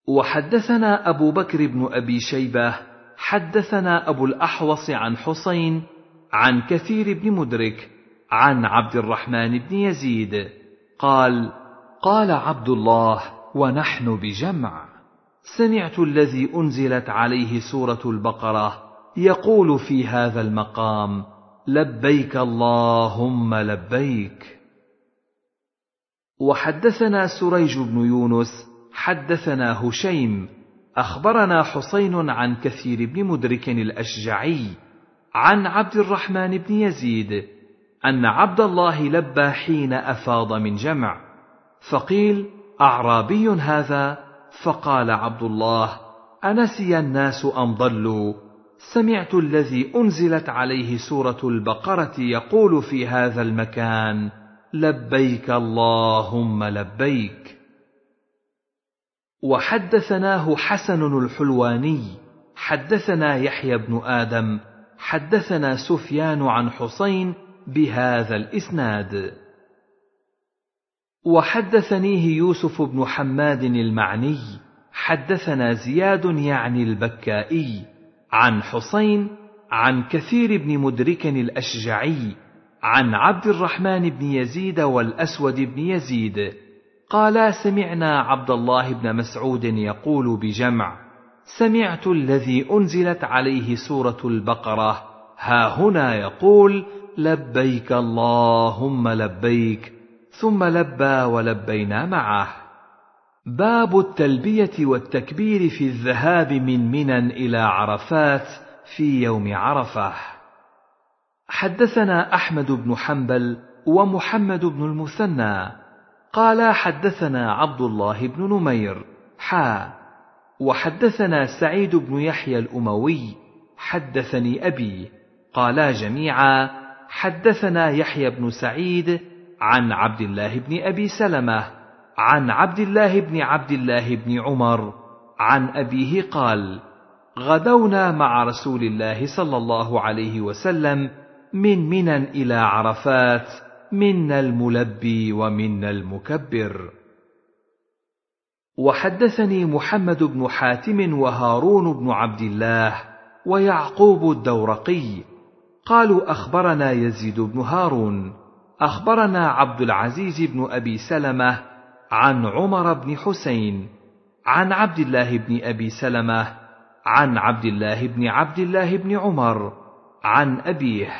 وحدثنا أبو بكر بن أبي شيبة حدثنا أبو الأحوص عن حسين عن كثير بن مدرك عن عبد الرحمن بن يزيد. قال قال عبد الله ونحن بجمع. سمعت الذي أنزلت عليه سورة البقرة يقول في هذا المقام لبيك اللهم لبيك. وحدثنا سريج بن يونس حدثنا هشيم أخبرنا حسين عن كثير بن مدرك الأشجعي عن عبد الرحمن بن يزيد أن عبد الله لبى حين أفاض من جمع فقيل أعرابي هذا؟ فقال عبد الله أنسي الناس أم ضلوا؟ سمعت الذي أنزلت عليه سورة البقرة يقول في هذا المكان لبيك اللهم لبيك وحدثناه حسن الحلواني حدثنا يحيى بن آدم حدثنا سفيان عن حسين بهذا الإسناد. وحدثنيه يوسف بن حماد المعني حدثنا زياد يعني البكائي عن حسين عن كثير بن مدرك الأشجعي عن عبد الرحمن بن يزيد والأسود بن يزيد. قالا سمعنا عبد الله بن مسعود يقول بجمع سمعت الذي أنزلت عليه سورة البقرة ها هنا يقول لبيك اللهم لبيك ثم لبى ولبينا معه. باب التلبية والتكبير في الذهاب من منى إلى عرفات في يوم عرفة. حدثنا أحمد بن حنبل ومحمد بن المثنى. قال حدثنا عبد الله بن نمير حا وحدثنا سعيد بن يحيى الأموي حدثني أبي قالا جميعا حدثنا يحيى بن سعيد عن عبد الله بن أبي سلمة عن عبد الله بن عبد الله بن عمر عن أبيه قال غدونا مع رسول الله صلى الله عليه وسلم من منى إلى عرفات منا الملبي ومنا المكبر. وحدثني محمد بن حاتم وهارون بن عبد الله ويعقوب الدورقي. قالوا اخبرنا يزيد بن هارون اخبرنا عبد العزيز بن ابي سلمه عن عمر بن حسين عن عبد الله بن ابي سلمه عن عبد الله بن عبد الله بن عمر عن ابيه.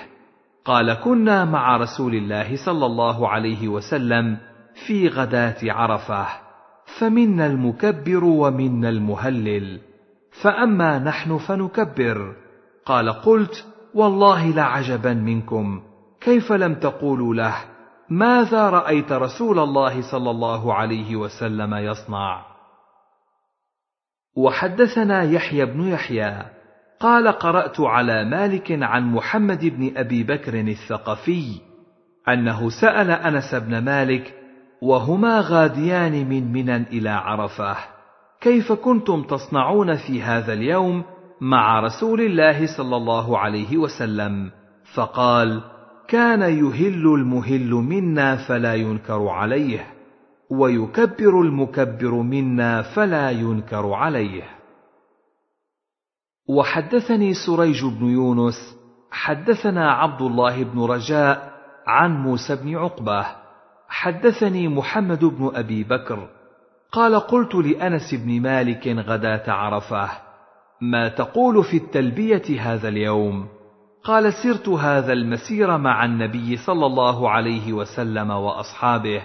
قال كنا مع رسول الله صلى الله عليه وسلم في غداة عرفة فمنا المكبر ومنا المهلل فأما نحن فنكبر. قال قلت والله لعجبا منكم كيف لم تقولوا له؟ ماذا رأيت رسول الله صلى الله عليه وسلم يصنع؟ وحدثنا يحيى بن يحيى قال قرأت على مالك عن محمد بن أبي بكر الثقفي أنه سأل أنس بن مالك وهما غاديان من منى إلى عرفة؟ كيف كنتم تصنعون في هذا اليوم مع رسول الله صلى الله عليه وسلم؟ فقال كان يهل المهل منا فلا ينكر عليه ويكبر المكبر منا فلا ينكر عليه. وحدثني سريج بن يونس حدثنا عبد الله بن رجاء عن موسى بن عقبة حدثني محمد بن أبي بكر قال قلت لأنس بن مالك غداة عرفة ما تقول في التلبية هذا اليوم؟ قال سرت هذا المسير مع النبي صلى الله عليه وسلم وأصحابه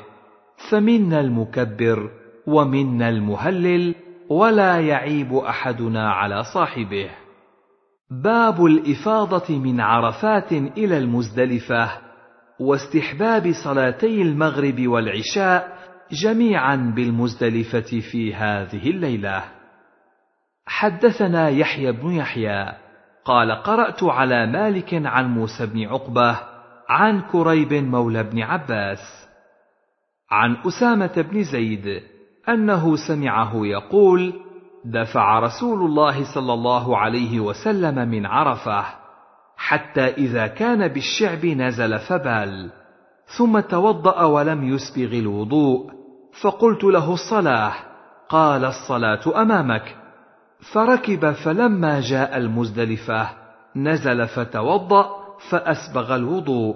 فمنا المكبر ومنا المهلل ولا يعيب أحدنا على صاحبه. باب الإفاضة من عرفات إلى المزدلفة واستحباب صلاتي المغرب والعشاء جميعا بالمزدلفة في هذه الليلة. حدثنا يحيى بن يحيى قال قرأت على مالك عن موسى بن عقبة عن كريب مولى بن عباس. عن أسامة بن زيد أنه سمعه يقول دفع رسول الله صلى الله عليه وسلم من عرفة حتى إذا كان بالشعب نزل فبال ثم توضأ ولم يسبغ الوضوء فقلت له الصلاة قال الصلاة أمامك. فركب فلما جاء المزدلفة نزل فتوضأ فأسبغ الوضوء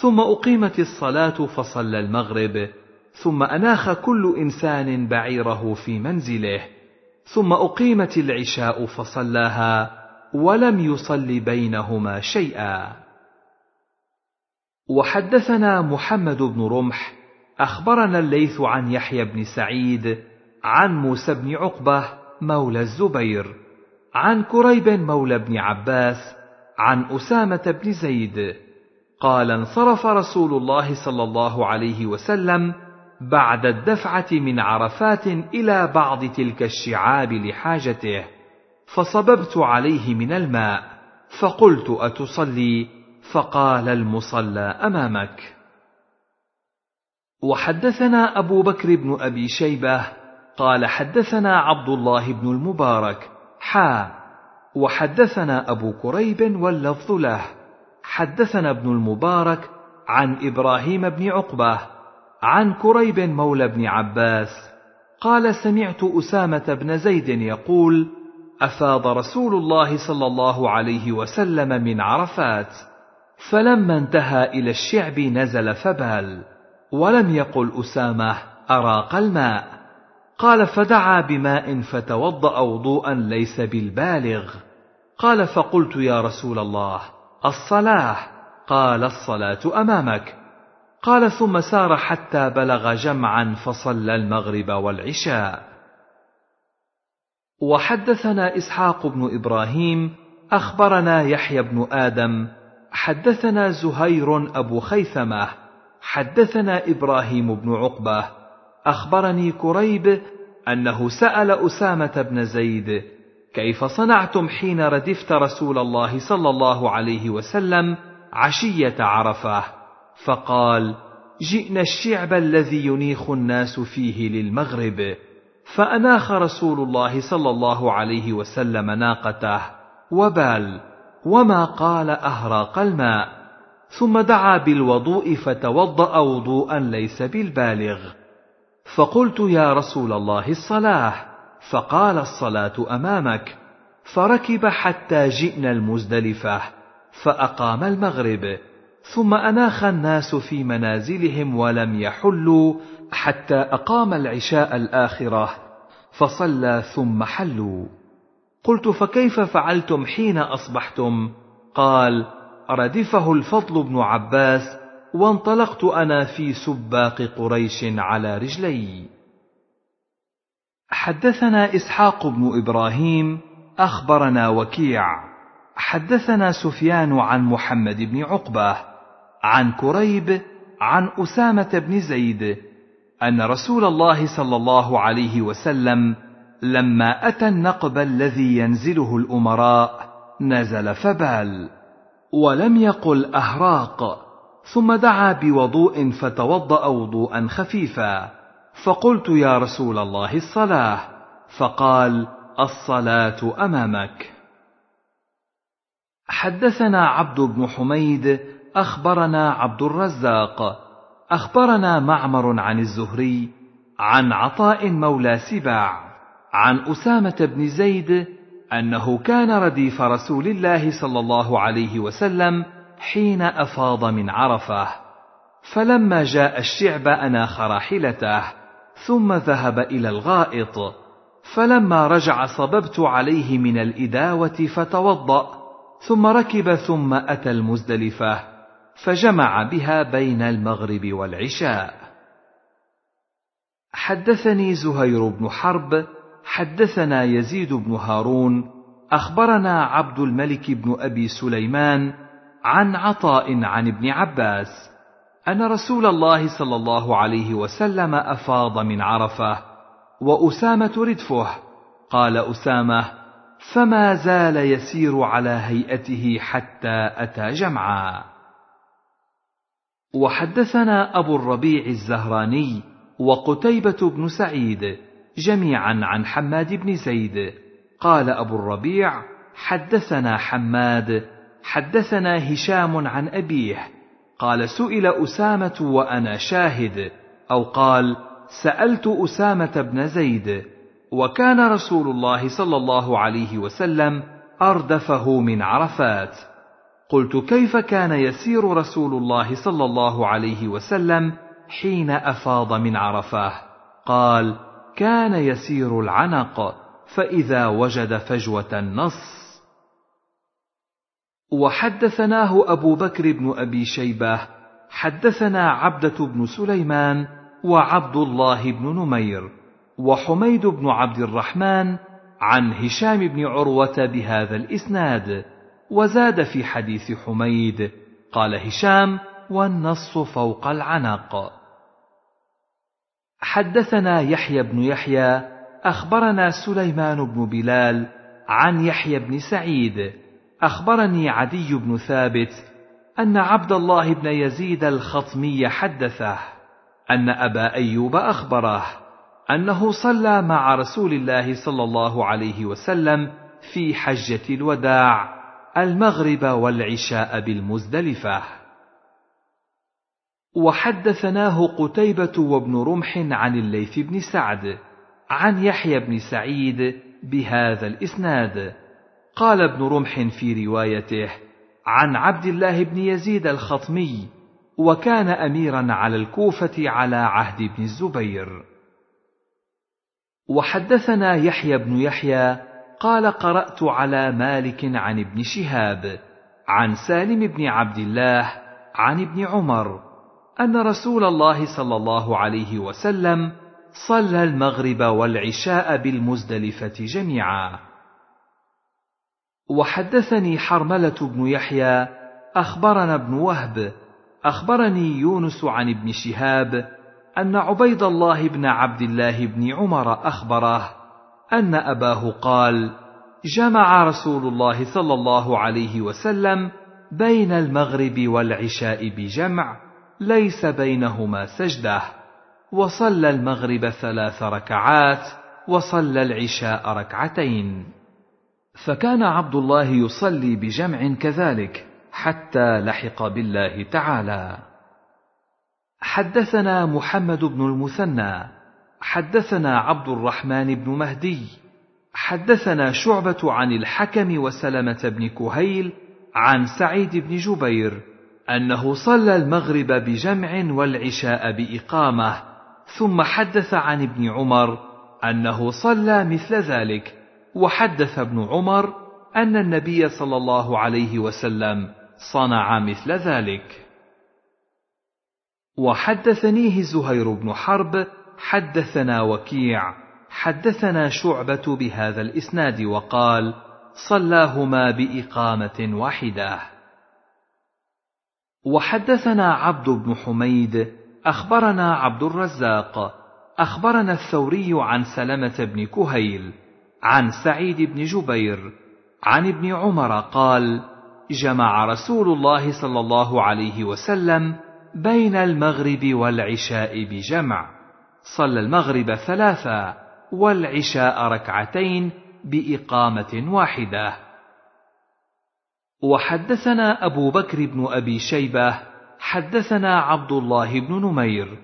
ثم أقيمت الصلاة فصلى المغرب. ثم أناخ كل إنسان بعيره في منزله ثم أقيمت العشاء فصلاها ولم يصل بينهما شيئا. وحدثنا محمد بن رمح أخبرنا الليث عن يحيى بن سعيد عن موسى بن عقبة مولى الزبير عن كريب مولى بن عباس عن أسامة بن زيد قال انصرف رسول الله صلى الله عليه وسلم بعد الدفعة من عرفات إلى بعض تلك الشعاب لحاجته فصببت عليه من الماء فقلت أتصلي؟ فقال المصلى أمامك. وحدثنا أبو بكر بن أبي شيبة قال حدثنا عبد الله بن المبارك حا. وحدثنا أبو كريب واللفظ له حدثنا ابن المبارك عن إبراهيم بن عقبة عن كريب مولى بن عباس قال سمعت أسامة بن زيد يقول أفاض رسول الله صلى الله عليه وسلم من عرفات فلما انتهى إلى الشعب نزل فبال ولم يقل أسامة أراق الماء؟ قال فدعا بماء فتوضأ وضوءا ليس بالبالغ. قال فقلت يا رسول الله الصلاة؟ قال الصلاة أمامك. قال ثم سار حتى بلغ جمعا فصلى المغرب والعشاء. وحدثنا إسحاق بن إبراهيم أخبرنا يحيى بن آدم حدثنا زهير أبو خيثمة حدثنا إبراهيم بن عقبة أخبرني كريب أنه سأل أسامة بن زيد كيف صنعتم حين ردفت رسول الله صلى الله عليه وسلم عشية عرفة؟ فقال جئنا الشعب الذي ينيخ الناس فيه للمغرب. فأناخ رسول الله صلى الله عليه وسلم ناقته وبال وما قال أهراق الماء. ثم دعا بالوضوء فتوضأ وضوءا ليس بالبالغ. فقلت يا رسول الله الصلاة. فقال الصلاة أمامك. فركب حتى جئنا المزدلفة فأقام المغرب. ثم أناخ الناس في منازلهم ولم يحلوا حتى أقام العشاء الآخرة فصلى ثم حلوا. قلت فكيف فعلتم حين أصبحتم؟ قال ردفه الفضل بن عباس وانطلقت أنا في سباق قريش على رجلي. حدثنا إسحاق بن إبراهيم أخبرنا وكيع. حدثنا سفيان عن محمد بن عقبة عن كريب عن أسامة بن زيد أن رسول الله صلى الله عليه وسلم لما أتى النقب الذي ينزله الأمراء نزل فبال ولم يقل أهراق ثم دعا بوضوء فتوضأ وضوءا خفيفا. فقلت يا رسول الله الصلاة فقال الصلاة أمامك. حدثنا عبد بن حميد أخبرنا عبد الرزاق. أخبرنا معمر عن الزهري عن عطاء مولى سباع عن أسامة بن زيد أنه كان رديف رسول الله صلى الله عليه وسلم حين أفاض من عرفة. فلما جاء الشعب أناخ راحلته ثم ذهب إلى الغائط. فلما رجع صببت عليه من الإداوة فتوضأ ثم ركب ثم أتى المزدلفة. فجمع بها بين المغرب والعشاء. حدثني زهير بن حرب حدثنا يزيد بن هارون أخبرنا عبد الملك بن أبي سليمان عن عطاء عن ابن عباس أن رسول الله صلى الله عليه وسلم أفاض من عرفة وأسامة ردفه. قال أسامة فما زال يسير على هيئته حتى أتى جمعا. وحدثنا أبو الربيع الزهراني وقتيبة بن سعيد جميعا عن حماد بن زيد. قال أبو الربيع حدثنا حماد حدثنا هشام عن أبيه. قال سئل أسامة وأنا شاهد أو قال سألت أسامة بن زيد. وكان رسول الله صلى الله عليه وسلم أردفه من عرفات. قلت كيف كان يسير رسول الله صلى الله عليه وسلم حين أفاض من عرفه قال كان يسير العنق فإذا وجد فجوة النص. وحدثناه أبو بكر بن أبي شيبة حدثنا عبدة بن سليمان وعبد الله بن نمير وحميد بن عبد الرحمن عن هشام بن عروة بهذا الإسناد. وزاد في حديث حميد قال هشام والنص فوق العنق. حدثنا يحيى بن يحيى أخبرنا سليمان بن بلال عن يحيى بن سعيد. أخبرني عدي بن ثابت أن عبد الله بن يزيد الخطمي حدثه أن أبا أيوب أخبره أنه صلى مع رسول الله صلى الله عليه وسلم في حجة الوداع. المغرب والعشاء بالمزدلفة. وحدثناه قتيبة وابن رمح عن الليث بن سعد عن يحيى بن سعيد بهذا الإسناد. قال ابن رمح في روايته عن عبد الله بن يزيد الخطمي وكان أميرا على الكوفة على عهد ابن الزبير. وحدثنا يحيى بن يحيى قال قرأت على مالك عن ابن شهاب عن سالم بن عبد الله عن ابن عمر أن رسول الله صلى الله عليه وسلم صلى المغرب والعشاء بالمزدلفة جميعا. وحدثني حرملة بن يحيى أخبرنا ابن وهب أخبرني يونس عن ابن شهاب أن عبيد الله بن عبد الله بن عمر أخبره أن أباه قال جمع رسول الله صلى الله عليه وسلم بين المغرب والعشاء بجمع ليس بينهما سجدة وصلى المغرب ثلاث ركعات وصلى العشاء ركعتين. فكان عبد الله يصلي بجمع كذلك حتى لحق بالله تعالى. حدثنا محمد بن المثنى. حدثنا عبد الرحمن بن مهدي حدثنا شعبة عن الحكم وسلمة بن كهيل عن سعيد بن جبير أنه صلى المغرب بجمع والعشاء بإقامة ثم حدث عن ابن عمر أنه صلى مثل ذلك وحدث ابن عمر أن النبي صلى الله عليه وسلم صنع مثل ذلك. وحدثنيه زهير بن حرب حدثنا وكيع حدثنا شعبة بهذا الإسناد وقال صلاهما بإقامة واحدة. وحدثنا عبد بن حميد أخبرنا عبد الرزاق أخبرنا الثوري عن سلمة بن كهيل عن سعيد بن جبير عن ابن عمر قال جمع رسول الله صلى الله عليه وسلم بين المغرب والعشاء بجمع. صلى المغرب ثلاثا والعشاء ركعتين بإقامة واحدة. وحدثنا أبو بكر بن أبي شيبة حدثنا عبد الله بن نمير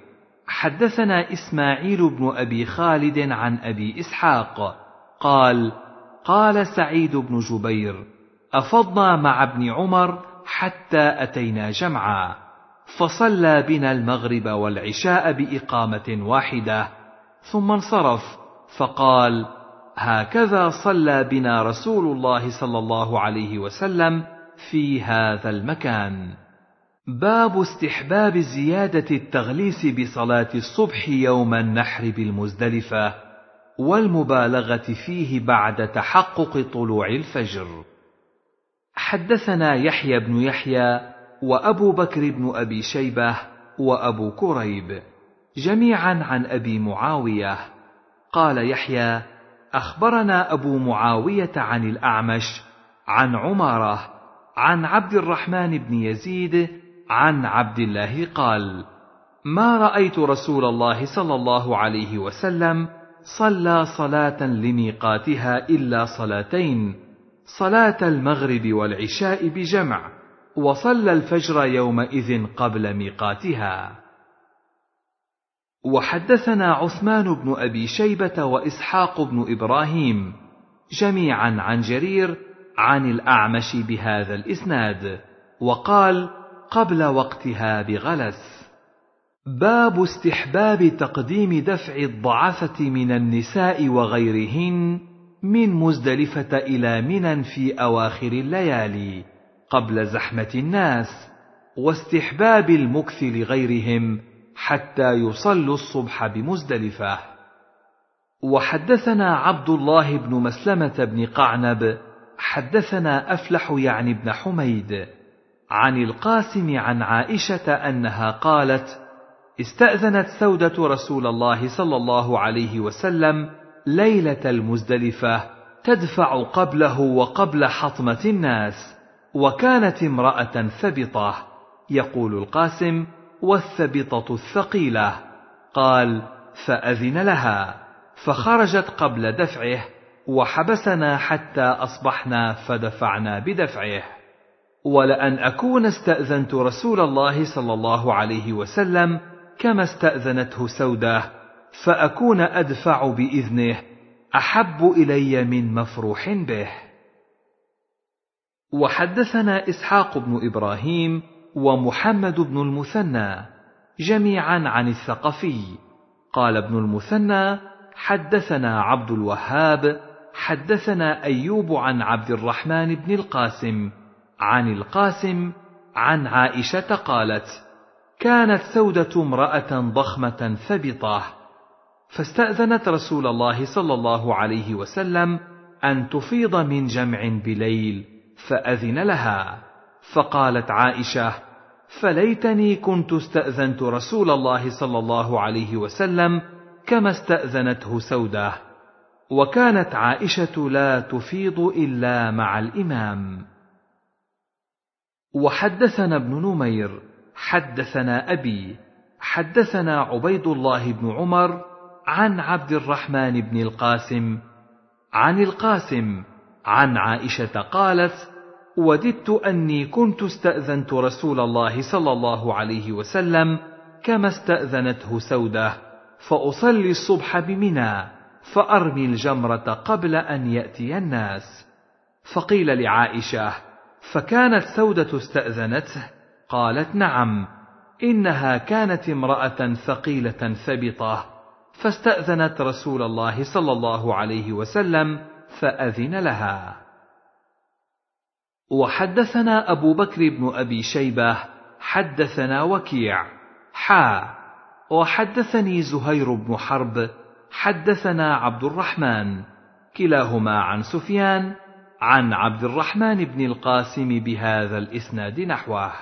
حدثنا إسماعيل بن أبي خالد عن أبي إسحاق قال قال سعيد بن جبير أفضنا مع ابن عمر حتى أتينا جمعا. فصلى بنا المغرب والعشاء بإقامة واحدة ثم انصرف فقال هكذا صلى بنا رسول الله صلى الله عليه وسلم في هذا المكان. باب استحباب زيادة التغليس بصلاة الصبح يوم النحر بالمزدلفة والمبالغة فيه بعد تحقق طلوع الفجر. حدثنا يحيى بن يحيى وأبو بكر بن أبي شيبة وأبو كريب جميعا عن أبي معاوية. قال يحيى أخبرنا أبو معاوية عن الأعمش عن عمارة عن عبد الرحمن بن يزيد عن عبد الله قال ما رأيت رسول الله صلى الله عليه وسلم صلى صلاة لميقاتها إلا صلاتين صلاة المغرب والعشاء بجمع وصلى الفجر يومئذ قبل ميقاتها. وحدثنا عثمان بن أبي شيبة وإسحاق بن إبراهيم جميعا عن جرير عن الأعمش بهذا الإسناد وقال قبل وقتها بغلس. باب استحباب تقديم دفع الضعفه من النساء وغيرهن من مزدلفة إلى منى في أواخر الليالي. قبل زحمة الناس واستحباب المكث لغيرهم حتى يصلوا الصبح بمزدلفة. وحدثنا عبد الله بن مسلمة بن قعنب حدثنا أفلح يعني بن حميد عن القاسم عن عائشة أنها قالت استأذنت سودة رسول الله صلى الله عليه وسلم ليلة المزدلفة تدفع قبله وقبل حطمة الناس. وكانت امرأة ثبطة يقول القاسم والثبطة الثقيلة. قال فأذن لها. فخرجت قبل دفعه وحبسنا حتى أصبحنا فدفعنا بدفعه. ولأن أكون استأذنت رسول الله صلى الله عليه وسلم كما استأذنته سودة فأكون أدفع بإذنه أحب إلي من مفروح به. وحدثنا إسحاق بن إبراهيم ومحمد بن المثنى جميعا عن الثقفي. قال ابن المثنى حدثنا عبد الوهاب حدثنا أيوب عن عبد الرحمن بن القاسم عن القاسم عن عائشة قالت كانت سودة امرأة ضخمة ثبطة فاستأذنت رسول الله صلى الله عليه وسلم أن تفيض من جمع بليل. فأذن لها. فقالت عائشة فليتني كنت استأذنت رسول الله صلى الله عليه وسلم كما استأذنته سودة. وكانت عائشة لا تفيض إلا مع الإمام. وحدثنا ابن نمير حدثنا أبي حدثنا عبيد الله بن عمر عن عبد الرحمن بن القاسم عن القاسم عن عائشة قالت وددت أني كنت استأذنت رسول الله صلى الله عليه وسلم كما استأذنته سودة فأصلي الصبح بمنى فأرمي الجمرة قبل أن يأتي الناس. فقيل لعائشة فكانت سودة استاذنته قالت نعم إنها كانت امرأة ثقيلة ثبطه فاستأذنت رسول الله صلى الله عليه وسلم فأذن لها. وحدثنا أبو بكر بن أبي شيبة حدثنا وكيع. حا. وحدثني زهير بن حرب حدثنا عبد الرحمن. كلاهما عن سفيان عن عبد الرحمن بن القاسم بهذا الإسناد نحوه.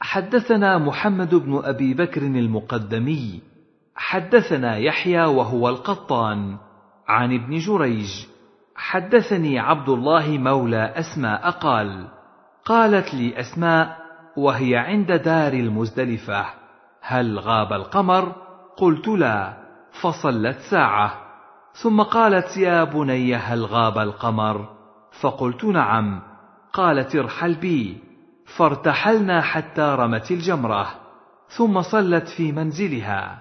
حدثنا محمد بن أبي بكر المقدمي. حدثنا يحيى وهو القطان. عن ابن جريج. حدثني عبد الله مولى أسماء قال قالت لي أسماء وهي عند دار المزدلفة هل غاب القمر؟ قلت لا فصلت ساعة. ثم قالت يا بني هل غاب القمر؟ فقلت نعم. قالت ارحل بي. فارتحلنا حتى رمت الجمرة. ثم صلت في منزلها.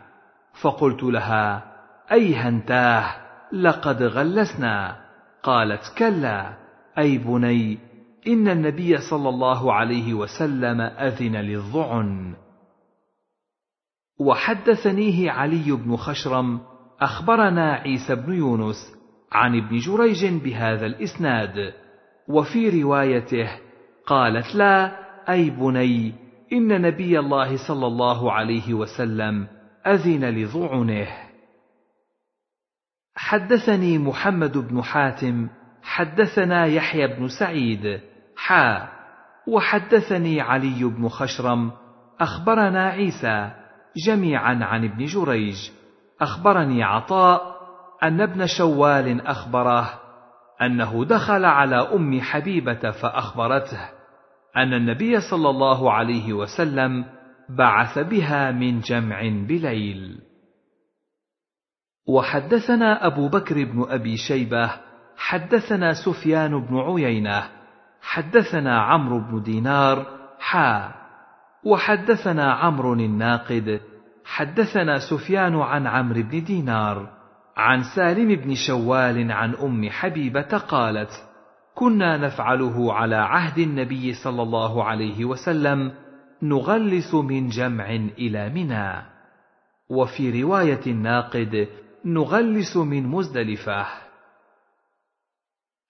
فقلت لها ايهنتاه لقد غلسنا. قالت كلا أي بني إن النبي صلى الله عليه وسلم أذن للظعن. وحدثنيه علي بن خشرم أخبرنا عيسى بن يونس عن ابن جريج بهذا الإسناد وفي روايته قالت لا أي بني إن نبي الله صلى الله عليه وسلم أذن لظعنه. حدثني محمد بن حاتم حدثنا يحيى بن سعيد حا وحدثني علي بن خشرم أخبرنا عيسى جميعا عن ابن جريج أخبرني عطاء أن ابن شوال أخبره أنه دخل على أم حبيبة فأخبرته أن النبي صلى الله عليه وسلم بعث بها من جمع بليل. وحدثنا أبو بكر بن أبي شيبة حدثنا سفيان بن عيينة حدثنا عمرو بن دينار حا وحدثنا عمرو الناقد حدثنا سفيان عن عمرو بن دينار عن سالم بن شوال عن أم حبيبة قالت كنا نفعله على عهد النبي صلى الله عليه وسلم نغلس من جمع إلى منى. وفي رواية الناقد نغلس من مزدلفه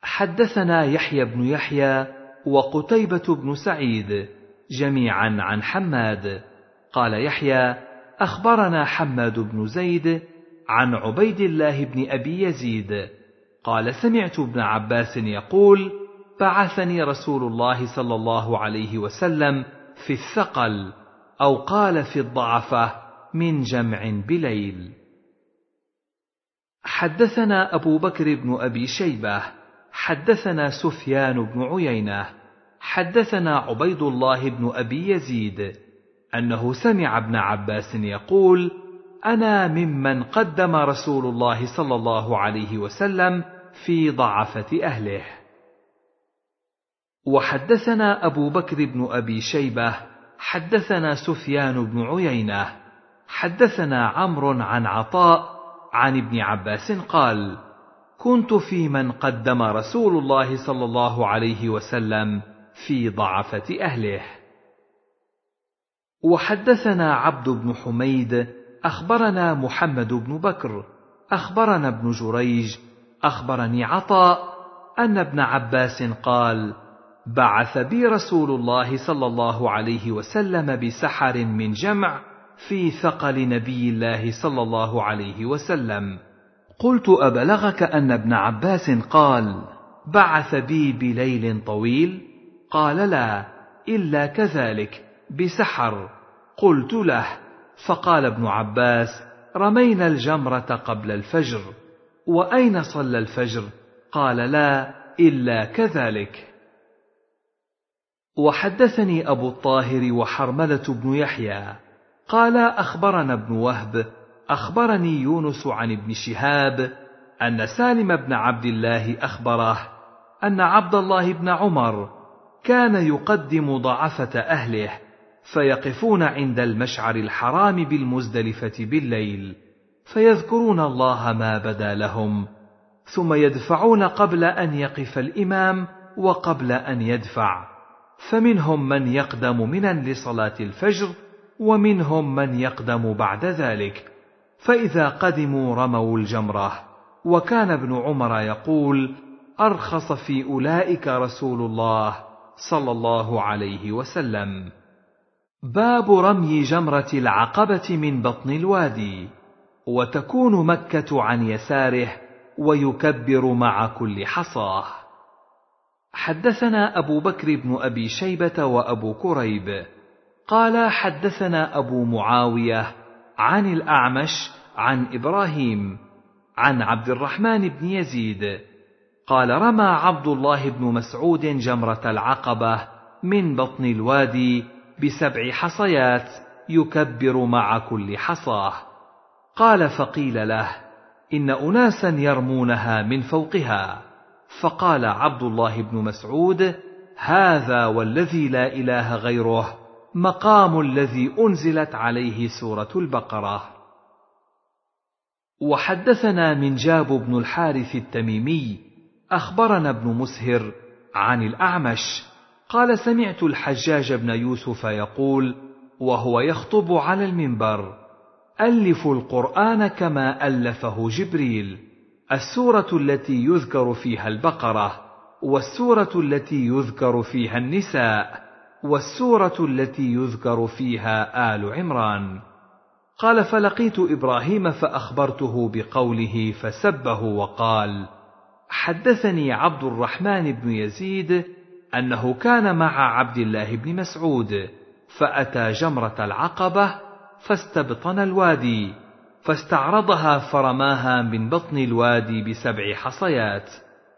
حدثنا يحيى بن يحيى وقتيبة بن سعيد جميعا عن حماد. قال يحيى أخبرنا حماد بن زيد عن عبيد الله بن أبي يزيد. قال سمعت ابن عباس يقول بعثني رسول الله صلى الله عليه وسلم في الثقل أو قال في الضعفة من جمع بليل. حدثنا أبو بكر بن أبي شيبة حدثنا سفيان بن عيينة حدثنا عبيد الله بن أبي يزيد أنه سمع ابن عباس يقول أنا ممن قدم رسول الله صلى الله عليه وسلم في ضعفة أهله. وحدثنا أبو بكر بن أبي شيبة حدثنا سفيان بن عيينة حدثنا عمرو عن عطاء عن ابن عباس قال كنت في من قدم رسول الله صلى الله عليه وسلم في ضعفة أهله. وحدثنا عبد بن حميد أخبرنا محمد بن بكر أخبرنا ابن جريج أخبرني عطاء أن ابن عباس قال بعث بي رسول الله صلى الله عليه وسلم بسحر من جمع في ثقل نبي الله صلى الله عليه وسلم. قلت أبلغك أن ابن عباس قال بعث بي بليل طويل؟ قال لا إلا كذلك بسحر. قلت له فقال ابن عباس رمينا الجمرة قبل الفجر. وأين صلى الفجر؟ قال لا إلا كذلك. وحدثني أبو الطاهر وحرملة بن يحيى. قال أخبرنا ابن وهب أخبرني يونس عن ابن شهاب أن سالم بن عبد الله أخبره أن عبد الله بن عمر كان يقدم ضعفة أهله فيقفون عند المشعر الحرام بالمزدلفة بالليل فيذكرون الله ما بدا لهم ثم يدفعون قبل أن يقف الإمام وقبل أن يدفع فمنهم من يقدم منا لصلاة الفجر ومنهم من يقدم بعد ذلك. فإذا قدموا رموا الجمرة. وكان ابن عمر يقول أرخص في أولئك رسول الله صلى الله عليه وسلم. باب رمي جمرة العقبة من بطن الوادي. وتكون مكة عن يساره ويكبر مع كل حصاه. حدثنا أبو بكر بن أبي شيبة وأبو كريب. قال حدثنا أبو معاوية عن الأعمش عن إبراهيم عن عبد الرحمن بن يزيد. قال رمى عبد الله بن مسعود جمرة العقبة من بطن الوادي بسبع حصيات يكبر مع كل حصاة. قال فقيل له إن أناسا يرمونها من فوقها. فقال عبد الله بن مسعود هذا والذي لا إله غيره مقام الذي أنزلت عليه سورة البقرة. وحدثنا من جاب بن الحارث التميمي أخبرنا ابن مسهر عن الأعمش قال سمعت الحجاج بن يوسف يقول وهو يخطب على المنبر الفوا القرآن كما ألفه جبريل السورة التي يذكر فيها البقرة والسورة التي يذكر فيها النساء. والسورة التي يذكر فيها آل عمران. قال فلقيت إبراهيم فأخبرته بقوله فسبه وقال حدثني عبد الرحمن بن يزيد أنه كان مع عبد الله بن مسعود فأتى جمرة العقبة فاستبطن الوادي فاستعرضها فرماها من بطن الوادي بسبع حصيات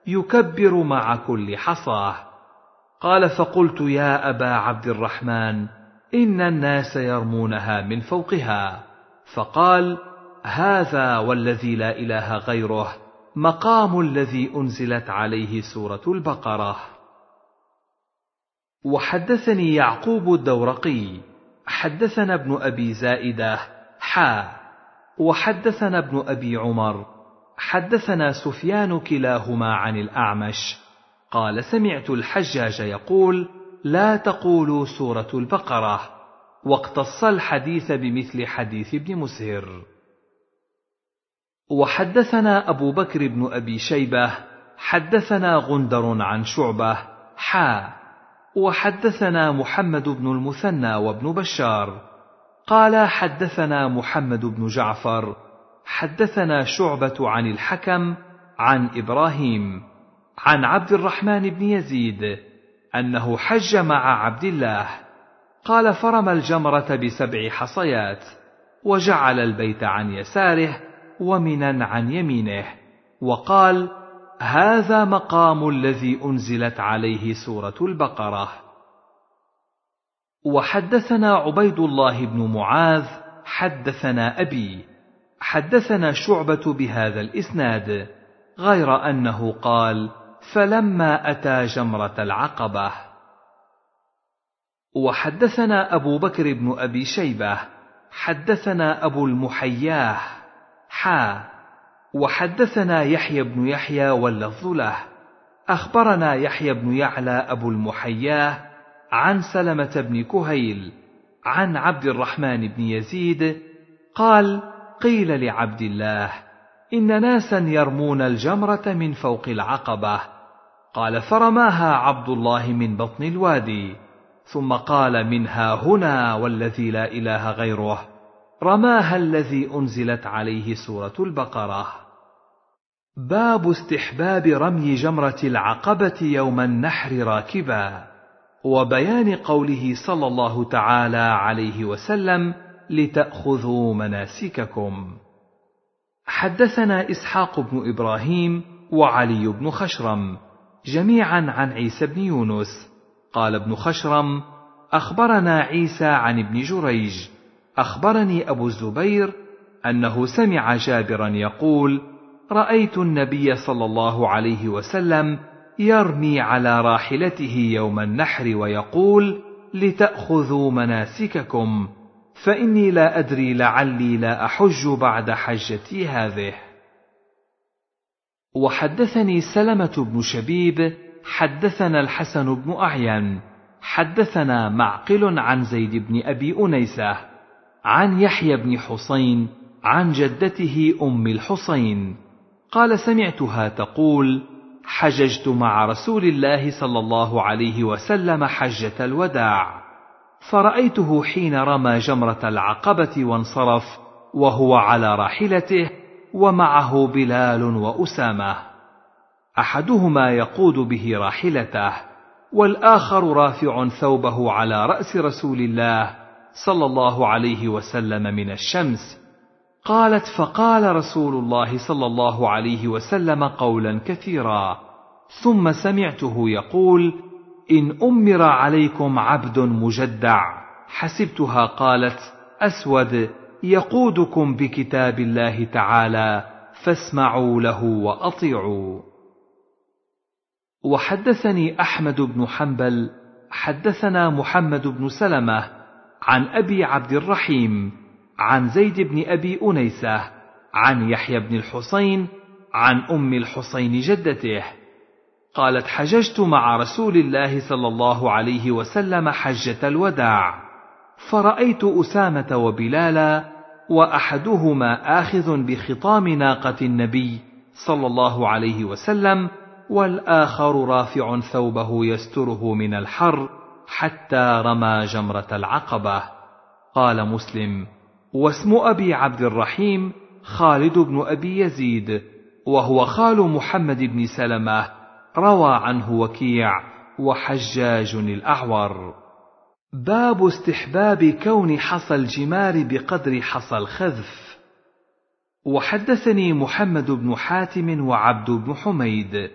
يكبر مع كل حصاه. قال فقلت يا أبا عبد الرحمن إن الناس يرمونها من فوقها. فقال هذا والذي لا إله غيره مقام الذي أنزلت عليه سورة البقرة. وحدثني يعقوب الدورقي حدثنا ابن أبي زائدة حا. وحدثنا ابن أبي عمر حدثنا سفيان كلاهما عن الأعمش قال سمعت الحجاج يقول لا تقولوا سورة البقرة واقتص الحديث بمثل حديث ابن مسهر. وحدثنا أبو بكر بن أبي شيبة حدثنا غندر عن شعبة حا. وحدثنا محمد بن المثنى وابن بشار. قال حدثنا محمد بن جعفر حدثنا شعبة عن الحكم عن إبراهيم. عن عبد الرحمن بن يزيد أنه حج مع عبد الله. قال فرمى الجمرة بسبع حصيات وجعل البيت عن يساره ومنا عن يمينه وقال هذا مقام الذي أنزلت عليه سورة البقرة. وحدثنا عبيد الله بن معاذ حدثنا أبي حدثنا شعبة بهذا الإسناد غير أنه قال فلما أتى جمرة العقبة وحدثنا أبو بكر بن أبي شيبة حدثنا أبو المحياه حا وحدثنا يحيى بن يحيى واللفظ له. أخبرنا يحيى بن يعلى أبو المحياه عن سلمة بن كهيل عن عبد الرحمن بن يزيد قال قيل لعبد الله إن ناسا يرمون الجمرة من فوق العقبة قال فرماها عبد الله من بطن الوادي ثم قال منها هنا والذي لا إله غيره رماها الذي أنزلت عليه سورة البقرة. باب استحباب رمي جمرة العقبة يوم النحر راكبا وبيان قوله صلى الله تعالى عليه وسلم لتأخذوا مناسككم. حدثنا إسحاق بن إبراهيم وعلي بن خشرم جميعا عن عيسى بن يونس. قال ابن خشرم أخبرنا عيسى عن ابن جريج. أخبرني أبو الزبير أنه سمع جابرا يقول رأيت النبي صلى الله عليه وسلم يرمي على راحلته يوم النحر ويقول لتأخذوا مناسككم فإني لا أدري لعلي لا أحج بعد حجتي هذه. وحدثني سلمة بن شبيب حدثنا الحسن بن أعين حدثنا معقل عن زيد بن أبي أنيسة عن يحيى بن حسين عن جدته أم الحسين قال سمعتها تقول حججت مع رسول الله صلى الله عليه وسلم حجة الوداع فرأيته حين رمى جمرة العقبة وانصرف وهو على راحلته ومعه بلال وأسامة. أحدهما يقود به راحلته والآخر رافع ثوبه على رأس رسول الله صلى الله عليه وسلم من الشمس. قالت فقال رسول الله صلى الله عليه وسلم قولا كثيرا. ثم سمعته يقول إن أمر عليكم عبد مجدع. حسبتها قالت أسود. يقودكم بكتاب الله تعالى فاسمعوا له وأطيعوا. وحدثني أحمد بن حنبل حدثنا محمد بن سلمة عن أبي عبد الرحيم عن زيد بن أبي أنيسة عن يحيى بن الحسين عن أم الحسين جدته. قالت حججت مع رسول الله صلى الله عليه وسلم حجة الوداع. فرأيت أسامة وبلالا وأحدهما آخذ بخطام ناقة النبي صلى الله عليه وسلم والآخر رافع ثوبه يستره من الحر حتى رمى جمرة العقبة. قال مسلم واسم أبي عبد الرحيم خالد بن أبي يزيد وهو خال محمد بن سلمة روى عنه وكيع وحجاج الأعور. باب استحباب كون حصى الجمار بقدر حصى الخذف. وحدثني محمد بن حاتم وعبد بن حميد.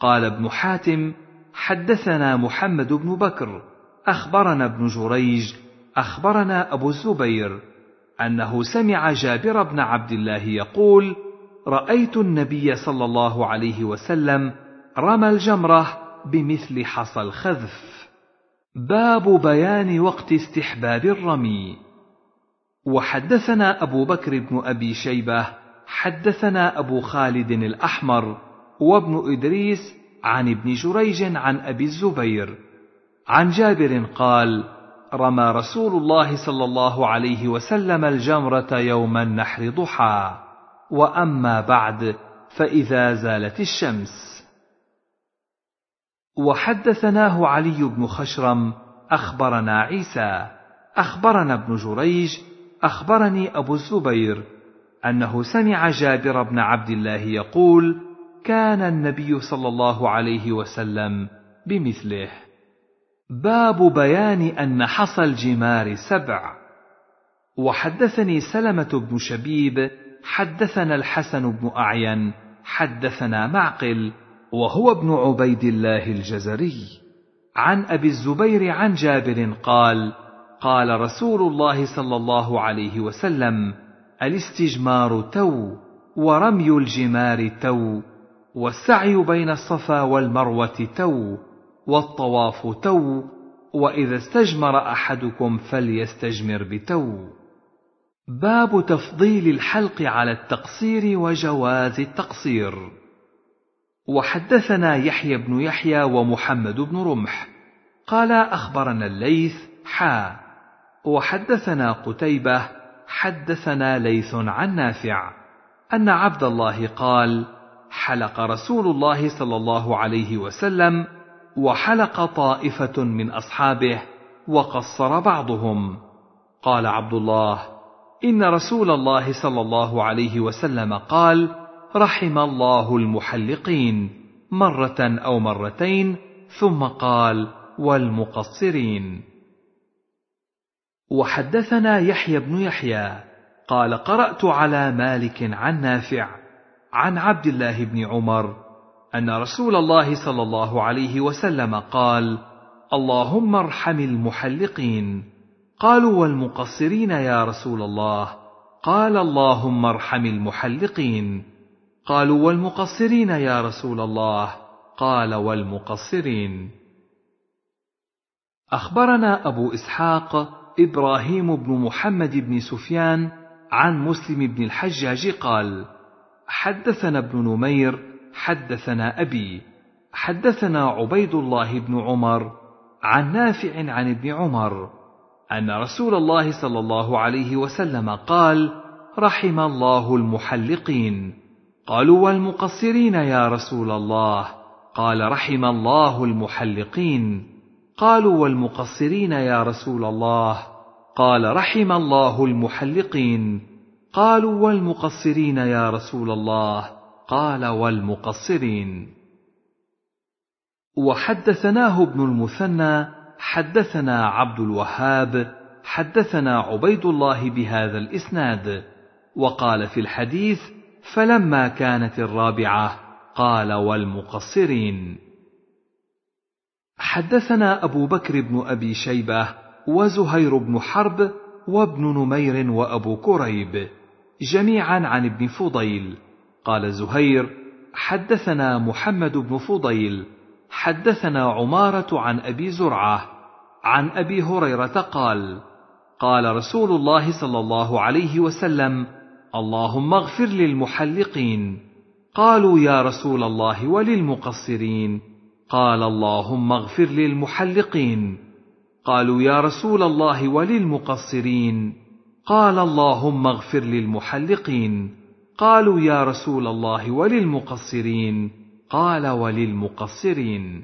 قال ابن حاتم حدثنا محمد بن بكر أخبرنا ابن جريج أخبرنا أبو الزبير أنه سمع جابر بن عبد الله يقول رأيت النبي صلى الله عليه وسلم رمى الجمرة بمثل حصى الخذف. باب بيان وقت استحباب الرمي. وحدثنا أبو بكر بن أبي شيبة حدثنا أبو خالد الأحمر وابن إدريس عن ابن جريج عن أبي الزبير. عن جابر قال رمى رسول الله صلى الله عليه وسلم الجمرة يوم النحر ضحى وأما بعد فإذا زالت الشمس. وحدثناه علي بن خشرم أخبرنا عيسى أخبرنا ابن جريج أخبرني أبو الزبير أنه سمع جابر بن عبد الله يقول كان النبي صلى الله عليه وسلم بمثله. باب بيان أن حصى الجمار سبع. وحدثني سلمة بن شبيب حدثنا الحسن بن أعين حدثنا معقل وهو ابن عبيد الله الجزري عن أبي الزبير عن جابر قال قال رسول الله صلى الله عليه وسلم الاستجمار تو ورمي الجمار تو والسعي بين الصفا والمروة تو والطواف تو وإذا استجمر أحدكم فليستجمر بتو. باب تفضيل الحلق على التقصير وجواز التقصير. وحدثنا يحيى بن يحيى ومحمد بن رمح. قال أخبرنا الليث حا. وحدثنا قتيبة حدثنا ليث عن نافع أن عبد الله قال حلق رسول الله صلى الله عليه وسلم وحلق طائفة من أصحابه وقصر بعضهم. قال عبد الله إن رسول الله صلى الله عليه وسلم قال رحم الله المحلقين مرة أو مرتين ثم قال والمقصرين. وحدثنا يحيى بن يحيى قال قرأت على مالك عن نافع عن عبد الله بن عمر أن رسول الله صلى الله عليه وسلم قال اللهم ارحم المحلقين. قالوا والمقصرين يا رسول الله. قال اللهم ارحم المحلقين. قالوا والمقصرين يا رسول الله. قال والمقصرين. أخبرنا أبو إسحاق إبراهيم بن محمد بن سفيان عن مسلم بن الحجاج قال حدثنا ابن نمير حدثنا أبي حدثنا عبيد الله بن عمر عن نافع عن ابن عمر أن رسول الله صلى الله عليه وسلم قال رحم الله المحلقين. قالوا والمقصرين يا رسول الله. قال رحم الله المحلقين. قالوا والمقصرين يا رسول الله. قال رحم الله المحلقين. قالوا والمقصرين يا رسول الله. قال والمقصرين. وحدثناه ابن المثنى حدثنا عبد الوهاب حدثنا عبيد الله بهذا الإسناد. وقال في الحديث فلما كانت الرابعة قال والمقصرين. حدثنا أبو بكر بن أبي شيبة وزهير بن حرب وابن نمير وأبو كريب جميعا عن ابن فضيل. قال زهير حدثنا محمد بن فضيل حدثنا عمارة عن أبي زرعة عن أبي هريرة قال قال رسول الله صلى الله عليه وسلم اللهم اغفر للمحلقين. قالوا يا رسول الله وللمقصرين. قال اللهم اغفر للمحلقين. قالوا يا رسول الله وللمقصرين. قال اللهم اغفر للمحلقين. قالوا يا رسول الله وللمقصرين. قال وللمقصرين.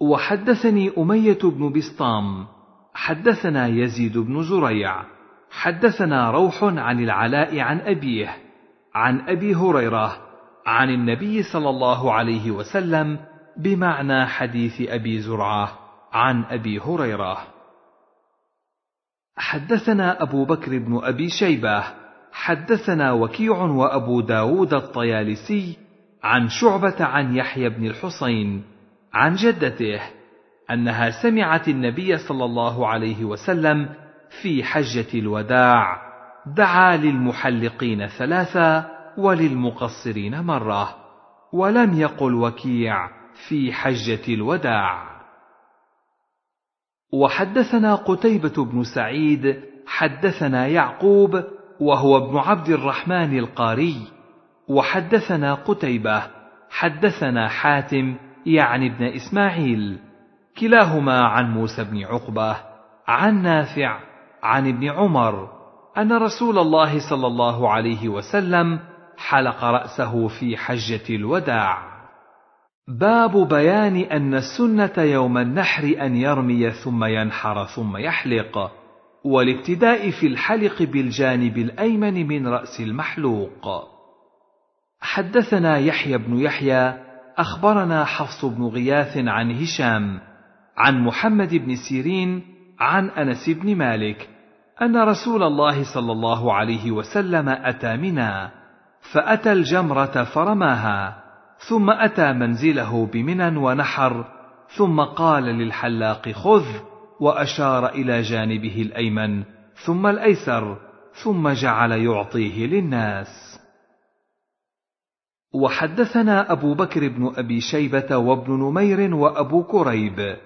وحدثني أمية بن بسطام. حدثنا يزيد بن زريع. حدثنا روح عن العلاء عن أبيه عن أبي هريرة عن النبي صلى الله عليه وسلم بمعنى حديث أبي زرعة عن أبي هريرة. حدثنا أبو بكر بن أبي شيبة حدثنا وكيع وأبو داود الطيالسي عن شعبة عن يحيى بن الحصين عن جدته أنها سمعت النبي صلى الله عليه وسلم في حجة الوداع. دعا للمحلقين ثلاثا وللمقصرين مرة ولم يقل وكيع في حجة الوداع. وحدثنا قتيبة بن سعيد حدثنا يعقوب وهو ابن عبد الرحمن القاري. وحدثنا قتيبة حدثنا حاتم يعني ابن إسماعيل. كلاهما عن موسى بن عقبة عن نافع عن ابن عمر أن رسول الله صلى الله عليه وسلم حلق رأسه في حجة الوداع. باب بيان أن السنة يوم النحر أن يرمي ثم ينحر ثم يحلق والابتداء في الحلق بالجانب الأيمن من رأس المحلوق. حدثنا يحيى بن يحيى أخبرنا حفص بن غياث عن هشام عن محمد بن سيرين عن أنس بن مالك أن رسول الله صلى الله عليه وسلم أتى منى فأتى الجمرة فرماها ثم أتى منزله بمنى ونحر ثم قال للحلاق خذ وأشار إلى جانبه الأيمن ثم الأيسر ثم جعل يعطيه للناس. وحدثنا أبو بكر بن أبي شيبة وابن نمير وأبو كريب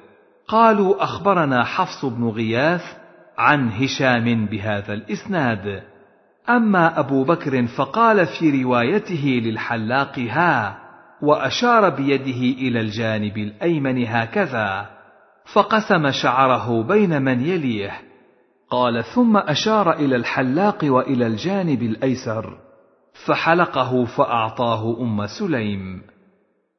قالوا أخبرنا حفص بن غياث عن هشام بهذا الإسناد. أما أبو بكر فقال في روايته للحلاق ها وأشار بيده إلى الجانب الأيمن هكذا فقسم شعره بين من يليه. قال ثم أشار إلى الحلاق وإلى الجانب الأيسر فحلقه فأعطاه أم سليم.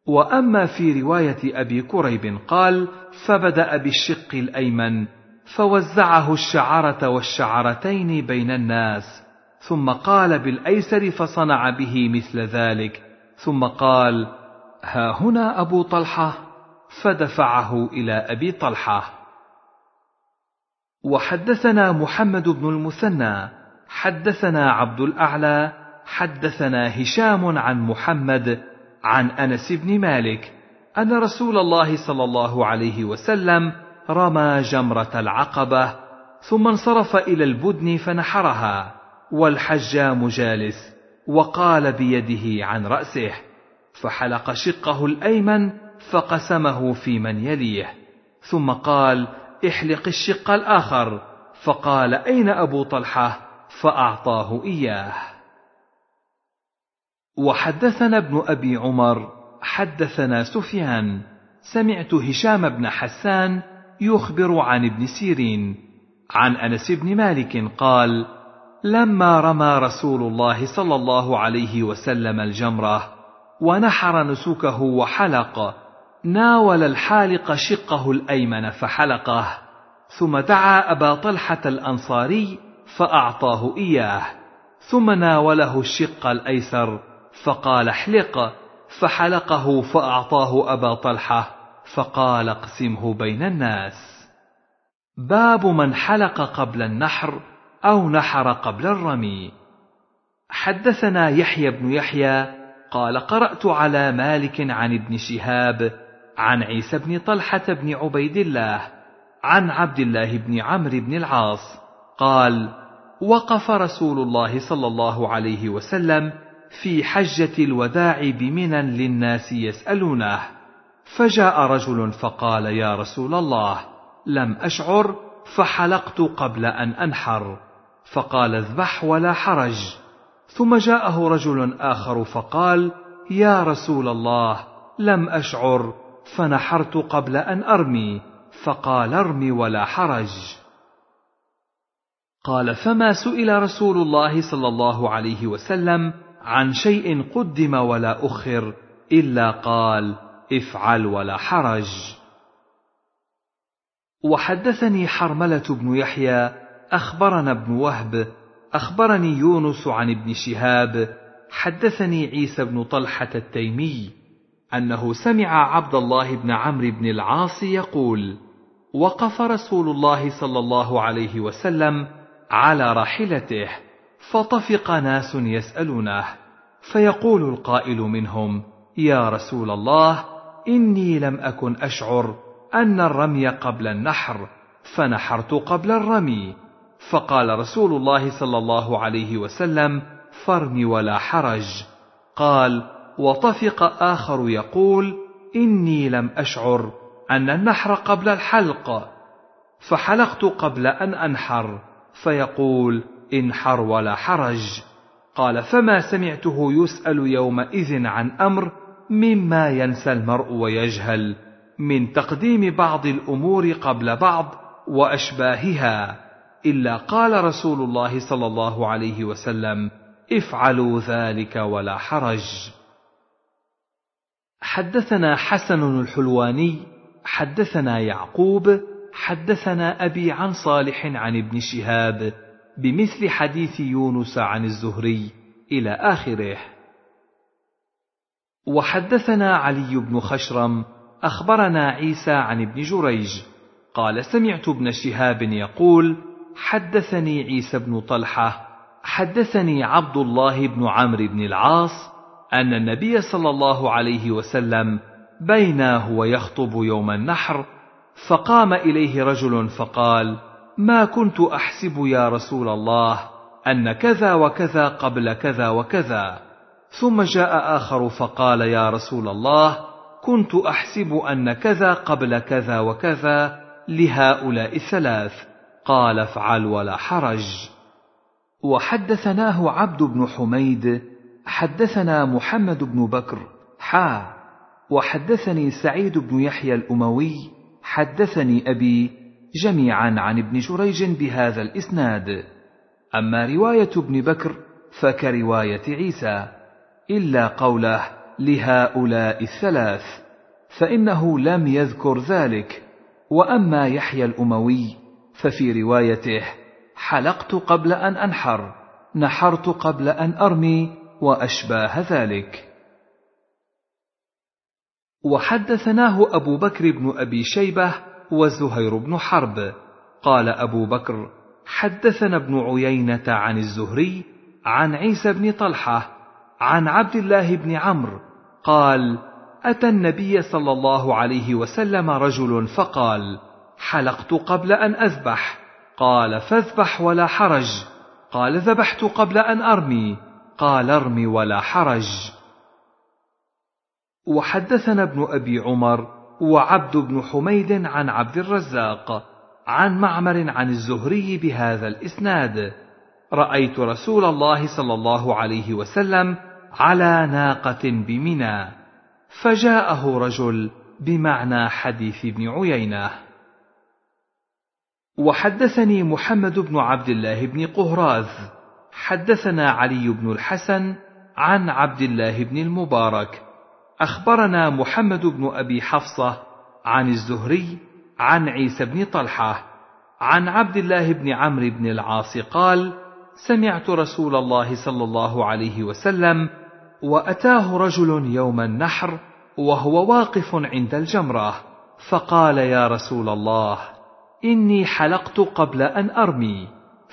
وأما في رواية أبي كريب قال فبدأ بالشق الأيمن فوزعه الشعرة والشعرتين بين الناس ثم قال بالأيسر فصنع به مثل ذلك ثم قال ها هنا أبو طلحة فدفعه إلى أبي طلحة. وحدثنا محمد بن المثنى حدثنا عبد الأعلى حدثنا هشام عن محمد عن أنس بن مالك أن رسول الله صلى الله عليه وسلم رمى جمرة العقبة ثم انصرف إلى البدن فنحرها والحجام جالس وقال بيده عن رأسه فحلق شقه الأيمن فقسمه في من يليه ثم قال احلق الشق الآخر فقال أين أبو طلحة؟ فأعطاه إياه. وحدثنا ابن أبي عمر حدثنا سفيان. سمعت هشام بن حسان يخبر عن ابن سيرين. عن أنس بن مالك قال لما رمى رسول الله صلى الله عليه وسلم الجمرة ونحر نسكه وحلق ناول الحالق شقه الأيمن فحلقه ثم دعا أبا طلحة الأنصاري فأعطاه إياه ثم ناوله الشق الأيسر فقال احلق فحلقه فأعطاه أبا طلحة فقال اقسمه بين الناس. باب من حلق قبل النحر أو نحر قبل الرمي. حدثنا يحيى بن يحيى قال قرأت على مالك عن ابن شهاب عن عيسى بن طلحة بن عبيد الله عن عبد الله بن عمرو بن العاص قال وقف رسول الله صلى الله عليه وسلم في حجة الوداع بمنى للناس يسألونه. فجاء رجل فقال يا رسول الله لم أشعر فحلقت قبل أن أنحر. فقال اذبح ولا حرج. ثم جاءه رجل آخر فقال يا رسول الله لم أشعر فنحرت قبل أن أرمي. فقال ارم ولا حرج. قال فما سئل رسول الله صلى الله عليه وسلم عن شيء قدم ولا أخر إلا قال افعل ولا حرج. وحدثني حرملة بن يحيى أخبرنا ابن وهب أخبرني يونس عن ابن شهاب حدثني عيسى بن طلحة التيمي أنه سمع عبد الله بن عمرو بن العاص يقول وقف رسول الله صلى الله عليه وسلم على راحلته فطفق ناس يسألونه فيقول القائل منهم يا رسول الله إني لم أكن أشعر أن الرمي قبل النحر فنحرت قبل الرمي. فقال رسول الله صلى الله عليه وسلم فرم ولا حرج. قال وطفق آخر يقول إني لم أشعر أن النحر قبل الحلق فحلقت قبل أن أنحر. فيقول انحر ولا حرج. قال فما سمعته يسأل يومئذ عن أمر مما ينسى المرء ويجهل من تقديم بعض الأمور قبل بعض وأشباهها. إلا قال رسول الله صلى الله عليه وسلم افعلوا ذلك ولا حرج. حدثنا حسن الحلواني حدثنا يعقوب حدثنا أبي عن صالح عن ابن شهاب بمثل حديث يونس عن الزهري إلى آخره. وحدثنا علي بن خشرم أخبرنا عيسى عن ابن جريج قال سمعت ابن شهاب يقول حدثني عيسى بن طلحة حدثني عبد الله بن عمرو بن العاص أن النبي صلى الله عليه وسلم بينا هو يخطب يوم النحر فقام إليه رجل فقال ما كنت أحسب يا رسول الله أن كذا وكذا قبل كذا وكذا. ثم جاء آخر فقال يا رسول الله كنت أحسب أن كذا قبل كذا وكذا لهؤلاء الثلاث. قال افعل ولا حرج. وحدثناه عبد بن حميد حدثنا محمد بن بكر حا. وحدثني سعيد بن يحيى الأموي حدثني أبي جميعا عن ابن جريج بهذا الإسناد. أما رواية ابن بكر فكرواية عيسى إلا قوله لهؤلاء الثلاث فإنه لم يذكر ذلك. وأما يحيى الأموي ففي روايته حلقت قبل أن أنحر نحرت قبل أن أرمي وأشباه ذلك. وحدثناه أبو بكر بن أبي شيبة وزهير بن حرب. قال أبو بكر حدثنا ابن عيينة عن الزهري عن عيسى بن طلحة عن عبد الله بن عمرو قال أتى النبي صلى الله عليه وسلم رجل فقال حلقت قبل أن أذبح. قال فاذبح ولا حرج. قال ذبحت قبل أن أرمي. قال ارم ولا حرج. وحدثنا ابن أبي عمر وعبد بن حميد عن عبد الرزاق عن معمر عن الزهري بهذا الإسناد. رأيت رسول الله صلى الله عليه وسلم على ناقة بمنى فجاءه رجل بمعنى حديث ابن عيينة. وحدثني محمد بن عبد الله بن قهراذ حدثنا علي بن الحسن عن عبد الله بن المبارك أخبرنا محمد بن أبي حفصة عن الزهري عن عيسى بن طلحة عن عبد الله بن عمرو بن العاص قال سمعت رسول الله صلى الله عليه وسلم وأتاه رجل يوم النحر وهو واقف عند الجمرة فقال يا رسول الله إني حلقت قبل أن أرمي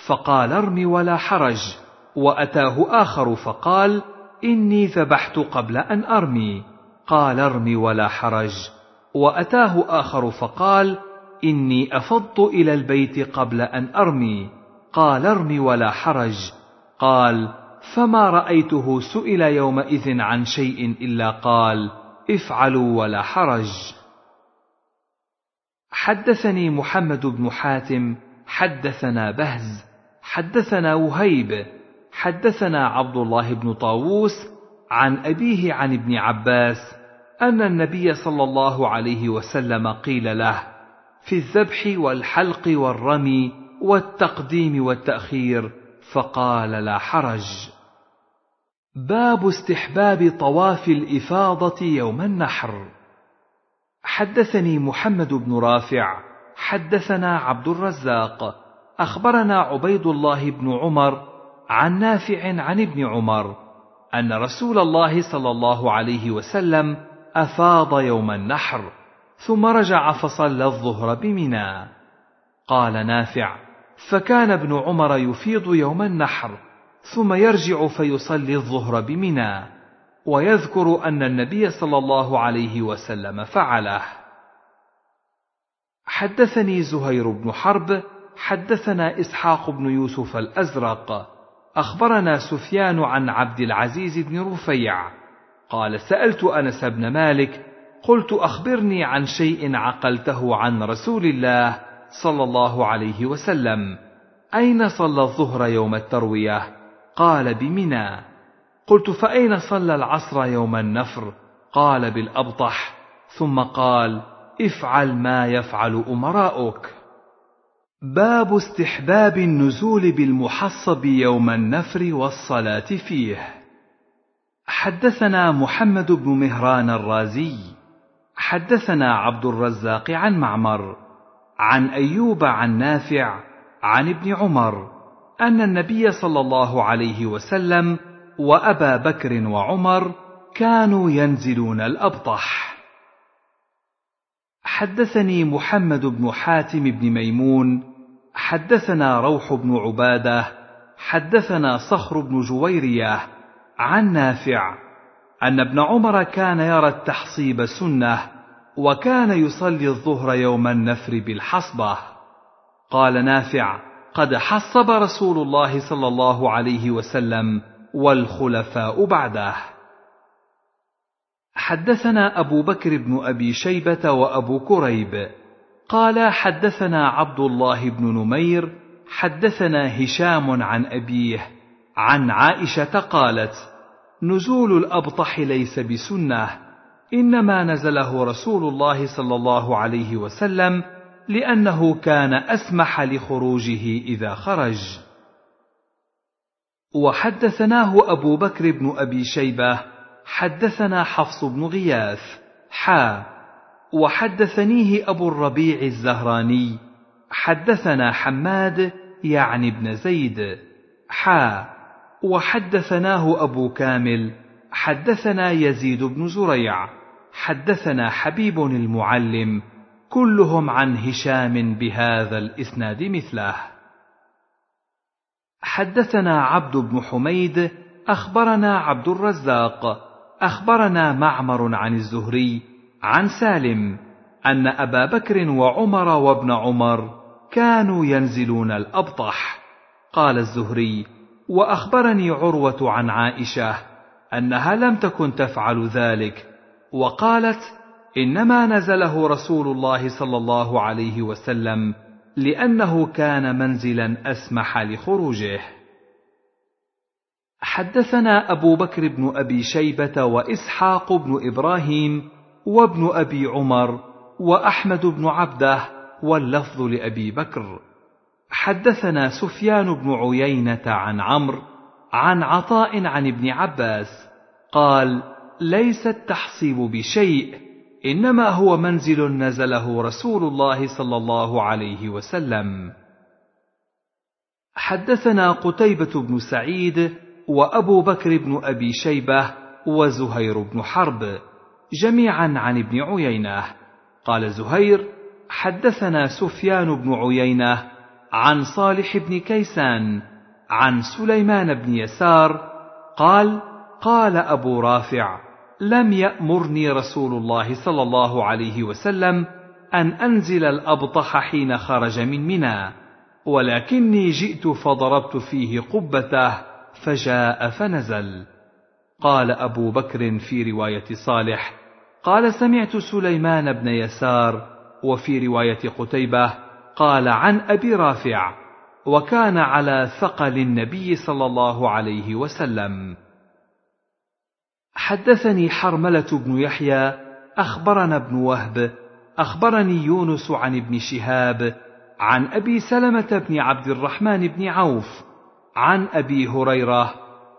فقال ارم ولا حرج وأتاه آخر فقال إني ذبحت قبل أن أرمي قال ارم ولا حرج. وأتاه آخر فقال إني أفضت إلى البيت قبل أن أرمي. قال ارم ولا حرج. قال فما رأيته سئل يومئذ عن شيء إلا قال افعلوا ولا حرج. حدثني محمد بن حاتم حدثنا بهز حدثنا وهيب حدثنا عبد الله بن طاووس عن أبيه عن ابن عباس أن النبي صلى الله عليه وسلم قيل له في الذبح والحلق والرمي والتقديم والتأخير فقال لا حرج باب استحباب طواف الإفاضة يوم النحر. حدثني محمد بن رافع حدثنا عبد الرزاق أخبرنا عبيد الله بن عمر عن نافع عن ابن عمر أن رسول الله صلى الله عليه وسلم أفاض يوم النحر ثم رجع فصلى الظهر بمنى. قال نافع فكان ابن عمر يفيض يوم النحر ثم يرجع فيصلي الظهر بمنى ويذكر أن النبي صلى الله عليه وسلم فعله. حدثني زهير بن حرب حدثنا إسحاق بن يوسف الأزرق أخبرنا سفيان عن عبد العزيز بن رفيع. قال سألت أنس بن مالك قلت أخبرني عن شيء عقلته عن رسول الله صلى الله عليه وسلم. أين صلى الظهر يوم التروية؟ قال بمنى. قلت فأين صلى العصر يوم النفر؟ قال بالأبطح. ثم قال افعل ما يفعل أمراؤك. باب استحباب النزول بالمحصب يوم النفر والصلاة فيه. حدثنا محمد بن مهران الرازي حدثنا عبد الرزاق عن معمر عن أيوب عن نافع عن ابن عمر أن النبي صلى الله عليه وسلم وأبا بكر وعمر كانوا ينزلون الأبطح. حدثني محمد بن حاتم بن ميمون حدثنا روح بن عبادة حدثنا صخر بن جويرية عن نافع أن ابن عمر كان يرى التحصيب سنة وكان يصلي الظهر يوم النفر بالحصبة. قال نافع قد حصب رسول الله صلى الله عليه وسلم والخلفاء بعده. حدثنا أبو بكر بن أبي شيبة وأبو كريب قال حدثنا عبد الله بن نمير حدثنا هشام عن أبيه عن عائشة قالت نزول الأبطح ليس بسنة إنما نزله رسول الله صلى الله عليه وسلم لأنه كان أسمح لخروجه إذا خرج. وحدثناه أبو بكر بن أبي شيبة حدثنا حفص بن غياث حا وحدثنيه أبو الربيع الزهراني حدثنا حماد يعني ابن زيد حا وحدثناه أبو كامل حدثنا يزيد بن زريع حدثنا حبيب المعلم كلهم عن هشام بهذا الإسناد مثله. حدثنا عبد بن حميد أخبرنا عبد الرزاق أخبرنا معمر عن الزهري عن سالم أن أبا بكر وعمر وابن عمر كانوا ينزلون الأبطح. قال الزهري وأخبرني عروة عن عائشة أنها لم تكن تفعل ذلك وقالت إنما نزله رسول الله صلى الله عليه وسلم لأنه كان منزلا أسمح لخروجه. حدثنا أبو بكر بن أبي شيبة وإسحاق بن إبراهيم وابن أبي عمر وأحمد بن عبده واللفظ لأبي بكر. حدثنا سفيان بن عيينة عن عمرو عن عطاء عن ابن عباس قال ليس التحصيب بشيء إنما هو منزل نزله رسول الله صلى الله عليه وسلم. حدثنا قتيبة بن سعيد وأبو بكر بن أبي شيبة وزهير بن حرب. جميعا عن ابن عيينة. قال زهير حدثنا سفيان بن عيينة عن صالح بن كيسان عن سليمان بن يسار قال قال أبو رافع لم يأمرني رسول الله صلى الله عليه وسلم أن أنزل الأبطح حين خرج من منى ولكني جئت فضربت فيه قبته فجاء فنزل. قال أبو بكر في رواية صالح قال سمعت سليمان بن يسار وفي رواية قتيبة قال عن أبي رافع وكان على ثقل النبي صلى الله عليه وسلم. حدثني حرملة بن يحيى أخبرنا ابن وهب أخبرني يونس عن ابن شهاب عن أبي سلمة بن عبد الرحمن بن عوف عن أبي هريرة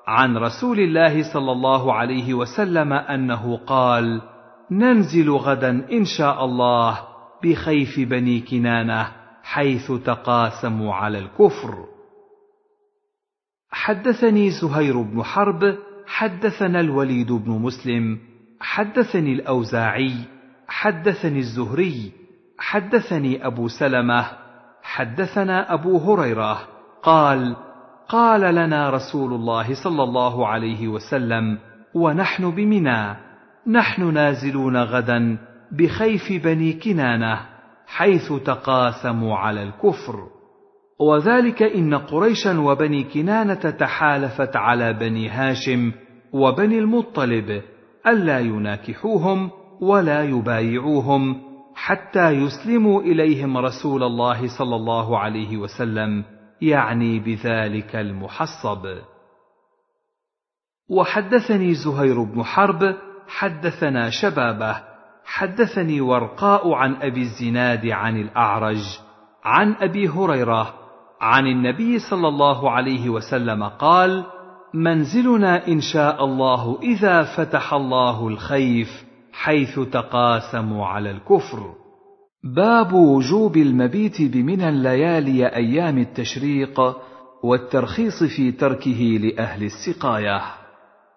عن رسول الله صلى الله عليه وسلم أنه قال ننزل غدا إن شاء الله بخيف بني كنانة حيث تقاسموا على الكفر. حدثني زهير بن حرب حدثنا الوليد بن مسلم حدثني الأوزاعي حدثني الزهري حدثني أبو سلمة حدثنا أبو هريرة. قال قال لنا رسول الله صلى الله عليه وسلم ونحن بمنى. نحن نازلون غدا بخيف بني كنانة حيث تقاسموا على الكفر. وذلك إن قريشا وبني كنانة تحالفت على بني هاشم وبني المطلب ألا يناكحوهم ولا يبايعوهم حتى يسلموا إليهم رسول الله صلى الله عليه وسلم يعني بذلك المحصب. وحدثني زهير بن حرب حدثنا شبابه حدثني ورقاء عن أبي الزناد عن الأعرج عن أبي هريرة عن النبي صلى الله عليه وسلم قال منزلنا إن شاء الله إذا فتح الله الخيف حيث تقاسموا على الكفر. باب وجوب المبيت بمنى الليالي أيام التشريق والترخيص في تركه لأهل السقاية.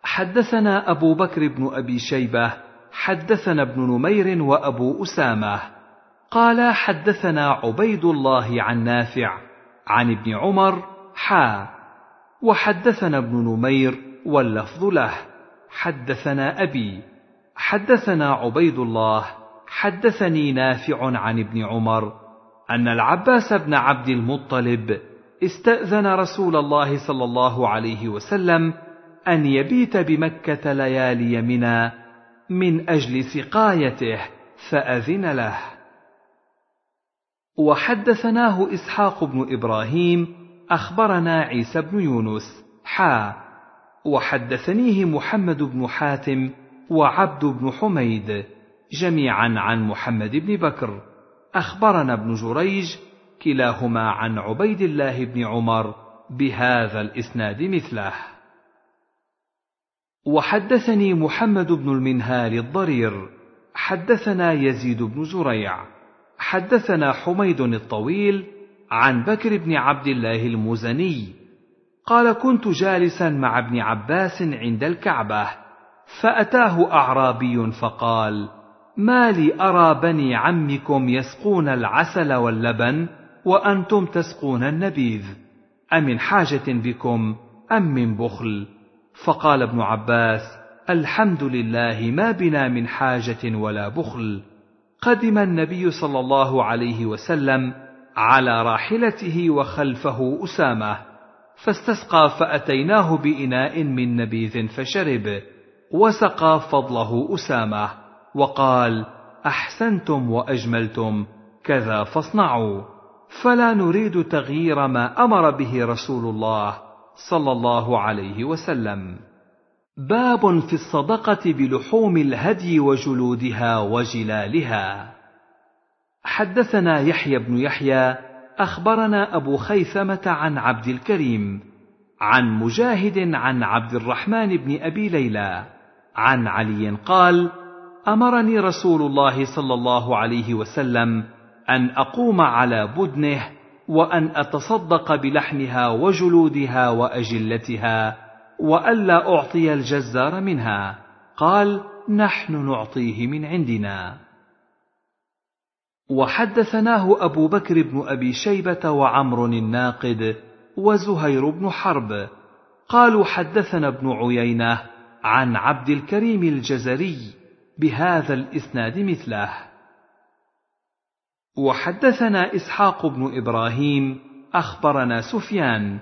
حدثنا أبو بكر بن أبي شيبة حدثنا ابن نمير وأبو أسامة. قال حدثنا عبيد الله عن نافع عن ابن عمر حا. وحدثنا ابن نمير واللفظ له. حدثنا أبي حدثنا عبيد الله. حدثني نافع عن ابن عمر أن العباس بن عبد المطلب استأذن رسول الله صلى الله عليه وسلم أن يبيت بمكة ليالي منى من أجل سقايته فأذن له. وحدثناه إسحاق بن إبراهيم أخبرنا عيسى بن يونس حا. وحدثنيه محمد بن حاتم وعبد بن حميد جميعا عن محمد بن بكر. أخبرنا ابن جريج كلاهما عن عبيد الله بن عمر بهذا الإسناد مثله. وحدثني محمد بن المنهال الضرير حدثنا يزيد بن زريع حدثنا حميد الطويل عن بكر بن عبد الله المزني قال كنت جالسا مع ابن عباس عند الكعبة فأتاه أعرابي فقال ما لي أرى بني عمكم يسقون العسل واللبن وأنتم تسقون النبيذ أمن حاجة بكم أم من بخل؟ فقال ابن عباس الحمد لله ما بنا من حاجة ولا بخل. قدم النبي صلى الله عليه وسلم على راحلته وخلفه أسامة فاستسقى فأتيناه بإناء من نبيذ فشرب وسقى فضله أسامة وقال أحسنتم وأجملتم كذا فاصنعوا. فلا نريد تغيير ما أمر به رسول الله. صلى الله عليه وسلم. باب في الصدقة بلحوم الهدي وجلودها وجلالها. حدثنا يحيى بن يحيى أخبرنا أبو خيثمة عن عبد الكريم عن مجاهد عن عبد الرحمن بن أبي ليلى عن علي قال أمرني رسول الله صلى الله عليه وسلم أن أقوم على بدنه وأن أتصدق بلحمها وجلودها وأجلتها والا أعطي الجزار منها. قال نحن نعطيه من عندنا. وحدثناه أبو بكر بن أبي شيبة وعمر الناقد وزهير بن حرب. قالوا حدثنا ابن عيينة عن عبد الكريم الجزري بهذا الإسناد مثله. وحدثنا إسحاق بن إبراهيم أخبرنا سفيان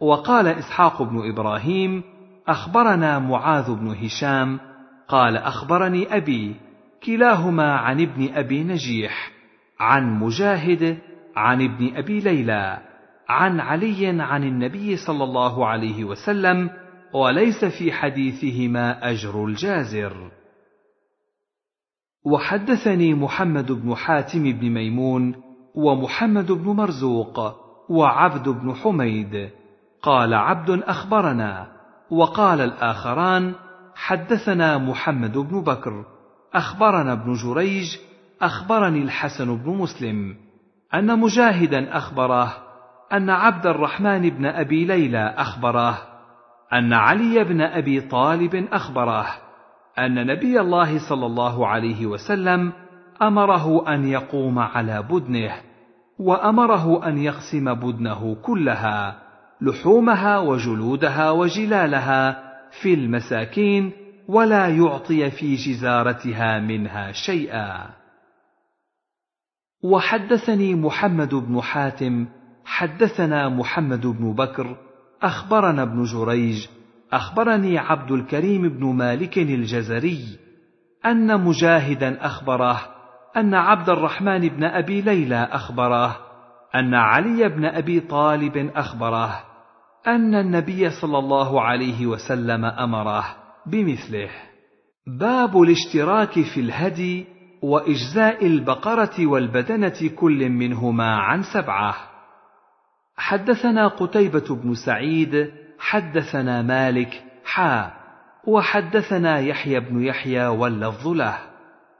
وقال إسحاق بن إبراهيم أخبرنا معاذ بن هشام قال أخبرني أبي كلاهما عن ابن أبي نجيح عن مجاهد عن ابن أبي ليلى عن علي عن النبي صلى الله عليه وسلم وليس في حديثهما أجر الجازر. وحدثني محمد بن حاتم بن ميمون ومحمد بن مرزوق وعبد بن حميد. قال عبد أخبرنا وقال الآخران حدثنا محمد بن بكر أخبرنا ابن جريج أخبرني الحسن بن مسلم أن مجاهدا أخبره أن عبد الرحمن بن أبي ليلى أخبره أن علي بن أبي طالب أخبره أن نبي الله صلى الله عليه وسلم أمره أن يقوم على بدنه وأمره أن يقسم بدنه كلها لحومها وجلودها وجلالها في المساكين ولا يعطي في جزارتها منها شيئا. وحدثني محمد بن حاتم حدثنا محمد بن بكر أخبرنا ابن جريج أخبرني عبد الكريم بن مالك الجزري أن مجاهدا أخبره أن عبد الرحمن بن أبي ليلى أخبره أن علي بن أبي طالب أخبره أن النبي صلى الله عليه وسلم أمره بمثله. باب الاشتراك في الهدي وإجزاء البقرة والبدنة كل منهما عن سبعة. حدثنا قتيبة بن سعيد حدثنا مالك حا وحدثنا يحيى بن يحيى واللفظ له.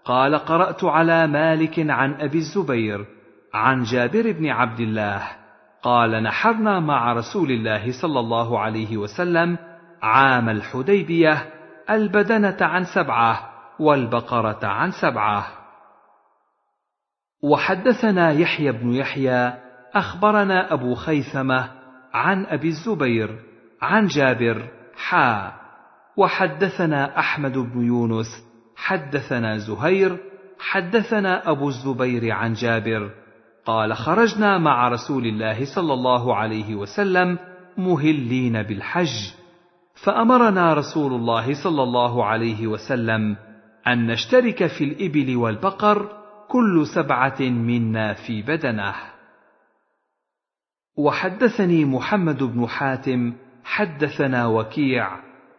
قال قرأت على مالك عن أبي الزبير عن جابر بن عبد الله. قال نحرنا مع رسول الله صلى الله عليه وسلم عام الحديبية البدنة عن سبعة والبقرة عن سبعة. وحدثنا يحيى بن يحيى أخبرنا أبو خيثمة عن أبي الزبير عن جابر حا. وحدثنا أحمد بن يونس حدثنا زهير حدثنا أبو الزبير عن جابر. قال خرجنا مع رسول الله صلى الله عليه وسلم مهلين بالحج فأمرنا رسول الله صلى الله عليه وسلم أن نشترك في الإبل والبقر كل سبعة منا في بدنه. وحدثني محمد بن حاتم حدثنا وكيع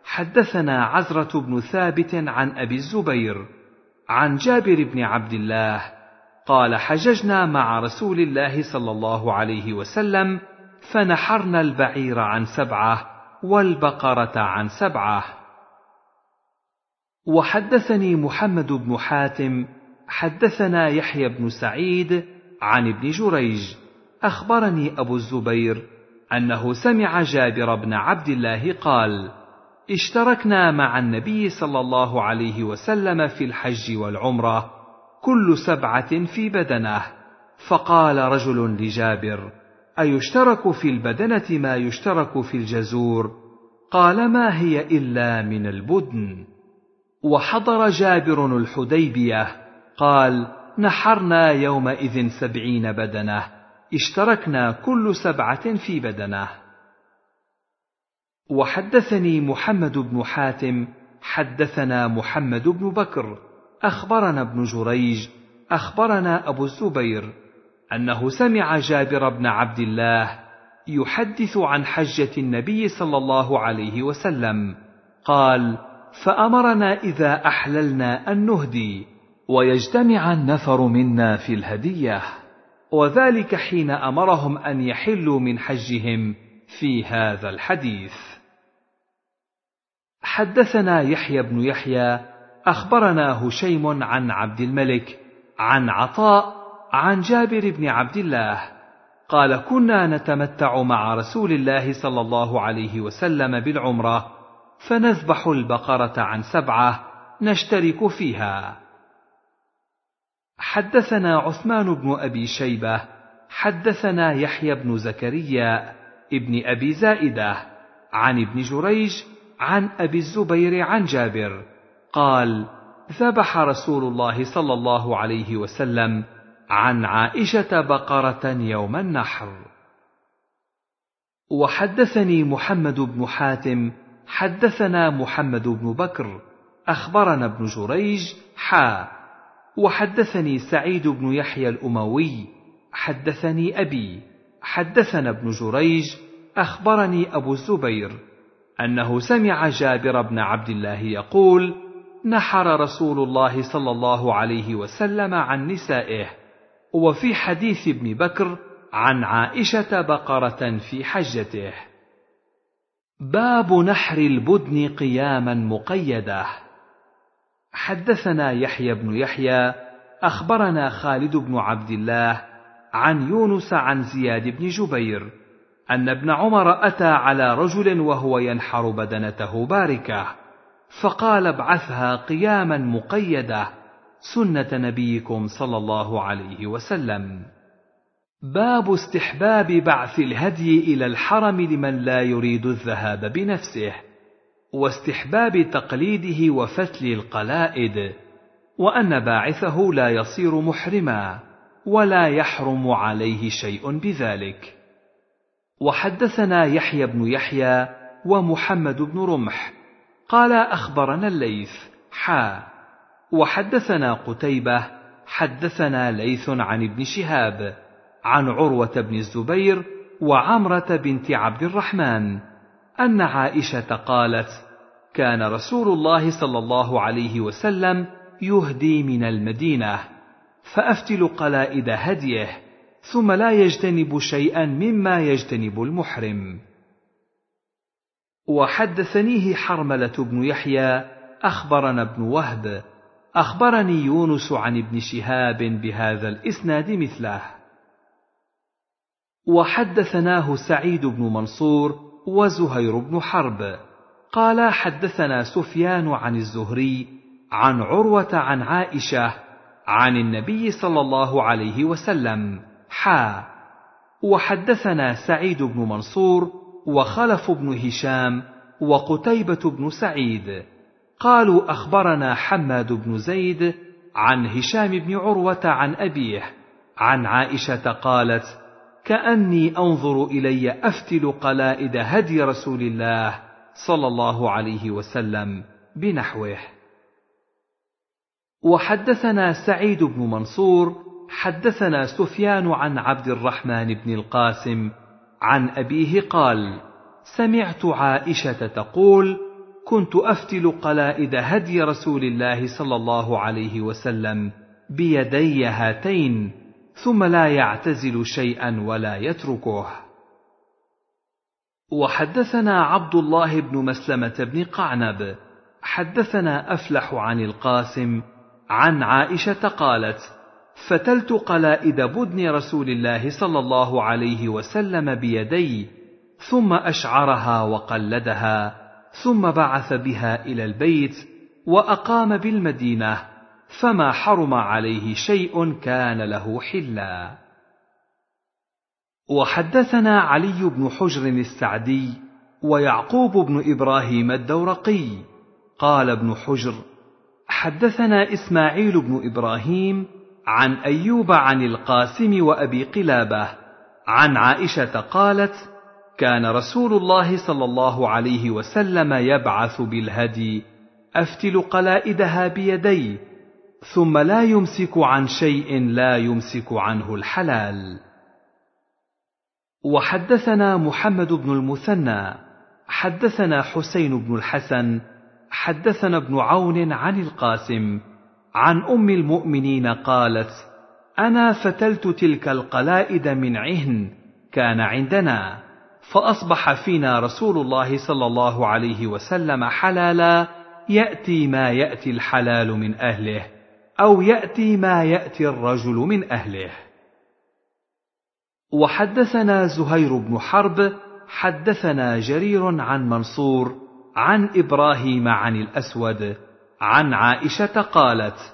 حدثنا عزرة بن ثابت عن أبي الزبير عن جابر بن عبد الله قال حججنا مع رسول الله صلى الله عليه وسلم فنحرنا البعير عن سبعة والبقرة عن سبعة. وحدثني محمد بن حاتم حدثنا يحيى بن سعيد عن ابن جريج أخبرني أبو الزبير أنه سمع جابر بن عبد الله قال اشتركنا مع النبي صلى الله عليه وسلم في الحج والعمرة كل سبعة في بدنه. فقال رجل لجابر أيشترك في البدنة ما يشترك في الجزور؟ قال ما هي إلا من البدن. وحضر جابر الحديبية قال نحرنا يومئذ سبعين بدنة. اشتركنا كل سبعة في بدنه. وحدثني محمد بن حاتم حدثنا محمد بن بكر أخبرنا ابن جريج أخبرنا أبو الزبير أنه سمع جابر بن عبد الله يحدث عن حجة النبي صلى الله عليه وسلم قال فأمرنا إذا أحللنا أن نهدي ويجتمع النفر منا في الهدية. وذلك حين أمرهم أن يحلوا من حجهم في هذا الحديث. حدثنا يحيى بن يحيى أخبرنا هشيم عن عبد الملك عن عطاء عن جابر بن عبد الله قال كنا نتمتع مع رسول الله صلى الله عليه وسلم بالعمرة فنذبح البقرة عن سبعة نشترك فيها. حدثنا عثمان بن أبي شيبة حدثنا يحيى بن زكريا ابن أبي زائدة عن ابن جريج عن أبي الزبير عن جابر قال ذبح رسول الله صلى الله عليه وسلم عن عائشة بقرة يوم النحر. وحدثني محمد بن حاتم حدثنا محمد بن بكر أخبرنا ابن جريج حا وحدثني سعيد بن يحيى الأموي حدثني أبي حدثنا ابن جريج أخبرني أبو الزبير أنه سمع جابر بن عبد الله يقول نحر رسول الله صلى الله عليه وسلم عن نسائه وفي حديث ابن بكر عن عائشة بقرة في حجته. باب نحر البدن قياما مقيدة. حدثنا يحيى بن يحيى أخبرنا خالد بن عبد الله عن يونس عن زياد بن جبير أن ابن عمر أتى على رجل وهو ينحر بدنته باركة فقال ابعثها قياما مقيدة سنة نبيكم صلى الله عليه وسلم. باب استحباب بعث الهدي إلى الحرم لمن لا يريد الذهاب بنفسه. واستحباب تقليده وفتل القلائد وأن باعثه لا يصير محرما ولا يحرم عليه شيء بذلك. وحدثنا يحيى بن يحيى ومحمد بن رمح قال أخبرنا الليث حا. وحدثنا قتيبة حدثنا ليث عن ابن شهاب عن عروة بن الزبير وعمرة بنت عبد الرحمن. أن عائشة قالت كان رسول الله صلى الله عليه وسلم يهدي من المدينة فأفتل قلائد هديه ثم لا يجتنب شيئا مما يجتنب المحرم. وحدثنيه حرملة بن يحيى أخبرنا ابن وهب أخبرني يونس عن ابن شهاب بهذا الإسناد مثله. وحدثناه سعيد بن منصور وزهير بن حرب. قال حدثنا سفيان عن الزهري عن عروة عن عائشة عن النبي صلى الله عليه وسلم. حا. وحدثنا سعيد بن منصور وخلف بن هشام وقتيبة بن سعيد. قالوا أخبرنا حماد بن زيد عن هشام بن عروة عن أبيه. عن عائشة قالت كأني أنظر إلي أفتل قلائد هدي رسول الله صلى الله عليه وسلم بنحوه. وحدثنا سعيد بن منصور حدثنا سفيان عن عبد الرحمن بن القاسم عن أبيه قال سمعت عائشة تقول كنت أفتل قلائد هدي رسول الله صلى الله عليه وسلم بيدي هاتين ثم لا يعتزل شيئا ولا يتركه. وحدثنا عبد الله بن مسلمة بن قعنب حدثنا أفلح عن القاسم عن عائشة قالت فتلت قلائد بدن رسول الله صلى الله عليه وسلم بيدي ثم أشعرها وقلدها ثم بعث بها إلى البيت وأقام بالمدينة. فما حرم عليه شيء كان له حلا. وحدثنا علي بن حجر السعدي ويعقوب بن إبراهيم الدورقي. قال ابن حجر حدثنا إسماعيل بن إبراهيم عن أيوب عن القاسم وأبي قلابة عن عائشة قالت كان رسول الله صلى الله عليه وسلم يبعث بالهدي أفتل قلائدها بيدي ثم لا يمسك عن شيء لا يمسك عنه الحلال. وحدثنا محمد بن المثنى حدثنا حسين بن الحسن حدثنا ابن عون عن القاسم عن أم المؤمنين قالت أنا فتلت تلك القلائد من عهن كان عندنا فأصبح فينا رسول الله صلى الله عليه وسلم حلالا يأتي ما يأتي الحلال من أهله. أو يأتي ما يأتي الرجل من أهله. وحدثنا زهير بن حرب حدثنا جرير عن منصور عن إبراهيم عن الأسود عن عائشة قالت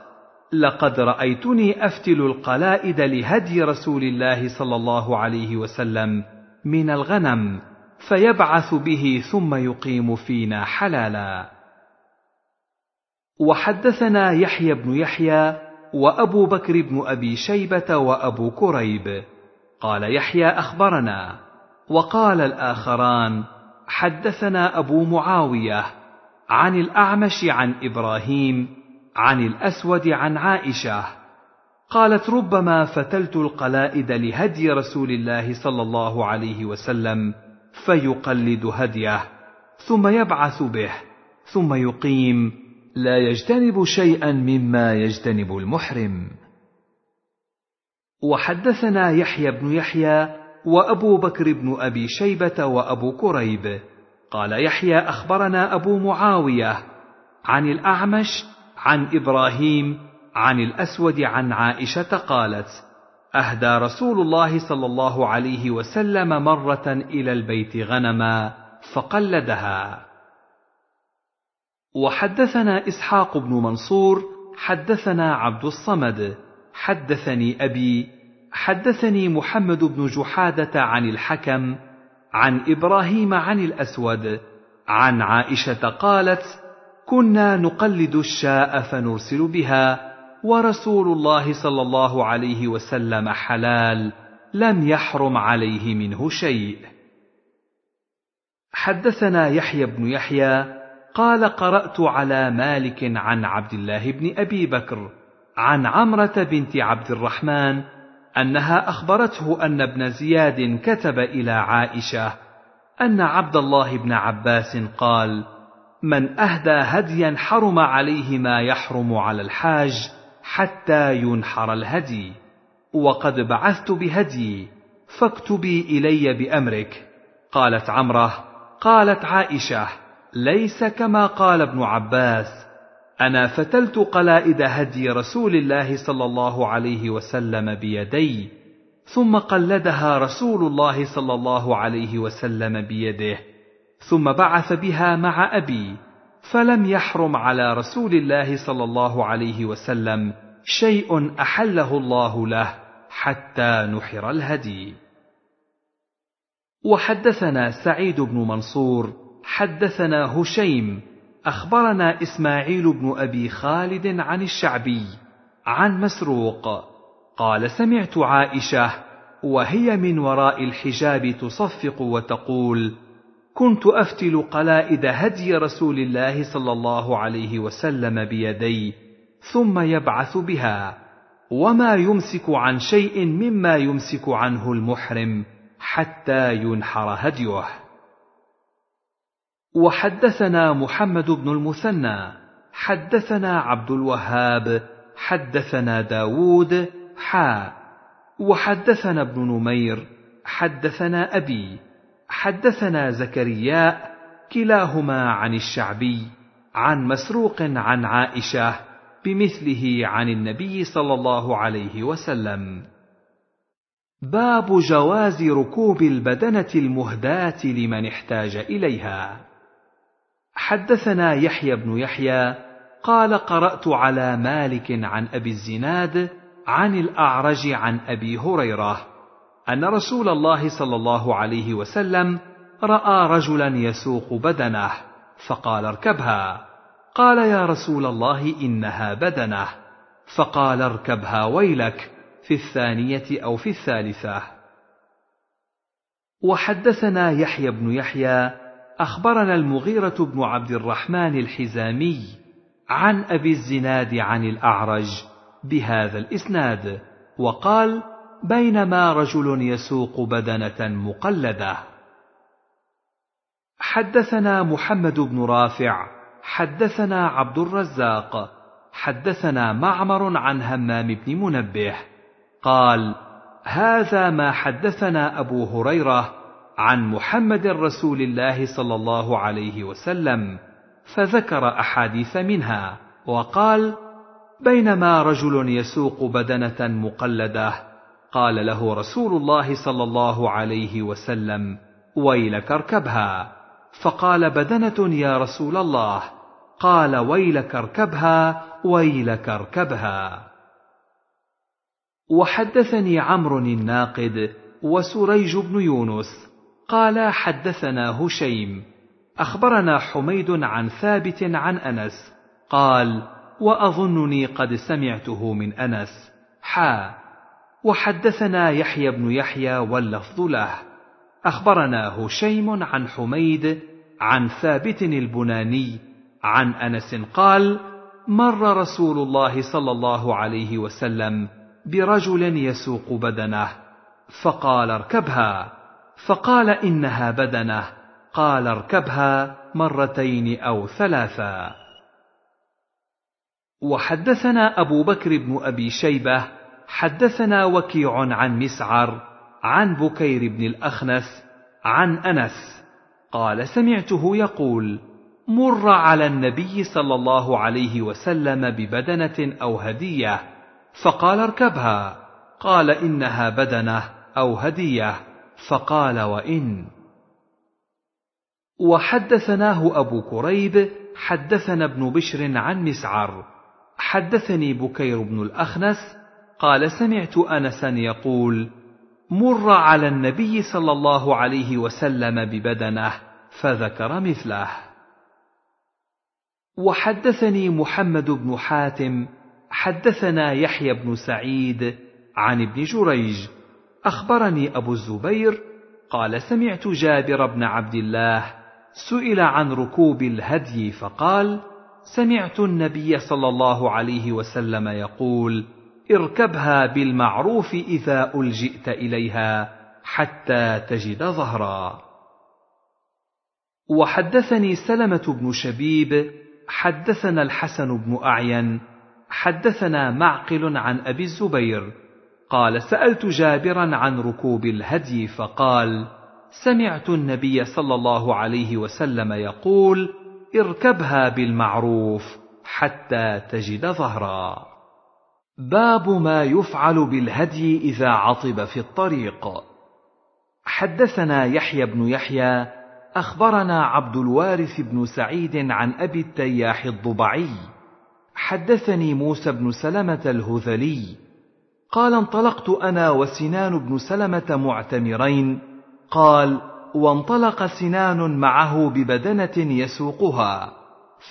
لقد رأيتني أفتل القلائد لهدي رسول الله صلى الله عليه وسلم من الغنم فيبعث به ثم يقيم فينا حلالا. وحدثنا يحيى بن يحيى وأبو بكر بن أبي شيبة وأبو كريب. قال يحيى أخبرنا. وقال الآخران حدثنا أبو معاوية عن الأعمش عن إبراهيم عن الأسود عن عائشة. قالت ربما فتلت القلائد لهدي رسول الله صلى الله عليه وسلم فيقلد هديه ثم يبعث به ثم يقيم لا يجتنب شيئا مما يجتنب المحرم. وحدثنا يحيى بن يحيى وأبو بكر بن أبي شيبة وأبو كريب. قال يحيى أخبرنا أبو معاوية عن الأعمش عن إبراهيم عن الأسود عن عائشة قالت أهدى رسول الله صلى الله عليه وسلم مرة إلى البيت غنما فقلدها. وحدثنا إسحاق بن منصور حدثنا عبد الصمد. حدثني أبي حدثني محمد بن جحادة عن الحكم عن إبراهيم عن الأسود عن عائشة قالت كنا نقلد الشاء فنرسل بها ورسول الله صلى الله عليه وسلم حلال لم يحرم عليه منه شيء. حدثنا يحيى بن يحيى قال قرأت على مالك عن عبد الله بن أبي بكر عن عمرة بنت عبد الرحمن أنها أخبرته أن ابن زياد كتب إلى عائشة أن عبد الله بن عباس قال من أهدى هديا حرم عليه ما يحرم على الحاج حتى ينحر الهدي وقد بعثت بهدي فاكتبي إلي بأمرك قالت عمرة قالت عائشة ليس كما قال ابن عباس أنا فتلت قلائد هدي رسول الله صلى الله عليه وسلم بيدي ثم قلدها رسول الله صلى الله عليه وسلم بيده ثم بعث بها مع أبي فلم يحرم على رسول الله صلى الله عليه وسلم شيء أحله الله له حتى نحر الهدي. وحدثنا سعيد بن منصور حدثنا هشيم أخبرنا إسماعيل بن أبي خالد عن الشعبي عن مسروق قال سمعت عائشة وهي من وراء الحجاب تصفق وتقول كنت أفتل قلائد هدي رسول الله صلى الله عليه وسلم بيدي ثم يبعث بها وما يمسك عن شيء مما يمسك عنه المحرم حتى ينحر هديه. وحدثنا محمد بن المثنى حدثنا عبد الوهاب حدثنا داود حا وحدثنا ابن نمير حدثنا أبي حدثنا زكرياء كلاهما عن الشعبي عن مسروق عن عائشة بمثله عن النبي صلى الله عليه وسلم. باب جواز ركوب البدنة المهداة لمن احتاج إليها. حدثنا يحيى بن يحيى قال قرأت على مالك عن أبي الزناد عن الأعرج عن أبي هريرة أن رسول الله صلى الله عليه وسلم رأى رجلا يسوق بدنه فقال اركبها. قال يا رسول الله إنها بدنه. فقال اركبها ويلك في الثانية أو في الثالثة. وحدثنا يحيى بن يحيى أخبرنا المغيرة بن عبد الرحمن الحزامي عن أبي الزناد عن الأعرج بهذا الإسناد وقال بينما رجل يسوق بدنة مقلده حدثنا محمد بن رافع حدثنا عبد الرزاق حدثنا معمر عن همام بن منبه قال هذا ما حدثنا أبو هريرة عن محمد رسول الله صلى الله عليه وسلم فذكر أحاديث منها وقال بينما رجل يسوق بدنة مقلدة قال له رسول الله صلى الله عليه وسلم ويلك اركبها فقال بدنة يا رسول الله قال ويلك اركبها ويلك اركبها وحدثني عمرو الناقد وسريج بن يونس قال حدثنا هشيم أخبرنا حميد عن ثابت عن أنس قال وأظنني قد سمعته من أنس حا. وحدثنا يحيى بن يحيى واللفظ له. أخبرنا هشيم عن حميد عن ثابت البناني عن أنس قال مر رسول الله صلى الله عليه وسلم برجل يسوق بدنه فقال اركبها. فقال إنها بدنة. قال اركبها مرتين أو ثلاثا وحدثنا أبو بكر بن أبي شيبة. حدثنا وكيع عن مسعر عن بكير بن الأخنس عن أنس. قال سمعته يقول مر على النبي صلى الله عليه وسلم ببدنة أو هدية. فقال اركبها. قال إنها بدنة أو هدية. فقال وإن. وحدثناه أبو كريب حدثنا ابن بشر عن مسعر. حدثني بكير بن الأخنس قال سمعت انسا يقول مر على النبي صلى الله عليه وسلم ببدنه فذكر مثله. وحدثني محمد بن حاتم حدثنا يحيى بن سعيد عن ابن جريج أخبرني أبو الزبير قال سمعت جابر بن عبد الله سئل عن ركوب الهدي فقال سمعت النبي صلى الله عليه وسلم يقول اركبها بالمعروف إذا ألجئت إليها حتى تجد ظهرا. وحدثني سلمة بن شبيب حدثنا الحسن بن أعين حدثنا معقل عن أبي الزبير قال سألت جابرا عن ركوب الهدي فقال سمعت النبي صلى الله عليه وسلم يقول اركبها بالمعروف حتى تجد ظهرا. باب ما يفعل بالهدي إذا عطب في الطريق. حدثنا يحيى بن يحيى أخبرنا عبد الوارث بن سعيد عن أبي التياح الضبعي. حدثني موسى بن سلمة الهذلي. قال انطلقت أنا وسنان بن سلمة معتمرين. قال وانطلق سنان معه ببدنة يسوقها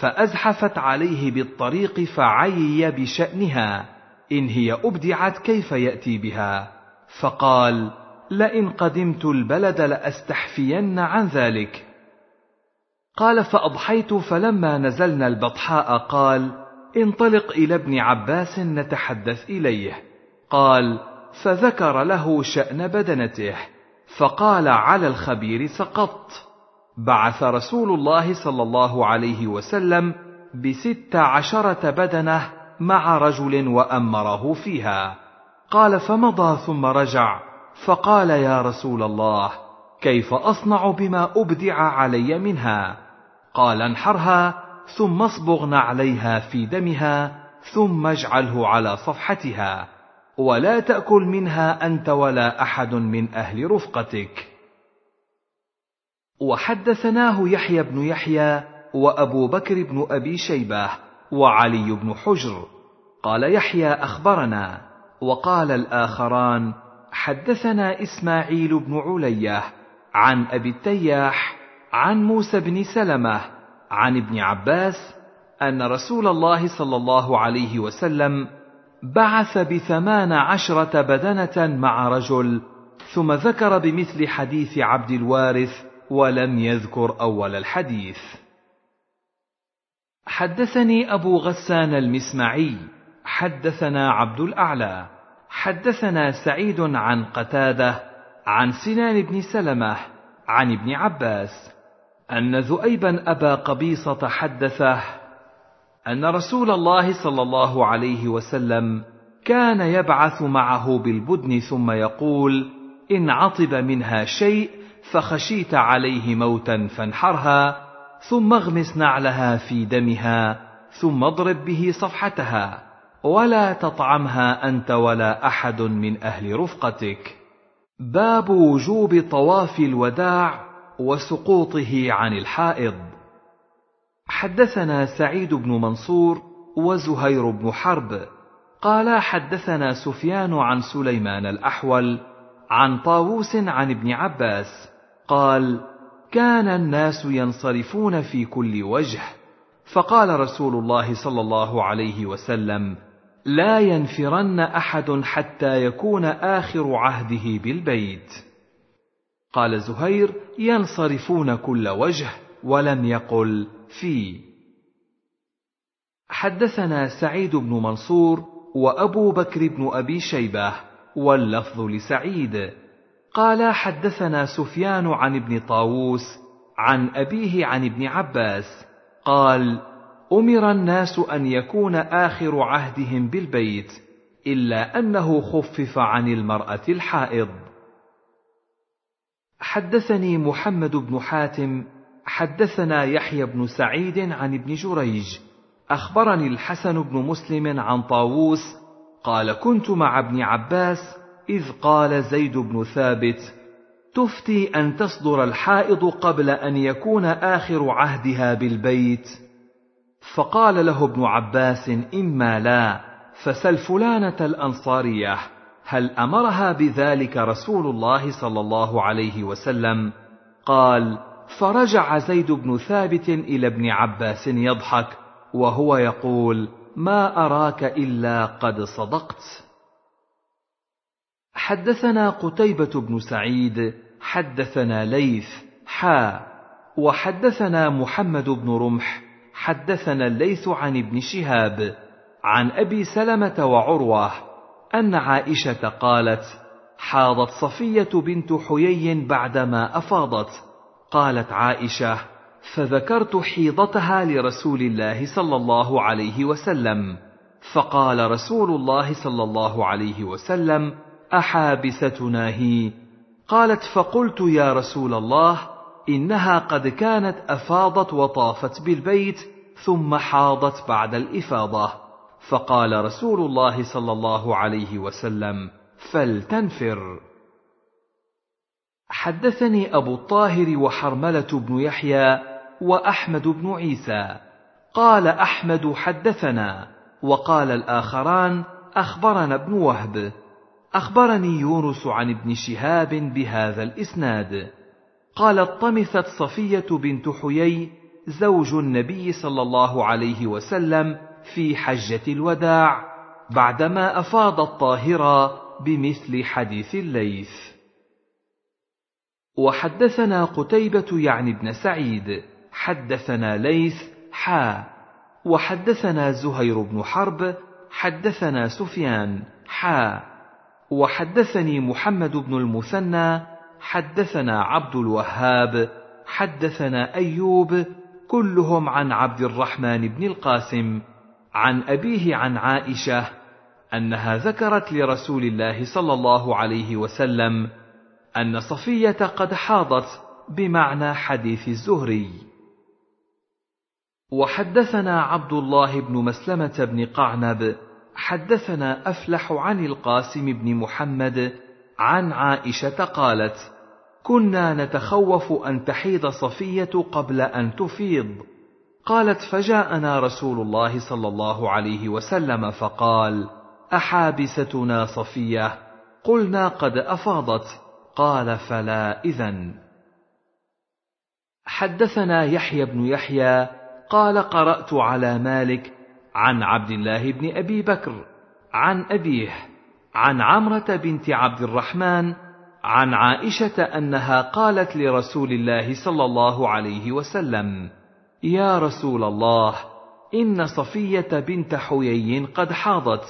فأزحفت عليه بالطريق فعيي بشأنها إن هي أبدعت كيف يأتي بها؟ فقال لئن قدمت البلد لأستحفين عن ذلك. قال فأضحيت فلما نزلنا البطحاء قال انطلق إلى ابن عباس نتحدث إليه. قال فذكر له شأن بدنته فقال على الخبير سقطت. بعث رسول الله صلى الله عليه وسلم بست عشرة بدنة مع رجل وأمره فيها. قال فمضى ثم رجع. فقال يا رسول الله كيف أصنع بما أبدع علي منها؟ قال انحرها ثم اصبغن عليها في دمها ثم اجعله على صفحتها. ولا تأكل منها أنت ولا أحد من أهل رفقتك. وحدثناه يحيى بن يحيى وأبو بكر بن أبي شيبة وعلي بن حجر. قال يحيى أخبرنا. وقال الآخران حدثنا إسماعيل بن علية عن أبي التياح عن موسى بن سلمة عن ابن عباس أن رسول الله صلى الله عليه وسلم بعث بثمان عشرة بدنة مع رجل ثم ذكر بمثل حديث عبد الوارث ولم يذكر أول الحديث. حدثني أبو غسان المسمعي حدثنا عبد الأعلى حدثنا سعيد عن قتادة عن سنان بن سلمة عن ابن عباس أن ذؤيبا أبا قبيصة حدثه أن رسول الله صلى الله عليه وسلم كان يبعث معه بالبدن ثم يقول إن عطب منها شيء فخشيت عليه موتا فانحرها ثم اغمس نعلها في دمها ثم اضرب به صفحتها ولا تطعمها أنت ولا أحد من أهل رفقتك. باب وجوب طواف الوداع وسقوطه عن الحائض. حدثنا سعيد بن منصور وزهير بن حرب. قال حدثنا سفيان عن سليمان الأحول عن طاووس عن ابن عباس. قال كان الناس ينصرفون في كل وجه. فقال رسول الله صلى الله عليه وسلم لا ينفرن أحد حتى يكون آخر عهده بالبيت. قال زهير ينصرفون كل وجه ولم يقل. في. حدثنا سعيد بن منصور وأبو بكر بن أبي شيبة واللفظ لسعيد. قال حدثنا سفيان عن ابن طاووس عن أبيه عن ابن عباس. قال أمر الناس أن يكون آخر عهدهم بالبيت إلا أنه خفف عن المرأة الحائض. حدثني محمد بن حاتم حدثنا يحيى بن سعيد عن ابن جريج. أخبرني الحسن بن مسلم عن طاووس قال كنت مع ابن عباس إذ قال زيد بن ثابت تفتي أن تصدر الحائض قبل أن يكون آخر عهدها بالبيت. فقال له ابن عباس إما لا فسل فلانة الأنصارية هل أمرها بذلك رسول الله صلى الله عليه وسلم؟ قال فرجع زيد بن ثابت إلى ابن عباس يضحك وهو يقول ما أراك إلا قد صدقت. حدثنا قتيبة بن سعيد حدثنا ليث حا وحدثنا محمد بن رمح حدثنا الليث عن ابن شهاب عن أبي سلمة وعروة أن عائشة قالت حاضت صفية بنت حيي بعدما أفاضت. قالت عائشة فذكرت حيضتها لرسول الله صلى الله عليه وسلم. فقال رسول الله صلى الله عليه وسلم أحابستنا هي؟ قالت فقلت يا رسول الله إنها قد كانت أفاضت وطافت بالبيت ثم حاضت بعد الإفاضة. فقال رسول الله صلى الله عليه وسلم فلتنفر. حدثني أبو الطاهر وحرملة بن يحيى وأحمد بن عيسى. قال أحمد حدثنا وقال الآخران أخبرنا ابن وهب. أخبرني يونس عن ابن شهاب بهذا الإسناد. قالت طمثت صفية بنت حيي زوج النبي صلى الله عليه وسلم في حجة الوداع بعدما أفاض الطاهرة بمثل حديث الليث. وحدثنا قتيبة يعني ابن سعيد حدثنا ليث حا. وحدثنا زهير بن حرب حدثنا سفيان حا. وحدثني محمد بن المثنى حدثنا عبد الوهاب حدثنا أيوب كلهم عن عبد الرحمن بن القاسم عن أبيه عن عائشة أنها ذكرت لرسول الله صلى الله عليه وسلم أن صفية قد حاضت بمعنى حديث الزهري. وحدثنا عبد الله بن مسلمة بن قعنب حدثنا أفلح عن القاسم بن محمد عن عائشة قالت كنا نتخوف أن تحيض صفية قبل أن تفيض. قالت فجاءنا رسول الله صلى الله عليه وسلم فقال أحابستنا صفية. قلنا قد أفاضت. قال فلا إذن. حدثنا يحيى بن يحيى قال قرأت على مالك عن عبد الله بن أبي بكر عن أبيه عن عمرة بنت عبد الرحمن عن عائشة أنها قالت لرسول الله صلى الله عليه وسلم يا رسول الله إن صفية بنت حيي قد حاضت.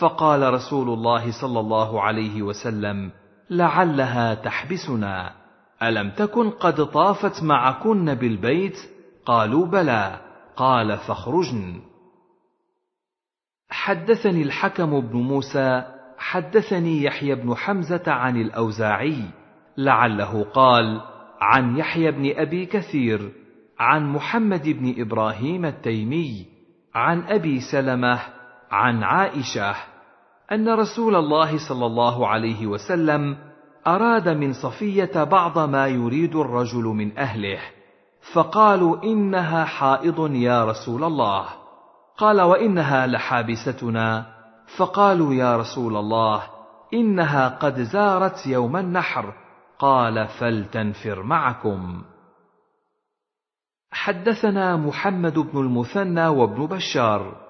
فقال رسول الله صلى الله عليه وسلم لعلها تحبسنا. ألم تكن قد طافت معكن بالبيت؟ قالوا بلى. قال فاخرجن. حدثني الحكم بن موسى. حدثني يحيى بن حمزة عن الأوزاعي. لعله قال عن يحيى بن أبي كثير عن محمد بن إبراهيم التيمي عن أبي سلمة عن عائشة. أن رسول الله صلى الله عليه وسلم أراد من صفية بعض ما يريد الرجل من أهله فقالوا إنها حائض يا رسول الله. قال وإنها لحابستنا. فقالوا يا رسول الله إنها قد زارت يوم النحر. قال فلتنفر معكم. حدثنا محمد بن المثنى وابن بشار.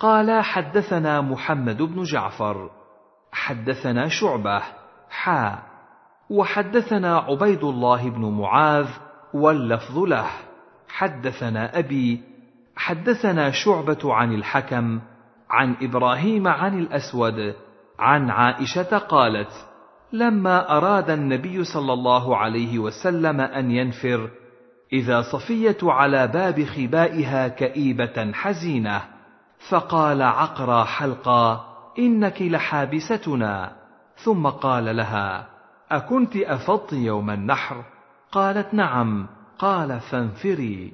قال حدثنا محمد بن جعفر حدثنا شعبة حا وحدثنا عبيد الله بن معاذ واللفظ له حدثنا أبي حدثنا شعبة عن الحكم عن إبراهيم عن الأسود عن عائشة قالت لما أراد النبي صلى الله عليه وسلم أن ينفر إذا صفيه على باب خبائها كئيبة حزينة فقال عقرى حلقا إنك لحابستنا. ثم قال لها أكنت أفضت يوم النحر؟ قالت نعم قال فانفري.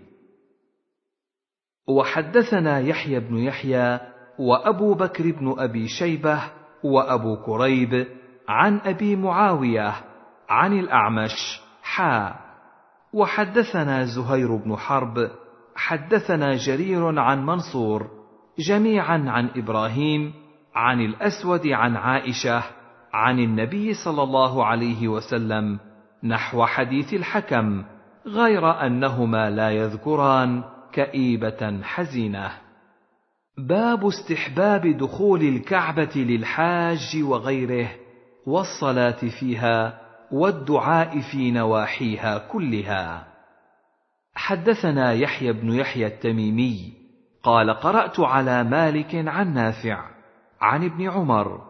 وحدثنا يحيى بن يحيى وأبو بكر بن أبي شيبة وأبو كريب عن أبي معاوية عن الأعمش حا. وحدثنا زهير بن حرب حدثنا جرير عن منصور جميعا عن إبراهيم عن الأسود عن عائشة عن النبي صلى الله عليه وسلم نحو حديث الحكم غير أنهما لا يذكران كئيبة حزينة. باب استحباب دخول الكعبة للحاج وغيره والصلاة فيها والدعاء في نواحيها كلها. حدثنا يحيى بن يحيى التميمي قال قرأت على مالك عن نافع عن ابن عمر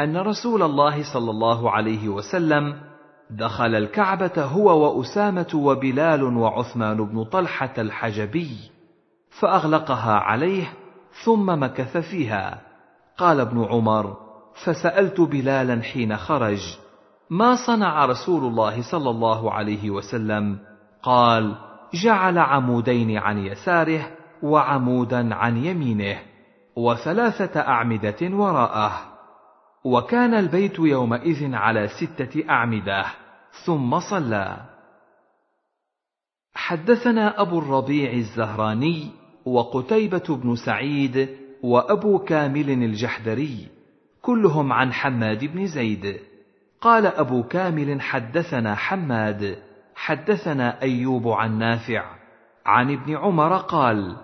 أن رسول الله صلى الله عليه وسلم دخل الكعبة هو وأسامة وبلال وعثمان بن طلحة الحجبي فأغلقها عليه ثم مكث فيها. قال ابن عمر فسألت بلالا حين خرج ما صنع رسول الله صلى الله عليه وسلم؟ قال جعل عمودين عن يساره وعمودا عن يمينه وثلاثة أعمدة وراءه. وكان البيت يومئذ على ستة أعمدة ثم صلى. حدثنا أبو الربيع الزهراني وقتيبة بن سعيد وأبو كامل الجحدري كلهم عن حماد بن زيد. قال أبو كامل حدثنا حماد حدثنا أيوب عن نافع عن ابن عمر قال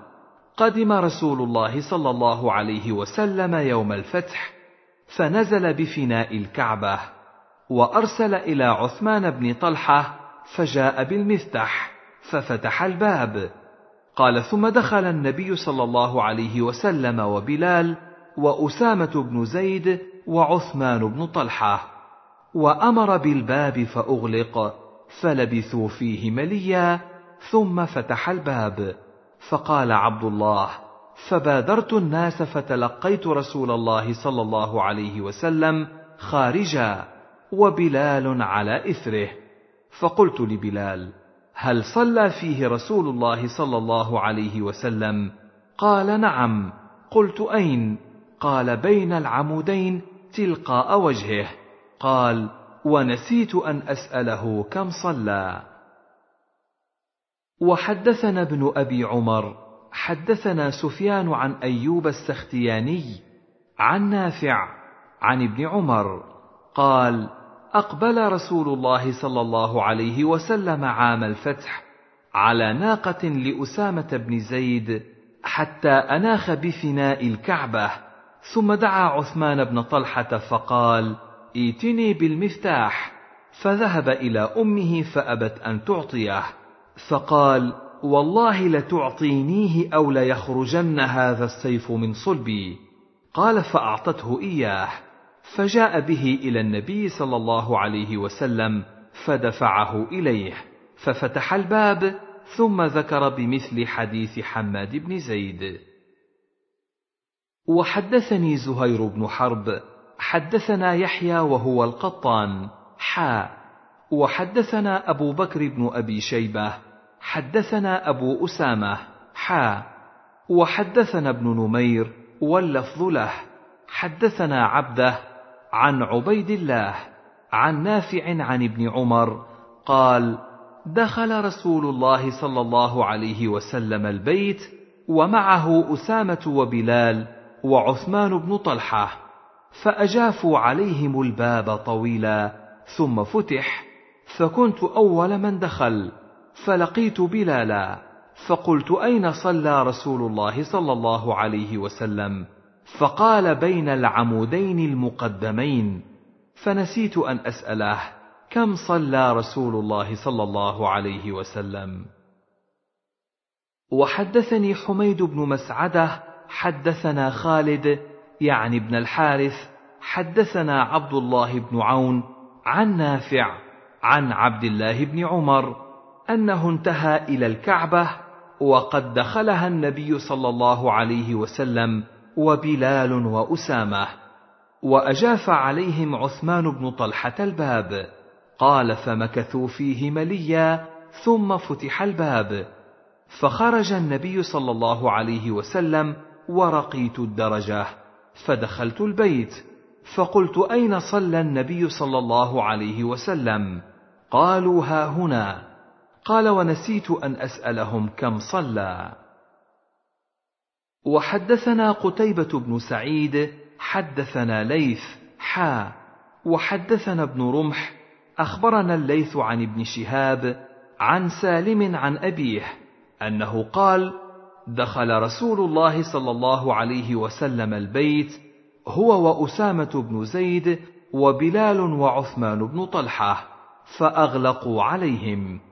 قدم رسول الله صلى الله عليه وسلم يوم الفتح فنزل بفناء الكعبة وأرسل إلى عثمان بن طلحة فجاء بالمفتح ففتح الباب. قال ثم دخل النبي صلى الله عليه وسلم وبلال وأسامة بن زيد وعثمان بن طلحة وأمر بالباب فأغلق فلبثوا فيه مليا ثم فتح الباب. فقال عبد الله فبادرت الناس فتلقيت رسول الله صلى الله عليه وسلم خارجا وبلال على إثره. فقلت لبلال هل صلى فيه رسول الله صلى الله عليه وسلم؟ قال نعم. قلت أين؟ قال بين العمودين تلقاء وجهه. قال ونسيت أن أسأله كم صلى. وحدثنا ابن أبي عمر حدثنا سفيان عن أيوب السختياني عن نافع عن ابن عمر قال أقبل رسول الله صلى الله عليه وسلم عام الفتح على ناقة لأسامة بن زيد حتى أناخ بفناء الكعبة ثم دعا عثمان بن طلحة فقال ائتني بالمفتاح. فذهب إلى أمه فأبت أن تعطيه. فقال والله لتعطينيه أو ليخرجن هذا السيف من صلبي. قال فأعطته إياه. فجاء به إلى النبي صلى الله عليه وسلم فدفعه إليه ففتح الباب ثم ذكر بمثل حديث حماد بن زيد. وحدثني زهير بن حرب حدثنا يحيى وهو القطان حا وحدثنا أبو بكر بن أبي شيبة حدثنا أبو أسامة حا وحدثنا ابن نمير واللفظ له. حدثنا عبده عن عبيد الله عن نافع عن ابن عمر قال دخل رسول الله صلى الله عليه وسلم البيت ومعه أسامة وبلال وعثمان بن طلحة فأجافوا عليهم الباب طويلا ثم فتح فكنت أول من دخل. فلقيت بلالا فقلت أين صلى رسول الله صلى الله عليه وسلم؟ فقال بين العمودين المقدمين فنسيت أن أسأله كم صلى رسول الله صلى الله عليه وسلم؟ وحدثني حميد بن مسعدة حدثنا خالد يعني ابن الحارث حدثنا عبد الله بن عون عن نافع عن عبد الله بن عمر أنه انتهى إلى الكعبة وقد دخلها النبي صلى الله عليه وسلم وبلال وأسامة. وأجاف عليهم عثمان بن طلحة الباب. قال فمكثوا فيه مليا ثم فتح الباب. فخرج النبي صلى الله عليه وسلم ورقيت الدرجة فدخلت البيت. فقلت أين صلى النبي صلى الله عليه وسلم؟ قالوا ها هنا. قال ونسيت أن أسألهم كم صلى. وحدثنا قتيبة بن سعيد حدثنا ليث حا. وحدثنا ابن رمح أخبرنا الليث عن ابن شهاب عن سالم عن أبيه أنه قال: دخل رسول الله صلى الله عليه وسلم البيت هو وأسامة بن زيد وبلال وعثمان بن طلحة فأغلقوا عليهم.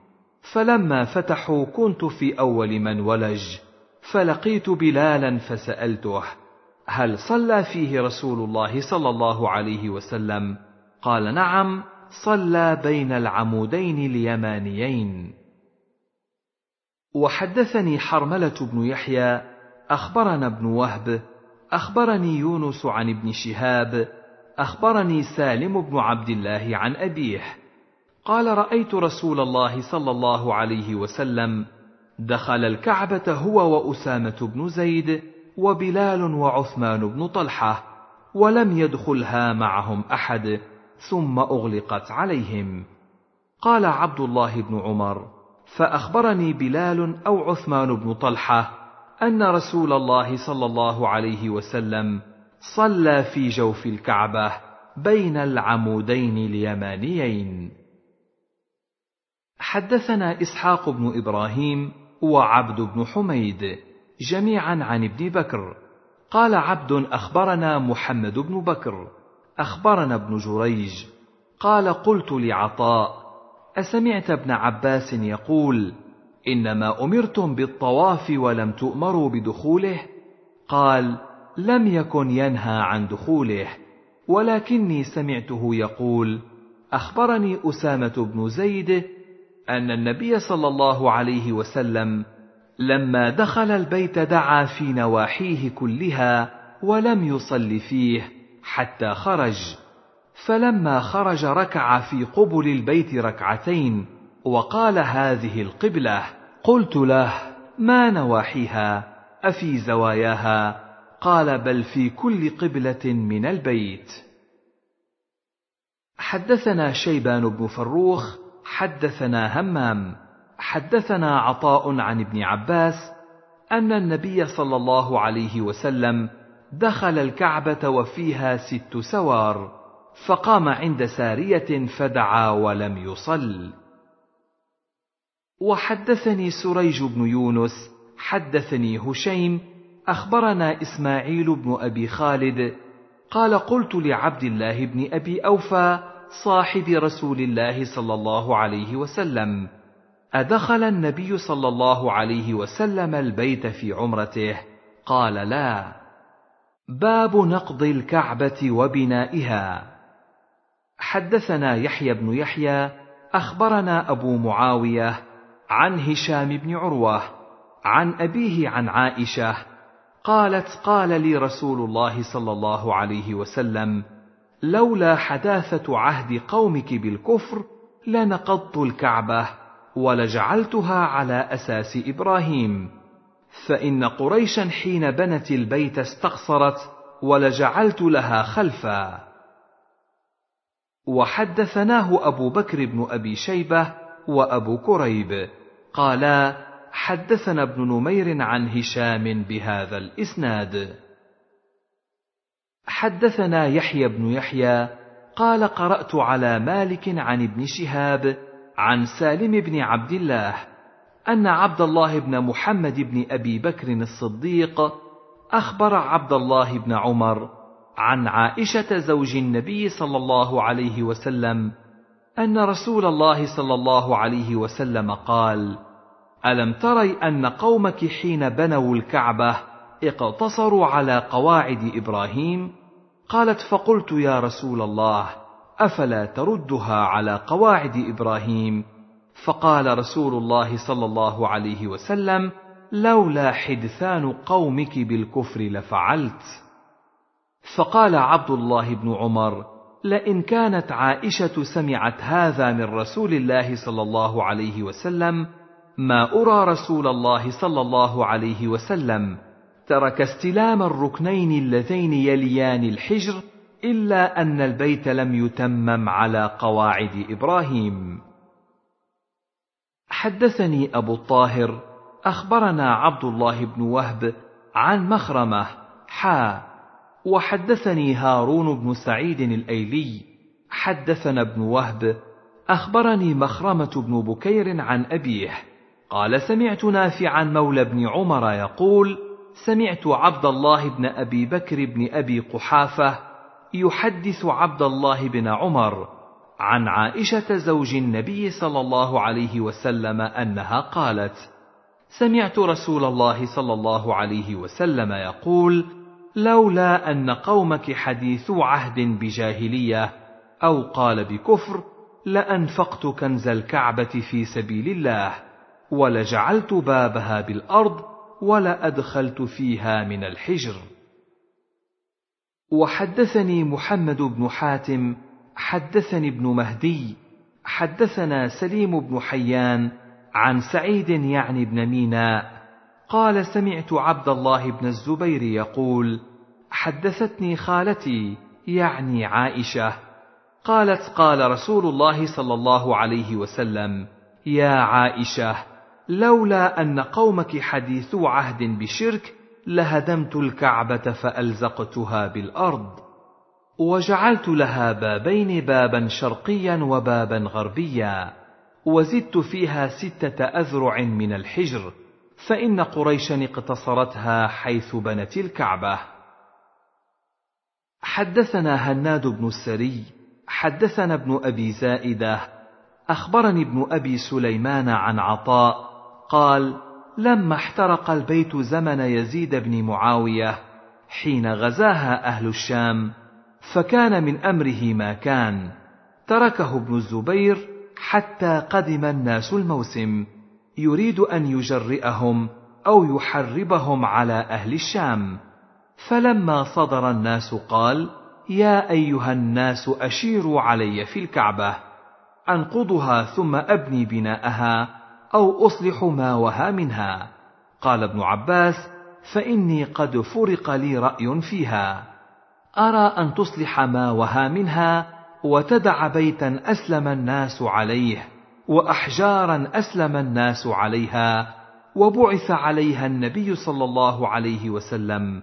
فلما فتحوا كنت في أول من ولج فلقيت بلالا فسألته هل صلى فيه رسول الله صلى الله عليه وسلم؟ قال نعم صلى بين العمودين اليمانيين. وحدثني حرملة بن يحيى أخبرنا ابن وهب أخبرني يونس عن ابن شهاب أخبرني سالم بن عبد الله عن أبيه. قال رأيت رسول الله صلى الله عليه وسلم دخل الكعبة هو وأسامة بن زيد وبلال وعثمان بن طلحة ولم يدخلها معهم أحد ثم أغلقت عليهم. قال عبد الله بن عمر فأخبرني بلال أو عثمان بن طلحة أن رسول الله صلى الله عليه وسلم صلى في جوف الكعبة بين العمودين اليمانيين. حدثنا إسحاق بن إبراهيم وعبد بن حميد جميعا عن ابن بكر. قال عبد أخبرنا محمد بن بكر. أخبرنا ابن جريج. قال قلت لعطاء أسمعت ابن عباس يقول إنما أمرتم بالطواف ولم تؤمروا بدخوله؟ قال لم يكن ينهى عن دخوله ولكني سمعته يقول أخبرني أسامة بن زيد أن النبي صلى الله عليه وسلم لما دخل البيت دعا في نواحيه كلها ولم يصل فيه حتى خرج. فلما خرج ركع في قبل البيت ركعتين وقال هذه القبلة قلت له ما نواحيها؟ أفي زواياها؟ قال بل في كل قبلة من البيت. حدثنا شيبان بن فروخ حدثنا همام حدثنا عطاء عن ابن عباس أن النبي صلى الله عليه وسلم دخل الكعبة وفيها ست سوار فقام عند سارية فدعا ولم يصل. وحدثني سريج بن يونس حدثني هشيم أخبرنا إسماعيل بن أبي خالد قال قلت لعبد الله بن أبي أوفى صاحب رسول الله صلى الله عليه وسلم. أدخل النبي صلى الله عليه وسلم البيت في عمرته. قال لا. باب نقض الكعبة وبنائها. حدثنا يحيى بن يحيى أخبرنا أبو معاوية عن هشام بن عروة عن أبيه عن عائشة قالت قال لي رسول الله صلى الله عليه وسلم لولا حداثة عهد قومك بالكفر لنقضت الكعبة ولجعلتها على أساس إبراهيم. فإن قريشا حين بنت البيت استقصرت ولجعلت لها خلفا. وحدثناه أبو بكر بن أبي شيبة وأبو كريب. قالا حدثنا ابن نمير عن هشام بهذا الإسناد. حدثنا يحيى بن يحيى قال قرأت على مالك عن ابن شهاب عن سالم بن عبد الله أن عبد الله بن محمد بن أبي بكر الصديق أخبر عبد الله بن عمر عن عائشة زوج النبي صلى الله عليه وسلم أن رسول الله صلى الله عليه وسلم قال ألم تري أن قومك حين بنوا الكعبة اقتصروا على قواعد إبراهيم. قالت فقلت يا رسول الله أفلا تردها على قواعد إبراهيم؟ فقال رسول الله صلى الله عليه وسلم لولا حدثان قومك بالكفر لفعلت. فقال عبد الله بن عمر لئن كانت عائشة سمعت هذا من رسول الله صلى الله عليه وسلم ما أرى رسول الله صلى الله عليه وسلم. ترك استلام الركنين اللذين يليان الحجر إلا أن البيت لم يتمم على قواعد إبراهيم. حدثني أبو الطاهر أخبرنا عبد الله بن وهب عن مخرمة حا وحدثني هارون بن سعيد الأيلي. حدثنا ابن وهب أخبرني مخرمة بن بكير عن أبيه قال سمعت نافعا مولى بن عمر يقول سمعت عبد الله بن أبي بكر بن أبي قحافة يحدث عبد الله بن عمر عن عائشة زوج النبي صلى الله عليه وسلم أنها قالت سمعت رسول الله صلى الله عليه وسلم يقول لولا أن قومك حديثو عهد بجاهلية أو قال بكفر لأنفقت كنز الكعبة في سبيل الله ولجعلت بابها بالأرض ولادخلت فيها من الحجر. وحدثني محمد بن حاتم حدثني ابن مهدي حدثنا سليم بن حيان عن سعيد يعني بن ميناء قال سمعت عبد الله بن الزبير يقول حدثتني خالتي يعني عائشة قالت قال رسول الله صلى الله عليه وسلم يا عائشة لولا أن قومك حديثو عهد بشرك لهدمت الكعبة فألزقتها بالأرض وجعلت لها بابين بابا شرقيا وبابا غربيا وزدت فيها ستة أذرع من الحجر فإن قريشا اقتصرتها حيث بنت الكعبة. حدثنا هناد بن السري حدثنا ابن أبي زائدة أخبرني ابن أبي سليمان عن عطاء قال لما احترق البيت زمن يزيد بن معاوية حين غزاها أهل الشام فكان من أمره ما كان. تركه ابن الزبير حتى قدم الناس الموسم يريد أن يجرئهم أو يحربهم على أهل الشام. فلما صدر الناس قال يا أيها الناس أشيروا علي في الكعبة أنقضها ثم أبني بناءها أو أصلح ما وها منها. قال ابن عباس فإني قد فرق لي رأي فيها. أرى أن تصلح ما وها منها وتدع بيتا أسلم الناس عليه وأحجارا أسلم الناس عليها وبعث عليها النبي صلى الله عليه وسلم.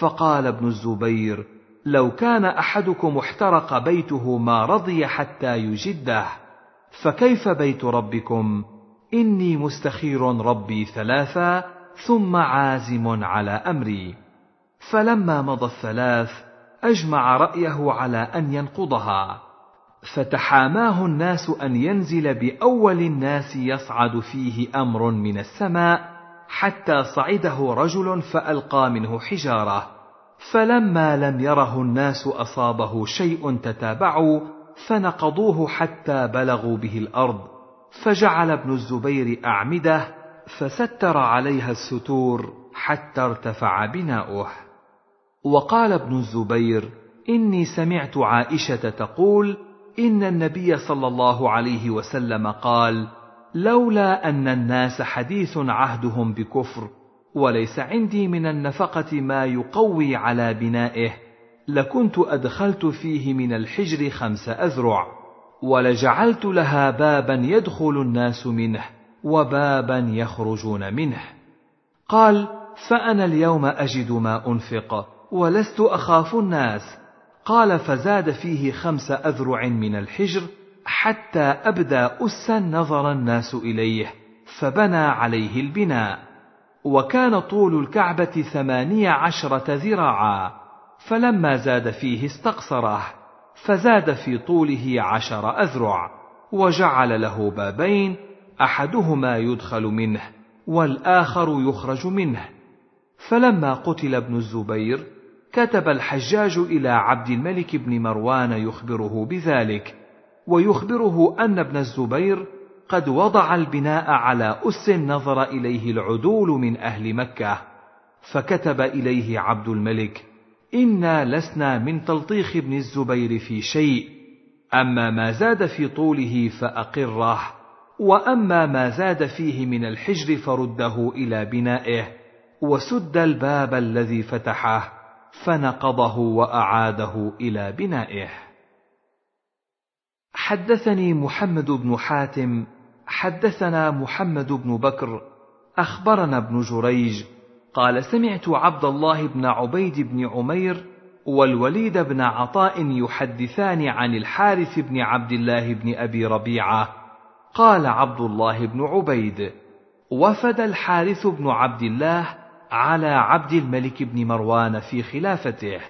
فقال ابن الزبير لو كان أحدكم احترق بيته ما رضي حتى يجده فكيف بيت ربكم؟ إني مستخير ربي ثلاثا ثم عازم على أمري. فلما مضى الثلاث أجمع رأيه على أن ينقضها. فتحاماه الناس أن ينزل بأول الناس يصعد فيه أمر من السماء حتى صعده رجل فألقى منه حجارة. فلما لم يره الناس أصابه شيء تتابعوا فنقضوه حتى بلغوا به الأرض. فجعل ابن الزبير أعمدة فستر عليها الستور حتى ارتفع بناؤه. وقال ابن الزبير إني سمعت عائشة تقول إن النبي صلى الله عليه وسلم قال لولا أن الناس حديث عهدهم بكفر وليس عندي من النفقة ما يقوي على بنائه لكنت أدخلت فيه من الحجر خمس أذرع. ولجعلت لها بابا يدخل الناس منه وبابا يخرجون منه. قال فأنا اليوم أجد ما أنفق ولست أخاف الناس. قال فزاد فيه خمس أذرع من الحجر حتى أبدى اسا نظر الناس إليه فبنى عليه البناء. وكان طول الكعبة ثمانية عشرة ذراعا فلما زاد فيه استقصره فزاد في طوله عشر أذرع وجعل له بابين أحدهما يدخل منه والآخر يخرج منه. فلما قتل ابن الزبير كتب الحجاج إلى عبد الملك بن مروان يخبره بذلك ويخبره أن ابن الزبير قد وضع البناء على أس نظر إليه العدول من أهل مكة فكتب إليه عبد الملك إنا لسنا من تلطيخ ابن الزبير في شيء. أما ما زاد في طوله فأقره وأما ما زاد فيه من الحجر فرده إلى بنائه وسد الباب الذي فتحه فنقضه وأعاده إلى بنائه. حدثني محمد بن حاتم حدثنا محمد بن بكر أخبرنا ابن جريج قال سمعت عبد الله بن عبيد بن عمير والوليد بن عطاء يحدثان عن الحارث بن عبد الله بن أبي ربيعة. قال عبد الله بن عبيد وفد الحارث بن عبد الله على عبد الملك بن مروان في خلافته.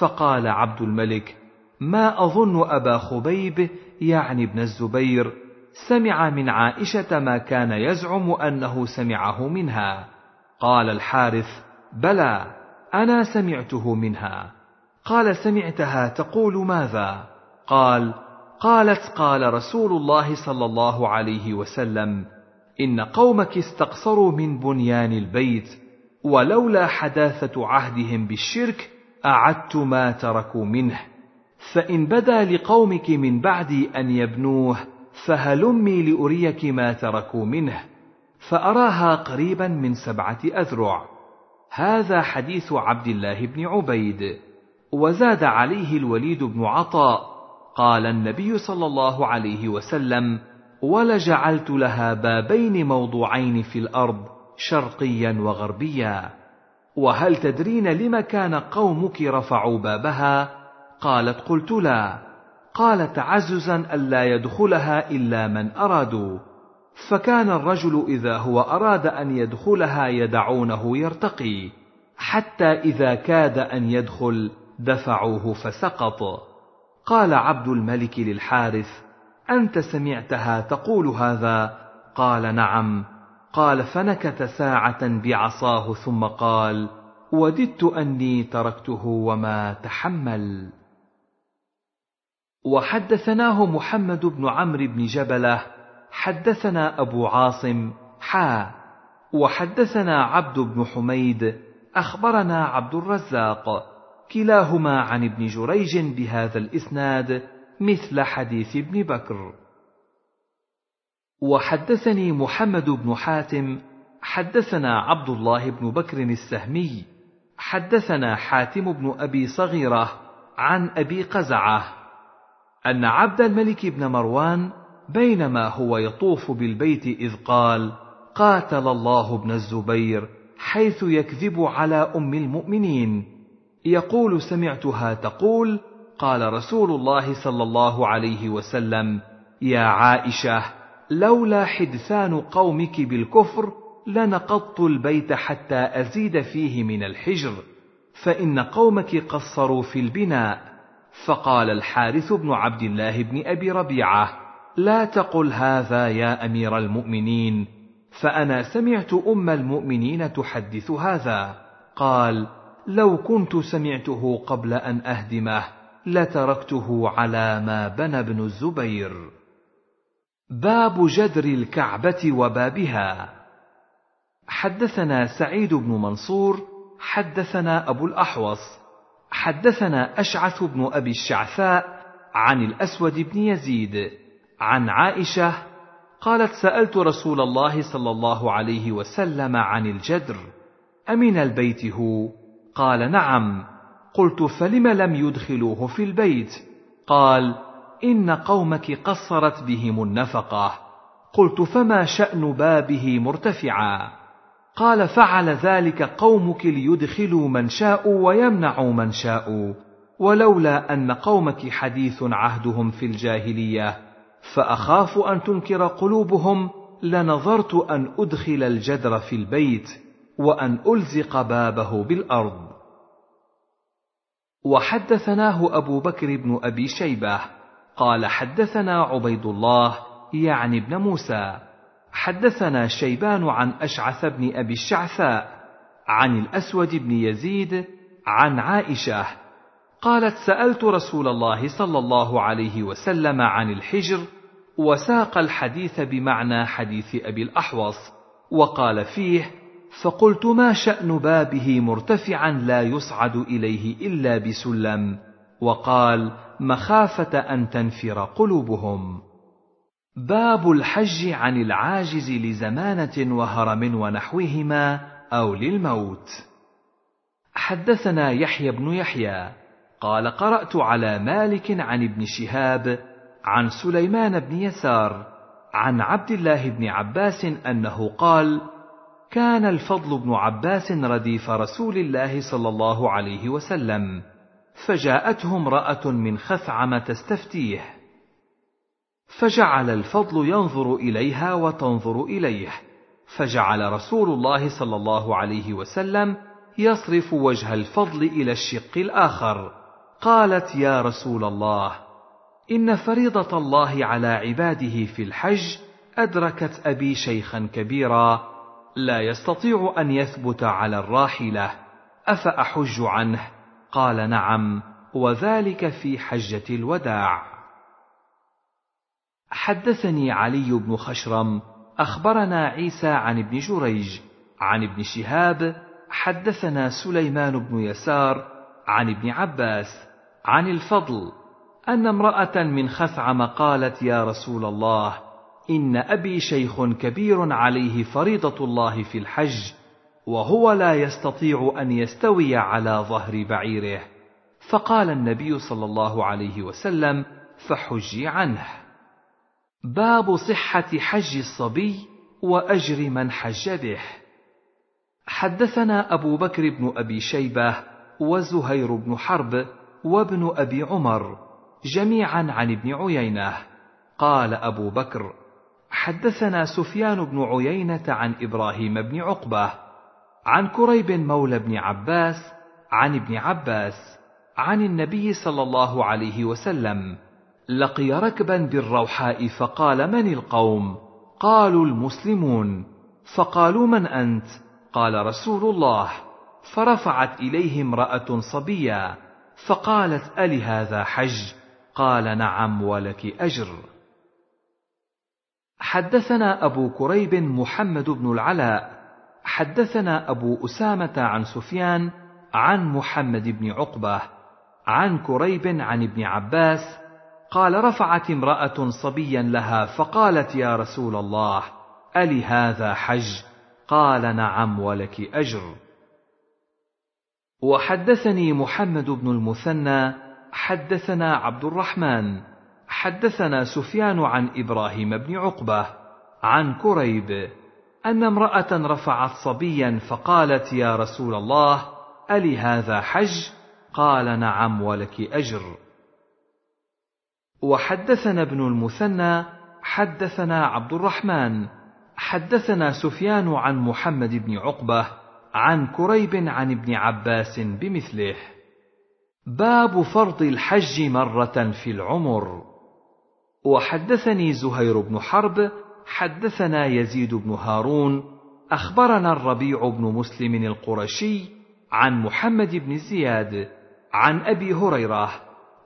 فقال عبد الملك ما أظن أبا خبيب يعني ابن الزبير سمع من عائشة ما كان يزعم أنه سمعه منها. قال الحارث بلى أنا سمعته منها. قال سمعتها تقول ماذا؟ قال قالت قال رسول الله صلى الله عليه وسلم إن قومك استقصروا من بنيان البيت ولولا حداثة عهدهم بالشرك أعدت ما تركوا منه. فإن بدا لقومك من بعدي أن يبنوه فهلمي لأريك ما تركوا منه. فأراها قريبا من سبعة أذرع. هذا حديث عبد الله بن عبيد. وزاد عليه الوليد بن عطاء قال النبي صلى الله عليه وسلم ولجعلت لها بابين موضوعين في الأرض شرقيا وغربيا. وهل تدرين لم كان قومك رفعوا بابها؟ قالت قلت لا. قال تعززا ألا يدخلها إلا من أرادوا. فكان الرجل إذا هو أراد أن يدخلها يدعونه يرتقي حتى إذا كاد أن يدخل دفعوه فسقط. قال عبد الملك للحارث أنت سمعتها تقول هذا؟ قال نعم. قال فنكت ساعة بعصاه ثم قال وددت أني تركته وما تحمل. وحدثناه محمد بن عمرو بن جبلة حدثنا أبو عاصم حا وحدثنا عبد بن حميد أخبرنا عبد الرزاق كلاهما عن ابن جريج بهذا الإسناد مثل حديث ابن بكر. وحدثني محمد بن حاتم حدثنا عبد الله بن بكر السهمي حدثنا حاتم بن أبي صغيرة عن أبي قزعة أن عبد الملك بن مروان بينما هو يطوف بالبيت إذ قال قاتل الله ابن الزبير حيث يكذب على أم المؤمنين. يقول سمعتها تقول قال رسول الله صلى الله عليه وسلم يا عائشة لولا حدثان قومك بالكفر لنقضت البيت حتى أزيد فيه من الحجر فإن قومك قصروا في البناء. فقال الحارث بن عبد الله بن أبي ربيعة لا تقل هذا يا أمير المؤمنين فأنا سمعت أم المؤمنين تحدث هذا. قال لو كنت سمعته قبل أن أهدمه لتركته على ما بنى ابن الزبير. باب جدر الكعبة وبابها. حدثنا سعيد بن منصور حدثنا أبو الأحوص حدثنا أشعث بن أبي الشعثاء عن الأسود بن يزيد. عن عائشة قالت سألت رسول الله صلى الله عليه وسلم عن الجدر أمن البيت هو؟ قال نعم. قلت فلم لم يدخلوه في البيت؟ قال إن قومك قصرت بهم النفقة. قلت فما شأن بابه مرتفعا؟ قال فعل ذلك قومك ليدخلوا من شاءوا ويمنعوا من شاءوا ولولا أن قومك حديث عهدهم في الجاهلية. فأخاف أن تنكر قلوبهم لنظرت أن أدخل الجدر في البيت وأن ألزق بابه بالأرض. وحدثناه أبو بكر بن أبي شيبة قال حدثنا عبيد الله يعني ابن موسى. حدثنا شيبان عن أشعث بن أبي الشعثاء عن الأسود بن يزيد عن عائشة قالت سألت رسول الله صلى الله عليه وسلم عن الحجر وساق الحديث بمعنى حديث أبي الأحوص وقال فيه فقلت ما شأن بابه مرتفعا لا يصعد إليه إلا بسلم وقال مخافة أن تنفر قلوبهم. باب الحج عن العاجز لزمانة وهرم ونحوهما أو للموت. حدثنا يحيى بن يحيى قال قرأت على مالك عن ابن شهاب عن سليمان بن يسار عن عبد الله بن عباس أنه قال كان الفضل بن عباس رديف رسول الله صلى الله عليه وسلم فجاءته امرأة من خثعم تستفتيه فجعل الفضل ينظر إليها وتنظر إليه فجعل رسول الله صلى الله عليه وسلم يصرف وجه الفضل إلى الشق الآخر. قالت يا رسول الله إن فريضة الله على عباده في الحج أدركت أبي شيخا كبيرا لا يستطيع أن يثبت على الراحلة أفأحج عنه؟ قال نعم وذلك في حجة الوداع. حدثني علي بن خشرم أخبرنا عيسى عن ابن جريج عن ابن شهاب حدثنا سليمان بن يسار عن ابن عباس عن الفضل أن امرأة من خثعم قالت يا رسول الله إن أبي شيخ كبير عليه فريضة الله في الحج وهو لا يستطيع أن يستوي على ظهر بعيره. فقال النبي صلى الله عليه وسلم فحجي عنه باب صحة حج الصبي وأجر من حج به. حدثنا أبو بكر بن أبي شيبة وزهير بن حرب وابن أبي عمر جميعا عن ابن عيينة. قال أبو بكر حدثنا سفيان بن عيينة عن إبراهيم بن عقبة عن كريب مولى بن عباس عن ابن عباس عن النبي صلى الله عليه وسلم لقي ركبا بالروحاء فقال من القوم؟ قالوا المسلمون. فقالوا من أنت؟ قال رسول الله. فرفعت إليه امرأة صبيا فقالت الهذا حج؟ قال نعم ولك أجر. حدثنا أبو كريب محمد بن العلاء. حدثنا أبو أسامة عن سفيان عن محمد بن عقبة عن كريب عن ابن عباس. قال رفعت امرأة صبيا لها فقالت يا رسول الله الهذا حج؟ قال نعم ولك أجر. وحدثني محمد بن المثنى حدثنا عبد الرحمن حدثنا سفيان عن إبراهيم بن عقبة عن كريب أن امرأة رفعت صبيا فقالت يا رسول الله ألي هذا حج؟ قال نعم ولك أجر. وحدثنا ابن المثنى حدثنا عبد الرحمن حدثنا سفيان عن محمد بن عقبة عن كريب عن ابن عباس بمثله. باب فرض الحج مرة في العمر. وحدثني زهير بن حرب حدثنا يزيد بن هارون أخبرنا الربيع بن مسلم القرشي عن محمد بن زياد عن أبي هريرة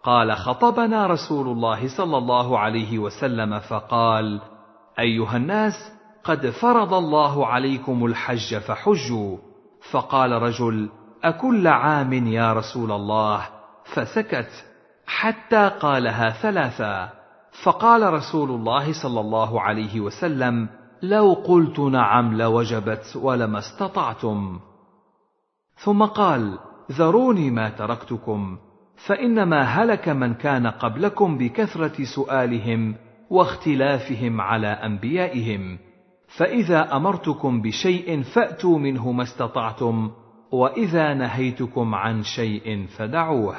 قال خطبنا رسول الله صلى الله عليه وسلم فقال أيها الناس قد فرض الله عليكم الحج فحجوا. فقال رجل أكل عام يا رسول الله؟ فسكت حتى قالها ثلاثا. فقال رسول الله صلى الله عليه وسلم لو قلت نعم لوجبت ولما استطعتم. ثم قال ذروني ما تركتكم فإنما هلك من كان قبلكم بكثرة سؤالهم واختلافهم على أنبيائهم. فإذا أمرتكم بشيء فأتوا منه ما استطعتم وإذا نهيتكم عن شيء فدعوه.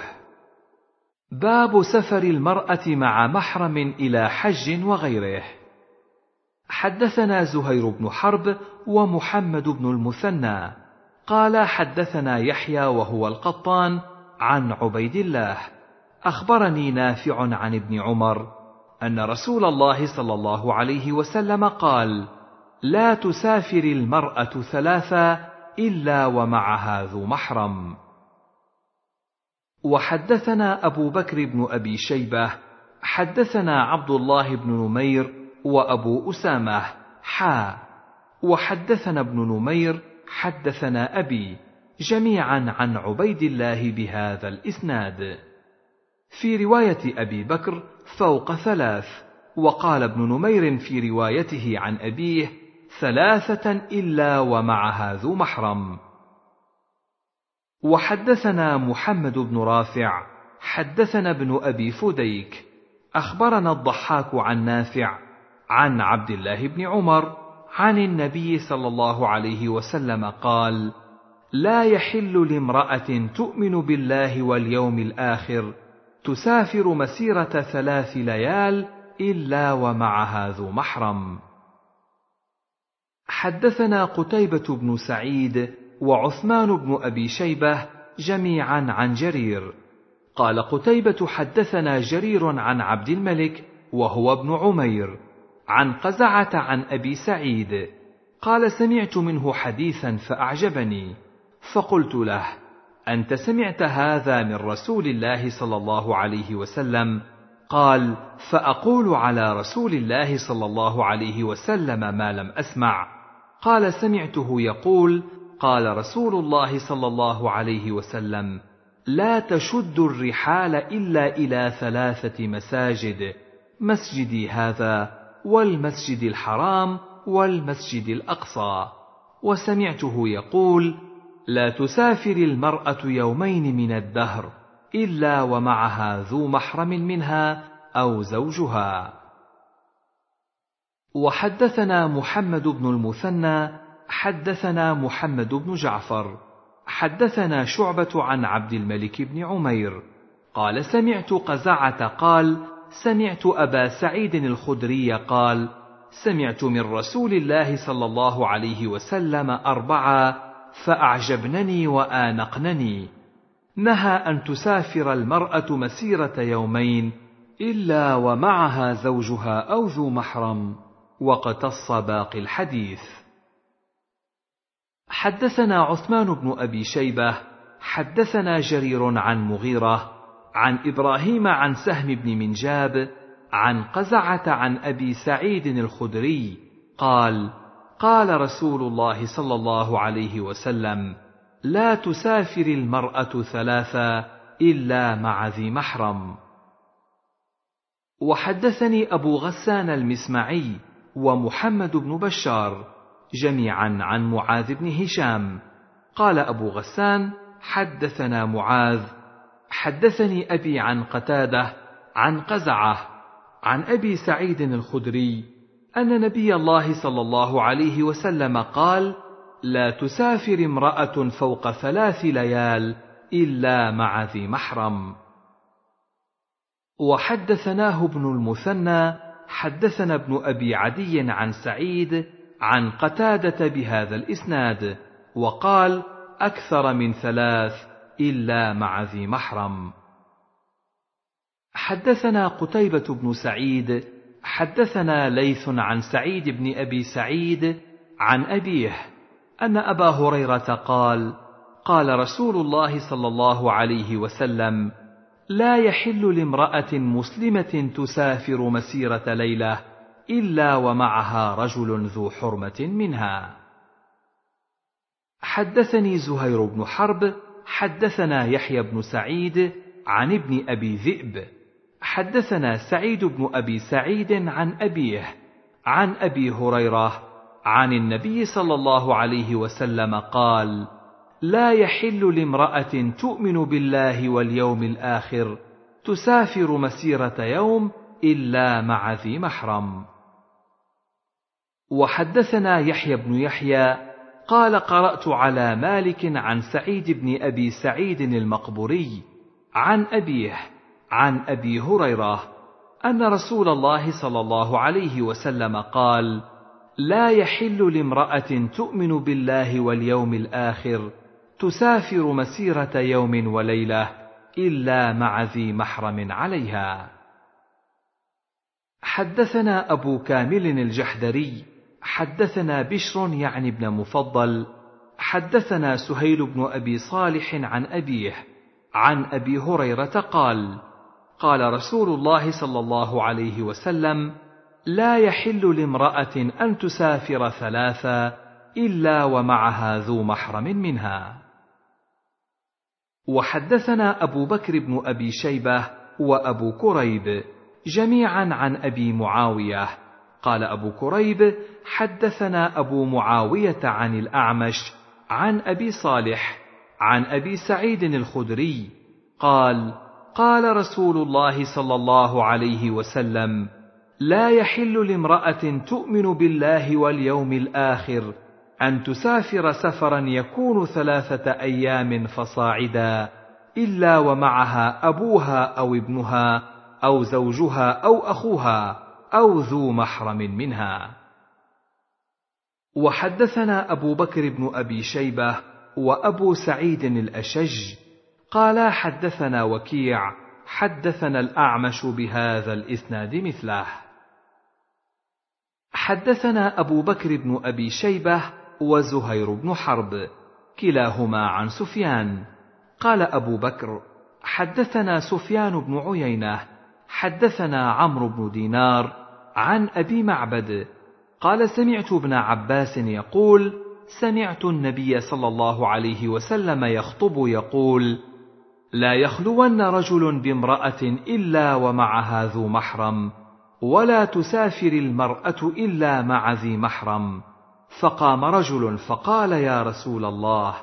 باب سفر المرأة مع محرم إلى حج وغيره. حدثنا زهير بن حرب ومحمد بن المثنى. قال حدثنا يحيى وهو القطان عن عبيد الله. أخبرني نافع عن ابن عمر أن رسول الله صلى الله عليه وسلم قال لا تسافر المرأة ثلاثا إلا ومعها ذو محرم. وحدثنا أبو بكر بن أبي شيبة حدثنا عبد الله بن نمير وأبو أسامة حا. وحدثنا ابن نمير حدثنا أبي جميعا عن عبيد الله بهذا الإسناد. في رواية أبي بكر فوق ثلاث وقال ابن نمير في روايته عن أبيه ثلاثة إلا ومعها ذو محرم. وحدثنا محمد بن رافع حدثنا ابن أبي فديك أخبرنا الضحاك عن نافع عن عبد الله بن عمر عن النبي صلى الله عليه وسلم قال لا يحل لامرأة تؤمن بالله واليوم الآخر تسافر مسيرة ثلاث ليال إلا ومعها ذو محرم. حدثنا قتيبة بن سعيد وعثمان بن أبي شيبة جميعا عن جرير. قال قتيبة حدثنا جرير عن عبد الملك وهو ابن عمير عن قزعة عن أبي سعيد. قال سمعت منه حديثا فأعجبني. فقلت له أنت سمعت هذا من رسول الله صلى الله عليه وسلم؟ قال فأقول على رسول الله صلى الله عليه وسلم ما لم أسمع. قال سمعته يقول قال رسول الله صلى الله عليه وسلم لا تشد الرحال إلا إلى ثلاثة مساجد مسجدي هذا والمسجد الحرام والمسجد الأقصى. وسمعته يقول لا تسافر المرأة يومين من الدهر. إلا ومعها ذو محرم منها أو زوجها. وحدثنا محمد بن المثنى حدثنا محمد بن جعفر حدثنا شعبة عن عبد الملك بن عمير قال سمعت قزعة قال سمعت أبا سعيد الخدري قال سمعت من رسول الله صلى الله عليه وسلم اربعا فأعجبنني وآنقنني. نهى أن تسافر المرأة مسيرة يومين إلا ومعها زوجها أو ذو محرم وقتص باقي الحديث. حدثنا عثمان بن أبي شيبة حدثنا جرير عن مغيرة عن إبراهيم عن سهم بن منجاب عن قزعة عن أبي سعيد الخدري قال قال رسول الله صلى الله عليه وسلم لا تسافر المرأة ثلاثا إلا مع ذي محرم. وحدثني أبو غسان المسمعي ومحمد بن بشار جميعا عن معاذ بن هشام. قال أبو غسان حدثنا معاذ. حدثني أبي عن قتادة عن قزعة عن أبي سعيد الخدري أن نبي الله صلى الله عليه وسلم قال لا تسافر امرأة فوق ثلاث ليال إلا مع ذي محرم. وحدثناه ابن المثنى حدثنا ابن أبي عدي عن سعيد عن قتادة بهذا الإسناد وقال أكثر من ثلاث إلا مع ذي محرم. حدثنا قتيبة بن سعيد حدثنا ليث عن سعيد بن أبي سعيد عن أبيه أن أبا هريرة قال قال رسول الله صلى الله عليه وسلم لا يحل لامرأة مسلمة تسافر مسيرة ليلة إلا ومعها رجل ذو حرمة منها. حدثني زهير بن حرب حدثنا يحيى بن سعيد عن ابن أبي ذئب حدثنا سعيد بن أبي سعيد عن أبيه عن أبي هريرة عن النبي صلى الله عليه وسلم قال لا يحل لامرأة تؤمن بالله واليوم الآخر تسافر مسيرة يوم إلا مع ذي محرم. وحدثنا يحيى بن يحيى قال قرأت على مالك عن سعيد بن أبي سعيد المقبوري عن أبيه عن أبي هريرة أن رسول الله صلى الله عليه وسلم قال لا يحل لامرأة تؤمن بالله واليوم الآخر تسافر مسيرة يوم وليلة إلا مع ذي محرم عليها. حدثنا أبو كامل الجحدري حدثنا بشر يعني ابن مفضل حدثنا سهيل بن أبي صالح عن أبيه عن أبي هريرة قال قال رسول الله صلى الله عليه وسلم لا يحل لامرأة أن تسافر ثلاثا إلا ومعها ذو محرم منها. وحدثنا أبو بكر بن أبي شيبة وأبو كريب جميعا عن أبي معاوية. قال أبو كريب حدثنا أبو معاوية عن الأعمش عن أبي صالح عن أبي سعيد الخدري. قال قال رسول الله صلى الله عليه وسلم لا يحل لامرأة تؤمن بالله واليوم الآخر أن تسافر سفرا يكون ثلاثة أيام فصاعدا إلا ومعها أبوها أو ابنها أو زوجها أو أخوها أو ذو محرم منها. وحدثنا أبو بكر بن أبي شيبة وأبو سعيد الأشج قالا حدثنا وكيع حدثنا الأعمش بهذا الإسناد مثله. حدثنا أبو بكر بن أبي شيبة وزهير بن حرب كلاهما عن سفيان. قال أبو بكر حدثنا سفيان بن عيينة حدثنا عمرو بن دينار عن أبي معبد. قال سمعت ابن عباس يقول سمعت النبي صلى الله عليه وسلم يخطب يقول لا يخلون رجل بامرأة إلا ومعها ذو محرم. ولا تسافر المرأة إلا مع ذي محرم. فقام رجل فقال يا رسول الله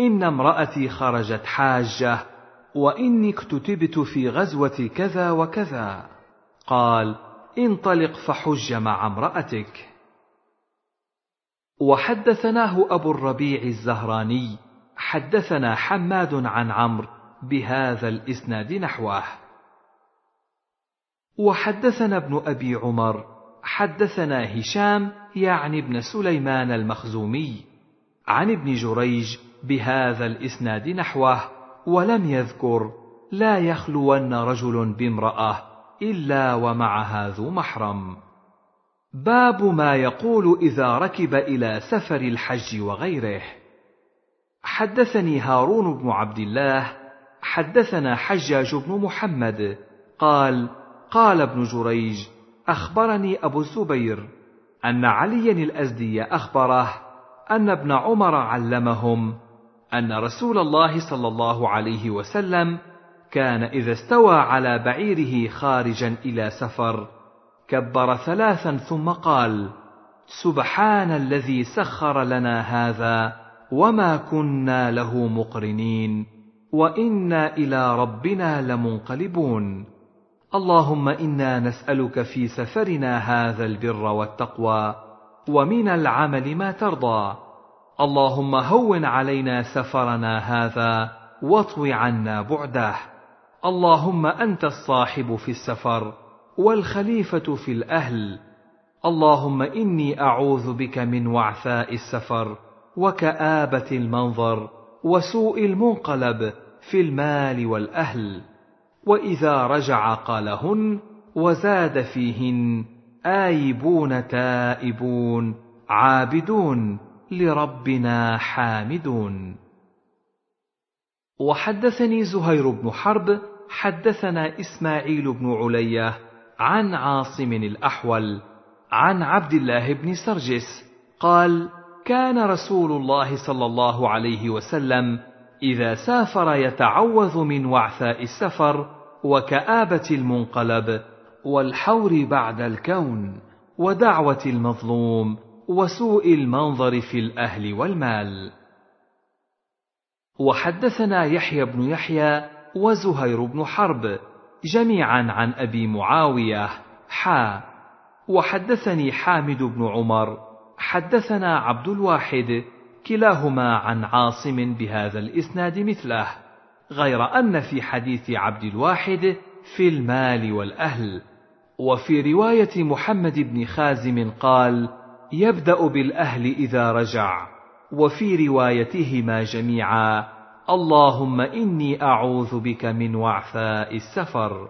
إن امرأتي خرجت حاجة وإني اكتتبت في غزوة كذا وكذا. قال انطلق فحج مع امرأتك. وحدثناه أبو الربيع الزهراني حدثنا حماد عن عمرو بهذا الإسناد نحوه. وحدثنا ابن أبي عمر حدثنا هشام يعني ابن سليمان المخزومي عن ابن جريج بهذا الإسناد نحوه ولم يذكر لا يخلون رجل بامرأة إلا ومعها ذو محرم. باب ما يقول إذا ركب إلى سفر الحج وغيره. حدثني هارون بن عبد الله حدثنا حجاج بن محمد قال قال ابن جريج أخبرني أبو الزبير أن عليا الأزدي أخبره أن ابن عمر علمهم أن رسول الله صلى الله عليه وسلم كان إذا استوى على بعيره خارجا إلى سفر كبر ثلاثا ثم قال سبحان الذي سخر لنا هذا وما كنا له مقرنين وإنا إلى ربنا لمنقلبون. اللهم إنا نسألك في سفرنا هذا البر والتقوى ومن العمل ما ترضى. اللهم هون علينا سفرنا هذا واطو عنا بعده. اللهم أنت الصاحب في السفر والخليفة في الأهل. اللهم إني أعوذ بك من وعثاء السفر وكآبة المنظر وسوء المنقلب في المال والأهل. وإذا رجع قالهن وزاد فيهن آيبون تائبون عابدون لربنا حامدون. وحدثني زهير بن حرب حدثنا إسماعيل بن علية عن عاصم الأحول عن عبد الله بن سرجس قال كان رسول الله صلى الله عليه وسلم إذا سافر يتعوذ من وعثاء السفر وكآبة المنقلب والحور بعد الكون ودعوة المظلوم وسوء المنظر في الأهل والمال. وحدثنا يحيى بن يحيى وزهير بن حرب جميعا عن أبي معاوية حا وحدثني حامد بن عمر حدثنا عبد الواحد كلاهما عن عاصم بهذا الإسناد مثله غير أن في حديث عبد الواحد في المال والأهل. وفي رواية محمد بن خازم قال يبدأ بالأهل إذا رجع. وفي روايتهما جميعا اللهم إني أعوذ بك من وعثاء السفر.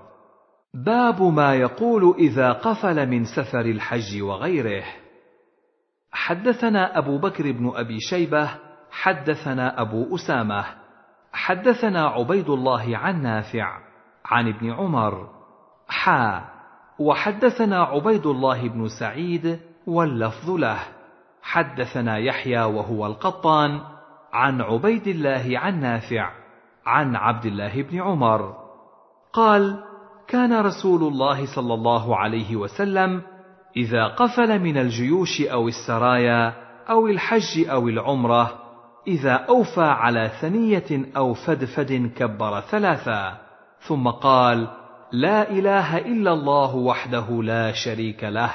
باب ما يقول إذا قفل من سفر الحج وغيره. حدثنا أبو بكر بن أبي شيبة حدثنا أبو أسامة حدثنا عبيد الله عن نافع عن ابن عمر حا وحدثنا عبيد الله بن سعيد واللفظ له. حدثنا يحيى وهو القطان عن عبيد الله عن نافع عن عبد الله بن عمر. قال كان رسول الله صلى الله عليه وسلم إذا قفل من الجيوش أو السرايا أو الحج أو العمرة إذا أوفى على ثنية أو فدفد كبر ثلاثا. ثم قال لا إله إلا الله وحده لا شريك له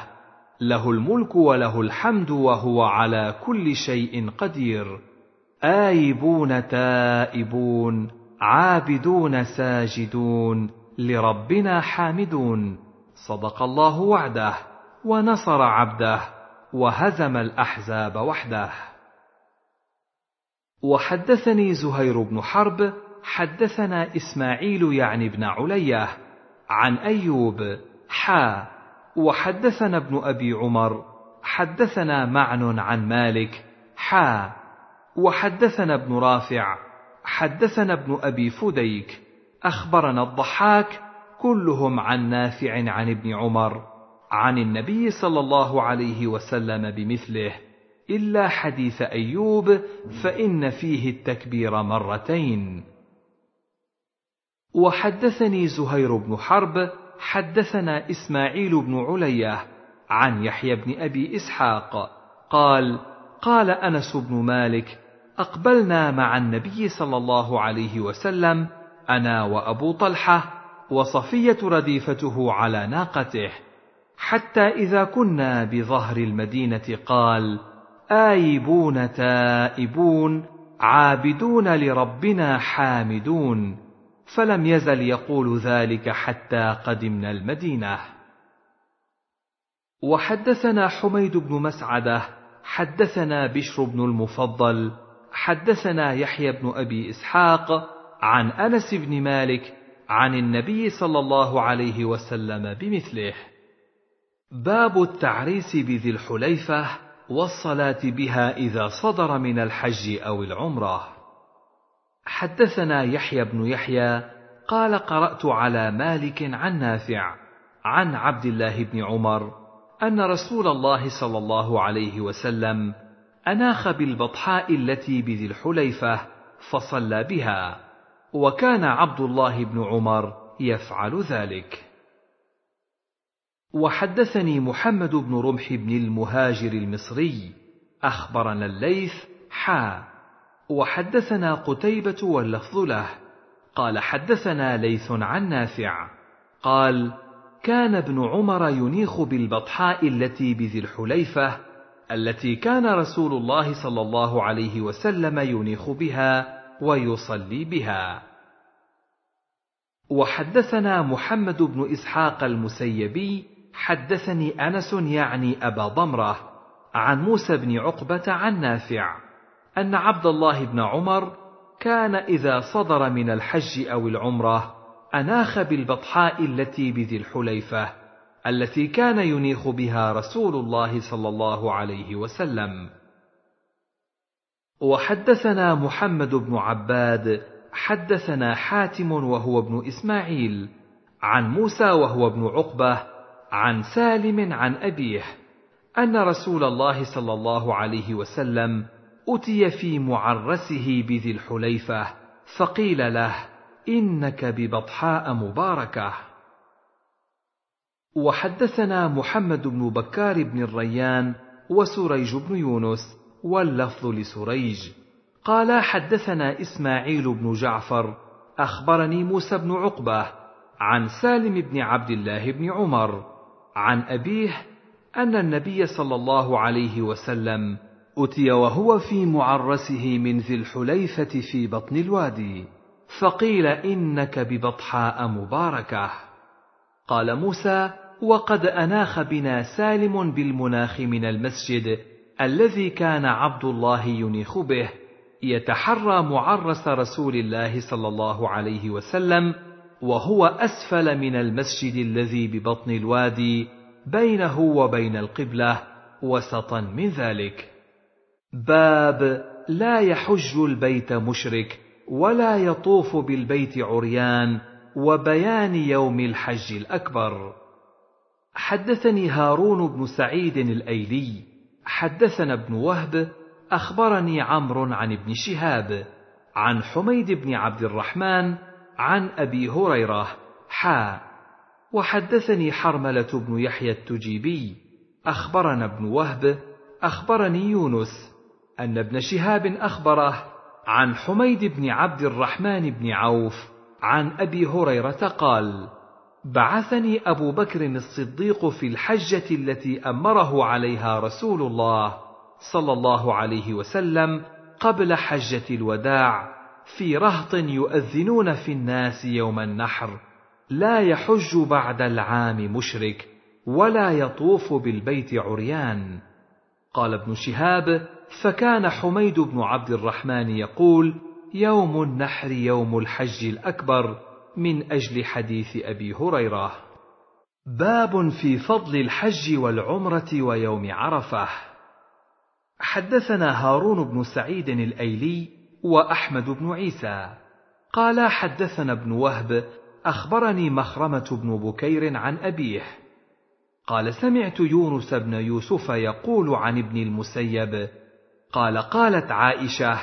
له الملك وله الحمد وهو على كل شيء قدير. آيبون تائبون عابدون ساجدون لربنا حامدون. صدق الله وعده. ونصر عبده وهزم الأحزاب وحده. وحدثني زهير بن حرب حدثنا إسماعيل يعني بن علية عن أيوب حا وحدثنا ابن أبي عمر حدثنا معن عن مالك حا وحدثنا ابن رافع حدثنا ابن أبي فديك أخبرنا الضحاك كلهم عن نافع عن ابن عمر. عن النبي صلى الله عليه وسلم بمثله إلا حديث أيوب فإن فيه التكبير مرتين. وحدثني زهير بن حرب حدثنا إسماعيل بن علية عن يحيى بن أبي إسحاق قال قال أنس بن مالك أقبلنا مع النبي صلى الله عليه وسلم أنا وأبو طلحة وصفية رديفته على ناقته. حتى إذا كنا بظهر المدينة قال آيبون تائبون عابدون لربنا حامدون. فلم يزل يقول ذلك حتى قدمنا المدينة. وحدثنا حميد بن مسعدة حدثنا بشر بن المفضل حدثنا يحيى بن أبي إسحاق عن أنس بن مالك عن النبي صلى الله عليه وسلم بمثله. باب التعريس بذي الحليفة والصلاة بها إذا صدر من الحج أو العمرة. حدثنا يحيى بن يحيى قال قرأت على مالك عن نافع عن عبد الله بن عمر أن رسول الله صلى الله عليه وسلم أناخ بالبطحاء التي بذي الحليفة فصلى بها وكان عبد الله بن عمر يفعل ذلك. وحدثني محمد بن رمح بن المهاجر المصري أخبرنا الليث حا. وحدثنا قتيبة واللفظ له. قال حدثنا ليث عن نافع. قال كان ابن عمر ينيخ بالبطحاء التي بذي الحليفة التي كان رسول الله صلى الله عليه وسلم ينيخ بها ويصلي بها. وحدثنا محمد بن إسحاق المسيبي حدثني أنس يعني أبا ضمرة عن موسى بن عقبة عن نافع أن عبد الله بن عمر كان إذا صدر من الحج أو العمرة أناخ بالبطحاء التي بذي الحليفة التي كان ينيخ بها رسول الله صلى الله عليه وسلم. وحدثنا محمد بن عباد حدثنا حاتم وهو ابن إسماعيل عن موسى وهو ابن عقبة عن سالم عن أبيه أن رسول الله صلى الله عليه وسلم أتي في معرسه بذي الحليفة فقيل له إنك ببطحاء مباركة. وحدثنا محمد بن بكار بن الريان وسريج بن يونس واللفظ لسريج. قال حدثنا إسماعيل بن جعفر أخبرني موسى بن عقبة عن سالم بن عبد الله بن عمر عن أبيه أن النبي صلى الله عليه وسلم أتي وهو في معرسه من ذي الحليفة في بطن الوادي فقيل إنك ببطحاء مباركة. قال موسى وقد أناخ بنا سالم بالمناخ من المسجد الذي كان عبد الله ينيخ به يتحرى معرس رسول الله صلى الله عليه وسلم وهو أسفل من المسجد الذي ببطن الوادي بينه وبين القبلة وسطا من ذلك. باب لا يحج البيت مشرك ولا يطوف بالبيت عريان وبيان يوم الحج الأكبر. حدثني هارون بن سعيد الأيلي حدثنا ابن وهب أخبرني عمرو عن ابن شهاب عن حميد بن عبد الرحمن عن أبي هريرة حا. وحدثني حرملة بن يحيى التجيبي أخبرنا ابن وهب أخبرني يونس أن ابن شهاب أخبره عن حميد بن عبد الرحمن بن عوف عن أبي هريرة قال بعثني أبو بكر الصديق في الحجة التي أمره عليها رسول الله صلى الله عليه وسلم قبل حجة الوداع في رهط يؤذنون في الناس يوم النحر لا يحج بعد العام مشرك ولا يطوف بالبيت عريان. قال ابن شهاب فكان حميد بن عبد الرحمن يقول يوم النحر يوم الحج الأكبر من أجل حديث أبي هريرة. باب في فضل الحج والعمرة ويوم عرفة. حدثنا هارون بن سعيد الأيلي وأحمد بن عيسى. قال حدثنا ابن وهب أخبرني مخرمة بن بكير عن أبيه. قال سمعت يونس بن يوسف يقول عن ابن المسيب. قال قالت عائشة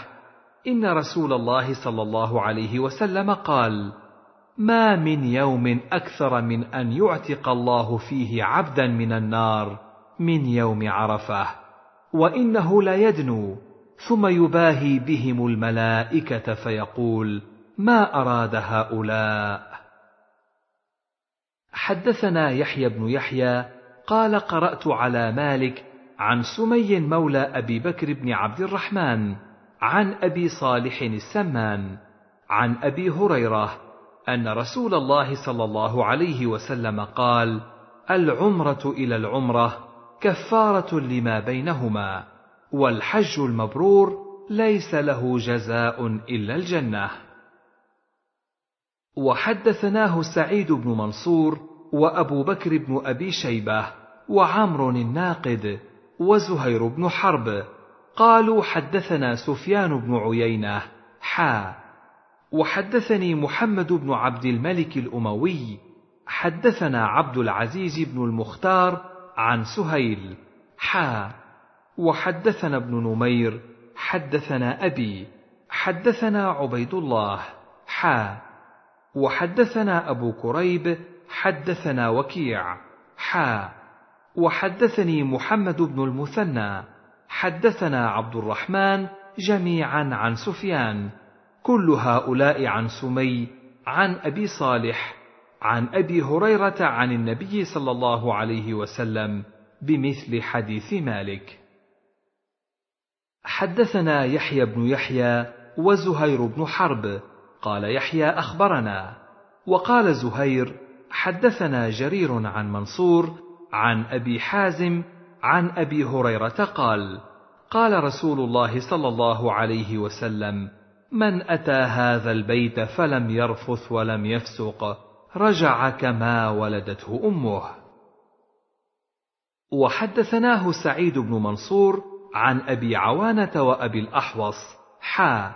إن رسول الله صلى الله عليه وسلم قال ما من يوم أكثر من أن يعتق الله فيه عبدا من النار من يوم عرفة وإنه ليدنو ثم يباهي بهم الملائكة فيقول ما أراد هؤلاء؟ حدثنا يحيى بن يحيى قال قرأت على مالك عن سمي مولى أبي بكر بن عبد الرحمن عن أبي صالح السمان عن أبي هريرة أن رسول الله صلى الله عليه وسلم قال العمرة إلى العمرة كفارة لما بينهما. والحج المبرور ليس له جزاء إلا الجنة. وحدثناه سعيد بن منصور وأبو بكر بن أبي شيبة وعمر الناقد وزهير بن حرب. قالوا حدثنا سفيان بن عيينة حا. وحدثني محمد بن عبد الملك الأموي. حدثنا عبد العزيز بن المختار عن سهيل حا. وحدثنا ابن نمير حدثنا أبي حدثنا عبيد الله حا. وحدثنا أبو كريب حدثنا وكيع حا. وحدثني محمد بن المثنى حدثنا عبد الرحمن جميعا عن سفيان كل هؤلاء عن سمي عن أبي صالح عن أبي هريرة عن النبي صلى الله عليه وسلم بمثل حديث مالك. حدثنا يحيى بن يحيى وزهير بن حرب. قال يحيى أخبرنا. وقال زهير حدثنا جرير عن منصور عن أبي حازم عن أبي هريرة قال قال رسول الله صلى الله عليه وسلم من أتى هذا البيت فلم يرفث ولم يفسق رجع كما ولدته أمه. وحدثناه سعيد بن منصور عن أبي عوانة وأبي الأحوص حا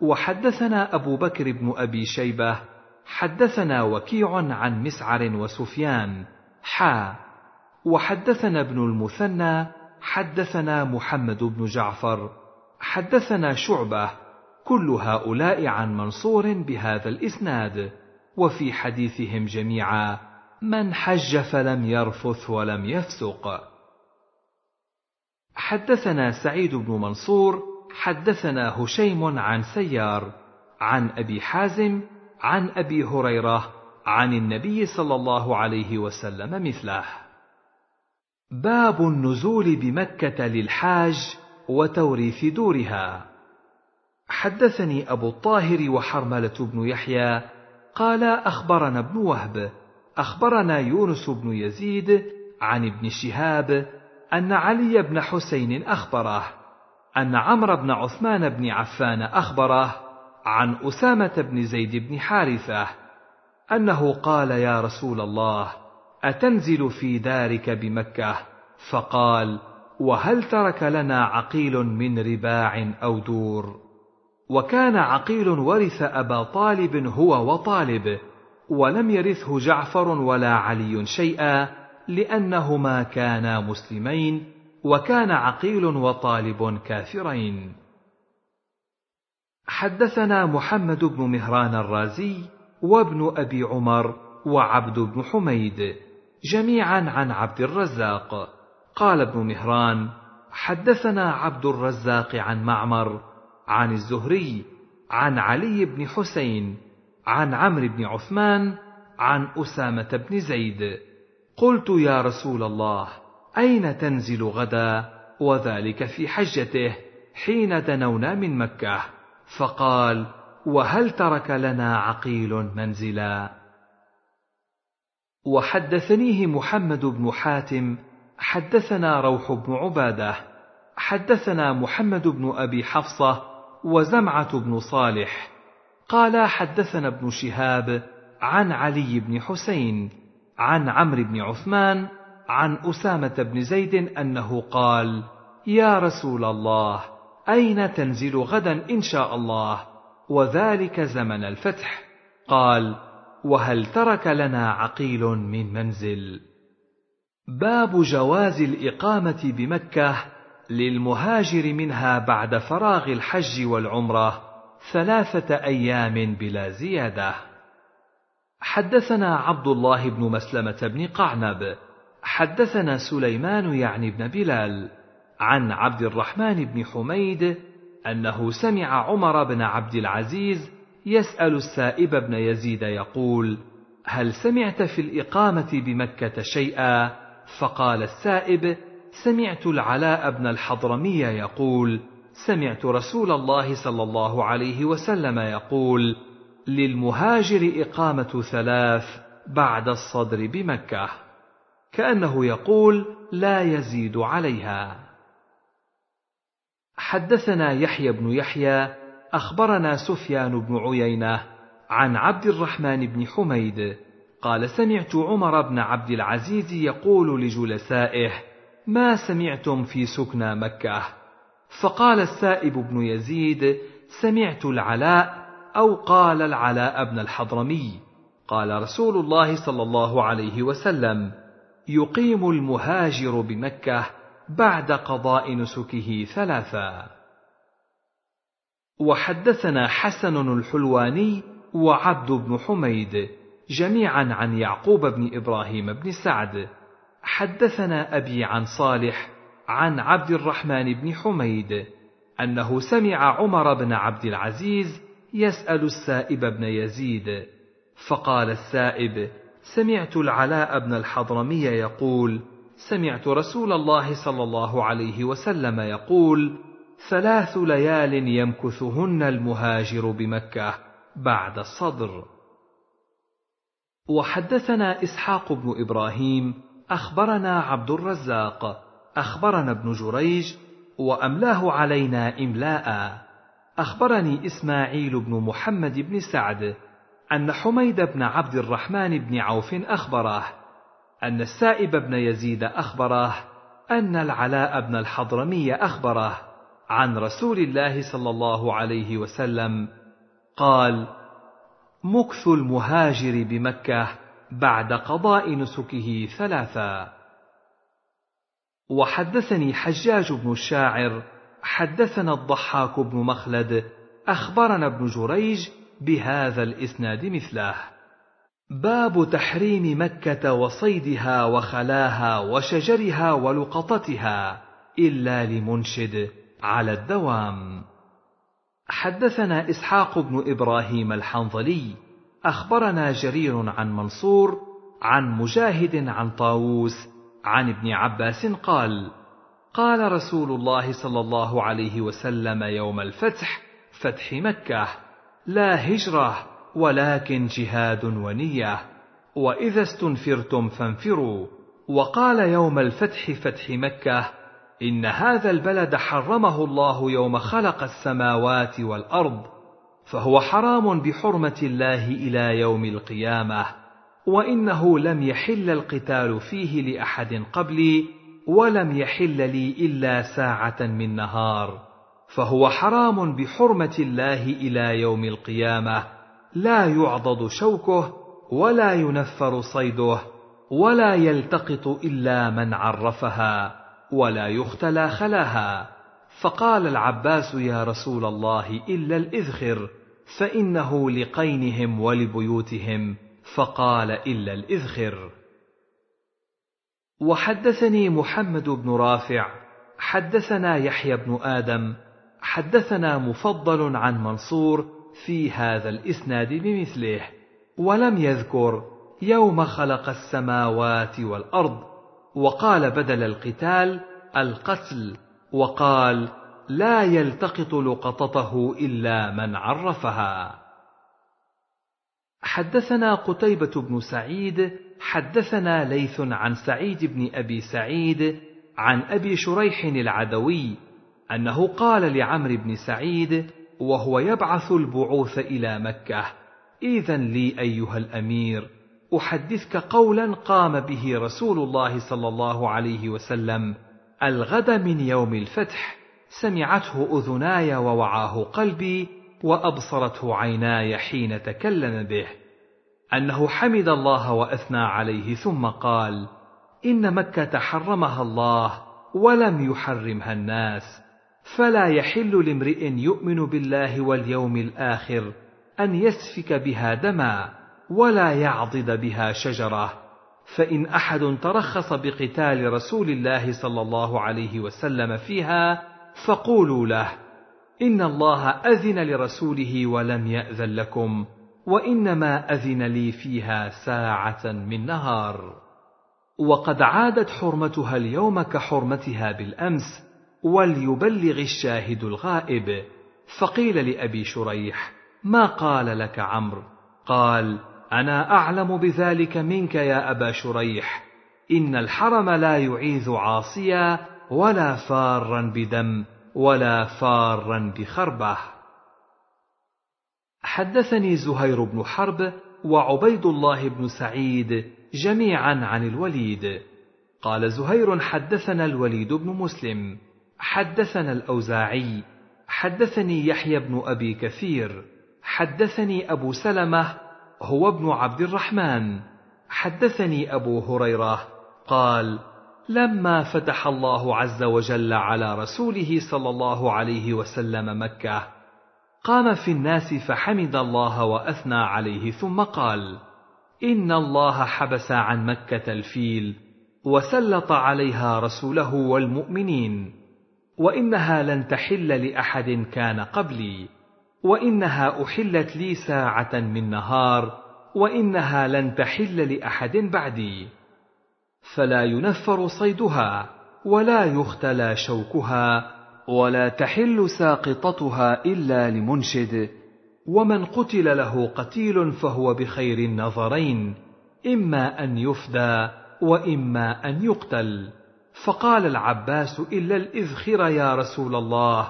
وحدثنا أبو بكر بن أبي شيبة حدثنا وكيع عن مسعر وسفيان حا وحدثنا ابن المثنى حدثنا محمد بن جعفر حدثنا شعبة كل هؤلاء عن منصور بهذا الإسناد وفي حديثهم جميعا من حج فلم يرفث ولم يفسق. حدثنا سعيد بن منصور حدثنا هشيم عن سيار عن أبي حازم عن أبي هريرة عن النبي صلى الله عليه وسلم مثله. باب النزول بمكة للحاج وتوريث دورها. حدثني أبو الطاهر وحرملة بن يحيى قال أخبرنا ابن وهب أخبرنا يونس بن يزيد عن ابن شهاب أن علي بن حسين اخبره أن عمرو بن عثمان بن عفان اخبره عن أسامة بن زيد بن حارثة أنه قال يا رسول الله أتنزل في دارك بمكة؟ فقال وهل ترك لنا عقيل من رباع أو دور؟ وكان عقيل ورث أبا طالب هو وطالب ولم يرثه جعفر ولا علي شيئا لأنهما كانا مسلمين وكان عقيل وطالب كافرين. حدثنا محمد بن مهران الرازي وابن أبي عمر وعبد بن حميد جميعا عن عبد الرزاق. قال ابن مهران حدثنا عبد الرزاق عن معمر عن الزهري عن علي بن حسين عن عمرو بن عثمان عن أسامة بن زيد. قلت يا رسول الله أين تنزل غدا؟ وذلك في حجته حين دنونا من مكة. فقال وهل ترك لنا عقيل منزلا؟ وحدثنيه محمد بن حاتم حدثنا روح بن عبادة حدثنا محمد بن أبي حفصة وزمعة بن صالح. قال حدثنا ابن شهاب عن علي بن حسين عن عمرو بن عثمان عن أسامة بن زيد أنه قال يا رسول الله أين تنزل غدا إن شاء الله؟ وذلك زمن الفتح. قال وهل ترك لنا عقيل من منزل؟ باب جواز الإقامة بمكة للمهاجر منها بعد فراغ الحج والعمرة ثلاثة أيام بلا زيادة. حدثنا عبد الله بن مسلمة بن قعنب حدثنا سليمان يعني بن بلال عن عبد الرحمن بن حميد أنه سمع عمر بن عبد العزيز يسأل السائب بن يزيد يقول هل سمعت في الإقامة بمكة شيئا؟ فقال السائب سمعت العلاء بن الحضرمي يقول سمعت رسول الله صلى الله عليه وسلم يقول للمهاجر إقامة ثلاث بعد الصدر بمكة. كأنه يقول لا يزيد عليها. حدثنا يحيى بن يحيى أخبرنا سفيان بن عيينة عن عبد الرحمن بن حميد قال سمعت عمر بن عبد العزيز يقول لجلسائه ما سمعتم في سكنى مكة؟ فقال السائب بن يزيد سمعت العلاء أو قال العلاء بن الحضرمي قال رسول الله صلى الله عليه وسلم يقيم المهاجر بمكة بعد قضاء نسكه ثلاثا. وحدثنا حسن الحلواني وعبد بن حميد جميعا عن يعقوب بن إبراهيم بن سعد. حدثنا أبي عن صالح عن عبد الرحمن بن حميد أنه سمع عمر بن عبد العزيز يسأل السائب بن يزيد فقال السائب سمعت العلاء بن الحضرمي يقول سمعت رسول الله صلى الله عليه وسلم يقول ثلاث ليال يمكثهن المهاجر بمكة بعد الصدر. وحدثنا إسحاق بن إبراهيم أخبرنا عبد الرزاق أخبرنا ابن جريج وأملاه علينا إملاء. أخبرني إسماعيل بن محمد بن سعد أن حميد بن عبد الرحمن بن عوف اخبره أن السائب بن يزيد اخبره أن العلاء بن الحضرمي اخبره عن رسول الله صلى الله عليه وسلم قال مكث المهاجر بمكة بعد قضاء نسكه ثلاثا وحدثني حجاج بن الشاعر حدثنا الضحاك بن مخلد أخبرنا ابن جريج بهذا الإسناد مثله. باب تحريم مكة وصيدها وخلاها وشجرها ولقطتها إلا لمنشد على الدوام. حدثنا إسحاق بن إبراهيم الحنظلي أخبرنا جرير عن منصور عن مجاهد عن طاووس عن ابن عباس قال قال رسول الله صلى الله عليه وسلم يوم الفتح فتح مكة لا هجرة ولكن جهاد ونية. وإذا استنفرتم فانفروا. وقال يوم الفتح فتح مكة إن هذا البلد حرمه الله يوم خلق السماوات والأرض فهو حرام بحرمة الله إلى يوم القيامة. وإنه لم يحل القتال فيه لأحد قبلي ولم يحل لي إلا ساعة من نهار فهو حرام بحرمة الله إلى يوم القيامة. لا يعضد شوكه ولا ينفر صيده ولا يلتقط إلا من عرفها ولا يختلى خلاها. فقال العباس يا رسول الله إلا الإذخر فإنه لقينهم ولبيوتهم. فقال إلا الإذخر. وحدثني محمد بن رافع حدثنا يحيى بن آدم حدثنا مفضل عن منصور في هذا الإسناد بمثله ولم يذكر يوم خلق السماوات والأرض وقال بدل القتال القتل وقال لا يلتقط لقطته إلا من عرفها حدثنا قتيبة بن سعيد حدثنا ليث عن سعيد بن أبي سعيد عن أبي شريح العدوي أنه قال لعمرو بن سعيد وهو يبعث البعوث إلى مكة. إذا لي أيها الأمير أحدثك قولا قام به رسول الله صلى الله عليه وسلم. الغد من يوم الفتح. سمعته أذناي ووعاه قلبي وأبصرته عيناي حين تكلم به. أنه حمد الله وأثنى عليه ثم قال إن مكة حرمها الله ولم يحرمها الناس فلا يحل لامرئ يؤمن بالله واليوم الآخر أن يسفك بها دما ولا يعضد بها شجرة. فإن أحد ترخص بقتال رسول الله صلى الله عليه وسلم فيها فقولوا له إن الله أذن لرسوله ولم يأذن لكم. وإنما أذن لي فيها ساعة من نهار. وقد عادت حرمتها اليوم كحرمتها بالأمس وليبلغ الشاهد الغائب. فقيل لأبي شريح ما قال لك عمرو؟ قال أنا أعلم بذلك منك يا أبا شريح. إن الحرم لا يعيذ عاصيا ولا فارا بدم ولا فارا بخربة. حدثني زهير بن حرب وعبيد الله بن سعيد جميعا عن الوليد. قال زهير حدثنا الوليد بن مسلم حدثنا الأوزاعي حدثني يحيى بن أبي كثير حدثني أبو سلمة هو ابن عبد الرحمن. حدثني أبو هريرة قال لما فتح الله عز وجل على رسوله صلى الله عليه وسلم مكة قام في الناس فحمد الله وأثنى عليه ثم قال إن الله حبس عن مكة الفيل وسلط عليها رسوله والمؤمنين وإنها لن تحل لأحد كان قبلي وإنها أحلت لي ساعة من نهار وإنها لن تحل لأحد بعدي. فلا ينفر صيدها ولا يختلى شوكها ولا تحل ساقطتها إلا لمنشد ومن قتل له قتيل فهو بخير النظرين إما أن يفدى وإما أن يقتل. فقال العباس إلا الإذخر يا رسول الله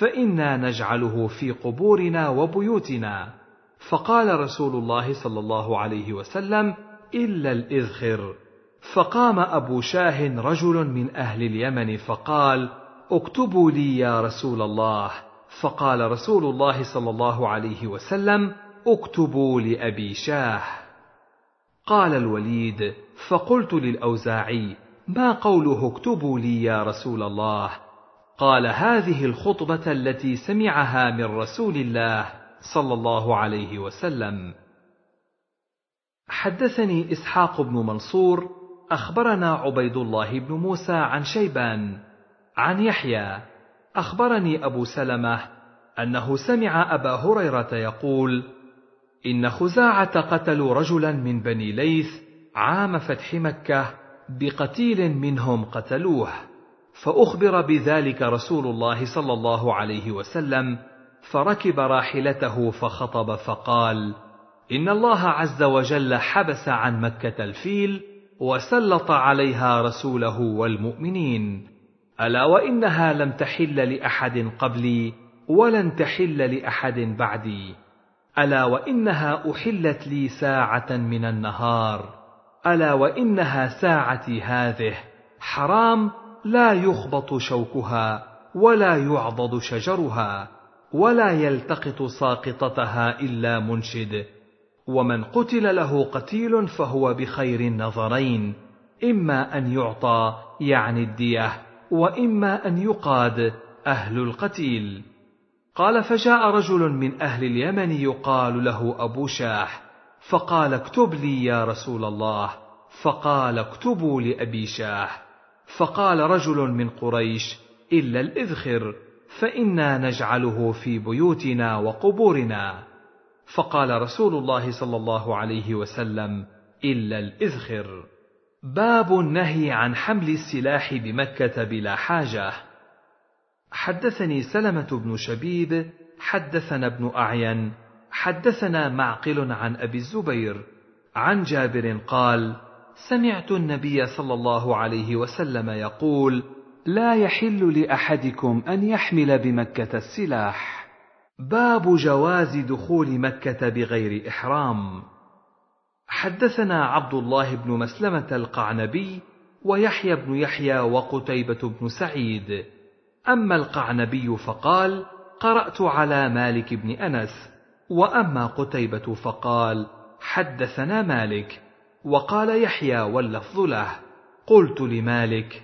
فإنا نجعله في قبورنا وبيوتنا. فقال رسول الله صلى الله عليه وسلم إلا الإذخر. فقام أبو شاه رجل من أهل اليمن فقال اكتبوا لي يا رسول الله. فقال رسول الله صلى الله عليه وسلم اكتبوا لأبي شاه. قال الوليد فقلت للأوزاعي ما قوله اكتبوا لي يا رسول الله؟ قال هذه الخطبة التي سمعها من رسول الله صلى الله عليه وسلم. حدثني إسحاق بن منصور أخبرنا عبيد الله بن موسى عن شيبان عن يحيى أخبرني أبو سلمة أنه سمع أبا هريرة يقول إن خزاعة قتلوا رجلا من بني ليث عام فتح مكة بقتيل منهم قتلوه فأخبر بذلك رسول الله صلى الله عليه وسلم فركب راحلته فخطب فقال إن الله عز وجل حبس عن مكة الفيل وسلط عليها رسوله والمؤمنين. ألا وإنها لم تحل لأحد قبلي ولن تحل لأحد بعدي. ألا وإنها أحلت لي ساعة من النهار. ألا وإنها ساعتي هذه. حرام لا يخبط شوكها ولا يعضد شجرها ولا يلتقط ساقطتها إلا منشد. ومن قتل له قتيل فهو بخير النظرين. إما أن يعطى يعني الدية. وإما أن يقاد أهل القتيل. قال فجاء رجل من أهل اليمن يقال له أبو شاح فقال اكتب لي يا رسول الله. فقال اكتبوا لأبي شاح. فقال رجل من قريش إلا الإذخر فإنا نجعله في بيوتنا وقبورنا. فقال رسول الله صلى الله عليه وسلم إلا الإذخر. باب النهي عن حمل السلاح بمكة بلا حاجة. حدثني سلمة بن شبيب حدثنا ابن أعين حدثنا معقل عن أبي الزبير عن جابر قال سمعت النبي صلى الله عليه وسلم يقول لا يحل لأحدكم أن يحمل بمكة السلاح. باب جواز دخول مكة بغير إحرام. حدثنا عبد الله بن مسلمة القعنبي ويحيى بن يحيى وقتيبة بن سعيد. أما القعنبي فقال قرأت على مالك بن أنس. وأما قتيبة فقال حدثنا مالك. وقال يحيى واللفظ له قلت لمالك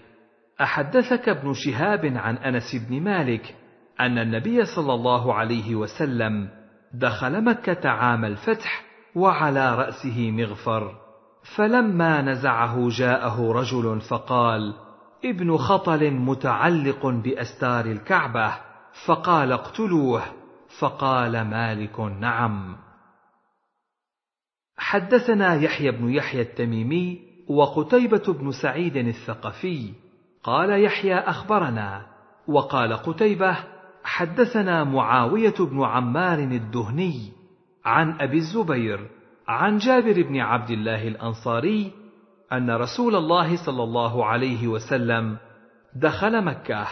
أحدثك ابن شهاب عن أنس بن مالك أن النبي صلى الله عليه وسلم دخل مكة عام الفتح وعلى رأسه مغفر فلما نزعه جاءه رجل فقال ابن خطل متعلق بأستار الكعبة. فقال اقتلوه. فقال مالك نعم. حدثنا يحيى بن يحيى التميمي وقتيبة بن سعيد الثقفي. قال يحيى أخبرنا. وقال قتيبة حدثنا معاوية بن عمار الدهني. عن أبي الزبير عن جابر بن عبد الله الأنصاري أن رسول الله صلى الله عليه وسلم دخل مكة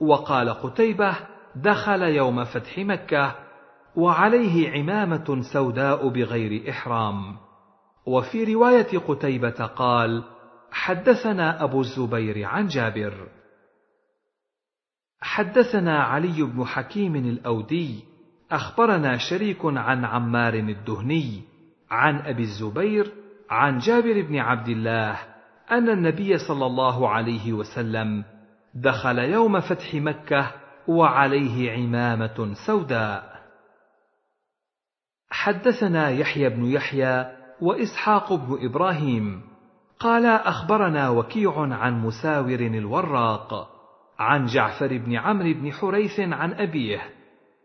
وقال قتيبة دخل يوم فتح مكة وعليه عمامة سوداء بغير إحرام وفي رواية قتيبة قال حدثنا أبو الزبير عن جابر حدثنا علي بن حكيم الأودي أخبرنا شريك عن عمار الدهني عن أبي الزبير عن جابر بن عبد الله أن النبي صلى الله عليه وسلم دخل يوم فتح مكة وعليه عمامة سوداء. حدثنا يحيى بن يحيى وإسحاق بن إبراهيم. قالا أخبرنا وكيع عن مساور الوراق عن جعفر بن عمرو بن حريث عن أبيه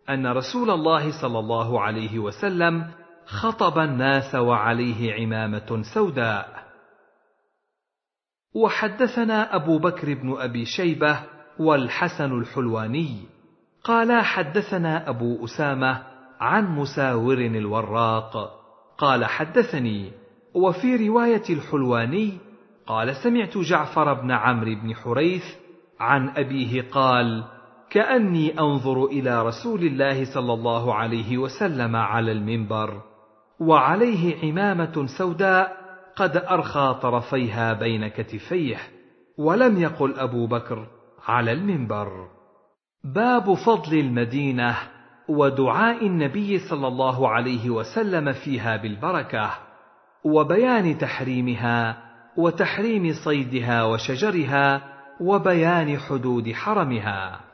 أن رسول الله صلى الله عليه وسلم خطب الناس وعليه عمامة سوداء. وحدثنا أبو بكر بن أبي شيبة والحسن الحلواني. قالا حدثنا أبو أسامة عن مساور الوراق. قال حدثني وفي رواية الحلواني قال سمعت جعفر بن عمرو بن حريث عن أبيه قال كأني أنظر إلى رسول الله صلى الله عليه وسلم على المنبر وعليه عمامة سوداء قد أرخى طرفيها بين كتفيه ولم يقل أبو بكر على المنبر. باب فضل المدينة ودعاء النبي صلى الله عليه وسلم فيها بالبركة وبيان تحريمها وتحريم صيدها وشجرها وبيان حدود حرمها.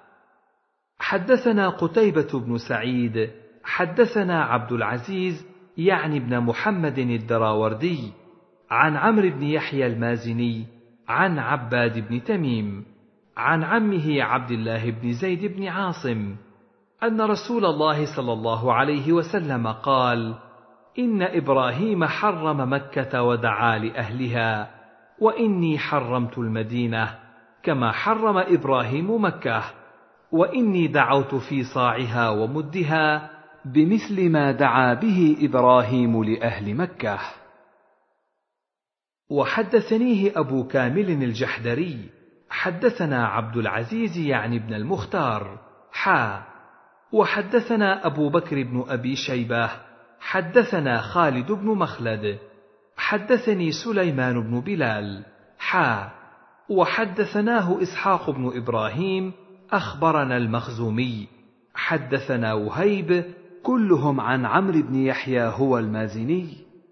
حدثنا قتيبة بن سعيد حدثنا عبد العزيز يعني ابن محمد الدراوردي عن عمرو بن يحيى المازني عن عباد بن تميم عن عمه عبد الله بن زيد بن عاصم أن رسول الله صلى الله عليه وسلم قال إن إبراهيم حرم مكة ودعا لأهلها وإني حرمت المدينة كما حرم إبراهيم مكة. وإني دعوت في صاعها ومدها بمثل ما دعا به إبراهيم لأهل مكة. وحدثنيه أبو كامل الجحدري حدثنا عبد العزيز يعني ابن المختار حا. وحدثنا أبو بكر بن أبي شيبة حدثنا خالد بن مخلد حدثني سليمان بن بلال حا. وحدثناه إسحاق بن إبراهيم أخبرنا المخزومي حدثنا وهيب كلهم عن عمرو بن يحيى هو المازني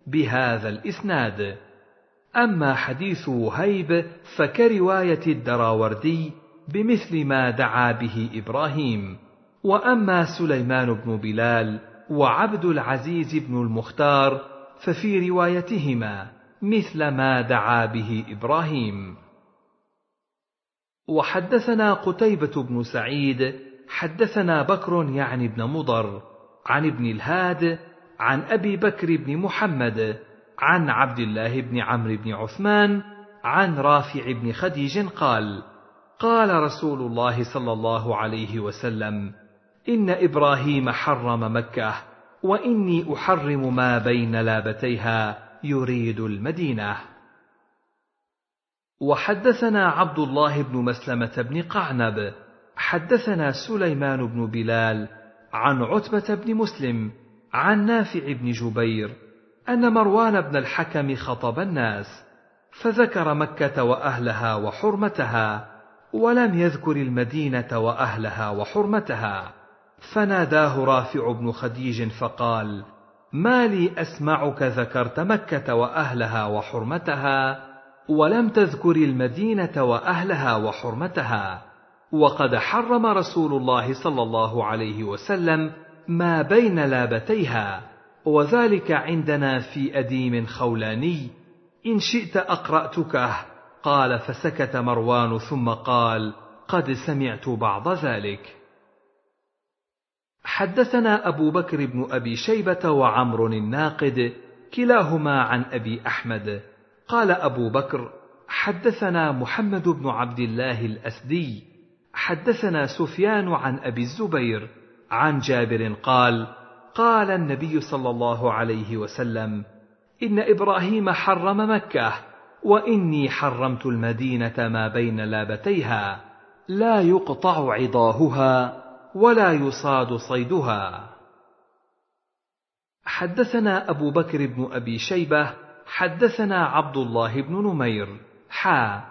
بهذا الإسناد. أما حديث وهيب فكرواية الدراوردي بمثل ما دعا به إبراهيم. وأما سليمان بن بلال وعبد العزيز بن المختار ففي روايتهما مثل ما دعا به إبراهيم. وحدثنا قتيبة بن سعيد حدثنا بكر يعني ابن مضر عن ابن الهاد عن أبي بكر بن محمد عن عبد الله بن عمرو بن عثمان عن رافع بن خديج قال قال رسول الله صلى الله عليه وسلم إن إبراهيم حرم مكة وإني أحرم ما بين لابتيها يريد المدينة. وحدثنا عبد الله بن مسلمة بن قعنب حدثنا سليمان بن بلال عن عتبة بن مسلم عن نافع بن جبير أن مروان بن الحكم خطب الناس فذكر مكة وأهلها وحرمتها ولم يذكر المدينة وأهلها وحرمتها. فناداه رافع بن خديج فقال ما لي أسمعك ذكرت مكة وأهلها وحرمتها ولم تذكر المدينة وأهلها وحرمتها. وقد حرم رسول الله صلى الله عليه وسلم ما بين لابتيها وذلك عندنا في أديم خولاني إن شئت أقرأتكه. قال فسكت مروان ثم قال قد سمعت بعض ذلك. حدثنا أبو بكر بن أبي شيبة وعمر الناقد كلاهما عن أبي أحمد. قال أبو بكر حدثنا محمد بن عبد الله الأسدي حدثنا سفيان عن أبي الزبير عن جابر قال قال النبي صلى الله عليه وسلم إن إبراهيم حرم مكة وإني حرمت المدينة ما بين لابتيها لا يقطع عضاهها ولا يصاد صيدها. حدثنا أبو بكر بن أبي شيبة حدثنا عبد الله بن نمير. حا.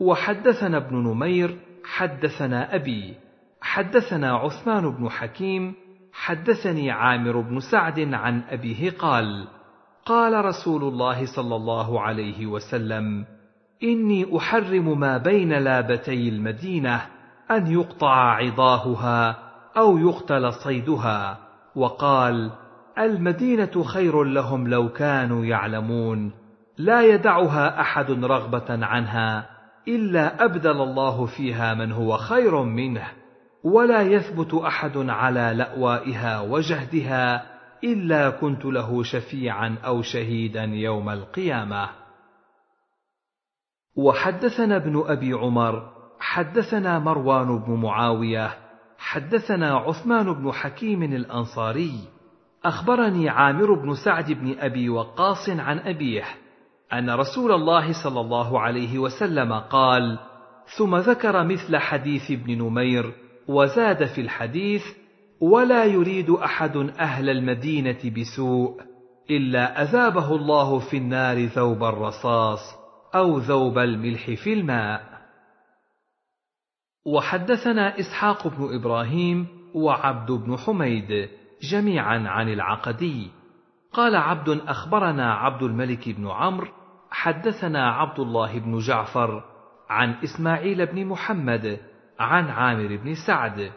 وحدثنا ابن نمير. حدثنا أبي. حدثنا عثمان بن حكيم. حدثني عامر بن سعد عن أبيه قال قال رسول الله صلى الله عليه وسلم إني أحرم ما بين لابتي المدينة أن يقطع عضاهها أو يقتل صيدها. وقال المدينة خير لهم لو كانوا يعلمون. لا يدعها أحد رغبة عنها إلا أبدل الله فيها من هو خير منه. ولا يثبت أحد على لأوائها وجهدها إلا كنت له شفيعا أو شهيدا يوم القيامة. وحدثنا ابن أبي عمر حدثنا مروان بن معاوية حدثنا عثمان بن حكيم الأنصاري. أخبرني عامر بن سعد بن أبي وقاص عن أبيه أن رسول الله صلى الله عليه وسلم قال ثم ذكر مثل حديث ابن نمير وزاد في الحديث ولا يريد أحد أهل المدينة بسوء إلا أذابه الله في النار ذوب الرصاص أو ذوب الملح في الماء. وحدثنا إسحاق بن إبراهيم وعبد بن حميد جميعا عن العقدي. قال عبد أخبرنا عبد الملك بن عمرو حدثنا عبد الله بن جعفر عن إسماعيل بن محمد عن عامر بن سعد.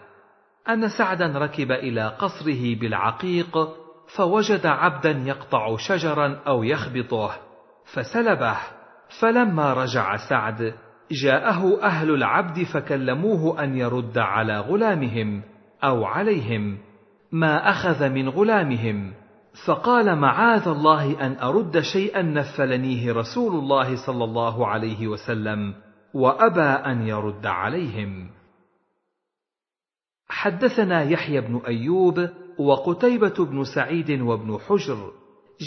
أن سعدا ركب إلى قصره بالعقيق فوجد عبدا يقطع شجرا أو يخبطه فسلبه. فلما رجع سعد جاءه أهل العبد فكلموه أن يرد على غلامهم أو عليهم. ما أخذ من غلامهم. فقال معاذ الله أن أرد شيئا نفلنيه رسول الله صلى الله عليه وسلم وأبى أن يرد عليهم. حدثنا يحيى بن أيوب وقتيبة بن سعيد وابن حجر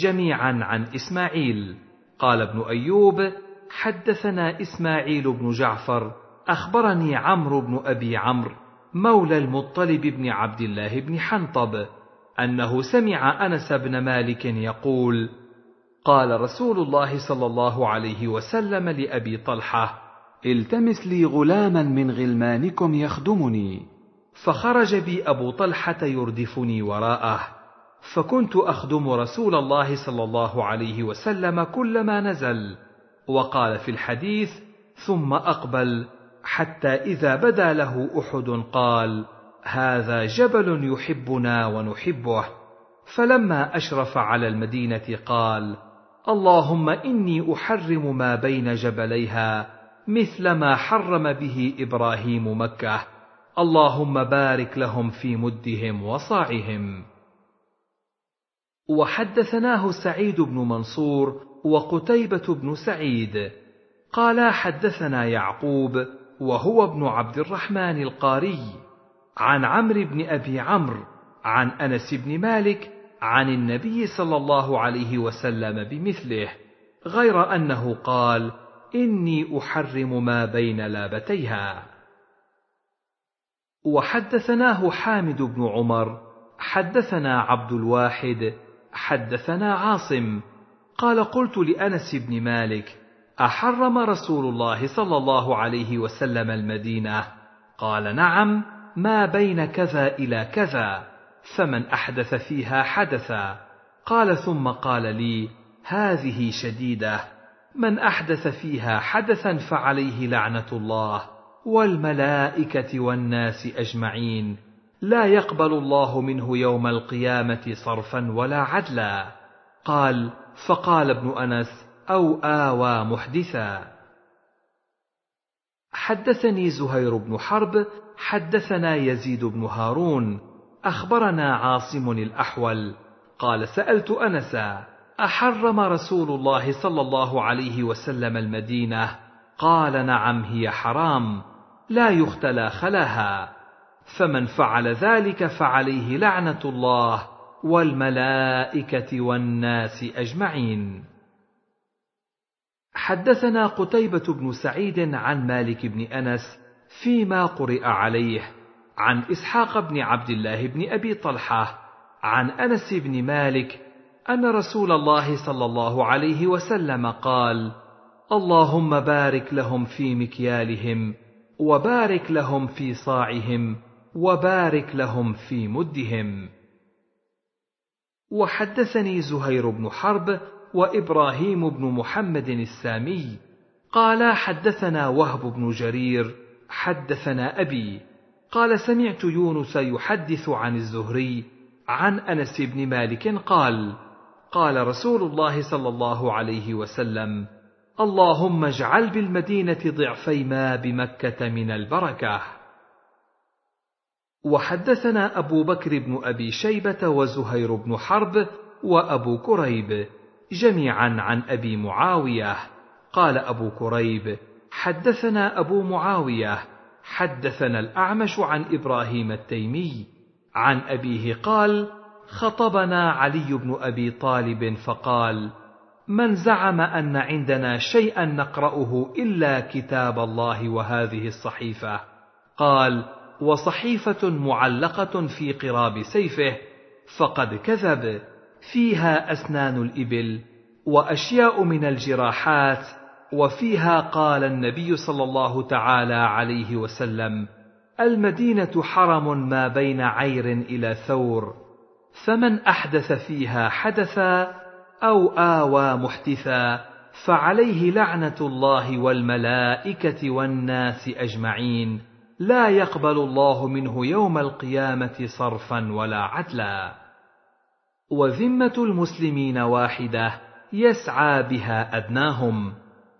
جميعا عن إسماعيل. قال ابن أيوب حدثنا إسماعيل بن جعفر أخبرني عمرو بن أبي عمرو. مولى المطلب بن عبد الله بن حنطب أنه سمع أنس بن مالك يقول قال رسول الله صلى الله عليه وسلم لأبي طلحة التمس لي غلاما من غلمانكم يخدمني. فخرج بي أبو طلحة يردفني وراءه. فكنت أخدم رسول الله صلى الله عليه وسلم كلما نزل. وقال في الحديث ثم أقبل. حتى إذا بدا له أحد قال هذا جبل يحبنا ونحبه. فلما أشرف على المدينة قال اللهم إني أحرم ما بين جبليها مثل ما حرم به إبراهيم مكة. اللهم بارك لهم في مدهم وصاعهم. وحدثناه سعيد بن منصور وقتيبة بن سعيد. قالا حدثنا يعقوب وهو ابن عبد الرحمن القاري عن عمرو بن أبي عمرو عن أنس بن مالك عن النبي صلى الله عليه وسلم بمثله غير أنه قال إني أحرم ما بين لابتيها وحدثناه حامد بن عمر حدثنا عبد الواحد حدثنا عاصم قال قلت لأنس بن مالك أحرم رسول الله صلى الله عليه وسلم المدينة. قال نعم ما بين كذا إلى كذا فمن أحدث فيها حدثا. قال ثم قال لي هذه شديدة من أحدث فيها حدثا فعليه لعنة الله والملائكة والناس أجمعين. لا يقبل الله منه يوم القيامة صرفا ولا عدلا. قال فقال ابن أنس أو آوى محدثا. حدثني زهير بن حرب حدثنا يزيد بن هارون أخبرنا عاصم الأحول. قال سألت انسا أحرم رسول الله صلى الله عليه وسلم المدينة؟ قال نعم هي حرام لا يختلى خلاها. فمن فعل ذلك فعليه لعنة الله والملائكة والناس أجمعين. حدثنا قتيبة بن سعيد عن مالك بن أنس فيما قرئ عليه عن إسحاق بن عبد الله بن أبي طلحة عن أنس بن مالك أن رسول الله صلى الله عليه وسلم قال اللهم بارك لهم في مكيالهم وبارك لهم في صاعهم وبارك لهم في مدهم. وحدثني زهير بن حرب وإبراهيم بن محمد السامي قالا حدثنا وهب بن جرير حدثنا أبي قال سمعت يونس يحدث عن الزهري عن أنس بن مالك قال قال رسول الله صلى الله عليه وسلم اللهم اجعل بالمدينة ضعفي ما بمكة من البركة. وحدثنا أبو بكر بن أبي شيبة وزهير بن حرب وأبو كريب جميعا عن أبي معاوية. قال أبو كريب حدثنا أبو معاوية حدثنا الأعمش عن إبراهيم التيمي. عن أبيه قال خطبنا علي بن أبي طالب فقال من زعم أن عندنا شيئا نقرأه إلا كتاب الله وهذه الصحيفة. قال وصحيفة معلقة في قراب سيفه فقد كذب. فيها أسنان الإبل وأشياء من الجراحات وفيها قال النبي صلى الله تعالى عليه وسلم المدينة حرم ما بين عير إلى ثور فمن أحدث فيها حدثا أو آوى محدثا فعليه لعنة الله والملائكة والناس أجمعين لا يقبل الله منه يوم القيامة صرفا ولا عدلا. وذمة المسلمين واحدة يسعى بها أدناهم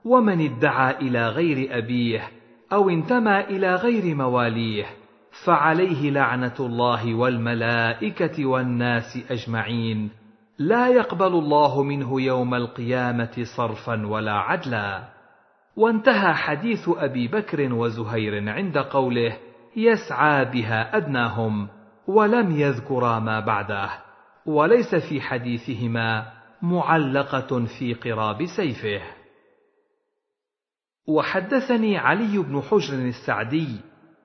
ومن ادعى إلى غير أبيه أو انتمى إلى غير مواليه فعليه لعنة الله والملائكة والناس أجمعين. لا يقبل الله منه يوم القيامة صرفا ولا عدلا. وانتهى حديث أبي بكر وزهير عند قوله يسعى بها أدناهم ولم يذكرا ما بعده. وليس في حديثهما معلقة في قراب سيفه. وحدثني علي بن حجر السعدي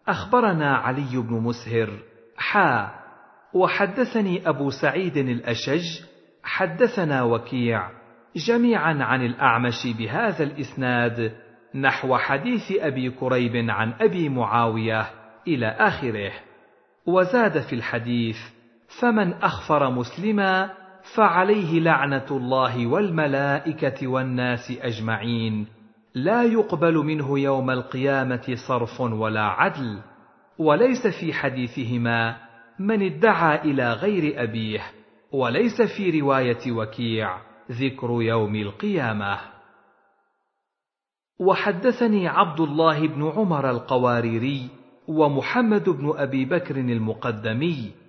أخبرنا علي بن مسهر حا. وحدثني أبو سعيد الأشج حدثنا وكيع جميعا عن الأعمش بهذا الإسناد نحو حديث أبي كريب عن أبي معاوية إلى آخره. وزاد في الحديث فمن أخفر مسلما فعليه لعنة الله والملائكة والناس أجمعين. لا يقبل منه يوم القيامة صرف ولا عدل وليس في حديثهما من ادعى إلى غير أبيه وليس في رواية وكيع ذكر يوم القيامة. وحدثني عبد الله بن عمر القواريري ومحمد بن أبي بكر المقدمي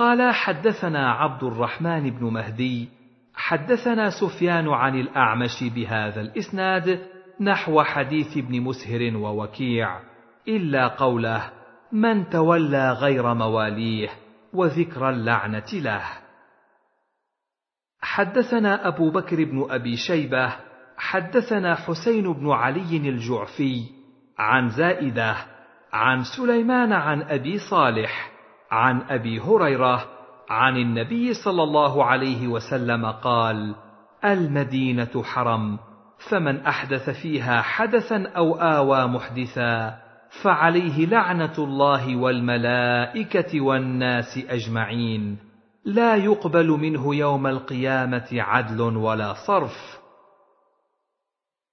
قال حدثنا عبد الرحمن بن مهدي حدثنا سفيان عن الأعمش بهذا الإسناد نحو حديث ابن مسهر ووكيع إلا قوله من تولى غير مواليه وذكر اللعنة له حدثنا أبو بكر بن أبي شيبة حدثنا حسين بن علي الجعفي عن زائدة عن سليمان عن أبي صالح عن أبي هريرة عن النبي صلى الله عليه وسلم قال المدينة حرم فمن أحدث فيها حدثا أو آوى محدثا فعليه لعنة الله والملائكة والناس أجمعين. لا يقبل منه يوم القيامة عدل ولا صرف.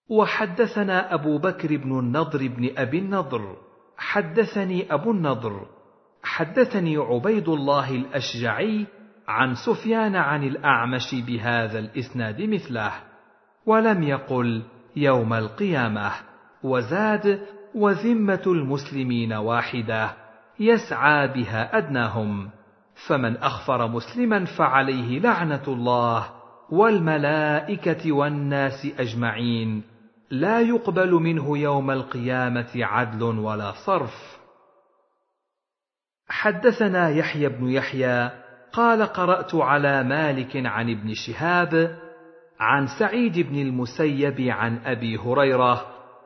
وحدثنا أبو بكر بن النضر بن أبي النضر حدثني أبو النضر حدثني عبيد الله الأشجعي عن سفيان عن الأعمش بهذا الإسناد مثله ولم يقل يوم القيامة وزاد وذمة المسلمين واحدة يسعى بها أدناهم فمن أخفر مسلما فعليه لعنة الله والملائكة والناس أجمعين لا يقبل منه يوم القيامة عدل ولا صرف. حدثنا يحيى بن يحيى قال قرأت على مالك عن ابن شهاب عن سعيد بن المسيب عن أبي هريرة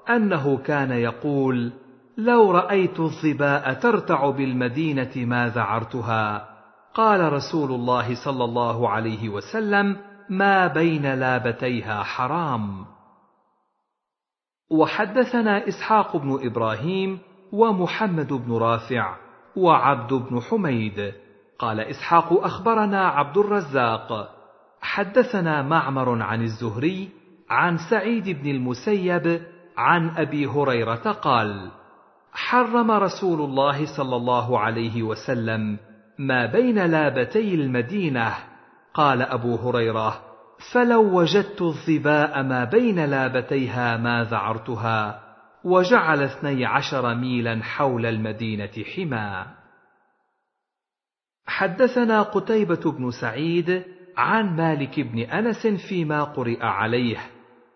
أنه كان يقول لو رأيت الظباء ترتع بالمدينة ما ذعرتها قال رسول الله صلى الله عليه وسلم ما بين لابتيها حرام وحدثنا إسحاق بن إبراهيم ومحمد بن رافع وعبد بن حميد. قال إسحاق أخبرنا عبد الرزاق. حدثنا معمر عن الزهري عن سعيد بن المسيب عن أبي هريرة قال حرم رسول الله صلى الله عليه وسلم ما بين لابتي المدينة. قال أبو هريرة فلو وجدت الظباء ما بين لابتيها ما ذعرتها. وجعل اثني عشر ميلا حول المدينة حما حدثنا قتيبة بن سعيد عن مالك بن أنس فيما قرئ عليه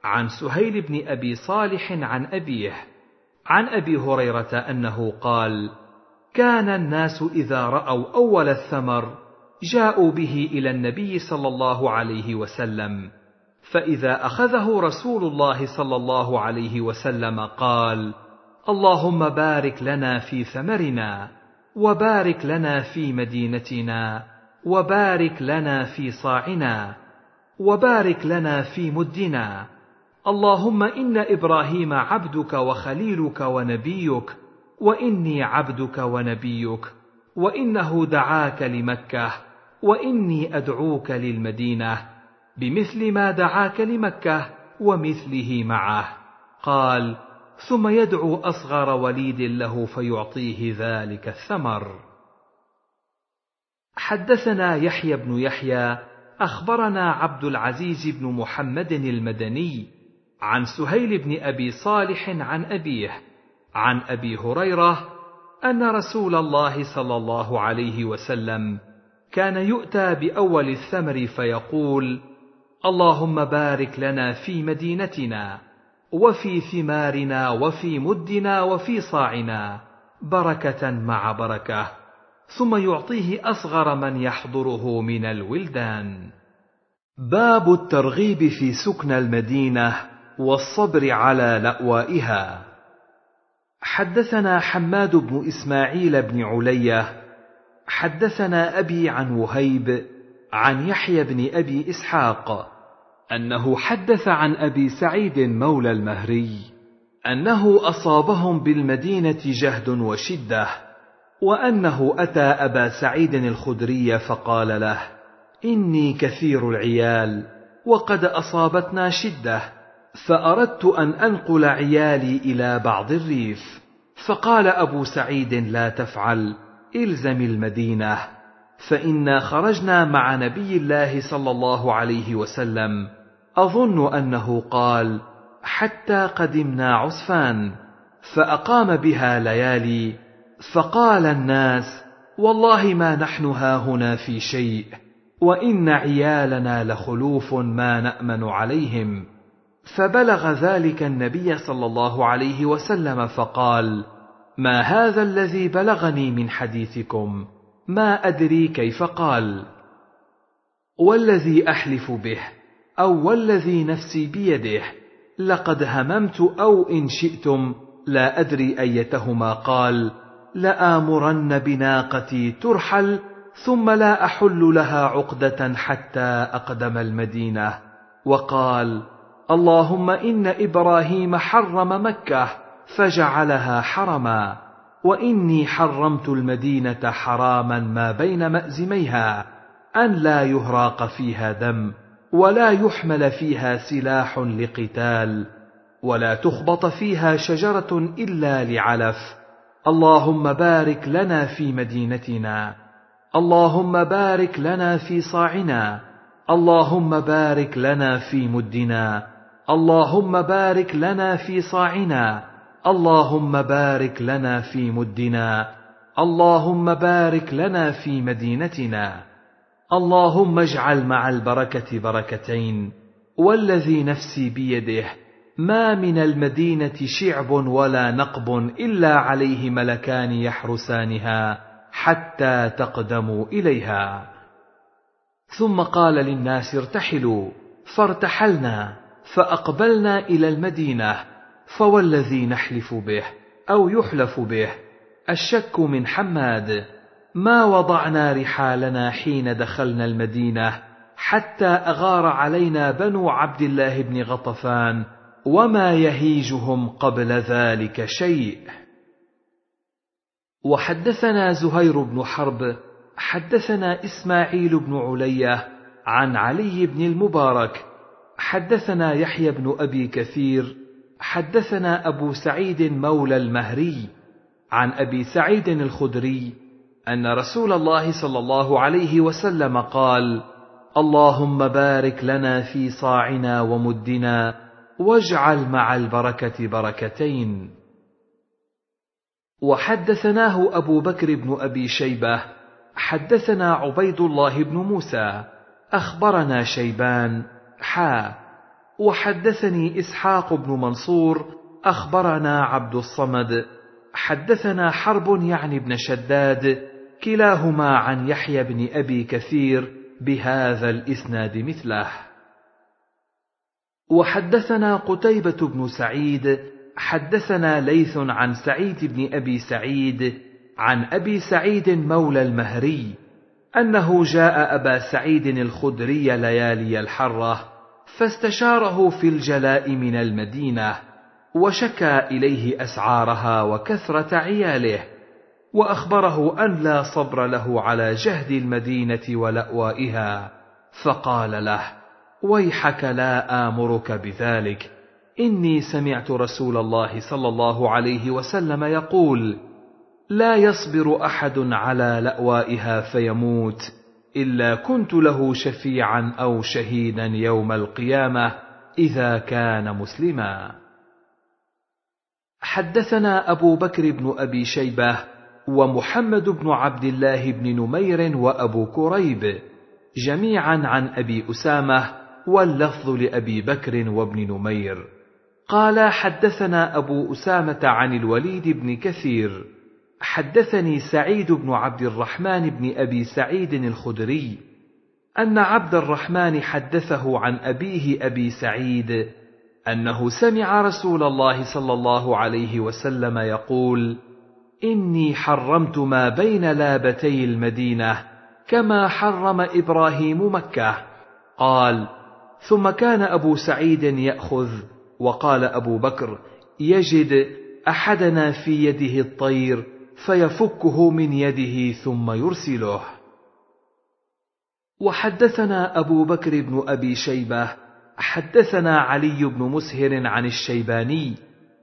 عن سهيل بن أبي صالح عن أبيه عن أبي هريرة أنه قال كان الناس إذا رأوا أول الثمر جاءوا به إلى النبي صلى الله عليه وسلم فإذا أخذه رسول الله صلى الله عليه وسلم قال اللهم بارك لنا في ثمرنا وبارك لنا في مدينتنا وبارك لنا في صاعنا وبارك لنا في مدنا. اللهم إن إبراهيم عبدك وخليلك ونبيك وإني عبدك ونبيك وإنه دعاك لمكة وإني أدعوك للمدينة. بمثل ما دعاك لمكة ومثله معه. قال ثم يدعو أصغر وليد له فيعطيه ذلك الثمر. حدثنا يحيى بن يحيى أخبرنا عبد العزيز بن محمد المدني عن سهيل بن أبي صالح عن أبيه عن أبي هريرة أن رسول الله صلى الله عليه وسلم كان يؤتى بأول الثمر فيقول اللهم بارك لنا في مدينتنا وفي ثمارنا وفي مدنا وفي صاعنا بركة مع بركة ثم يعطيه أصغر من يحضره من الولدان. باب الترغيب في سكن المدينة والصبر على لأوائها. حدثنا حماد بن إسماعيل بن علية حدثنا أبي عن وهيب عن يحيى بن أبي إسحاق أنه حدث عن أبي سعيد مولى المهري أنه أصابهم بالمدينة جهد وشدة وأنه أتى أبا سعيد الخدري فقال له إني كثير العيال وقد أصابتنا شدة فأردت أن أنقل عيالي إلى بعض الريف. فقال أبو سعيد لا تفعل إلزم المدينة. فإنا خرجنا مع نبي الله صلى الله عليه وسلم. أظن أنه قال حتى قدمنا عسفان فأقام بها ليالي فقال الناس والله ما نحن هاهنا في شيء وإن عيالنا لخلوف ما نأمن عليهم. فبلغ ذلك النبي صلى الله عليه وسلم فقال ما هذا الذي بلغني من حديثكم؟ ما أدري كيف قال. والذي أحلف به؟ أو والذي نفسي بيده لقد هممت أو إن شئتم لا أدري أيتهما قال لآمرن بناقتي ترحل ثم لا أحل لها عقدة حتى أقدم المدينة. وقال اللهم إن إبراهيم حرم مكة فجعلها حرما وإني حرمت المدينة حراما ما بين مأزميها أن لا يهراق فيها دم ولا يحمل فيها سلاح لقتال ولا تخبط فيها شجرة إلا لعلف. اللهم بارك لنا في مدينتنا. اللهم بارك لنا في صاعنا. اللهم بارك لنا في مدنا. اللهم بارك لنا في صاعنا. اللهم بارك لنا في مدنا. اللهم بارك لنا في مدينتنا. اللهم اجعل مع البركة بركتين والذي نفسي بيده ما من المدينة شعب ولا نقب إلا عليه ملكان يحرسانها حتى تقدموا إليها. ثم قال للناس ارتحلوا فارتحلنا فأقبلنا إلى المدينة فوالذي نحلف به أو يحلف به الشك من حماد. ما وضعنا رحالنا حين دخلنا المدينة حتى أغار علينا بنو عبد الله بن غطفان وما يهيجهم قبل ذلك شيء. وحدثنا زهير بن حرب حدثنا إسماعيل بن علية عن علي بن المبارك حدثنا يحيى بن أبي كثير حدثنا أبو سعيد مولى المهري عن أبي سعيد الخدري أن رسول الله صلى الله عليه وسلم قال اللهم بارك لنا في صاعنا ومدنا واجعل مع البركة بركتين. وحدثناه أبو بكر بن أبي شيبة حدثنا عبيد الله بن موسى أخبرنا شيبان حا وحدثني إسحاق بن منصور أخبرنا عبد الصمد حدثنا حرب يعني بن شداد كلاهما عن يحيى بن أبي كثير بهذا الإسناد مثله. وحدثنا قتيبة بن سعيد حدثنا ليث عن سعيد بن أبي سعيد عن أبي سعيد مولى المهري أنه جاء أبا سعيد الخدري ليالي الحرة فاستشاره في الجلاء من المدينة وشكى إليه أسعارها وكثرة عياله. وأخبره أن لا صبر له على جهد المدينة ولأوائها. فقال له ويحك لا آمرك بذلك. إني سمعت رسول الله صلى الله عليه وسلم يقول لا يصبر أحد على لأوائها فيموت إلا كنت له شفيعا أو شهيدا يوم القيامة إذا كان مسلما. حدثنا أبو بكر بن أبي شيبة ومحمد بن عبد الله بن نمير وأبو كريب جميعا عن أبي أسامة واللفظ لأبي بكر وابن نمير. قال حدثنا أبو أسامة عن الوليد بن كثير. حدثني سعيد بن عبد الرحمن بن أبي سعيد الخدري أن عبد الرحمن حدثه عن أبيه أبي سعيد أنه سمع رسول الله صلى الله عليه وسلم يقول إني حرمت ما بين لابتي المدينة كما حرم إبراهيم مكة. قال ثم كان أبو سعيد يأخذ وقال أبو بكر يجد أحدنا في يده الطير فيفكه من يده ثم يرسله. وحدثنا أبو بكر بن أبي شيبة حدثنا علي بن مسهر عن الشيباني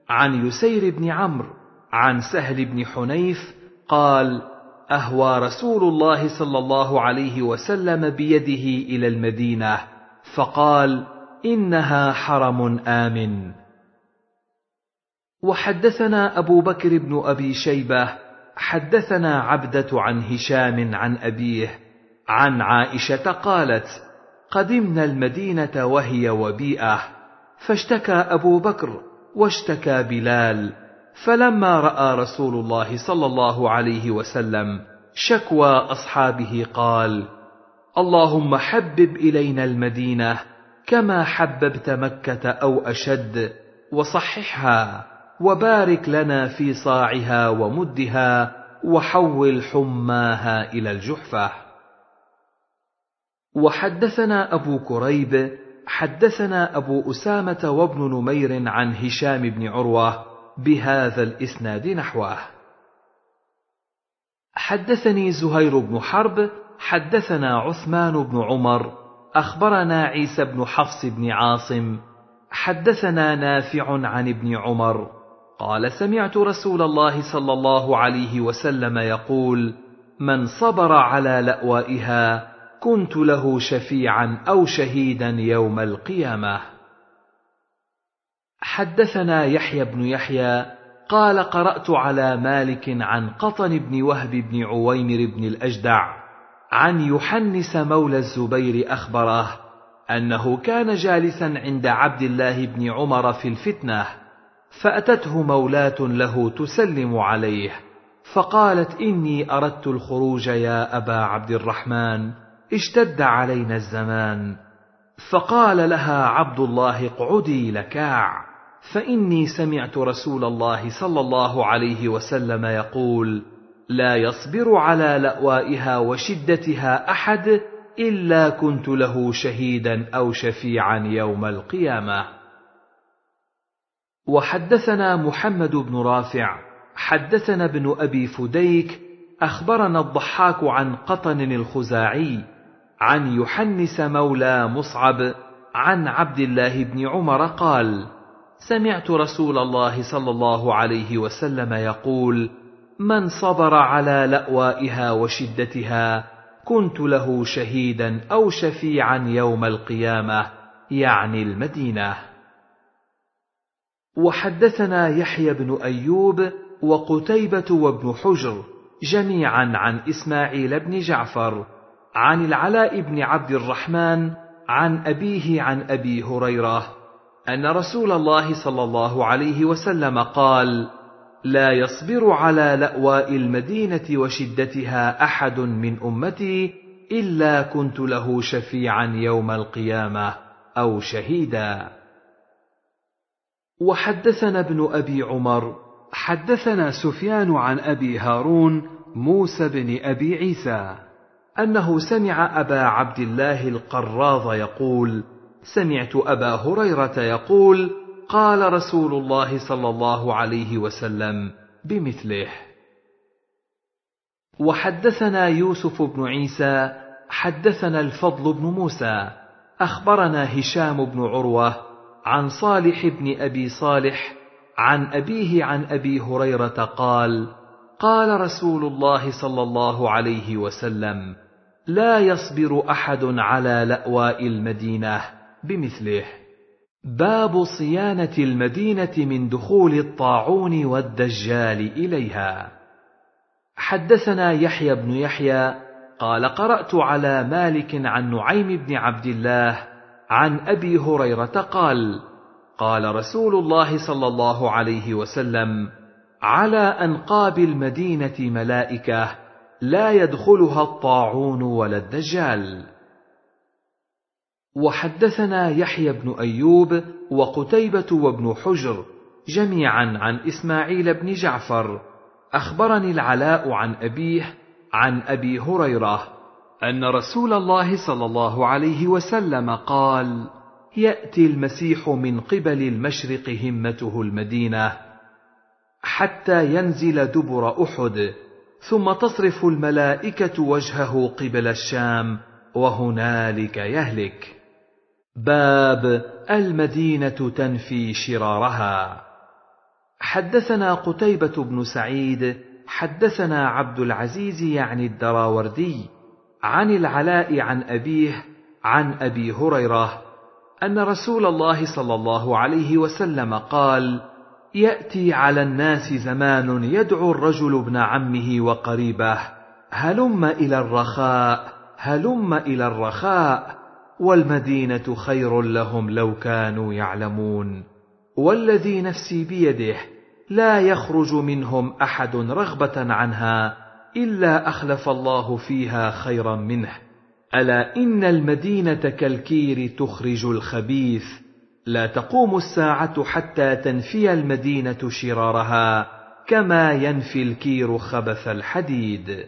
عن يسير بن عمرو عن سهل بن حنيف قال أهوى رسول الله صلى الله عليه وسلم بيده إلى المدينة فقال إنها حرم آمن. وحدثنا أبو بكر بن أبي شيبة حدثنا عبدة عن هشام عن أبيه عن عائشة قالت قدمنا المدينة وهي وبيئة فاشتكى أبو بكر واشتكى بلال. فلما رأى رسول الله صلى الله عليه وسلم شكوى أصحابه قال اللهم حبب إلينا المدينة كما حببت مكة أو أشد وصححها وبارك لنا في صاعها ومدها وحول حماها إلى الجحفة. وحدثنا أبو كريب حدثنا أبو أسامة وابن نمير عن هشام بن عروة بهذا الإسناد نحوه. حدثني زهير بن حرب حدثنا عثمان بن عمر أخبرنا عيسى بن حفص بن عاصم حدثنا نافع عن ابن عمر قال سمعت رسول الله صلى الله عليه وسلم يقول من صبر على لأوائها كنت له شفيعا أو شهيدا يوم القيامة. حدثنا يحيى بن يحيى قال قرأت على مالك عن قطن بن وهب بن عويمر بن الأجدع عن يحنس مولى الزبير أخبره أنه كان جالسا عند عبد الله بن عمر في الفتنة فأتته مولاه له تسلم عليه فقالت إني أردت الخروج يا أبا عبد الرحمن اشتد علينا الزمان فقال لها عبد الله اقعدي لكاع. فإني سمعت رسول الله صلى الله عليه وسلم يقول لا يصبر على لأوائها وشدتها أحد إلا كنت له شهيدا أو شفيعا يوم القيامة. وحدثنا محمد بن رافع حدثنا ابن أبي فديك أخبرنا الضحاك عن قطن الخزاعي عن يحنس مولى مصعب عن عبد الله بن عمر قال سمعت رسول الله صلى الله عليه وسلم يقول من صبر على لأوائها وشدتها كنت له شهيدا أو شفيعا يوم القيامة يعني المدينة. وحدثنا يحيى بن أيوب وقتيبة وابن حجر جميعا عن إسماعيل بن جعفر عن العلاء بن عبد الرحمن عن أبيه عن أبي هريرة. أن رسول الله صلى الله عليه وسلم قال لا يصبر على لأواء المدينة وشدتها أحد من أمتي إلا كنت له شفيعا يوم القيامة أو شهيدا. وحدثنا ابن أبي عمر حدثنا سفيان عن أبي هارون موسى بن أبي عيسى أنه سمع أبا عبد الله القراض يقول سمعت أبا هريرة يقول قال رسول الله صلى الله عليه وسلم بمثله. وحدثنا يوسف بن عيسى حدثنا الفضل بن موسى أخبرنا هشام بن عروة عن صالح بن أبي صالح عن أبيه عن أبي هريرة قال قال رسول الله صلى الله عليه وسلم لا يصبر أحد على لأواء المدينة. بمثله. باب صيانة المدينة من دخول الطاعون والدجال إليها. حدثنا يحيى بن يحيى قال قرأت على مالك عن نعيم بن عبد الله عن أبي هريرة قال قال رسول الله صلى الله عليه وسلم على أنقاب المدينة ملائكة لا يدخلها الطاعون ولا الدجال. وحدثنا يحيى بن أيوب وقتيبة وابن حجر جميعا عن إسماعيل بن جعفر. أخبرني العلاء عن أبيه عن أبي هريرة أن رسول الله صلى الله عليه وسلم قال يأتي المسيح من قبل المشرق همته المدينة حتى ينزل دبر أحد ثم تصرف الملائكة وجهه قبل الشام وهنالك يهلك. باب المدينة تنفي شرارها. حدثنا قتيبة بن سعيد حدثنا عبد العزيز يعني الدراوردي عن العلاء عن أبيه عن أبي هريرة أن رسول الله صلى الله عليه وسلم قال: يأتي على الناس زمان يدعو الرجل ابن عمه وقريبه هلم إلى الرخاء هلم إلى الرخاء والمدينة خير لهم لو كانوا يعلمون. والذي نفسي بيده لا يخرج منهم أحد رغبة عنها إلا أخلف الله فيها خيرا منه. ألا إن المدينة كالكير تخرج الخبيث؟ لا تقوم الساعة حتى تنفي المدينة شرارها كما ينفي الكير خبث الحديد.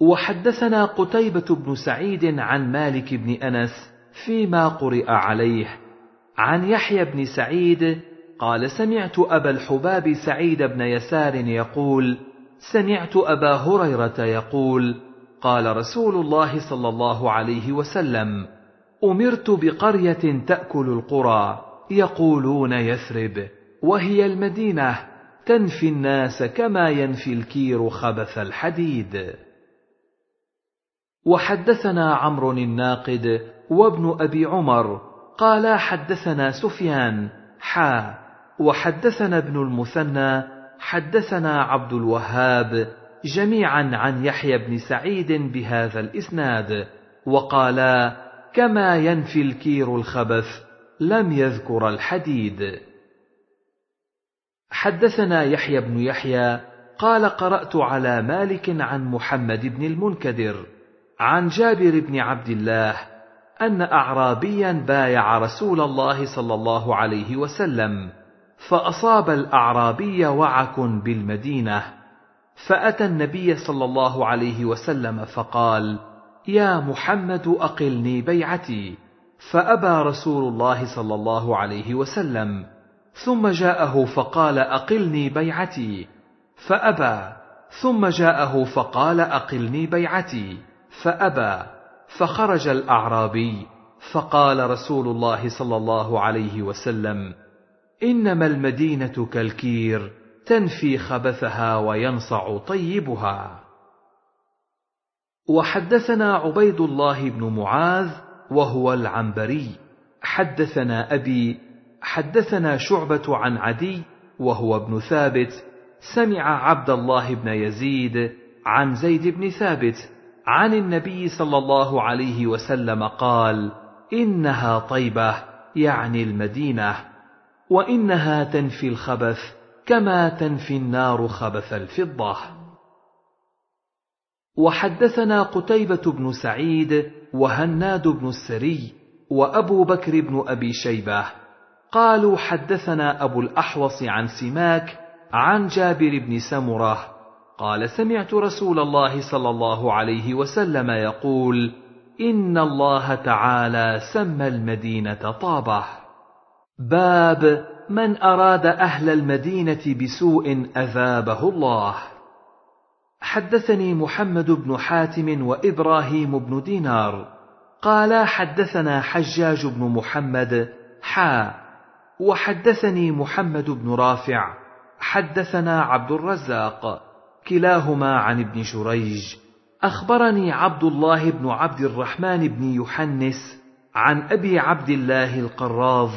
وحدثنا قتيبة بن سعيد عن مالك بن أنس فيما قرئ عليه. عن يحيى بن سعيد قال سمعت أبا الحباب سعيد بن يسار يقول سمعت أبا هريرة يقول قال رسول الله صلى الله عليه وسلم أمرت بقرية تأكل القرى يقولون يثرب وهي المدينة تنفي الناس كما ينفي الكير خبث الحديد. وحدثنا عمرو الناقد وابن أبي عمر قالا حدثنا سفيان حا وحدثنا ابن المثنى حدثنا عبد الوهاب جميعا عن يحيى بن سعيد بهذا الإسناد وقالا كما ينفي الكير الخبث لم يذكر الحديد. حدثنا يحيى بن يحيى قال قرأت على مالك عن محمد بن المنكدر عن جابر بن عبد الله أن اعرابيا بايع رسول الله صلى الله عليه وسلم فأصاب الأعرابي وعك بالمدينة فأتى النبي صلى الله عليه وسلم فقال يا محمد أقلني بيعتي فأبى رسول الله صلى الله عليه وسلم ثم جاءه فقال أقلني بيعتي فأبى ثم جاءه فقال أقلني بيعتي فأبى فخرج الأعرابي فقال رسول الله صلى الله عليه وسلم إنما المدينة كالكير تنفي خبثها وينصع طيبها. وحدثنا عبيد الله بن معاذ وهو العنبري حدثنا أبي حدثنا شعبة عن عدي وهو ابن ثابت سمع عبد الله بن يزيد عن زيد بن ثابت عن النبي صلى الله عليه وسلم قال إنها طيبة يعني المدينة وإنها تنفي الخبث كما تنفي النار خبث الفضة. وحدثنا قتيبة بن سعيد وهناد بن السري وأبو بكر بن أبي شيبة. قالوا حدثنا أبو الأحوص عن سماك عن جابر بن سمرة قال سمعت رسول الله صلى الله عليه وسلم يقول إن الله تعالى سمى المدينة طابة. باب من أراد أهل المدينة بسوء أذابه الله. حدثني محمد بن حاتم وإبراهيم بن دينار. قالا حدثنا حجاج بن محمد حا. وحدثني محمد بن رافع. حدثنا عبد الرزاق. كلاهما عن ابن جريج أخبرني عبد الله بن عبد الرحمن بن يحنس عن أبي عبد الله القراض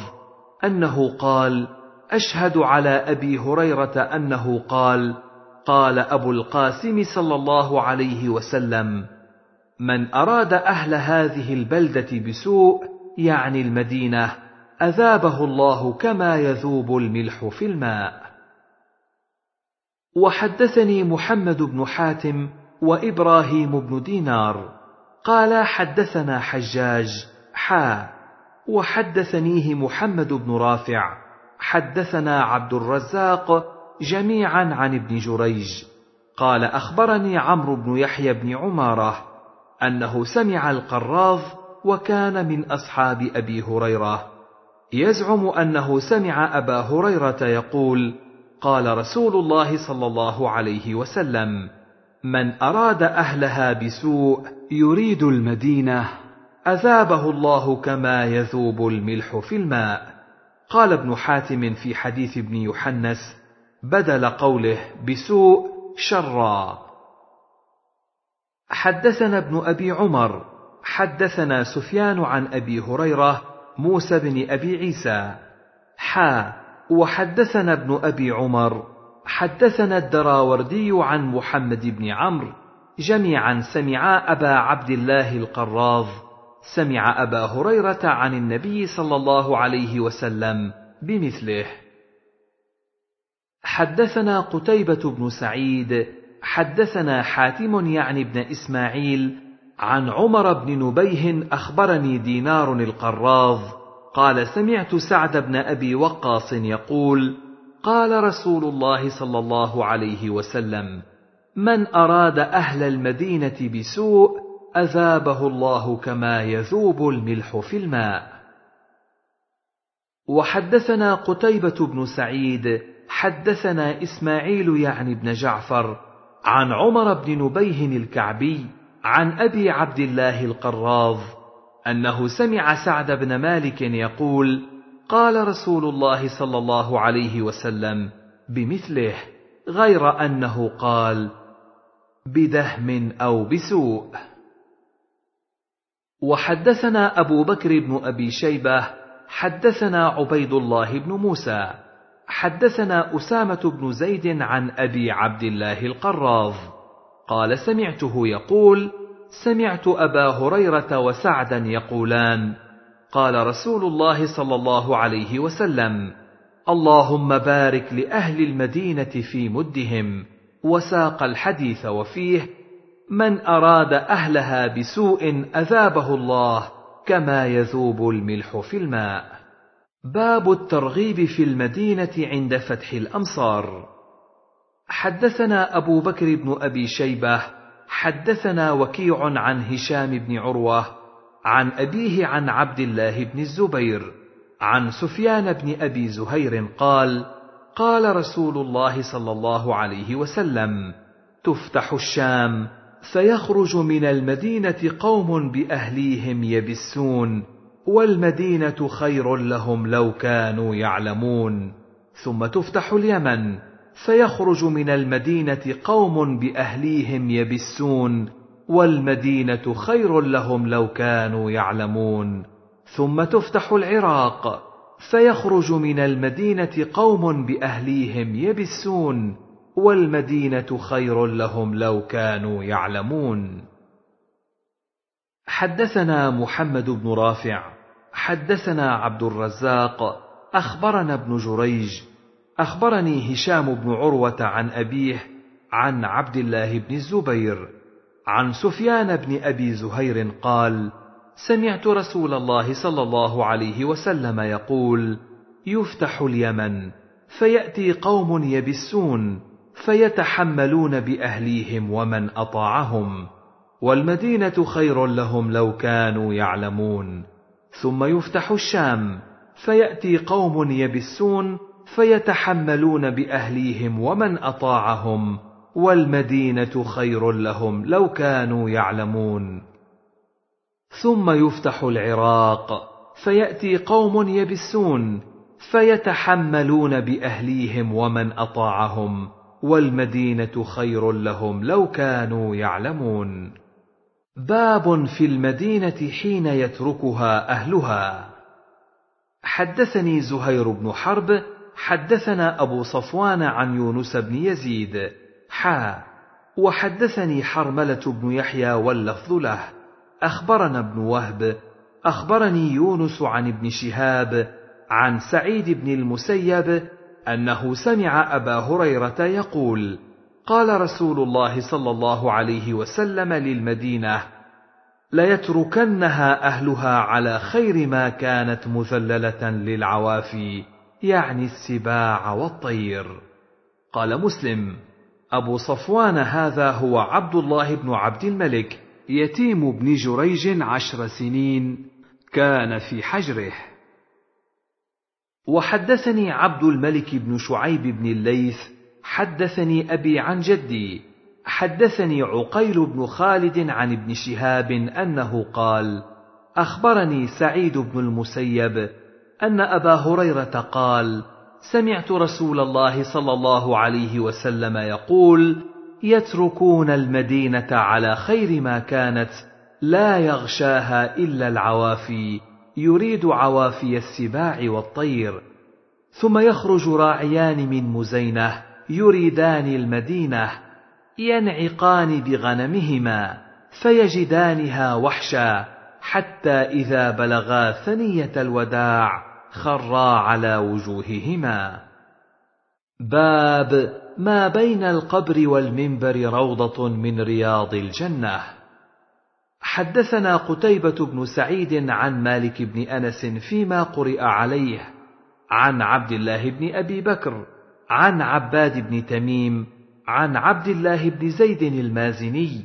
أنه قال أشهد على أبي هريرة أنه قال قال أبو القاسم صلى الله عليه وسلم من أراد أهل هذه البلدة بسوء يعني المدينة أذابه الله كما يذوب الملح في الماء. وحدثني محمد بن حاتم وإبراهيم بن دينار. قال حدثنا حجاج حا. وحدثنيه محمد بن رافع. حدثنا عبد الرزاق جميعا عن ابن جريج. قال أخبرني عمرو بن يحيى بن عمارة أنه سمع القراض وكان من أصحاب أبي هريرة. يزعم أنه سمع أبا هريرة يقول قال رسول الله صلى الله عليه وسلم من أراد أهلها بسوء يريد المدينة أذابه الله كما يذوب الملح في الماء. قال ابن حاتم في حديث ابن يحنس بدل قوله بسوء شرا. حدثنا ابن أبي عمر حدثنا سفيان عن أبي هريرة موسى بن أبي عيسى حا وحدثنا ابن أبي عمر حدثنا الدراوردي عن محمد بن عمرو جميعا سمعا أبا عبد الله القراض سمع أبا هريرة عن النبي صلى الله عليه وسلم بمثله. حدثنا قتيبة بن سعيد حدثنا حاتم يعني ابن إسماعيل عن عمر بن نبيه أخبرني دينار القراض قال سمعت سعد بن أبي وقاص يقول قال رسول الله صلى الله عليه وسلم من أراد أهل المدينة بسوء أذابه الله كما يذوب الملح في الماء. وحدثنا قتيبة بن سعيد حدثنا إسماعيل يعني بن جعفر عن عمر بن نبيه الكعبي عن أبي عبد الله القراض أنه سمع سعد بن مالك يقول قال رسول الله صلى الله عليه وسلم بمثله غير أنه قال بدهم أو بسوء. وحدثنا أبو بكر بن أبي شيبة حدثنا عبيد الله بن موسى حدثنا أسامة بن زيد عن أبي عبد الله القراض قال سمعته يقول سمعت أبا هريرة وسعدا يقولان قال رسول الله صلى الله عليه وسلم اللهم بارك لأهل المدينة في مدهم وساق الحديث وفيه من أراد أهلها بسوء أذابه الله كما يذوب الملح في الماء. باب الترغيب في المدينة عند فتح الأمصار. حدثنا أبو بكر بن أبي شيبة حدثنا وكيع عن هشام بن عروة عن أبيه عن عبد الله بن الزبير عن سفيان بن أبي زهير قال قال رسول الله صلى الله عليه وسلم تفتح الشام فيخرج من المدينة قوم بأهليهم يبسون والمدينة خير لهم لو كانوا يعلمون ثم تفتح اليمن. فيخرج من المدينة قوم بأهليهم يبسون والمدينة خير لهم لو كانوا يعلمون. ثم تفتح العراق فيخرج من المدينة قوم بأهليهم يبسون والمدينة خير لهم لو كانوا يعلمون. حدثنا محمد بن رافع حدثنا عبد الرزاق أخبرنا ابن جريج أخبرني هشام بن عروة عن أبيه عن عبد الله بن الزبير عن سفيان بن أبي زهير قال سمعت رسول الله صلى الله عليه وسلم يقول يفتح اليمن فيأتي قوم يبسون فيتحملون بأهليهم ومن أطاعهم والمدينة خير لهم لو كانوا يعلمون. ثم يفتح الشام فيأتي قوم يبسون فيتحملون بأهليهم ومن أطاعهم والمدينة خير لهم لو كانوا يعلمون. ثم يفتح العراق فيأتي قوم يبسون فيتحملون بأهليهم ومن أطاعهم والمدينة خير لهم لو كانوا يعلمون. باب في المدينة حين يتركها أهلها. حدثني زهير بن حرب حدثنا أبو صفوان عن يونس بن يزيد. حا. وحدثني حرملة بن يحيى واللفظ له. أخبرنا ابن وهب. أخبرني يونس عن ابن شهاب عن سعيد بن المسيب أنه سمع أبا هريرة يقول قال رسول الله صلى الله عليه وسلم للمدينة ليتركنها أهلها على خير ما كانت مذللة للعوافي. يعني السباع والطير. قال مسلم أبو صفوان هذا هو عبد الله بن عبد الملك يتيم بن جريج عشر سنين كان في حجره. وحدثني عبد الملك بن شعيب بن الليث حدثني أبي عن جدي حدثني عقيل بن خالد عن ابن شهاب أنه قال أخبرني سعيد بن المسيب أن أبا هريرة قال سمعت رسول الله صلى الله عليه وسلم يقول يتركون المدينة على خير ما كانت لا يغشاها إلا العوافي يريد عوافي السباع والطير. ثم يخرج راعيان من مزينة يريدان المدينة ينعقان بغنمهما فيجدانها وحشا حتى إذا بلغا ثنية الوداع. خرا على وجوههما. باب ما بين القبر والمنبر روضة من رياض الجنة. حدثنا قتيبة بن سعيد عن مالك بن أنس فيما قرئ عليه عن عبد الله بن أبي بكر عن عباد بن تميم عن عبد الله بن زيد المازني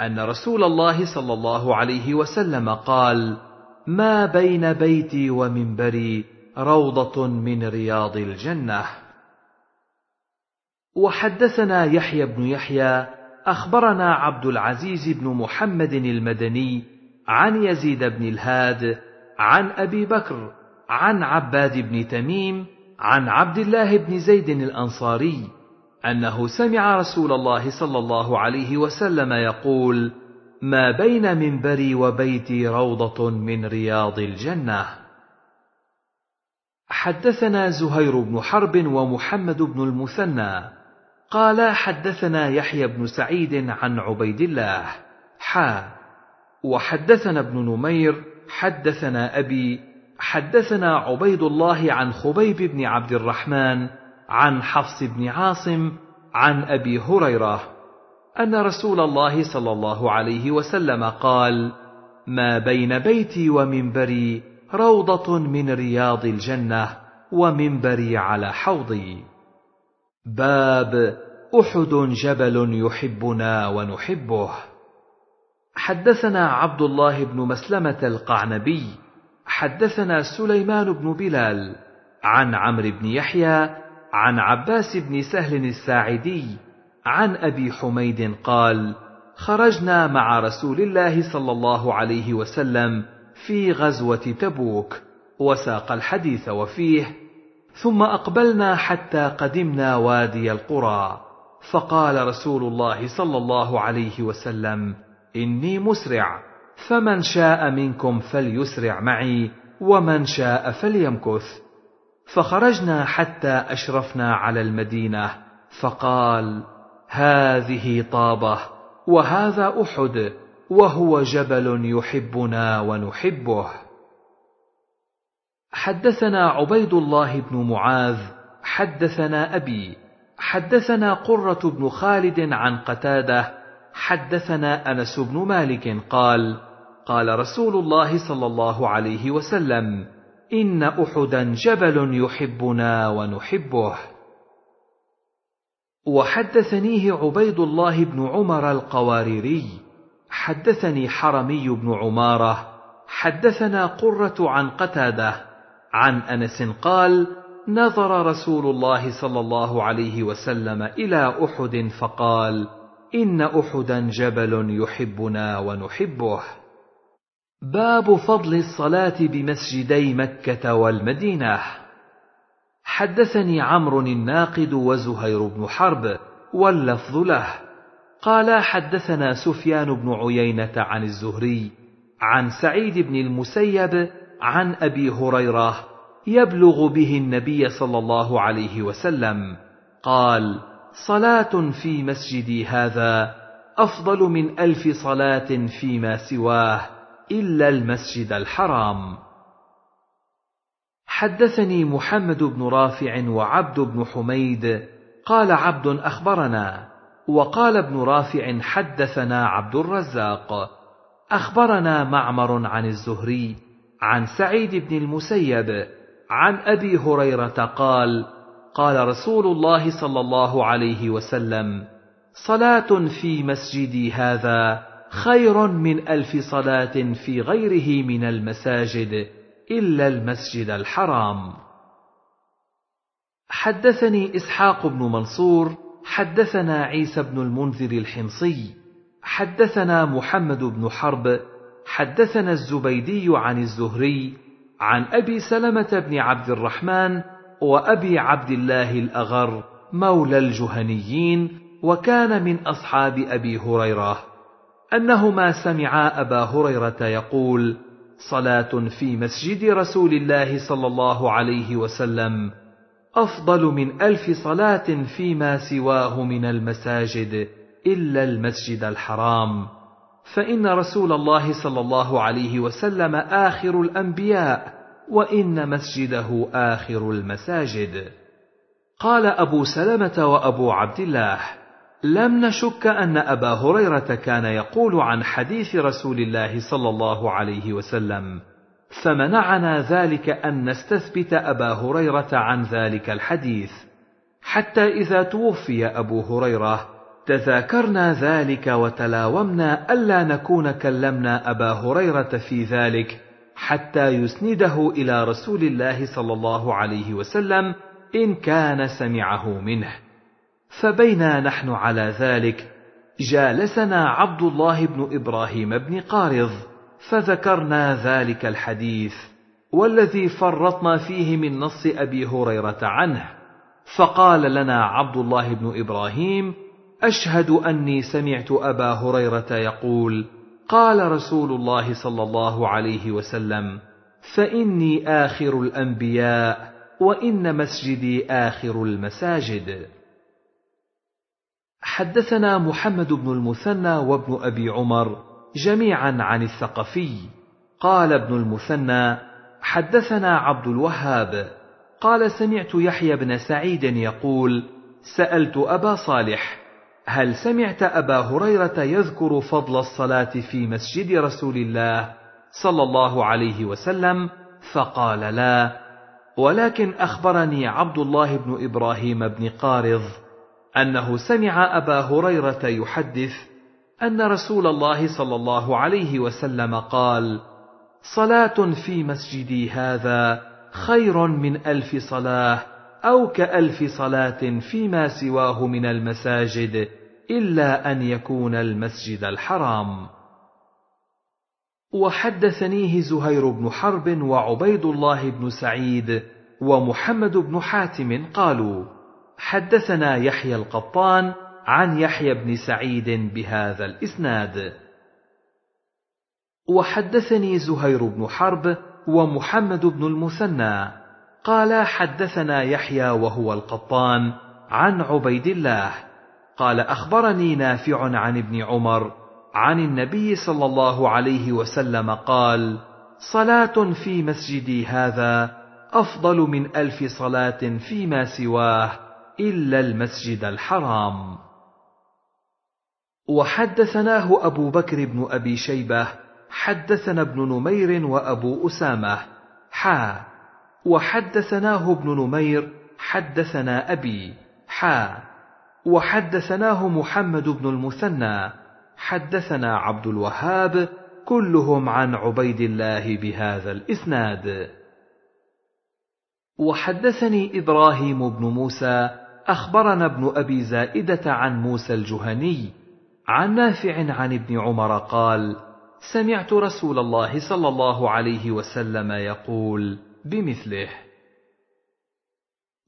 أن رسول الله صلى الله عليه وسلم قال: ما بين بيتي ومنبري روضة من رياض الجنة. وحدثنا يحيى بن يحيى أخبرنا عبد العزيز بن محمد المدني عن يزيد بن الهاد عن أبي بكر عن عباد بن تميم عن عبد الله بن زيد الأنصاري أنه سمع رسول الله صلى الله عليه وسلم يقول ما بين منبري وبيتي روضة من رياض الجنة. حدثنا زهير بن حرب ومحمد بن المثنى. قال حدثنا يحيى بن سعيد عن عبيد الله. حا. وحدثنا ابن نمير حدثنا أبي حدثنا عبيد الله عن خبيب بن عبد الرحمن عن حفص بن عاصم عن أبي هريرة. أن رسول الله صلى الله عليه وسلم قال ما بين بيتي ومنبري روضة من رياض الجنة ومنبري على حوضي. باب أحد جبل يحبنا ونحبه. حدثنا عبد الله بن مسلمة القعنبي حدثنا سليمان بن بلال عن عمرو بن يحيى عن عباس بن سهل الساعدي عن أبي حميد قال خرجنا مع رسول الله صلى الله عليه وسلم في غزوة تبوك وساق الحديث وفيه ثم أقبلنا حتى قدمنا وادي القرى. فقال رسول الله صلى الله عليه وسلم إني مسرع فمن شاء منكم فليسرع معي ومن شاء فليمكث. فخرجنا حتى أشرفنا على المدينة فقال هذه طابة وهذا أحد وهو جبل يحبنا ونحبه. حدثنا عبيد الله بن معاذ حدثنا أبي حدثنا قرة بن خالد عن قتادة حدثنا أنس بن مالك قال قال رسول الله صلى الله عليه وسلم إن أحدا جبل يحبنا ونحبه. وحدثنيه عبيد الله بن عمر القواريري حدثني حرمي بن عمارة حدثنا قرة عن قتادة عن أنس قال نظر رسول الله صلى الله عليه وسلم إلى أحد فقال إن أحدا جبل يحبنا ونحبه. باب فضل الصلاة بمسجدي مكة والمدينة. حدثني عمرو الناقد وزهير بن حرب واللفظ له. قال حدثنا سفيان بن عيينة عن الزهري عن سعيد بن المسيب عن أبي هريرة يبلغ به النبي صلى الله عليه وسلم. قال صلاة في مسجدي هذا أفضل من ألف صلاة فيما سواه إلا المسجد الحرام. حدثني محمد بن رافع وعبد بن حميد. قال عبد أخبرنا. وقال ابن رافع حدثنا عبد الرزاق. أخبرنا معمر عن الزهري عن سعيد بن المسيب عن أبي هريرة قال قال رسول الله صلى الله عليه وسلم صلاة في مسجدي هذا خير من ألف صلاة في غيره من المساجد. إلا المسجد الحرام. حدثني إسحاق بن منصور حدثنا عيسى بن المنذر الحمصي حدثنا محمد بن حرب حدثنا الزبيدي عن الزهري عن أبي سلمة بن عبد الرحمن وأبي عبد الله الأغر مولى الجهنيين وكان من أصحاب أبي هريرة. أنهما سمعا أبا هريرة يقول صلاة في مسجد رسول الله صلى الله عليه وسلم أفضل من ألف صلاة فيما سواه من المساجد إلا المسجد الحرام. فإن رسول الله صلى الله عليه وسلم آخر الأنبياء وإن مسجده آخر المساجد. قال أبو سلمة وأبو عبد الله لم نشك أن أبا هريرة كان يقول عن حديث رسول الله صلى الله عليه وسلم فمنعنا ذلك أن نستثبت أبا هريرة عن ذلك الحديث حتى إذا توفي أبو هريرة تذاكرنا ذلك وتلاومنا ألا نكون كلمنا أبا هريرة في ذلك حتى يسنده إلى رسول الله صلى الله عليه وسلم إن كان سمعه منه. فبينا نحن على ذلك جالسنا عبد الله بن إبراهيم بن قارض فذكرنا ذلك الحديث والذي فرطنا فيه من نص أبي هريرة عنه. فقال لنا عبد الله بن إبراهيم أشهد أني سمعت أبا هريرة يقول قال رسول الله صلى الله عليه وسلم فإني آخر الأنبياء وإن مسجدي آخر المساجد. حدثنا محمد بن المثنى وابن أبي عمر جميعا عن الثقفي. قال ابن المثنى حدثنا عبد الوهاب. قال سمعت يحيى بن سعيد يقول سألت أبا صالح هل سمعت أبا هريرة يذكر فضل الصلاة في مسجد رسول الله صلى الله عليه وسلم؟ فقال لا. ولكن أخبرني عبد الله بن إبراهيم بن قارض أنه سمع أبا هريرة يحدث أن رسول الله صلى الله عليه وسلم قال صلاة في مسجدي هذا خير من ألف صلاة أو كألف صلاة فيما سواه من المساجد إلا أن يكون المسجد الحرام. وحدثنيه زهير بن حرب وعبيد الله بن سعيد ومحمد بن حاتم قالوا حدثنا يحيى القطان عن يحيى بن سعيد بهذا الإسناد. وحدثني زهير بن حرب ومحمد بن المثنى. قال حدثنا يحيى وهو القطان عن عبيد الله. قال أخبرني نافع عن ابن عمر عن النبي صلى الله عليه وسلم قال صلاة في مسجدي هذا أفضل من ألف صلاة فيما سواه إلا المسجد الحرام. وحدثناه أبو بكر بن أبي شيبة حدثنا ابن نمير وأبو أسامة. حا. وحدثناه ابن نمير حدثنا أبي. حا. وحدثناه محمد بن المثنى. حدثنا عبد الوهاب كلهم عن عبيد الله بهذا الإسناد. وحدثني إبراهيم بن موسى أخبرنا ابن أبي زائدة عن موسى الجهني عن نافع عن ابن عمر قال سمعت رسول الله صلى الله عليه وسلم يقول بمثله.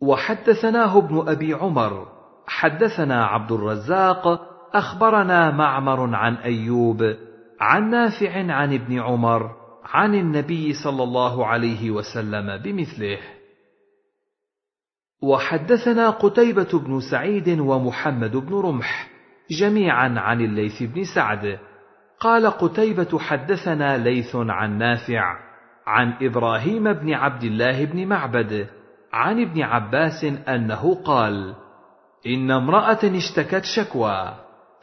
وحدثناه ابن أبي عمر حدثنا عبد الرزاق أخبرنا معمر عن أيوب عن نافع عن ابن عمر عن النبي صلى الله عليه وسلم بمثله. وحدثنا قتيبة بن سعيد ومحمد بن رمح جميعا عن الليث بن سعد قال قتيبة حدثنا ليث عن نافع عن إبراهيم بن عبد الله بن معبد عن ابن عباس أنه قال: إن امرأة اشتكت شكوى،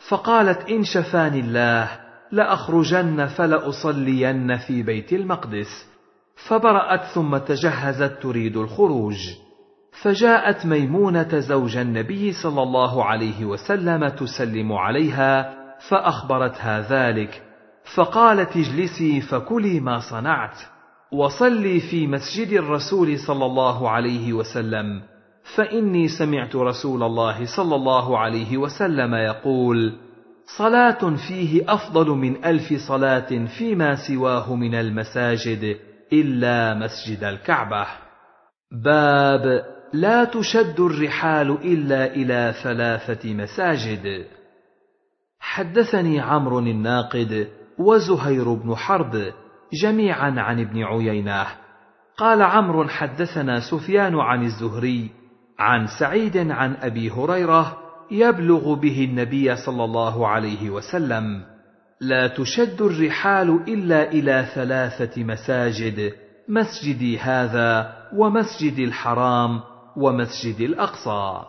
فقالت إن شفاني الله لأخرجن فلأصلين في بيت المقدس، فبرأت ثم تجهزت تريد الخروج. فجاءت ميمونة زوج النبي صلى الله عليه وسلم تسلم عليها فأخبرتها ذلك فقالت اجلسي فكلي ما صنعت وصلي في مسجد الرسول صلى الله عليه وسلم فإني سمعت رسول الله صلى الله عليه وسلم يقول صلاة فيه أفضل من ألف صلاة فيما سواه من المساجد إلا مسجد الكعبة. باب لا تشد الرحال إلا إلى ثلاثة مساجد. حدثني عمرو الناقد وزهير بن حرب جميعا عن ابن عيينه قال عمرو حدثنا سفيان عن الزهري عن سعيد عن أبي هريرة يبلغ به النبي صلى الله عليه وسلم لا تشد الرحال إلا إلى ثلاثة مساجد مسجدي هذا ومسجد الحرام ومسجد الأقصى.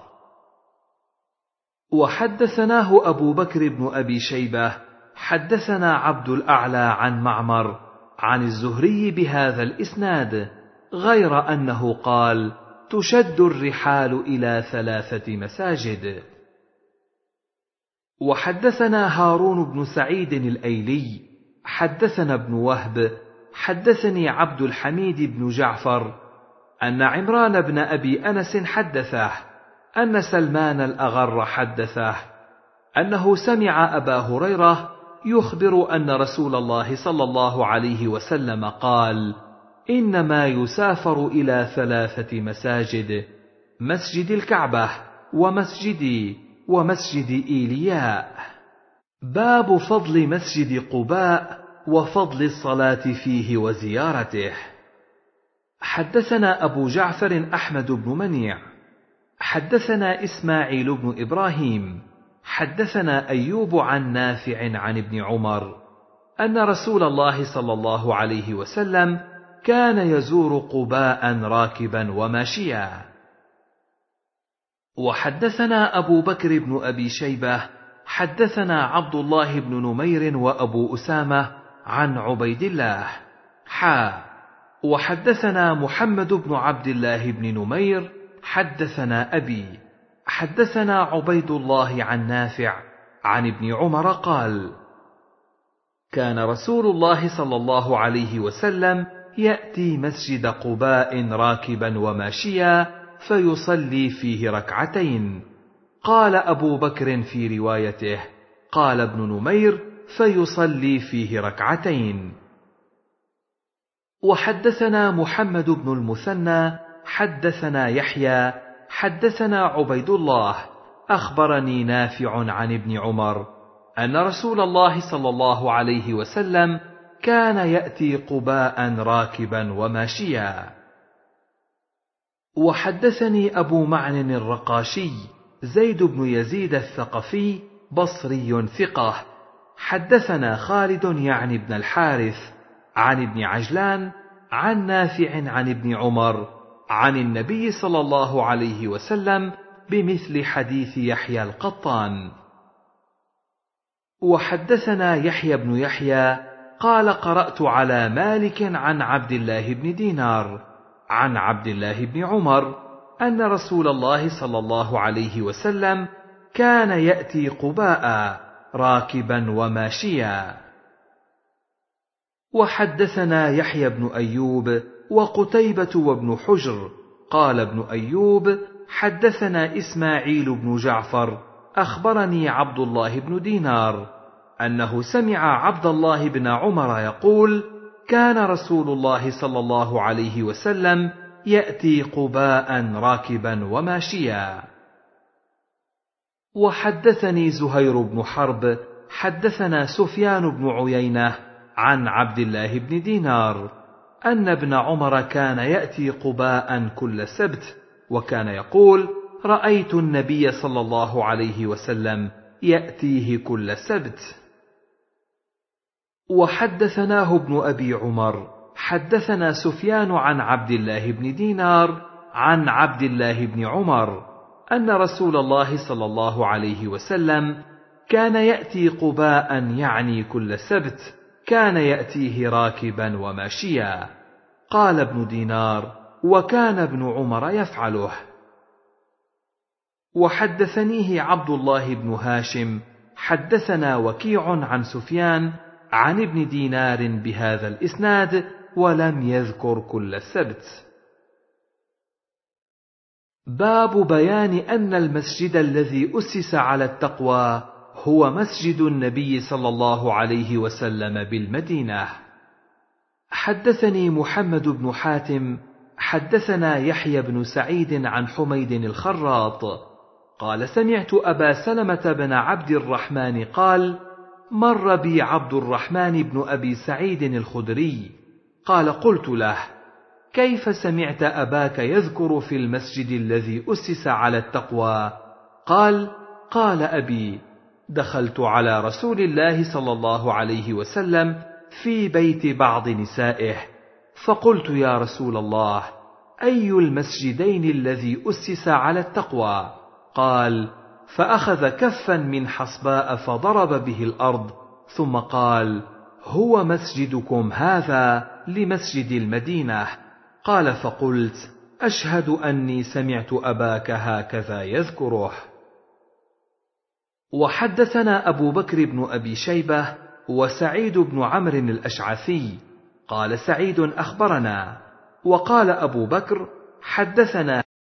وحدثناه أبو بكر بن أبي شيبة حدثنا عبد الأعلى عن معمر عن الزهري بهذا الإسناد غير أنه قال تشد الرحال إلى ثلاثة مساجد. وحدثنا هارون بن سعيد الأيلي حدثنا ابن وهب حدثني عبد الحميد بن جعفر أن عمران بن أبي أنس حدثه أن سلمان الأغر حدثه أنه سمع أبا هريرة يخبر أن رسول الله صلى الله عليه وسلم قال إنما يسافر إلى ثلاثة مساجد مسجد الكعبة ومسجدي ومسجد إيلياء. باب فضل مسجد قباء وفضل الصلاة فيه وزيارته. حدثنا أبو جعفر أحمد بن منيع. حدثنا إسماعيل بن إبراهيم. حدثنا أيوب عن نافع عن ابن عمر أن رسول الله صلى الله عليه وسلم كان يزور قباء راكبا وماشيا. وحدثنا أبو بكر بن أبي شيبة. حدثنا عبد الله بن نمير وأبو أسامة عن عبيد الله. حا وحدثنا محمد بن عبد الله بن نمير حدثنا أبي حدثنا عبيد الله عن نافع عن ابن عمر قال كان رسول الله صلى الله عليه وسلم يأتي مسجد قباء راكبا وماشيا فيصلي فيه ركعتين. قال أبو بكر في روايته قال ابن نمير فيصلي فيه ركعتين. وحدثنا محمد بن المثنى حدثنا يحيى حدثنا عبيد الله. أخبرني نافع عن ابن عمر أن رسول الله صلى الله عليه وسلم كان يأتي قباء راكبا وماشيا. وحدثني أبو معن الرقاشي زيد بن يزيد الثقفي بصري ثقة. حدثنا خالد يعني ابن الحارث. عن ابن عجلان عن نافع عن ابن عمر عن النبي صلى الله عليه وسلم بمثل حديث يحيى القطان. وحدثنا يحيى بن يحيى قال قرأت على مالك عن عبد الله بن دينار عن عبد الله بن عمر أن رسول الله صلى الله عليه وسلم كان يأتي قباء راكبا وماشيا. وحدثنا يحيى بن أيوب وقتيبة وابن حجر. قال ابن أيوب حدثنا إسماعيل بن جعفر أخبرني عبد الله بن دينار أنه سمع عبد الله بن عمر يقول كان رسول الله صلى الله عليه وسلم يأتي قباء راكبا وماشيا. وحدثني زهير بن حرب حدثنا سفيان بن عيينة عن عبد الله بن دينار أن ابن عمر كان يأتي قباء كل سبت وكان يقول رأيت النبي صلى الله عليه وسلم يأتيه كل سبت. وحدثناه ابن أبي عمر حدثنا سفيان عن عبد الله بن دينار عن عبد الله بن عمر أن رسول الله صلى الله عليه وسلم كان يأتي قباء يعني كل سبت. كان يأتيه راكبا وماشيا. قال ابن دينار وكان ابن عمر يفعله. وحدثنيه عبد الله بن هاشم حدثنا وكيع عن سفيان عن ابن دينار بهذا الإسناد ولم يذكر كل السبت باب بيان أن المسجد الذي أسس على التقوى هو مسجد النبي صلى الله عليه وسلم بالمدينة. حدثني محمد بن حاتم حدثنا يحيى بن سعيد عن حميد الخراط. قال سمعت أبا سلمة بن عبد الرحمن قال مر بي عبد الرحمن بن أبي سعيد الخدري. قال قلت له كيف سمعت أباك يذكر في المسجد الذي أسس على التقوى؟ قال قال أبي دخلت على رسول الله صلى الله عليه وسلم في بيت بعض نسائه فقلت يا رسول الله أي المسجدين الذي أسس على التقوى؟ قال فأخذ كفا من حصباء فضرب به الأرض ثم قال هو مسجدكم هذا لمسجد المدينة؟ قال فقلت أشهد أني سمعت أباك هكذا يذكره. وحدثنا أبو بكر بن أبي شيبة وسعيد بن عمرو الأشعثي قال سعيد أخبرنا وقال أبو بكر حدثنا